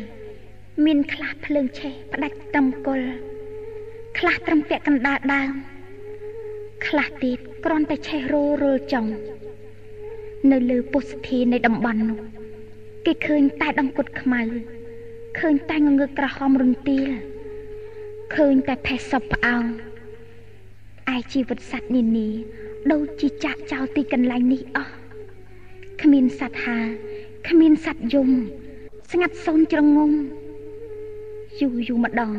មានខ្លះភ្លើងឆេះផ្ដាច់ត្រឹមគល់ខ្លះត្រឹមពាក់កណ្ដាលដើមខ្លះទៀតគ្រាន់តែឆេះរੂរុលចុងនៅលើពុស្ធានៃតំបន់នោះគេឃើញតែដង្គុតខ្មៅឃើញតែងងើកក្រហមរន្ទាលឃើញតែផេះសពផ្អោងឯជីវិតសត្វនានាដូចជាចាក់ចោលទីកន្លែងនេះអស់គ្មានសត្វហាគ្មានសត្វយំ ស្ងាត់សូនជ្រងងយូរយូរម្ដង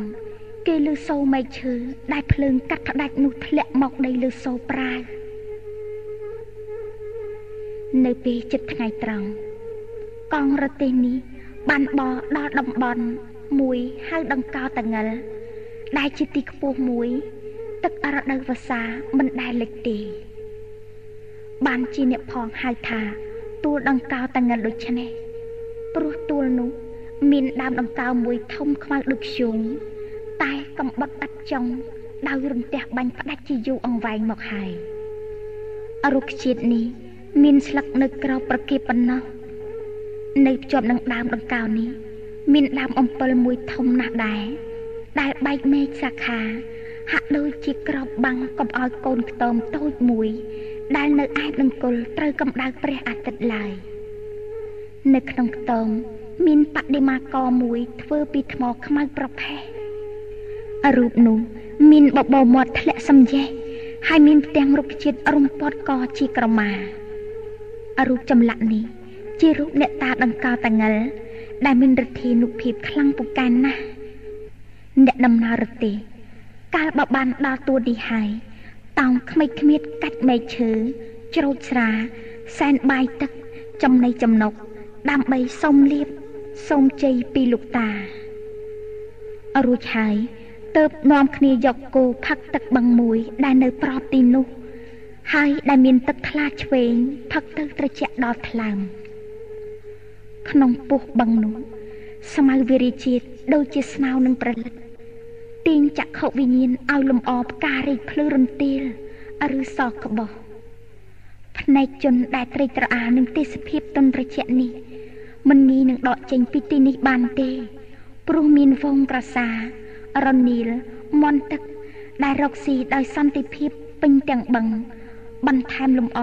គេលើសូរមែកឈើដែលភ្លើងកាត់ផ្ដាច់នោះធ្លាក់មកដីលើសូរប្រាវនៅពេលចិត្តថ្ងៃត្រង់កងរទេះនេះបានបរដល់តំបន់មួយហៅដង្កោតងិលដែលជាទីខ្ពស់មួយ ទឹករដូវវស្សាមិនដែលលិចទេ បានជាអ្នកផងហៅថាទួលដង្កោតងិលដូចនេះ ព្រោះទួលនោះមានដើមដង្កោមួយធំខ្មៅដូចធ្យូងតែកំបត់ឥតចុងដោយរន្ទះបាញ់ផ្ដាច់ជាយូរអង្វែងមកហើយរុក្ខជាតិនេះ មានស្លឹកនៅក្រៅប្រគេប៉ុណ្ណោះនៅភ្ជាប់នឹងដើមដង្កោនេះ មានដើមអំពិលមួយធំណាស់ដែរដែលបែកមែកសាខា ហាក់ដូចជាក្របបាំងកុំឲ្យកូនខ្ទមតូចមួយ ដែលនៅឯបនឹងគល់ត្រូវកម្ដៅព្រះអាទិត្យឡើយ នៅក្នុងខ្ទមមានបដិមាករមួយធ្វើពីថ្មខ្មៅប្រផេះរូបនោះមានបបោមាត់ធ្លាក់សំយ៉េះហើយមានផ្ទាំងរុក្ខជាតិរំពាត់កជាក្រមារូបចម្លាក់នេះ ជារូបអ្នកតាដង្កោតងិលដែលមានឫទ្ធានុភាពខ្លាំងពូកែណាស់អ្នកដំណើររទេកាលបបានដល់ទួនេះហើយតោងក្មេកគ្មៀតកាច់មែកឈើច្រូចស្រាសែនបាយទឹកចំណៃចំណុក ដើម្បីសុំលៀបសុំជ័យពីលោកតារួចហើយទៅនាំគ្នាយកគោផឹកទឹកបឹងមួយដែលនៅប្របទីនោះ ហើយដែលមានទឹកថ្លាឆ្វេងផឹកទៅត្រជាក់ដល់ថ្លើមក្នុងពោះបឹងនោះស្មៅវិរិជាតិដូចជាស្មៅនឹងប្រលិតទាញចក្ខុវិញ្ញាណឲ្យលំអផ្ការេកភ្លឺរន្ទាលឬសោកក្បោះភ្នែកជនដែលត្រេកត្រអាលនឹងទេសភាពទុនត្រជាក់នេះ មិនងាយនឹងដកចេញពីទីនេះបានទេព្រោះមានវងក្រសារនីលមន់ទឹក ដែលរកស៊ីដោយសន្តិភាពពេញទាំងបឹងបន្ថែមលំអ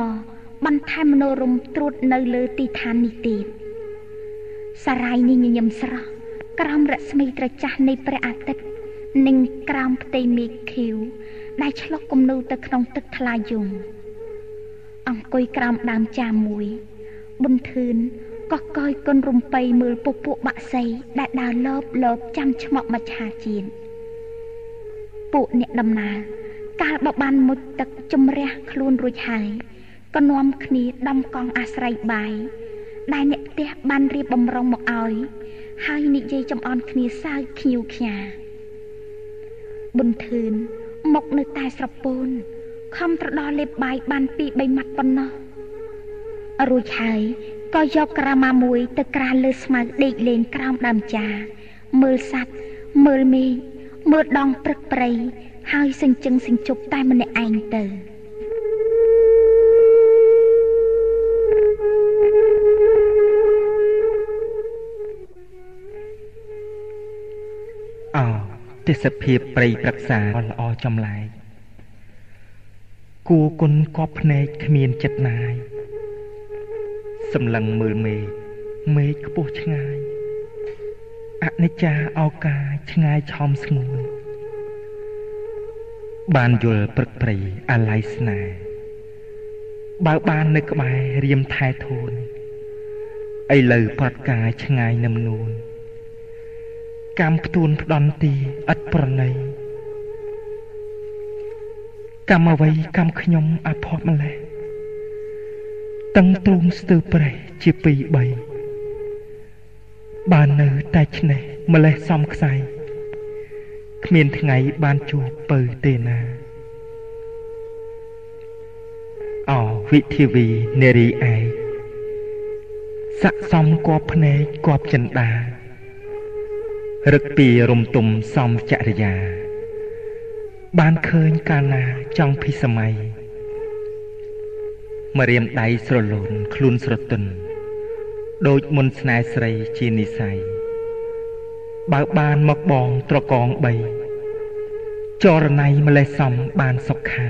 បន្ថែមមនោរមត្រួតនៅលើទីឋាននេះទៀតសារាយនេះញញឹមស្រស់ក្រោមរស្មីត្រចះនៃព្រះអាទិត្យនិងក្រោមផ្ទៃមេឃខៀវដែលឆ្លុះគំនូទៅក្នុងទឹកថ្លាយំអង្គុយក្រោមដើមចាមួយប៊ុនធឿន កកកយគុនរំពៃមើលពពួកបាក់សីដែលដើរលបលបចាំឆ្មក់មច្ឆាជាតិពួកអ្នកដំណើរកាលបបានមុជទឹកជំរះខ្លួនរួចហើយក៏នាំគ្នាដំកង់អាស្រ័យបាយដែលអ្នកផ្ទះបានរៀបបំរុងមកឲ្យហើយនិយាយចំអន់គ្នាសើចខ្ញៀវខ្ញាប៊ុនធឿនមកនៅតែស្រពោនខំត្រដោះលេបបាយបានពី3ម៉ាត់ប៉ុណ្ណោះរួចហើយ ក៏យកក្រាមាមួយទៅក្រាលលើស្មៅដេកលេងក្រោមដើមចា មើលសัตว์មើលមេឃមើលដងព្រឹកព្រៃហើយសញ្ជឹងសញ្ជប់តែម្នាក់ឯងទៅអោទេសភាពព្រៃប្រឹក្សាល្អចំឡាយគួគុណគប់ភ្នែកគ្មានចិត្តណាយ សម្លឹងមើលមេឃមេឃខ្ពស់ឆ្ងាយអនិច្ចាឱកាឆ្ងាយឆំស្ងួនបានយល់ព្រឹកព្រៃអាល័យស្នេហ៍បើបាននៅក្បែររៀមថែធូនឥឡូវប្រត់កាយឆ្ងាយនឹមនួនកម្មផ្ទួនផ្ដន់ទីឥតប្រណីកម្មអ្វីកម្មខ្ញុំអភ័ព្វម្លេះ តឹងទ្រូងស្ទើប្រេះជាពីរបីបាននៅតែឆ្នេះម្លេះសំខ្សែគ្មានថ្ងៃបានជួបពៅទេណាអវិធីវីនេរីឯស័កសមគប់ភ្នែកគប់ចិន្តារឹកពីរំទុំសំចរិយា បានឃើញកាលណាចង់ភិសម័យ មករៀមដៃស្រលូនខ្លួនស្រទន់ដូចមុនស្នេហ៍ស្រីជានិស័យបើបានមកបងត្រកង3ចរណៃម្លេះសំបានសុខា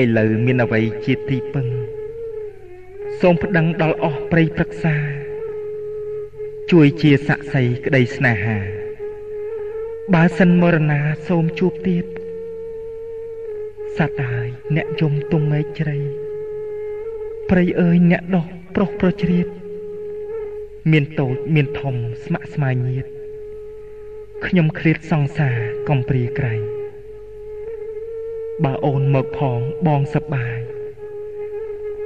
ឥឡូវមានអ្វីជាទីពឹងសូមប្តឹងដល់អស់ព្រៃប្រឹក្សា ជួយជាស័ក្តិសិទ្ធិក្តីស្នេហា បើសិនមរណាសូមជួបទៀត សត្វហើយអ្នកយំទុំមេឃជ្រៃព្រៃអើយអ្នកដោះប្រុសប្រជ្រៀតមានតូចមានធំស្មាក់ស្មាញញាតខ្ញុំឃ្លាតសង្សារកំព្រាក្រៃបើអូនមកផងបងសប្បាយ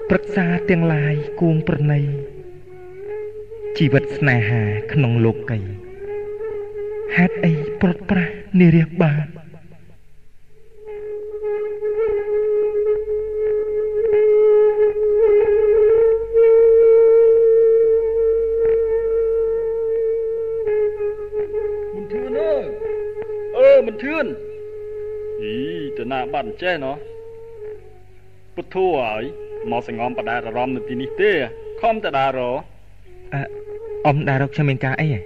ប្រឹក្សាទាំងឡាយគួងប្រណីជីវិតស្នេហាក្នុងលោកីហេតុអីប្រត់ប្រាស់នារះបាន មិនធឿនអីទៅណាបាត់ចេះណោះពុទ្ធូហើយមកសងំបដារអារម្មណ៍នៅទីនេះទេខំតដារអឺអ៊ំដារខ្ញុំមានការអីហ៎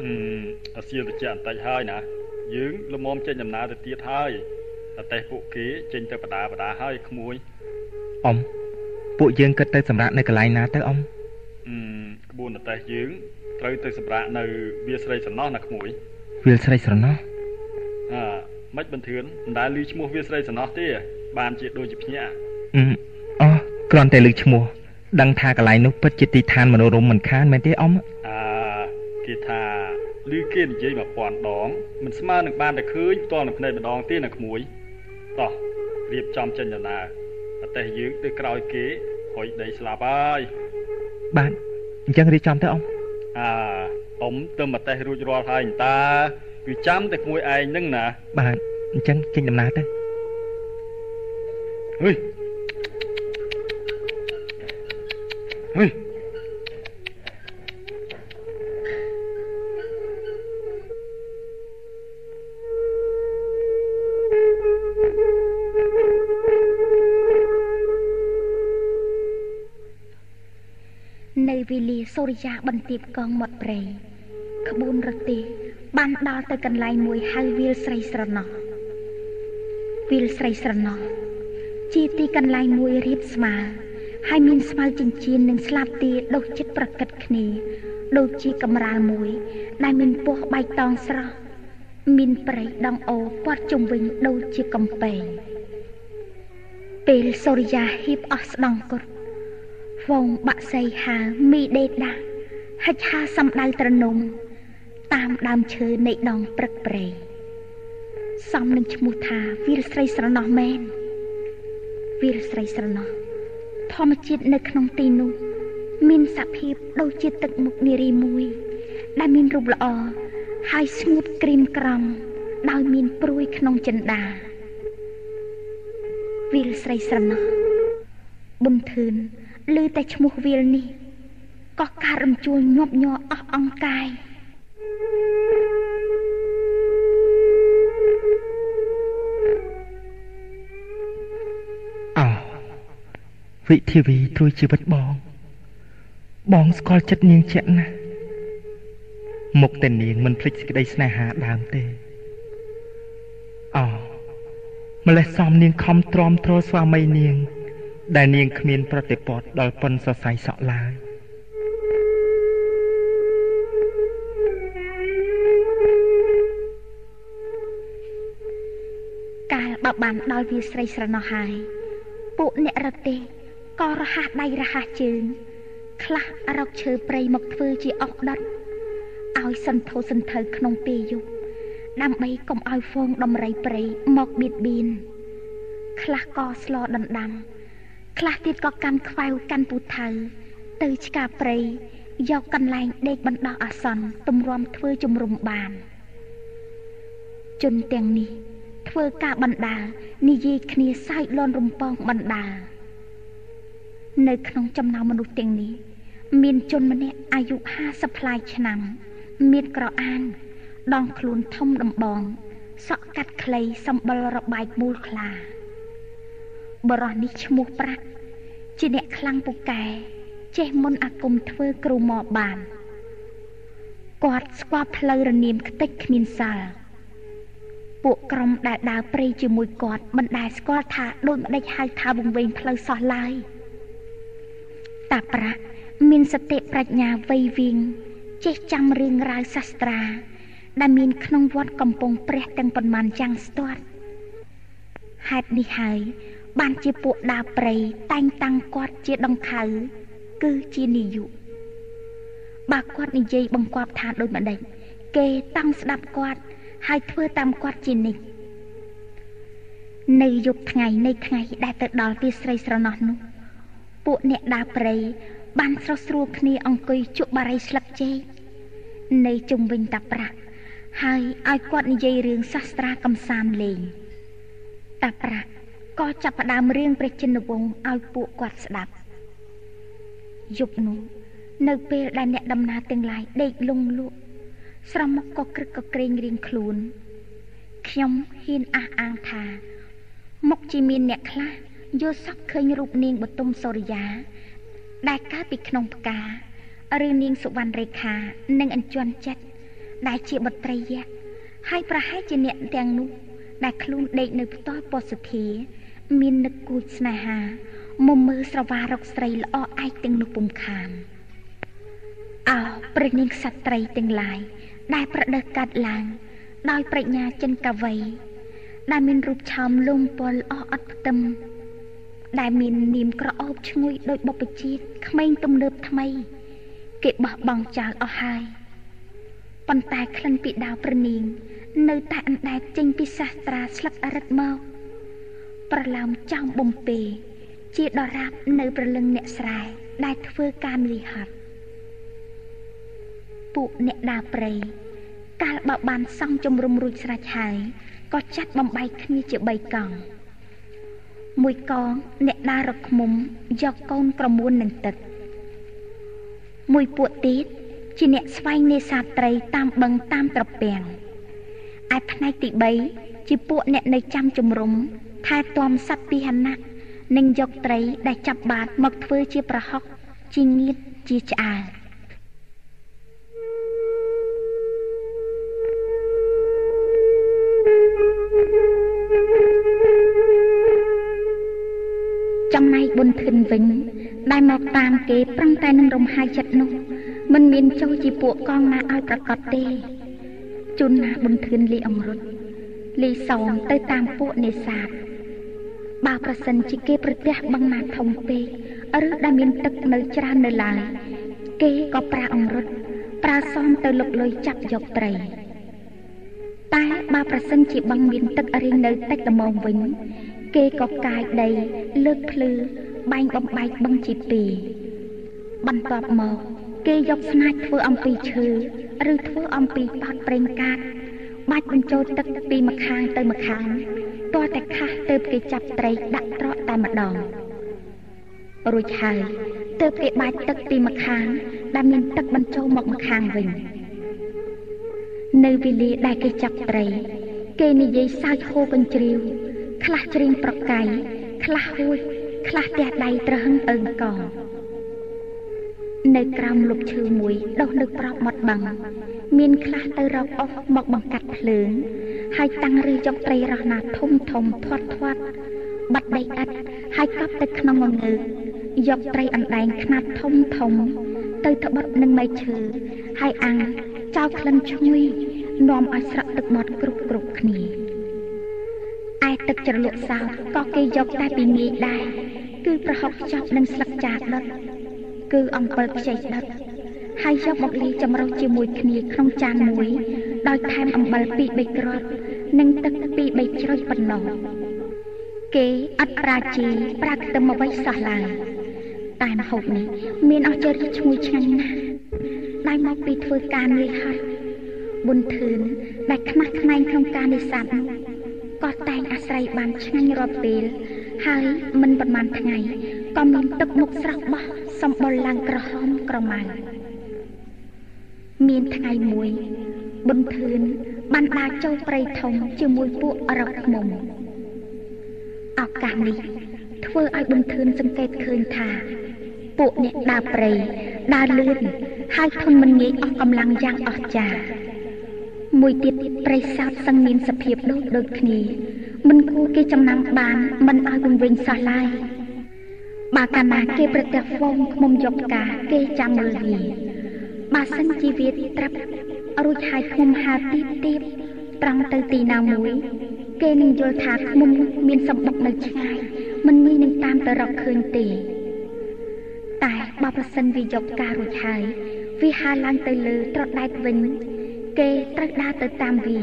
អឺអាសៀលតិចបន្តិចហើយណា យើងលមមចេញដំណើរទៅទៀតហើយតែតែពួកគេចេញទៅបដាបដាហើយក្មួយអ៊ំពួកយើងគិតទៅសម្រាប់នៅកន្លែងណាទៅអ៊ំអឺក្បួនតែយើងត្រូវទៅសម្រាប់នៅវាស្រីស្រណោះណាក្មួយ វាលស្រីស្រណោះអើមិនបន្ទឿនមិនដែលឮឈ្មោះវាស្រីស្រណោះទេបានជាដូចជាភ្ញាក់អឺអូគ្រាន់តែឮឈ្មោះដឹងថាកន្លែងនោះពិតជាទីឋានមនោរម្យមិនខានមែនទេអ៊ំអើគេថាឮគេនិយាយមកពាន់ដងមិនស្មើនឹងបានតែឃើញផ្ទាល់នឹងភ្នែកម្ដងទេណាក្មួយតោះរៀបចំចេញដំណើរប្រទេសយើងទៅក្រោយគេហុយដីស្លាប់ហើយបាទអញ្ចឹងរៀបចំទៅអ៊ំ អើអ៊ំទៅមកតេះរួចរាល់ហើយតើគឺចាំតែក្មួយឯងនឹងណាបាទអញ្ចឹងចេញដំណើរទៅហុយហុយ វេលាសូរិយាបន្ទាបកងមាត់ព្រៃក្បួនរទេះបានដល់ទៅកន្លែងមួយហៅវាលស្រីស្រណោះវាលស្រីស្រណោះជាទីកន្លែងមួយរៀបស្មើហើយមានស្មៅចិញ្ចៀននិងស្លាបទាដុសចិត្តប្រកិតគ្នាដូចជាកំរាលមួយ ដែលមានពណ៌បៃតងស្រស់មានព្រៃដងអូព័ទ្ធជុំវិញដូចជាកំពែងពេលសូរិយាហ៊ីបអស់ស្ដង់គត់ វងបាក់សៃហាមីដេដាហិចហាសំដៅត្រនំតាមដើមឈើនៃដងព្រឹកព្រៃសំនឹងឈ្មោះថាវីរស្រីស្រណោះមែនវីរស្រីស្រណោះធម្មជាតិនៅក្នុងទីនោះ មានសភាពដូចជាទឹកមុខនារីមួយ ដែលមានរូបល្អហើយស្ងួតក្រៀមក្រំដោយមានព្រួយក្នុងចិន្តាវីលស្រីស្រណោះប៊ុនធឿន ឮតែឈ្មោះវាលនេះក៏ការរំជួលញាប់ញ័រអស់អង្កាយអោវិធីវីត្រួយជីវិតបង បងស្គាល់ចិត្តនាងជាក់ណាស់មុខតែនាងមិនភ្លេចសេចក្តីស្នេហាដើមទេអោម្លេះសំនាងខំទ្រាំទ្រស្វាមីនាង ដែលនាងគ្មាន ប្រតិពត្តិដល់ប៉ុនសរសៃសក់ឡើយកាលបើបានដល់វាស្រីស្រណោះហើយពួកអ្នករទេះក៏រហ័សដៃរហ័សជើងខ្លះរកឈើព្រៃមកធ្វើជាអុកដុតឲ្យសន្ធោសន្ធៅក្នុងពេលយប់ដើម្បីកុំឲ្យហ្វូងដំរីព្រៃមកបៀតបៀនខ្លះក៏ស្លដណ្ដាំ ខ្លះទៀតក៏កាន់ខ្វៅកាន់ពូថៅទៅឆ្កាព្រៃយកកន្លែងដេកបណ្ដោះអាសន្នទម្រាំធ្វើជំរុំបាន ជនទាំងនេះ ធ្វើការបណ្ដាលនិយាយគ្នាសើចលន់រំពងបណ្ដាលនៅក្នុងចំណោមមនុស្សទាំងនេះ មានជនម្នាក់អាយុ50ប្លាយឆ្នាំ មានក្រអាន ដងខ្លួនធំដំបងសក់កាត់ខ្លីសម្បុររបាយមូលខ្លា បរោះនេះឈ្មោះប្រាក់ជាអ្នកខ្លាំងពូកែចេះមុនអាគមធ្វើគ្រូមកបានគាត់ស្គាល់ផ្លូវរនាមខ្ទេចគ្មានសាល់ពួកក្រុមដែលដើរព្រៃជាមួយគាត់មិនដែលស្គាល់ថាដូចម្ដេចហៅថាវង្វេងផ្លូវសោះឡើយតាប្រាក់មានសតិប្រាជ្ញាវៃវៀងចេះចាំរឿងរ៉ាវសាស្ត្រា ដែលមានក្នុងវត្តកំពង់ព្រះទាំងប៉ុន្មានចាំងស្ទាត់ហេតុនេះហើយ បានជាពួកដើរព្រៃតែងតាំងគាត់ជាដង្ខៅគឺជានាយុបើគាត់និយាយបង្គាប់ថាដូចម្ដេចគេតង់ស្ដាប់គាត់ហើយធ្វើតាមគាត់ជានិច្ចនៅយប់ថ្ងៃនៃថ្ងៃដែលទៅដល់វាស្រីស្រណោះនោះពួកអ្នកដើរព្រៃបានស្រស់ស្រួលគ្នាអង្គុយជក់បារីស្លឹកចេកនៅជុំវិញតាប្រាក់ហើយឲ្យគាត់និយាយរឿងសាស្ត្រាកំសាន្តលេងតាប្រាក់ ក៏ចាប់ផ្ដើមរឿងព្រះចិនវង្សឲ្យពួកគាត់ស្ដាប់យប់នោះនៅពេលដែលអ្នកដំណើរទាំងឡាយដេកលងលក់ស្រមុខក៏ក្រឹកក៏ក្រែងរៀងខ្លួនខ្ញុំហ៊ានអះអាងថាមុខជាមានអ្នកខ្លះយល់សពឃើញរូបនាងបទុមសូរិយា ដែលកើតពីក្នុងផ្កាឬនាងសុវណ្ណរេខា និងអញ្ជន់ចិត្តដែលជាបត្រីយៈហើយប្រហែលជាអ្នកទាំងនោះដែលខ្លួនដេកនៅផ្ទាល់ពោសុធា មាននឹកគួចស្នេហាមុំមើស្រវារកស្រីល្អឯកទាំងនោះពុំខានអោព្រះនាងក្សត្រីទាំងឡាយដែលប្រដេះកាត់ឡើង ដោយប្រាជ្ញាចិនកវី ដែលមានរូបឆោមលំពលអស់អត់ផ្ទឹមដែលមាននាមក្រអូបឈ្ងុយដោយបុព្វជាតិក្មេងទំនើបថ្មី គេបោះបង់ចោលអស់ហើយប៉ុន្តែក្លិនពីដាវប្រនាង នៅតែអណ្ដែតចេញពីសាស្ត្រាស្លឹកអរិតមក ប្រឡោមចំបំពេជាដរាបនៅប្រលឹងអ្នកស្រែដែលធ្វើការលីហត់ពួកអ្នកដើរព្រៃកាលបើបានសង់ជំរុំរួចស្រេចហើយក៏ចាត់បំបែកគ្នាជា3កង់មួយកងអ្នកដើររកឃុំយកកូនក្រមួននឹងទឹកមួយពួកទៀតជាអ្នកស្វែងនេសាទត្រីតាមបឹងតាមត្រពាំងឯផ្នែកទី3ជាពួកអ្នកនៅចាំជំរុំ ថែទាំសត្វពីហណៈនិងយកត្រីដែលចាប់បានមកធ្វើជាប្រហុកជាងៀតជាឆ្អើរចំណែកបុនធិនវិញដែលមកតាមគេប្រឹងតែនឹងរំហាយចិត្តនោះមិនមានចុះជាពួកកងណាឲ្យប្រកាសទេជូនណាបុនធិនលីអង្រុតលីសោមទៅតាមពួកនេសាទ បើប្រសិនជាគេប្រទះបឹងណាធំពេកឬដែលមានទឹកនៅច្រើននៅឡើយគេក៏ប្រើអង្រុតប្រើសមទៅលុកលុយចាប់យកត្រីតែបើប្រសិនជាបឹងមានទឹករៀងនៅតិចល្មមវិញ គេក៏កាយដីលើកភ្លឺបែងបំបែកបឹងជាពីរបន្ទាប់មក គេយកស្នាចធ្វើអំពីឈើឬធ្វើអំពីប៉ោតប្រេងកាត បាច់បញ្ចូលទឹកពីម្ខាងទៅម្ខាងទាល់តែខាស់ទៅគេចាប់ត្រីដាក់ត្រកតែម្ដងរួចហើយទើបគេបាច់ទឹកពីម្ខាងដែលមានទឹកបញ្ចូលមកម្ខាងវិញនៅវេលាដែលគេចាប់ត្រី គេនិយាយសើចហូរកញ្ជ្រៀវខ្លះច្រៀងប្រកាយខ្លះហួចខ្លះទះដៃត្រហឹងអើងកង នៅក្រោមលុបឈើមួយដុះនៅប្របមាត់បឹងមានខ្លះទៅរកអុសមកបង្កាត់ភ្លើងហើយតាំងឬយកត្រីរស់ណាធំធំធាត់ធាត់បាត់ដីឥតហើយកប់ទៅក្នុងងងើកយកត្រីអណ្ដែងខ្នាតធំធំ ទៅត្បិតនឹងមែកឈើហើយអាំងចោលក្លិនឈ្ងុយនាំឲ្យស្រក់ទឹកមាត់គ្រប់គ្រប់គ្នាឯទឹកជ្រលក់សោតក៏គេយកតែពីងាយដែរគឺប្រហុកខ្ចប់នឹងស្លឹកចាដុត គឺអំពិលខ្ចីដុតហើយយកមកលាយចម្រុះជាមួយគ្នាក្នុងចានមួយដោយថែមអំបិលពីរ3គ្រាប់និងទឹកពីរ3ជ្រោយប៉ុណ្ណោះគេអត់ប្រាជីប្រាខ្ទឹមអ្វីសោះឡើយតែម្ហូបនេះមានអស្ចារ្យឈ្ងុយឆ្ងាញ់ណាស់ដែលមកពីធ្វើការនឿយហត់ប៊ុនធឿនដែលខ្មាស់ខ្នែងក្នុងការនេសាទនោះក៏តែងអាស្រ័យបានឆ្ងាញ់រាល់ពេល ហើយមិនប្រមាណថ្ងៃក៏មានទឹកមុខស្រស់បោះសម្បុរឡើងក្រហមក្រមៅមានថ្ងៃមួយប៊ុនធឿនបានដើរចូលព្រៃធំជាមួយពួកអរកមុំឱកាសនេះធ្វើឲ្យប៊ុនធឿនសង្កេតឃើញថា ពួកអ្នកដើរព្រៃដើរលឿនហើយធន់មិនងាយអស់កម្លាំងយ៉ាងអស្ចារ្យ មួយទៀតព្រៃសោតសឹងមានសភាពដូចដូចគ្នាមិនគួរគេចំណាំបានមិនឲ្យវង្វេងសោះឡើយបើកាលណាគេប្រទះហ្វូងឃុំយកផ្កាគេចាំមើលវាបើសិនជាវាត្រាប់រួចហើយឃុំហាទីទៀបត្រង់ទៅទីណាមួយ គេនឹងយល់ថាឃុំមានសម្បុកនៅឆ្ងាយមិនងាយនឹងតាមទៅរកឃើញទេ តែបើប្រសិនវាយកផ្ការួចហើយវាហើរឡើងទៅលើត្រដែតវិញ គេត្រូវដើរទៅតាមវា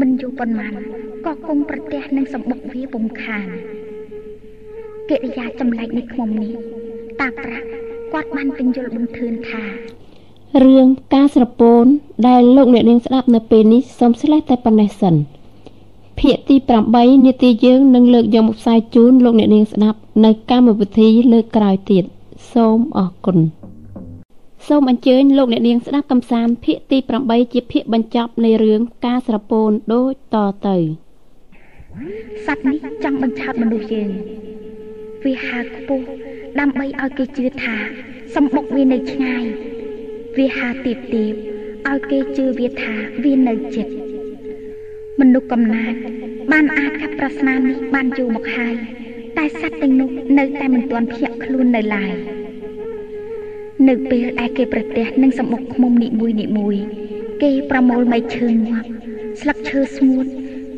មិនយូរប៉ុន្មានក៏គង់ប្រទះនឹងសម្បុកវាពុំខានកិរិយាចម្លែកនេះឃុំនេះតាប្រាក់គាត់បានពន្យល់បន្ទឿនថារឿងការស្រពោនដែលលោកអ្នកនាងស្ដាប់នៅពេលនេះសូមស្លេះតែប៉ុណ្ណេះសិនភាគទី8នាទីយើងនឹងលើកយកមកផ្សាយជូនលោកអ្នកនាងស្ដាប់នៅកម្មវិធីលើកក្រោយទៀតសូមអរគុណ សូមអញ្ជើញលោកអ្នកនាងស្ដាប់កំសាន្តភាគទី8ជាភាគបញ្ចប់នៃរឿងការស្រពោនដូចតទៅសត្វនេះចង់បញ្ឆោតមនុស្សយើងវាហើខ្ពស់ដើម្បីឲ្យគេជឿថាសំបុកវានៅឆ្ងាយវាហាទៀបទៀបឲ្យគេជឿវាថាវានៅចិត្តមនុស្សកំណាចបានអាចកាត់ប្រស្នានេះបានយូរមកហើយតែសត្វទាំងនោះនៅតែមិនទាន់ភ្ញាក់ខ្លួននៅឡើយ នៅពេលដែលគេប្រទះនឹងសម្បុកឃុំនីមួយនីមួយ គេប្រមូលមែកឈើងាប់ស្លឹកឈើស្ងួត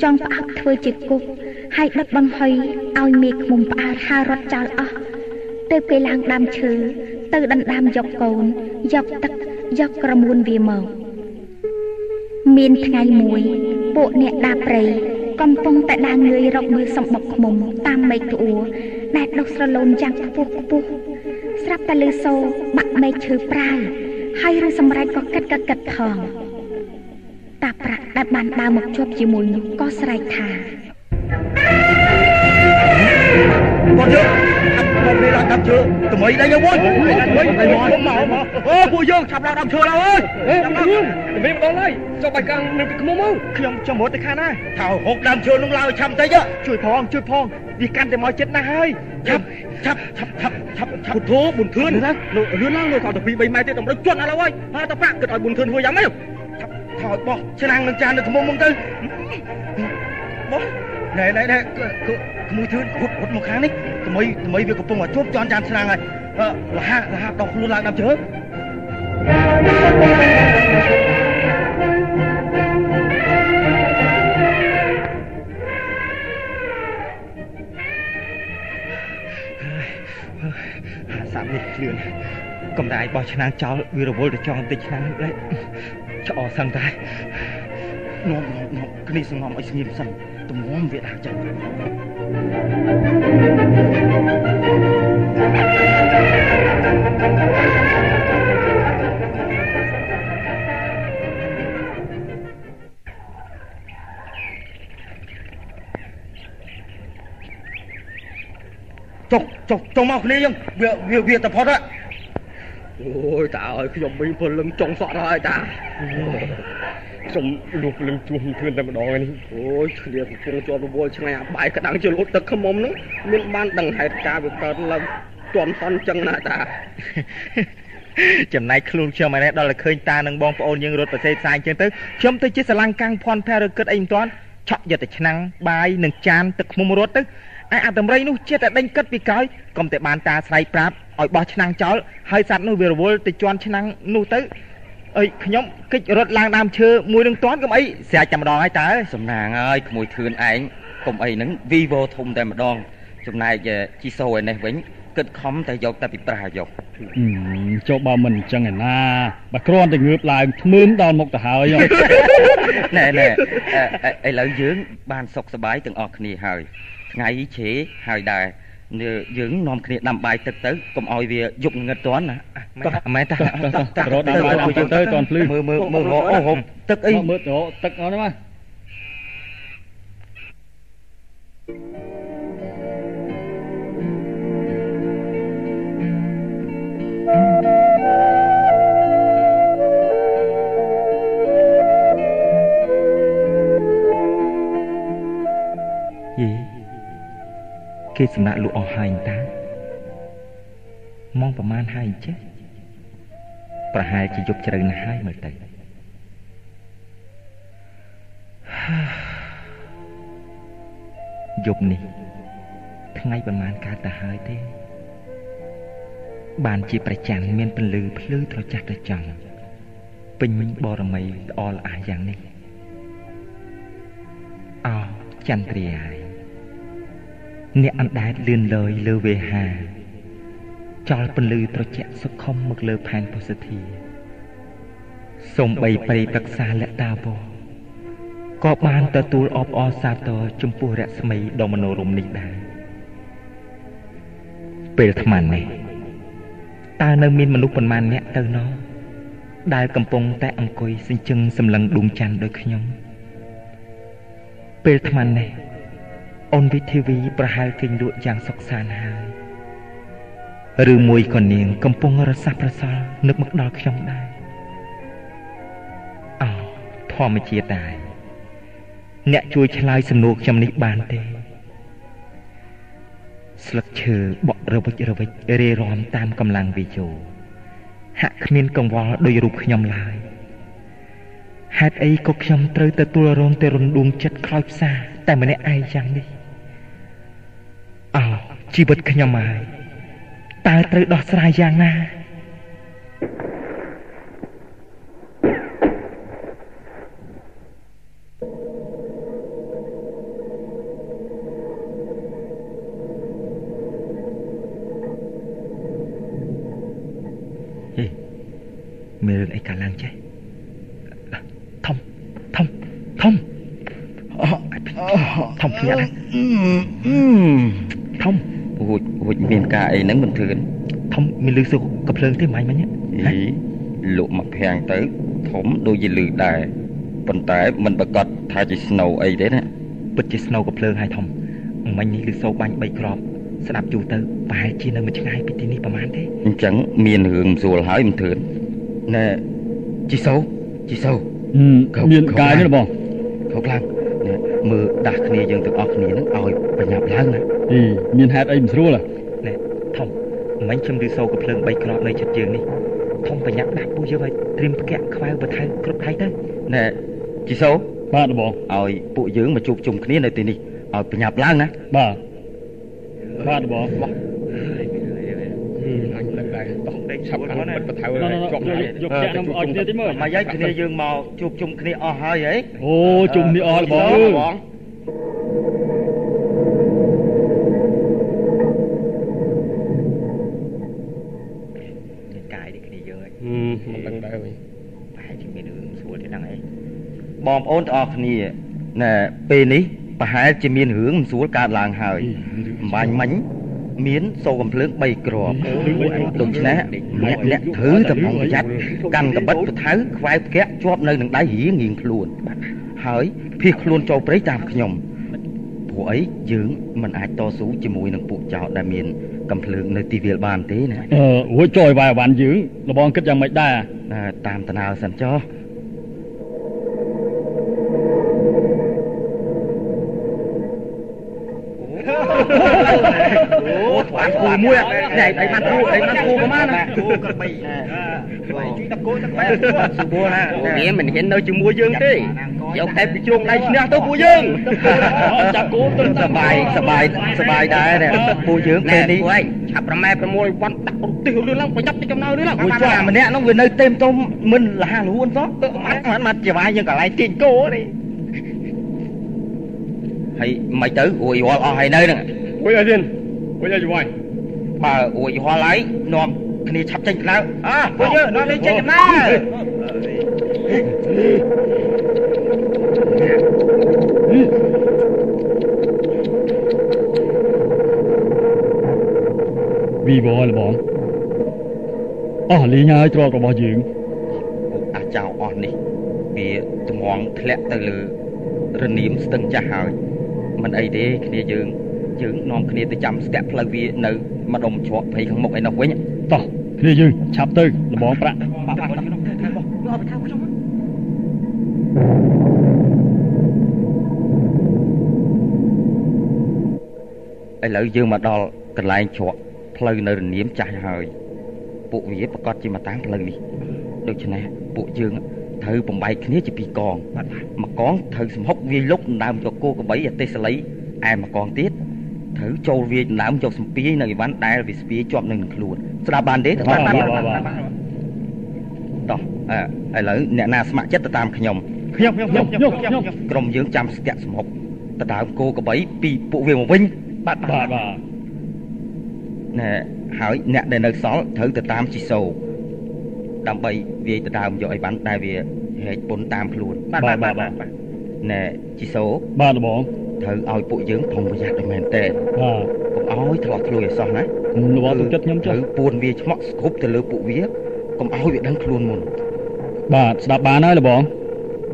ចង់ផ្អាប់ធ្វើជាគុកហើយដុតបង្ហុយឲ្យមេឃុំផ្អើលហើយរត់ចោលអស់ទើបគេឡើងដាំឈើទៅដណ្ដើមយកកូនយកទឹកយកក្រមួនវាមកមានថ្ងៃមួយពួកអ្នកដាព្រៃកំពុងតែដើរងើយរកមើលសំបុកឃុំតាមមេឃក្អួរដែលដុះស្រលូនយ៉ាងខ្ពស់ខ្ពស់ស្រាប់តែលឺសូរបាក់ មេឃឈើប្រាយហើយឬសម្រេចក៏កិតក៏កិតផងតាប្រាក់ដែលបានដើរមកជាប់ជាមួយនោះក៏ស្រែកថា គាត់យើងគាត់ពេលដល់ដាំឈើថ្មីដែរវិញវិញមកអូពួកយើងចាប់ឡើងដាំឈើឡើងអើយដាំឡើងវាម្ដងហើយចុះបាច់កាំងនៅពីខ្មុំមកខ្ញុំចង់រត់ទៅខាងណាថាហុកដាំឈើនោះឡើយឆាប់តិចជួយផងជួយផងវាកាន់តែមកចិត្តណាស់ហើយឆាប់ឆាប់ឆាប់ឆាប់ឆាប់ឆាប់ធូប៊ុនធឿនណាលឿនឡើងលើកទៅ2 3ម៉ែត្រទៀតតម្រូវជន់ឥឡូវហើយហើយតប្រាក់គិតឲ្យប៊ុនធឿនធ្វើយ៉ាងម៉េចថតបោះឆ្នាំងនឹងចាននៅថ្មមុំទៅបោះ ណែណែណែក្មួយធឿនរត់រត់មកខាងនេះថ្មីថ្មីវាកំពុងតែជួបចន់ចានឆ្នាំងហើយលះលះដកខ្លួនឡើងដល់ជើងសាប់នេះឃ្លឿនកំដាយបោះឆ្នាំងចោលវារវល់ទៅចង់តិចឆ្នាំងនេះឆ្អសឹងតែនាំនាំគ្នាសងំឲ្យស្ងៀមសិន ទំងំវាដាក់ចឹងចុកចុកចុកមកគ្នាយើងវាវាវាទៅផុត អូយតាអើយខ្ញុំវិញពលឹងចុងសក់ហើយតាខ្ញុំលុះលឹងជួសធឿនតែម្ដងនេះអូយគ្នាកំពុងជាប់រវល់ឆ្ងាយអាបាយក្តាំងជាលូតទឹកខ្មុំហ្នឹងមានបានដឹងហេតុការវាកើតឡើងទាន់សន់ចឹងណាតាចំណែកខ្លួនខ្ញុំឯនេះដល់តែឃើញតានឹងបងប្អូនយើងរត់ប្រសេផ្សាយចឹងទៅខ្ញុំទៅជាស្រឡាំងកាំងភ័ណ្ឌភែរគិតអីមិនទាន់ឆក់យកតែឆ្នាំងបាយនិងចានទឹកខ្មុំរត់ទៅឯអាតម្រៃនោះចិត្តតែដេញគិតពីក្រោយកុំតែបានតាស្រ័យប្រាប់ ឲ្យបោះឆ្នាំងចោលហើយសัตว์នោះវារវល់ទៅជន់ឆ្នាំងនោះទៅអីខ្ញុំកិច្ចរត់ឡើងដើមឈើមួយនឹងតាន់កុំអីស្រែកតែម្ដងហើយតើសំណាងហើយក្មួយធឿនឯងកុំអីហ្នឹង Vivo ធំតែម្ដង ចំណែកជីសូឯនេះវិញគិតខំតែយកតែពីប្រាយកចុះបើមិនអញ្ចឹងឯណាបើគ្រាន់តែងើបឡើងធ្មើមដល់មុខទៅហើយណែណែឥឡូវយើង បានសុខសប្បាយទាំងអស់គ្នាហើយថ្ងៃជ្រេហើយដែរ យើងនាំគ្នាដាំបាយទឹកទៅកុំឲ្យវាយប់ងឹតតាន់ណាមែនតារត់ដាំបាយទៅទៅតាន់ភ្លឺមើលមើលមើលអូហូបទឹកអីមើលទៅទឹកអស់ហ្នឹងមក គេសម្រាប់លក់អស់ហើយតាម៉ោងប្រហែលហើយចេះប្រហែលជាយប់ជ្រៅណាស់ហើយមើលទៅយប់នេះថ្ងៃប្រហែលកើតទៅហើយទេ បានជាប្រច័នមានពន្លឺភ្លឺត្រចះត្រចង់ពេញមិញបរមីល្អល្អះយ៉ាងនេះអោចន្ទ្រាហើយ អ្នកអណ្ដែតលឿនលយលើវេហាចោលពន្លឺត្រជាក់សុខុមមកលើផែនពុសធាសូម្បីប្រិយប្រឹក្សាលតាវក៏បានទទួលអបអរសាទរចំពោះរស្មីដ៏មនោរម្យនេះដែរពេលថ្មនេះតើនៅមានមនុស្សប៉ុន្មានអ្នកទៅណោះដែលកំពុងតែអង្គុយសិញ្ជឹងសម្លឹងដួងច័ន្ទដូចខ្ញុំពេលថ្មនេះ អូនវិធីវីប្រហែលគេងលក់យ៉ាងសុខសាន្តហើយឬមួយក៏នាង កំពុងរសាស់ប្រសល់នឹកមកដល់ខ្ញុំដែរអោធម្មជាតិដែរអ្នកជួយឆ្លើយសំណួរខ្ញុំនេះបានទេស្លឹកឈើបក់រវិចរវិចរេរាំតាមកម្លាំងវិជោហាក់គ្មានកង្វល់ដោយរូបខ្ញុំឡើយហេតុអីក៏ខ្ញុំត្រូវទទួលរងតែរំដួងចិត្តខ្លោចផ្សាតែម្នាក់ឯងយ៉ាងនេះ អោជីវិតខ្ញុំហើយតើត្រូវដោះស្រាយយ៉ាងណាមានរឿងអីកើតឡើងចេះធំធំធំ ធំភ្ញាក់ធំរួចរួចមានការអីហ្នឹងមិនធឿនធំមានលឺសុកកភ្លើងទេមិនមិញហីលក់មកភាំងទៅធំដូចជាលឺដែរប៉ុន្តែមិនប្រកាសថាជាស្នូអីទេណាពិតជាស្នូកភ្លើងហើយធំមិញនេះលឺសូបាញ់3គ្រាប់ស្ដាប់យូរទៅប្រហែលជានៅមិនឆ្ងាយពីទីនេះប្រហែលទេអញ្ចឹងមានរឿងស្រួលហើយមិនធឿនណែជីសូជីសូមានកាយនេះបងខោខ្លាំង មើលដាស់គ្នាយើងទាំងអស់គ្នានឹងឲ្យបញ្ញាប់ឡើងណាអីមានហេតុអីមិនស្រួលណែធំមិញខ្ញុំឬសូកំភ្លើង3គ្រាប់នៅចិត្តយើងនេះធំបញ្ញាប់ដាស់ពូយើងឲ្យត្រៀមផ្គាក់ខ្វៅបន្ថែមគ្រប់ថៃទៅណែជីសូបាទបងឲ្យពួកយើងមកជួបជុំគ្នានៅទីនេះឲ្យបញ្ញាប់ឡើងណាបាទបាទបងបោះ អញលើកដែរតោះដេកឆាប់ខាងបិទបថៅជាប់យកចាក់នំអោយគ្នាតិចមើលមកយាយគ្នាយើងមកជួបជុំគ្នាអស់ហើយហីអូជុំគ្នាអស់បងបងកាយនេះគ្នាយើងហីមិនដឹងដែរវិញប្រហែលជាមានរឿងស្រួលទេហ្នឹងហីបងប្អូនទាំងអស់គ្នាណែពេលនេះប្រហែលជាមានរឿងមិនស្រួលកើតឡើងហើយអំបញ្ញមិញ មានសូកំភ្លើង3គ្រាប់ដូច្នេះអ្នកអ្នកត្រូវតែប្រុងប្រយ័ត្នកាន់កបិតពថៅខ្វែផ្គាក់ជាប់នៅនឹងដៃរៀងរៀងខ្លួនហើយភៀសខ្លួនចូលព្រៃតាមខ្ញុំព្រោះអីយើងមិនអាចតស៊ូជាមួយនឹងពួកចោរដែលមានកំភ្លើងនៅទីវាលបានទេណាអឺរួចចូលឲ្យវាយវ៉ាន់យើងលបងគិតយ៉ាងម៉េចដែរតាមតណើសិនចុះ មួយណែឯបានគូឯបានគូប្រហែលណាគូក្របីជួយតកូនតបែសុបណាវាមិនហ៊ាននៅជាមួយយើងទេយកតែពីជ្រុងដៃឈ្នះទៅពួកយើងចាប់គូទៅសបាយសបាយសបាយដែរពួកយើងពេលនេះឆាប់ប្រម៉ែប្រមូលវត្តដាក់រទិះរឿងឡើងប្រញាប់ទៅចំណាយរឿងឡើងពួកចាម្នាក់នោះវានៅទេមតុំមិនលះលួនសោះទៅអត់អត់មកជាវាយយើងកន្លែងទាញគោនេះហើយមិនទៅរួយរាល់អស់ហើយនៅហ្នឹងរួយអីទៀតរួយអីវាយ បើរួយរាល់ហើយនាំគ្នាឆាប់ចេញក្តៅអើពួកយើងនាំគ្នាចេញកំណើវីបលបងអស់លីងហើយទ្រពរបស់យើងអាចៅអស់នេះវាត្មងធ្លាក់ទៅលើរនាមស្ទឹងចាស់ហើយមិនអីទេគ្នាយើងយើងនាំគ្នាទៅចាំស្ទាក់ផ្លូវវានៅ ម្ដុំជ្រក់ភ័យខាងមុខឯនោះវិញតោះគ្នាយើងឆាប់ទៅលបងប្រាក់បាទបាទខ្ញុំទៅថែបោះយកទៅថែខ្ញុំឥឡូវយើងមកដល់កន្លែងជ្រក់ផ្លូវនៅរនាមចាស់ហើយពួកវាប្រកាសជាមកតាមផ្លូវនេះដូច្នេះពួកយើងត្រូវបំបែកគ្នាជាពីរកងមួយកងត្រូវសំហុកវាយលុកដណ្ដើមយកគោក្របីអាទេសលីឯមួយកងទៀត ត្រូវចូលវាយដណ្ដើមយកសំពីនៅអីវ៉ាន់ដែលវាស្ពាយជាប់នឹងខ្លួនស្ដាប់បានទេបាទបាទតោះអឺឥឡូវអ្នកណាស្ម័គ្រចិត្តទៅតាមខ្ញុំខ្ញុំខ្ញុំខ្ញុំខ្ញុំក្រុមយើងចាំស្ទាក់សំហុកទៅដើមគោក្របីពីពួកវាមកវិញបាទបាទបាទណែហើយអ្នកដែលនៅសល់ត្រូវទៅតាមជីសូដើម្បីវាយដណ្ដើមយកអីវ៉ាន់ដែលវាហែកពុនតាមខ្លួនបាទបាទបាទបាទណែជីសូបាទលបង ត្រូវឲ្យពួកយើងប្រុងប្រយ័ត្នឲ្យមែនតើបាទកុំឲ្យធ្លាក់ខ្លួនឲ្យសោះណាលបងទុកចិត្តខ្ញុំចុះត្រូវពួនវាឆ្មក់ស្គប់ទៅលើពួកវាកុំឲ្យវាដឹងខ្លួនមុនបាទស្ដាប់បានហើយលបង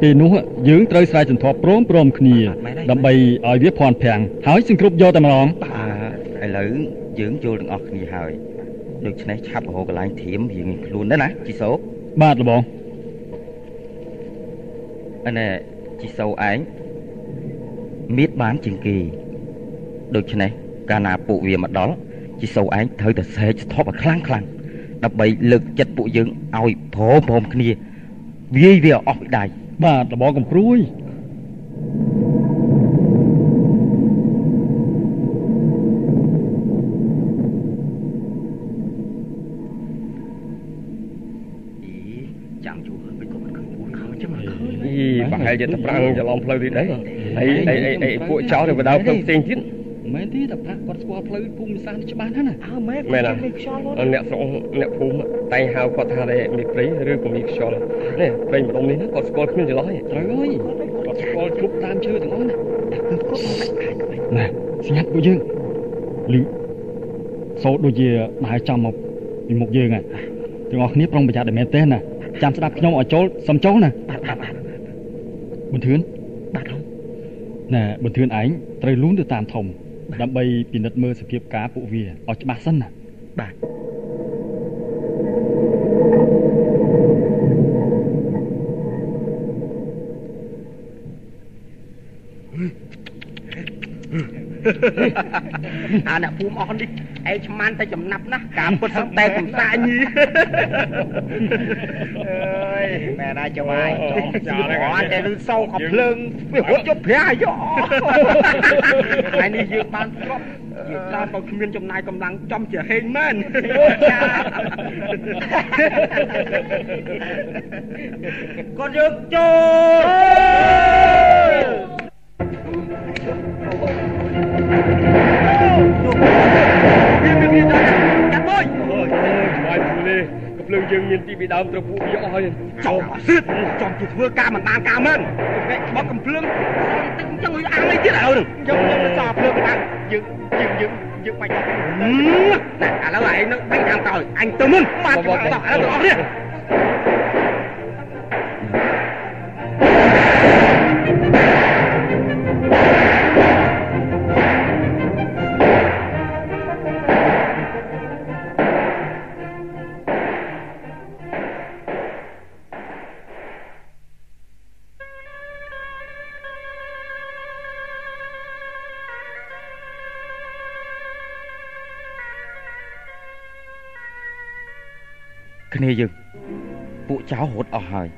ពេលនោះយើងត្រូវស្រែកសន្ធាប់ព្រមព្រមគ្នាដើម្បីឲ្យវាភ័ន្តប្រាំងហើយសង្គ្រប់យកតែម្ដងបាទឥឡូវយើងយល់ទាំងអស់គ្នាហើយដូច្នេះឆាប់រកកន្លែងធៀមរៀងខ្លួនទៅណាជីសូបាទលបងអាណែជីសូឯង មៀតបានជាងគេដូច្នេះកាលណាពួកវាមកដល់ជីសូវឯងត្រូវតែសែកស្ថប់ឲ្យខ្លាំងខ្លាំងដើម្បីលើកចិត្តពួកយើងឲ្យព្រមព្រមគ្នាវាយវាអស់ពីដៃបាទរបងកំព្រួយចាំជួលមិនក៏មិនឃើញពូខើចឹងមកឃើញហីប្រហែលជាទៅប្រើច្រឡំផ្លូវនេះដែរ អីអីអីពួកចោលទៅបដៅផ្លូវផ្សេងទៀតមែនទេតែប្រាក់គាត់ស្គាល់ផ្លូវភូមិសាស្ត្រច្បាស់ណាស់ណាអើមែនមែនណាអ្នកស្រុកអ្នកភូមិតែងហៅគាត់ថាតែមីព្រៃឬក៏មីខ្យល់នេះព្រៃម្ដុំនេះណាគាត់ស្គាល់គ្មានចន្លោះទេត្រូវហើយគាត់ស្គាល់គ្រប់តាមឈើទាំងអស់ណាណាស្ងាត់ពួកយើងលឺសូត្រដូចជាដើរចំមកពីមុខយើងហ្នឹងទាំងអស់គ្នាប្រុងប្រយ័ត្នឲ្យមែនទេណាចាំស្ដាប់ខ្ញុំឲ្យចូលសំចូលណាបន្ទឿនបាទ ណែបន្ទឿនឯងត្រូវលូនទៅតាមធំដើម្បីពិនិត្យមើលសភាពការពួកវាឲ្យច្បាស់សិនណាបាទ អាអ្នកភូមិអស់នេះឯងឆ្មាន់តែចំណាប់ណាស់ការពុតសឹកតែកំសាញីអើយមែនណាចាំហើយចំចាល់ហើយតែលឺសោកភ្លើងវារត់យកប្រាយកហើយនេះយើងបានស្របជាច្រើនបើគ្មានចំណាយកម្លាំងចំជាហេងមែនគាត់យកចូលវាវា ភ្លើងយើងមានទីពីដើមត្រូវពួកវាអស់ហើយចំអត់សឿតចំជាធ្វើការមិនបានការមែនពេលបោះកំភ្លើងតិចចឹងអាងអីទៀតឥឡូវហ្នឹងចឹងខ្ញុំទៅសល់ភ្លើងបានយើងយើងយើងយើងបាច់ដល់ណែឥឡូវឯងនៅបាញ់ខាងក្រោយអញទៅមុនបានបោះឥឡូវអស់នេះ គ្នាយើងពួកចៅរត់អស់ហើយ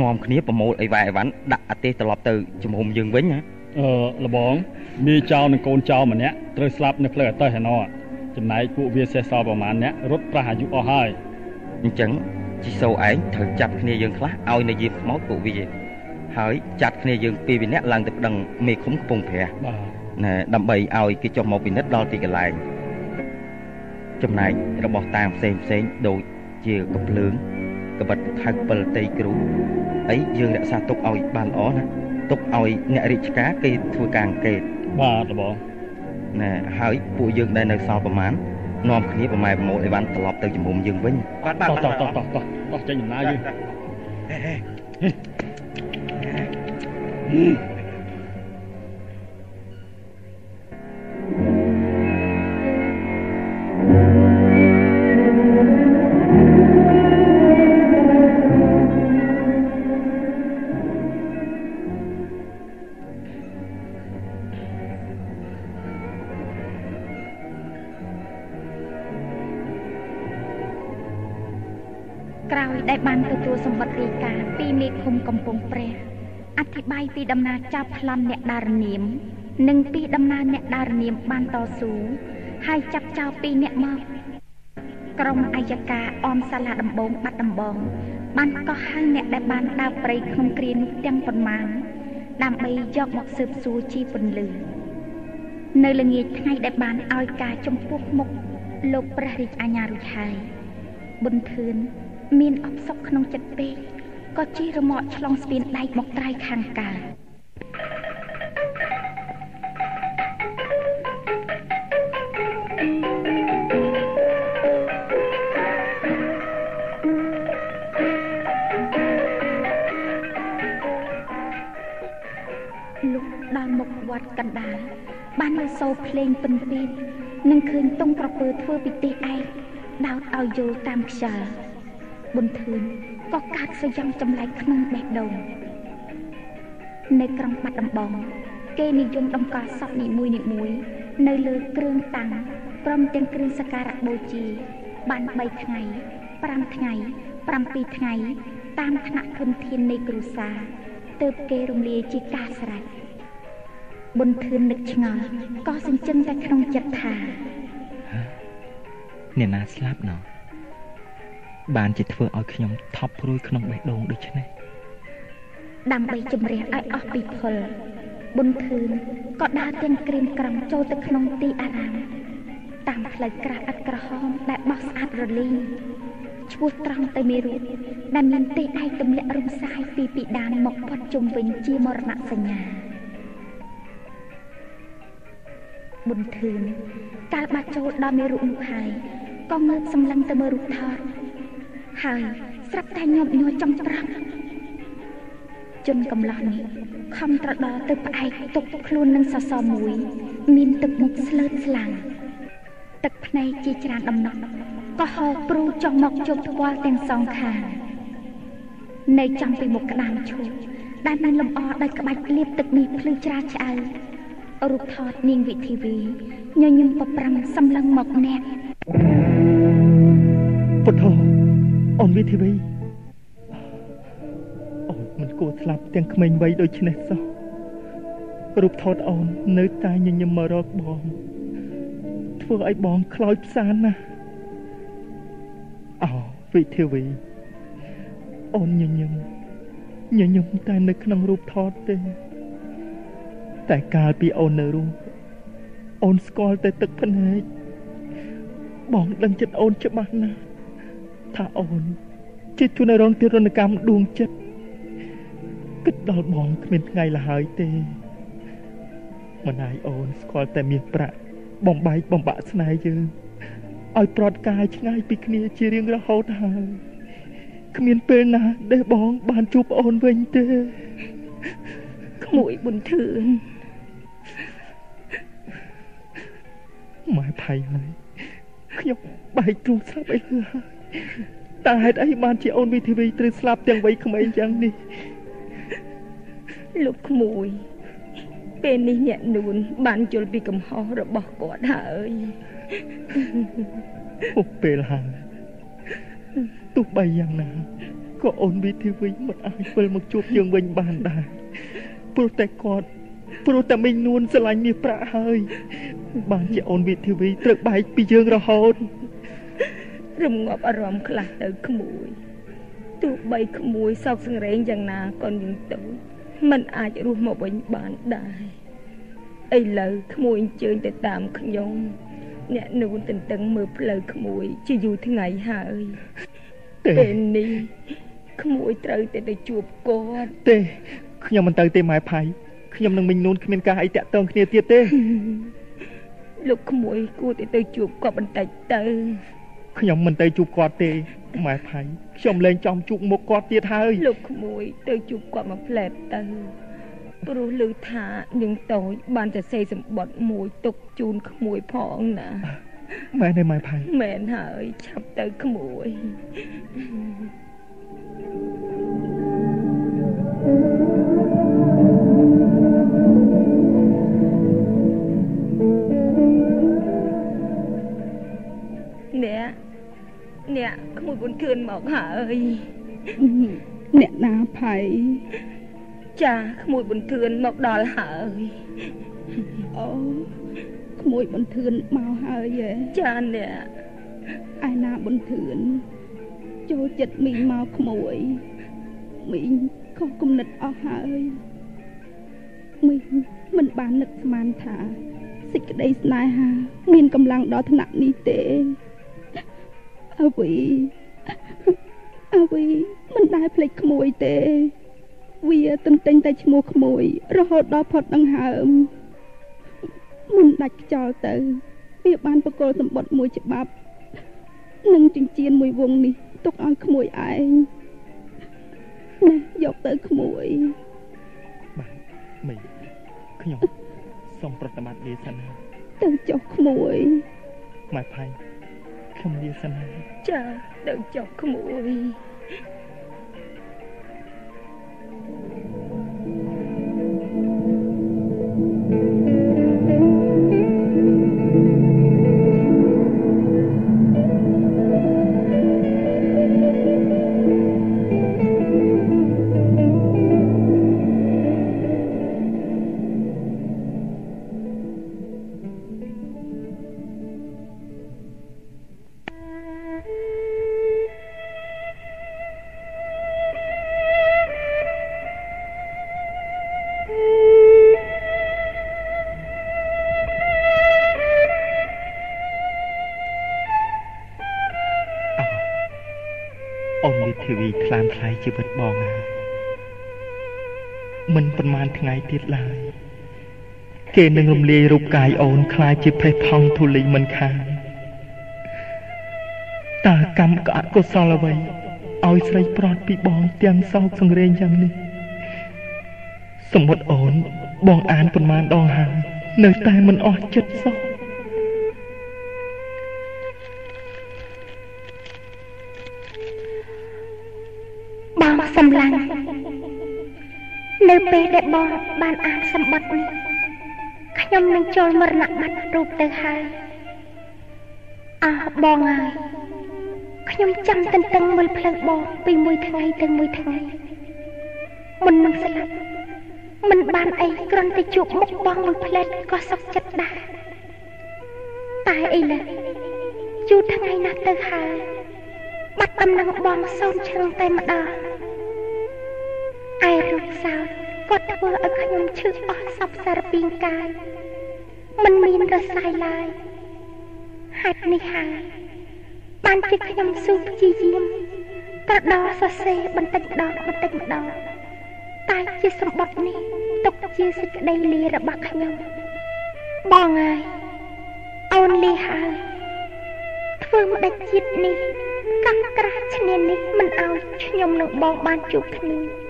នាំគ្នាប្រមូលអីវ៉ាអីវ៉ាន់ដាក់អាទេសត្រឡប់ទៅជំរុំយើងវិញណាអឺលបងមីចៅនិងកូនចៅម្នាក់ត្រូវស្លាប់នៅផ្លូវអតេះឯណោះចំណែកពួកវាសេះសល់ប្រមាណអ្នករត់ប្រះអាយុអស់ហើយអញ្ចឹងជីសូឯងត្រូវចាប់គ្នាយើងខ្លះឲ្យនៅយាមខ្មោចពួកវាហើយចាត់គ្នាយើងពីរនាក់ឡើងទៅប្តឹងមេឃុំកំពង់ព្រះបាទណែដើម្បីឲ្យគេចុះមកពិនិត្យដល់ទីកន្លែងចំណែករបស់តាមផ្សេងផ្សេងដូច ជាកំភ្លើងកបិតថៅពិលតីគ្រូអីយើងរក្សាទុកឲ្យបានល្អណាទុកឲ្យអ្នករាជការគេធ្វើការអង្កេតបាទលបងណែហើយពួកយើងដែលនៅសល់ប្រមាណនាំគ្នាប្រម៉ែប្រមូលអីវ៉ាន់ត្រឡប់ទៅជំរុំយើងវិញបាទបាទតោះតោះតោះតោះតោះតោះចេញដំណើរយើង សម្បត្តិរាយការណ៍ពីមេឃុំកំពង់ព្រះអធិប្បាយពីដំណើរចាប់ប្លន់អ្នកដារនាម និងពីដំណើរអ្នកដារនាមបានតស៊ូហើយចាប់ចោលពីរអ្នកមកក្រុមអัยការអមសាលាដំបងបាត់ដំបង បានកោះហៅអ្នកដែលបានដើរព្រៃក្នុងគ្រានោះទាំងប៉ុន្មានដើម្បីយកមកស៊ើបសួរជីពន្លឺនៅល្ងាចថ្ងៃដែលបានឲ្យការចំពោះមុខលោកព្រះរាជអាជ្ញារួចហើយប៊ុនធឿន មានអបសុកក្នុងចិត្តពេកក៏ជិះរមាក់ឆ្លងស្ពានដែកមកត្រៃខាងកើតលុះដល់មុខវត្តកណ្ដាលបានលើសូរភ្លេងពិនពីតនឹងឃើញតុងក្រពើធ្វើពិទេឯកដោតឲ្យយល់តាមខ្យល់ ប៊ុនធឿនក៏កាត់សយ៉ាងចម្លែកក្នុងបេះដូងនៅក្រុងបាត់ដំបង គេនិយមតម្កល់សពនីមួយនីមួយ នៅលើគ្រឿងតាំងព្រមទាំងគ្រឿងសក្ការៈបូជា បាន3ថ្ងៃ5ថ្ងៃ7ថ្ងៃ តាមឋានៈធនធាននៃគ្រួសារទើបគេរំលាយជាការស្រេចប៊ុនធឿននឹកឆ្ងល់ក៏សញ្ជឹងតែក្នុងចិត្តថាអ្នកណាស្លាប់ណោះ បានជាធ្វើឲ្យខ្ញុំថប់ព្រួយក្នុងបេះដូងដូច្នេះដើម្បីជំរះឲ្យអស់ពីផលប៊ុនធឿនក៏ដើរទាំងក្រៀមក្រំចូលទៅក្នុងទីអារាមតាមផ្លូវក្រាស់ឥតក្រហមដែលបោះស្អាតរលីងឈ្មោះត្រង់ទៅមេរុដែលមានទេឯកទម្លាក់រំសាយពីពីដានមកផុតជុំវិញជាមរណៈសញ្ញាប៊ុនធឿនកាលបាត់ចូលដល់មេរុនោះហើយក៏ងើបសម្លឹងទៅមើលរូបថត ហើយស្រាប់តែញាប់ញ័រចំត្រង់ជនកំឡោះនេះខំត្រដរទៅផ្អែកទុកខ្លួននឹងសសរមួយ មានទឹកមុខស្លើតស្លាំងទឹកភ្នែកជាច្រើនដំណក់ក៏ហូរព្រូចុះមកជប់ថ្ពាល់ទាំងសងខាងនៅចំពីមុខក្តាមឈូកដែលបានលម្អដោយក្បាច់លាបទឹកនេះភ្លឺច្រាលឆ្អៅរូបថតនាងវិធីវីញញឹមប្រប្រាំសម្លឹងមកអ្នកពុទ្ធ អូនវិធីវីអូនមិនគួរស្លាប់ទាំងក្មេងវ័យដូចនេះសោះរូបថតអូននៅតែញញឹមមករកបង ធ្វើឲ្យបងខ្លោចផ្សានណាអូវិធីវីអូនញញឹមញញឹមតែនៅក្នុងរូបថតទេ តែកាលពីអូននៅរស់អូនស្គាល់តែទឹកភ្នែកបងដឹងចិត្តអូនច្បាស់ណាស់ ថាអូនជាជួនរងទារុណកម្មដួងចិត្តគិតដល់បងគ្មានថ្ងៃលហើយទេម្ដាយអូនស្គាល់តែមានប្រាក់បំបែកបំបាក់ស្នេហ៍យើងឲ្យប្រត់កាយឆ្ងាយពីគ្នាជារៀងរហូតហើយគ្មានពេលណាដែលបងបានជួបអូនវិញទេក្មួយប៊ុនធឿនម៉ែផៃហើយខ្ញុំបែកទ្រូងស្លាប់អីហើយ តើហេតុអីបានជាអូនវិធីវីត្រូវស្លាប់ទាំងវ័យក្មេងយ៉ាងនេះលោកក្មួយពេលនេះអ្នកនួនបានយល់ពីកំហុសរបស់គាត់ហើយអូពេលហើយទោះបីយ៉ាងណាក៏អូនវិធីវីមិនអាចវិលមកជួបយើងវិញបានដែរព្រោះតែគាត់ព្រោះតែមីងនួនស្រឡាញ់មាសប្រាក់ហើយបានជាអូនវិធីវីត្រូវបែកពីយើងរហូត រងាប់អារម្មណ៍ខ្លះទៅក្មួយទោះបីក្មួយសោកសង្រេងយ៉ាងណាក៏យើងទៅមិនអាចរស់មកវិញបានដែរឥឡូវក្មួយអញ្ជើញទៅតាមខ្ញុំអ្នកនូនទន្ទឹងមើលផ្លូវក្មួយជាយូរថ្ងៃហើយពេលនេះក្មួយត្រូវតែទៅជួបគាត់ទេខ្ញុំមិនទៅទេម៉ែផៃខ្ញុំនឹងមិញនូនគ្មានការអីតាក់ទងគ្នាទៀតទេលោកក្មួយគួរតែទៅជួបគាត់បន្តិចទៅ ខ្ញុំមិនទៅជួបគាត់ទេម៉ែផៃខ្ញុំលែងចំជួបមុខគាត់ទៀតហើយលោកក្មួយ ទៅជួបគាត់មកផ្លែតទៅព្រោះឮថានាងតូចបានសរសេរសម្បត្តិមួយទុកជូនក្មួយផងណាមែនទេម៉ែផៃមែនហើយឆាប់ទៅក្មួយអ្នក អ្នកក្មួយបុនធឿនមកហើយអ្នកណាផៃចាក្មួយបុនធឿនមកដល់ហើយអូក្មួយបុនធឿនមកហើយចាអ្នកឯណាបុនធឿនចូលចិត្តមីងមកក្មួយមីងខុសគំនិតអស់ហើយមីងមិនបាននឹកស្មានថាសេចក្តីស្នេហា មានកម្លាំងដល់ថ្នាក់នេះទេ អ្វីអាវីមិនដែលភ្លេចក្មួយទេ វាទន្ទិញតែឈ្មោះក្មួយ រហូតដល់ផុតដង្ហើមមុនដាច់ខ្យល់ទៅ វាបានបកលសម្បត្តិមួយច្បាប់និងចិញ្ចៀនមួយវងនេះទុកឲ្យក្មួយឯងណាយកទៅក្មួយបាទមីខ្ញុំសូមប្រតិបត្តិលាសិនហើយទៅចុះក្មួយម៉ែផៃ ខ្ញុំលាសិនហើយចាទៅចុះក្មួយជី ទៀតឡើយគេនឹងរំលាយរូបកាយអូនคล้ายជាប្រេះថងធូលីមិនខានតើកម្មក៏អកុសលអ្វីឲ្យស្រីប្រត់ពីបងទាំងសោកសង្រេងយ៉ាងនេះសមុទ្រអូនបងអានប្រមាណដងហើយនៅតែមិនអស់ចិត្តសោះសម្លាញ់ នៅពេលដែលបងបានអានសម្បត្តិនេះខ្ញុំនឹងចូលមរណប័ត្ររូបទៅហើយអើបងហើយខ្ញុំចាំតន្ទឹងមើលផ្លូវបងពីមួយថ្ងៃទៅមួយថ្ងៃមុននឹងស្លាប់មិនបានអីគ្រាន់តែជួបមុខបងមួយផ្លែតក៏សុខចិត្តដែរតែឥឡូវយូរថ្ងៃណាស់ទៅហើយបាត់ដំណឹងបងសូនឈឹងតែម្ដង ឯរូបសោតគាត់ធ្វើឲ្យខ្ញុំឈឺអស់សពសារពីងកាយមិនមានរស័យឡើយហេតុនេះហើយបានជាខ្ញុំស៊ូព្យាយាមត្រដោសរសេរបន្តិចម្ដងបន្តិចម្ដងតែជាសម្បត្តិនេះទុកជាសេចក្តីលារបស់ខ្ញុំបងហើយអូនលីហើយធ្វើម្ដេចជាតិនេះកាំក្រាស់ឈ្នាននេះមិនឲ្យខ្ញុំនឹងបងបានជួបគ្នា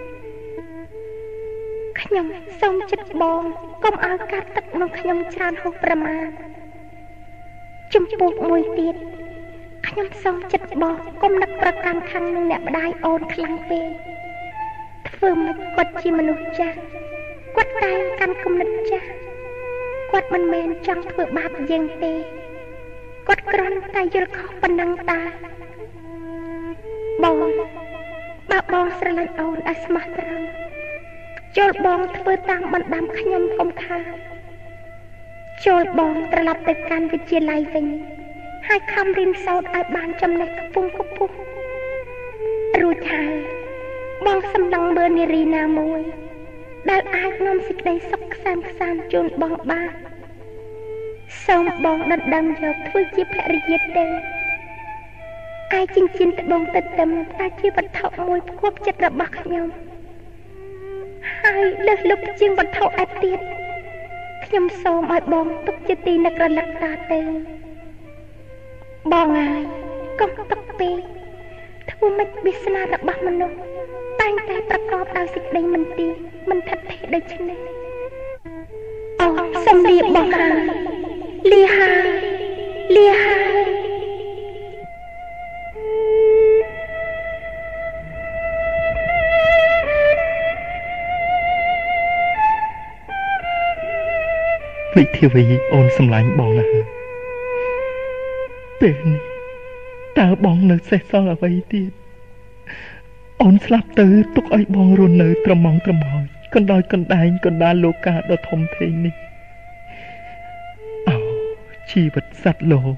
ខ្ញុំសូមចិត្តបងកុំឲ្យកាត់ទឹកក្នុងខ្ញុំច្រើនហួសប្រមាណចំពោះមួយទៀតខ្ញុំសូមចិត្តបងកុំនឹកប្រកាន់ខាងនឹងអ្នកម្ដាយអូនខ្លាំងពេកធ្វើមិនគាត់ជាមនុស្សចាស់គាត់តែកាន់គំនិតចាស់គាត់មិនមែនចង់ធ្វើបាបយើងទេគាត់គ្រាន់តែយល់ខុសប៉ុណ្ណឹងតាបងបើបងស្រឡាញ់អូនឲ្យស្មោះត្រង់ ចូលបងធ្វើតាមបណ្ដាំខ្ញុំកុំខាតចូលបងត្រឡប់ទៅកាន់វិទ្យាល័យវិញហើយខំរៀនសូត្រឲ្យបានចំណេះខ្ពង់ខ្ពស់រួចហើយបងសម្លឹងមើលនារីណាមួយ ដែលអាចនាំសេចក្តីសុខខ្សានខ្សានជូនបងបានសូមបងដណ្ដឹងយកធ្វើជាភរិយាទេឯចិញ្ចៀនត្បូងទឹកទឹមតែជាវត្ថុមួយផ្គប់ចិត្តរបស់ខ្ញុំ ហើយលើសលប់ជាងវត្ថុឯទៀតខ្ញុំសូមឲ្យបងទុកជាទីនឹករលឹកតាទៅបងហើយកុំទុកពេកធ្វើមិនវាសនារបស់មនុស្សតែងតែប្រកបដោយសេចក្តីមិនទីមិនថិតថេរដូច្នេះអូសំលៀបបងហើយលីហើយលីហើយ ភ្លេចធាវីអូនសម្លាញ់បងណាស់ពេលនេះតើបងនៅសេះសល់អ្វីទៀតអូនស្លាប់ទៅទុកឲ្យបងរស់នៅត្រមងត្រមោចកណ្ដោយកណ្ដែងកណ្ដាលលោកាដ៏ធំធេងនេះអោជីវិតសត្វលោក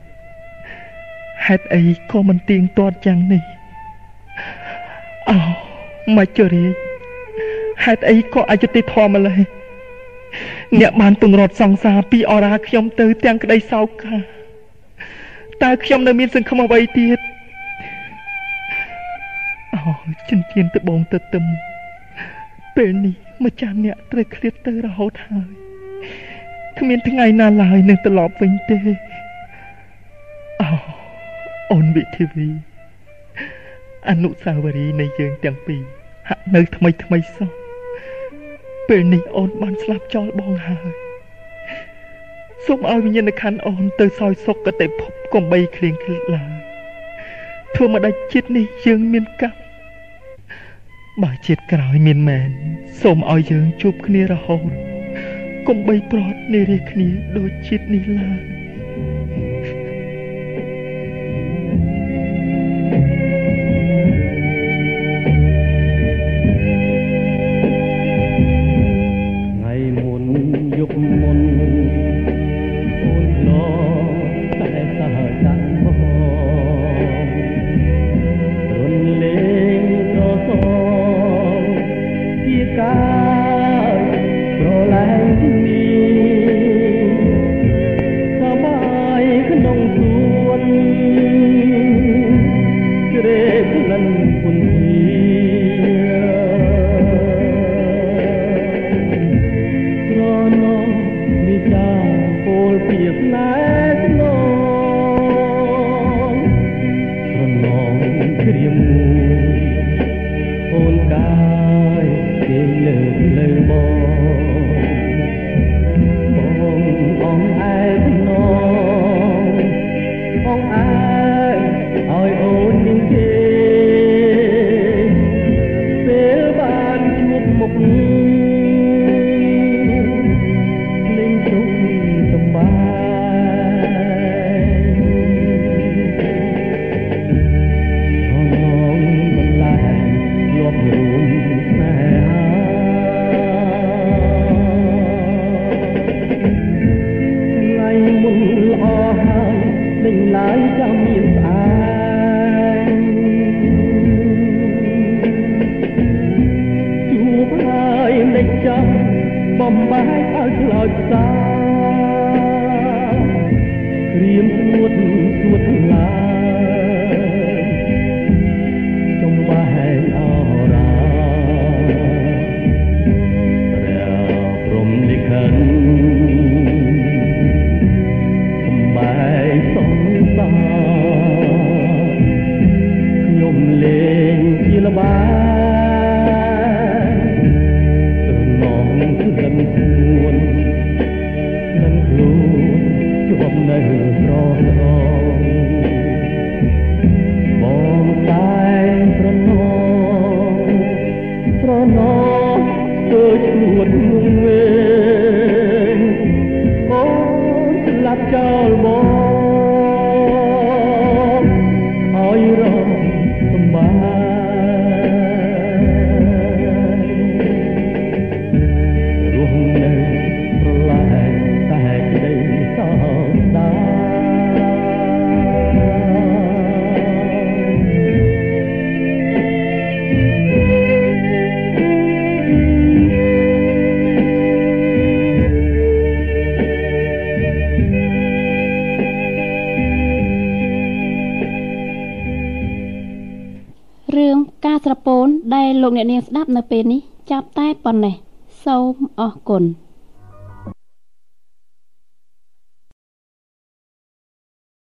ហេតុអីក៏មិនទៀងទាត់យ៉ាងនេះអោមកជរាហេតុអីក៏អយុត្តិធម៌ម្ល៉េះ អ្នកបានពង្រត់សង្សារពីអរាខ្ញុំទៅទាំងក្តីសោកកាតើខ្ញុំនៅមានសង្ឃឹមអ្វីទៀតអចិញ្ចៀនត្បូងទៅទឹមពេលនេះម្ចាស់អ្នកត្រូវឃ្លាតទៅរហូតហើយគ្មានថ្ងៃណាឡើយនឹងត្រឡប់វិញទេអូអូនវិធីវីអនុសាវរីយ៍នៃយើងទាំងពីរហាក់នៅថ្មីថ្មីសោះ ពេលនេះអូនបានស្លាប់ចោលបងហើយសូមឲ្យវិញ្ញាណក្ខន្ធអូនទៅសោយសុខកតិភពកុំបីគ្លៀងគ្លៀកឡើយធ្វើមកដាច់ជាតិនេះយើងមានកម្មបើជាតិក្រោយមានមែនសូមឲ្យយើងជួបគ្នារហូតកុំបីប្រត់នារីគ្នាដូចជាតិនេះឡើយ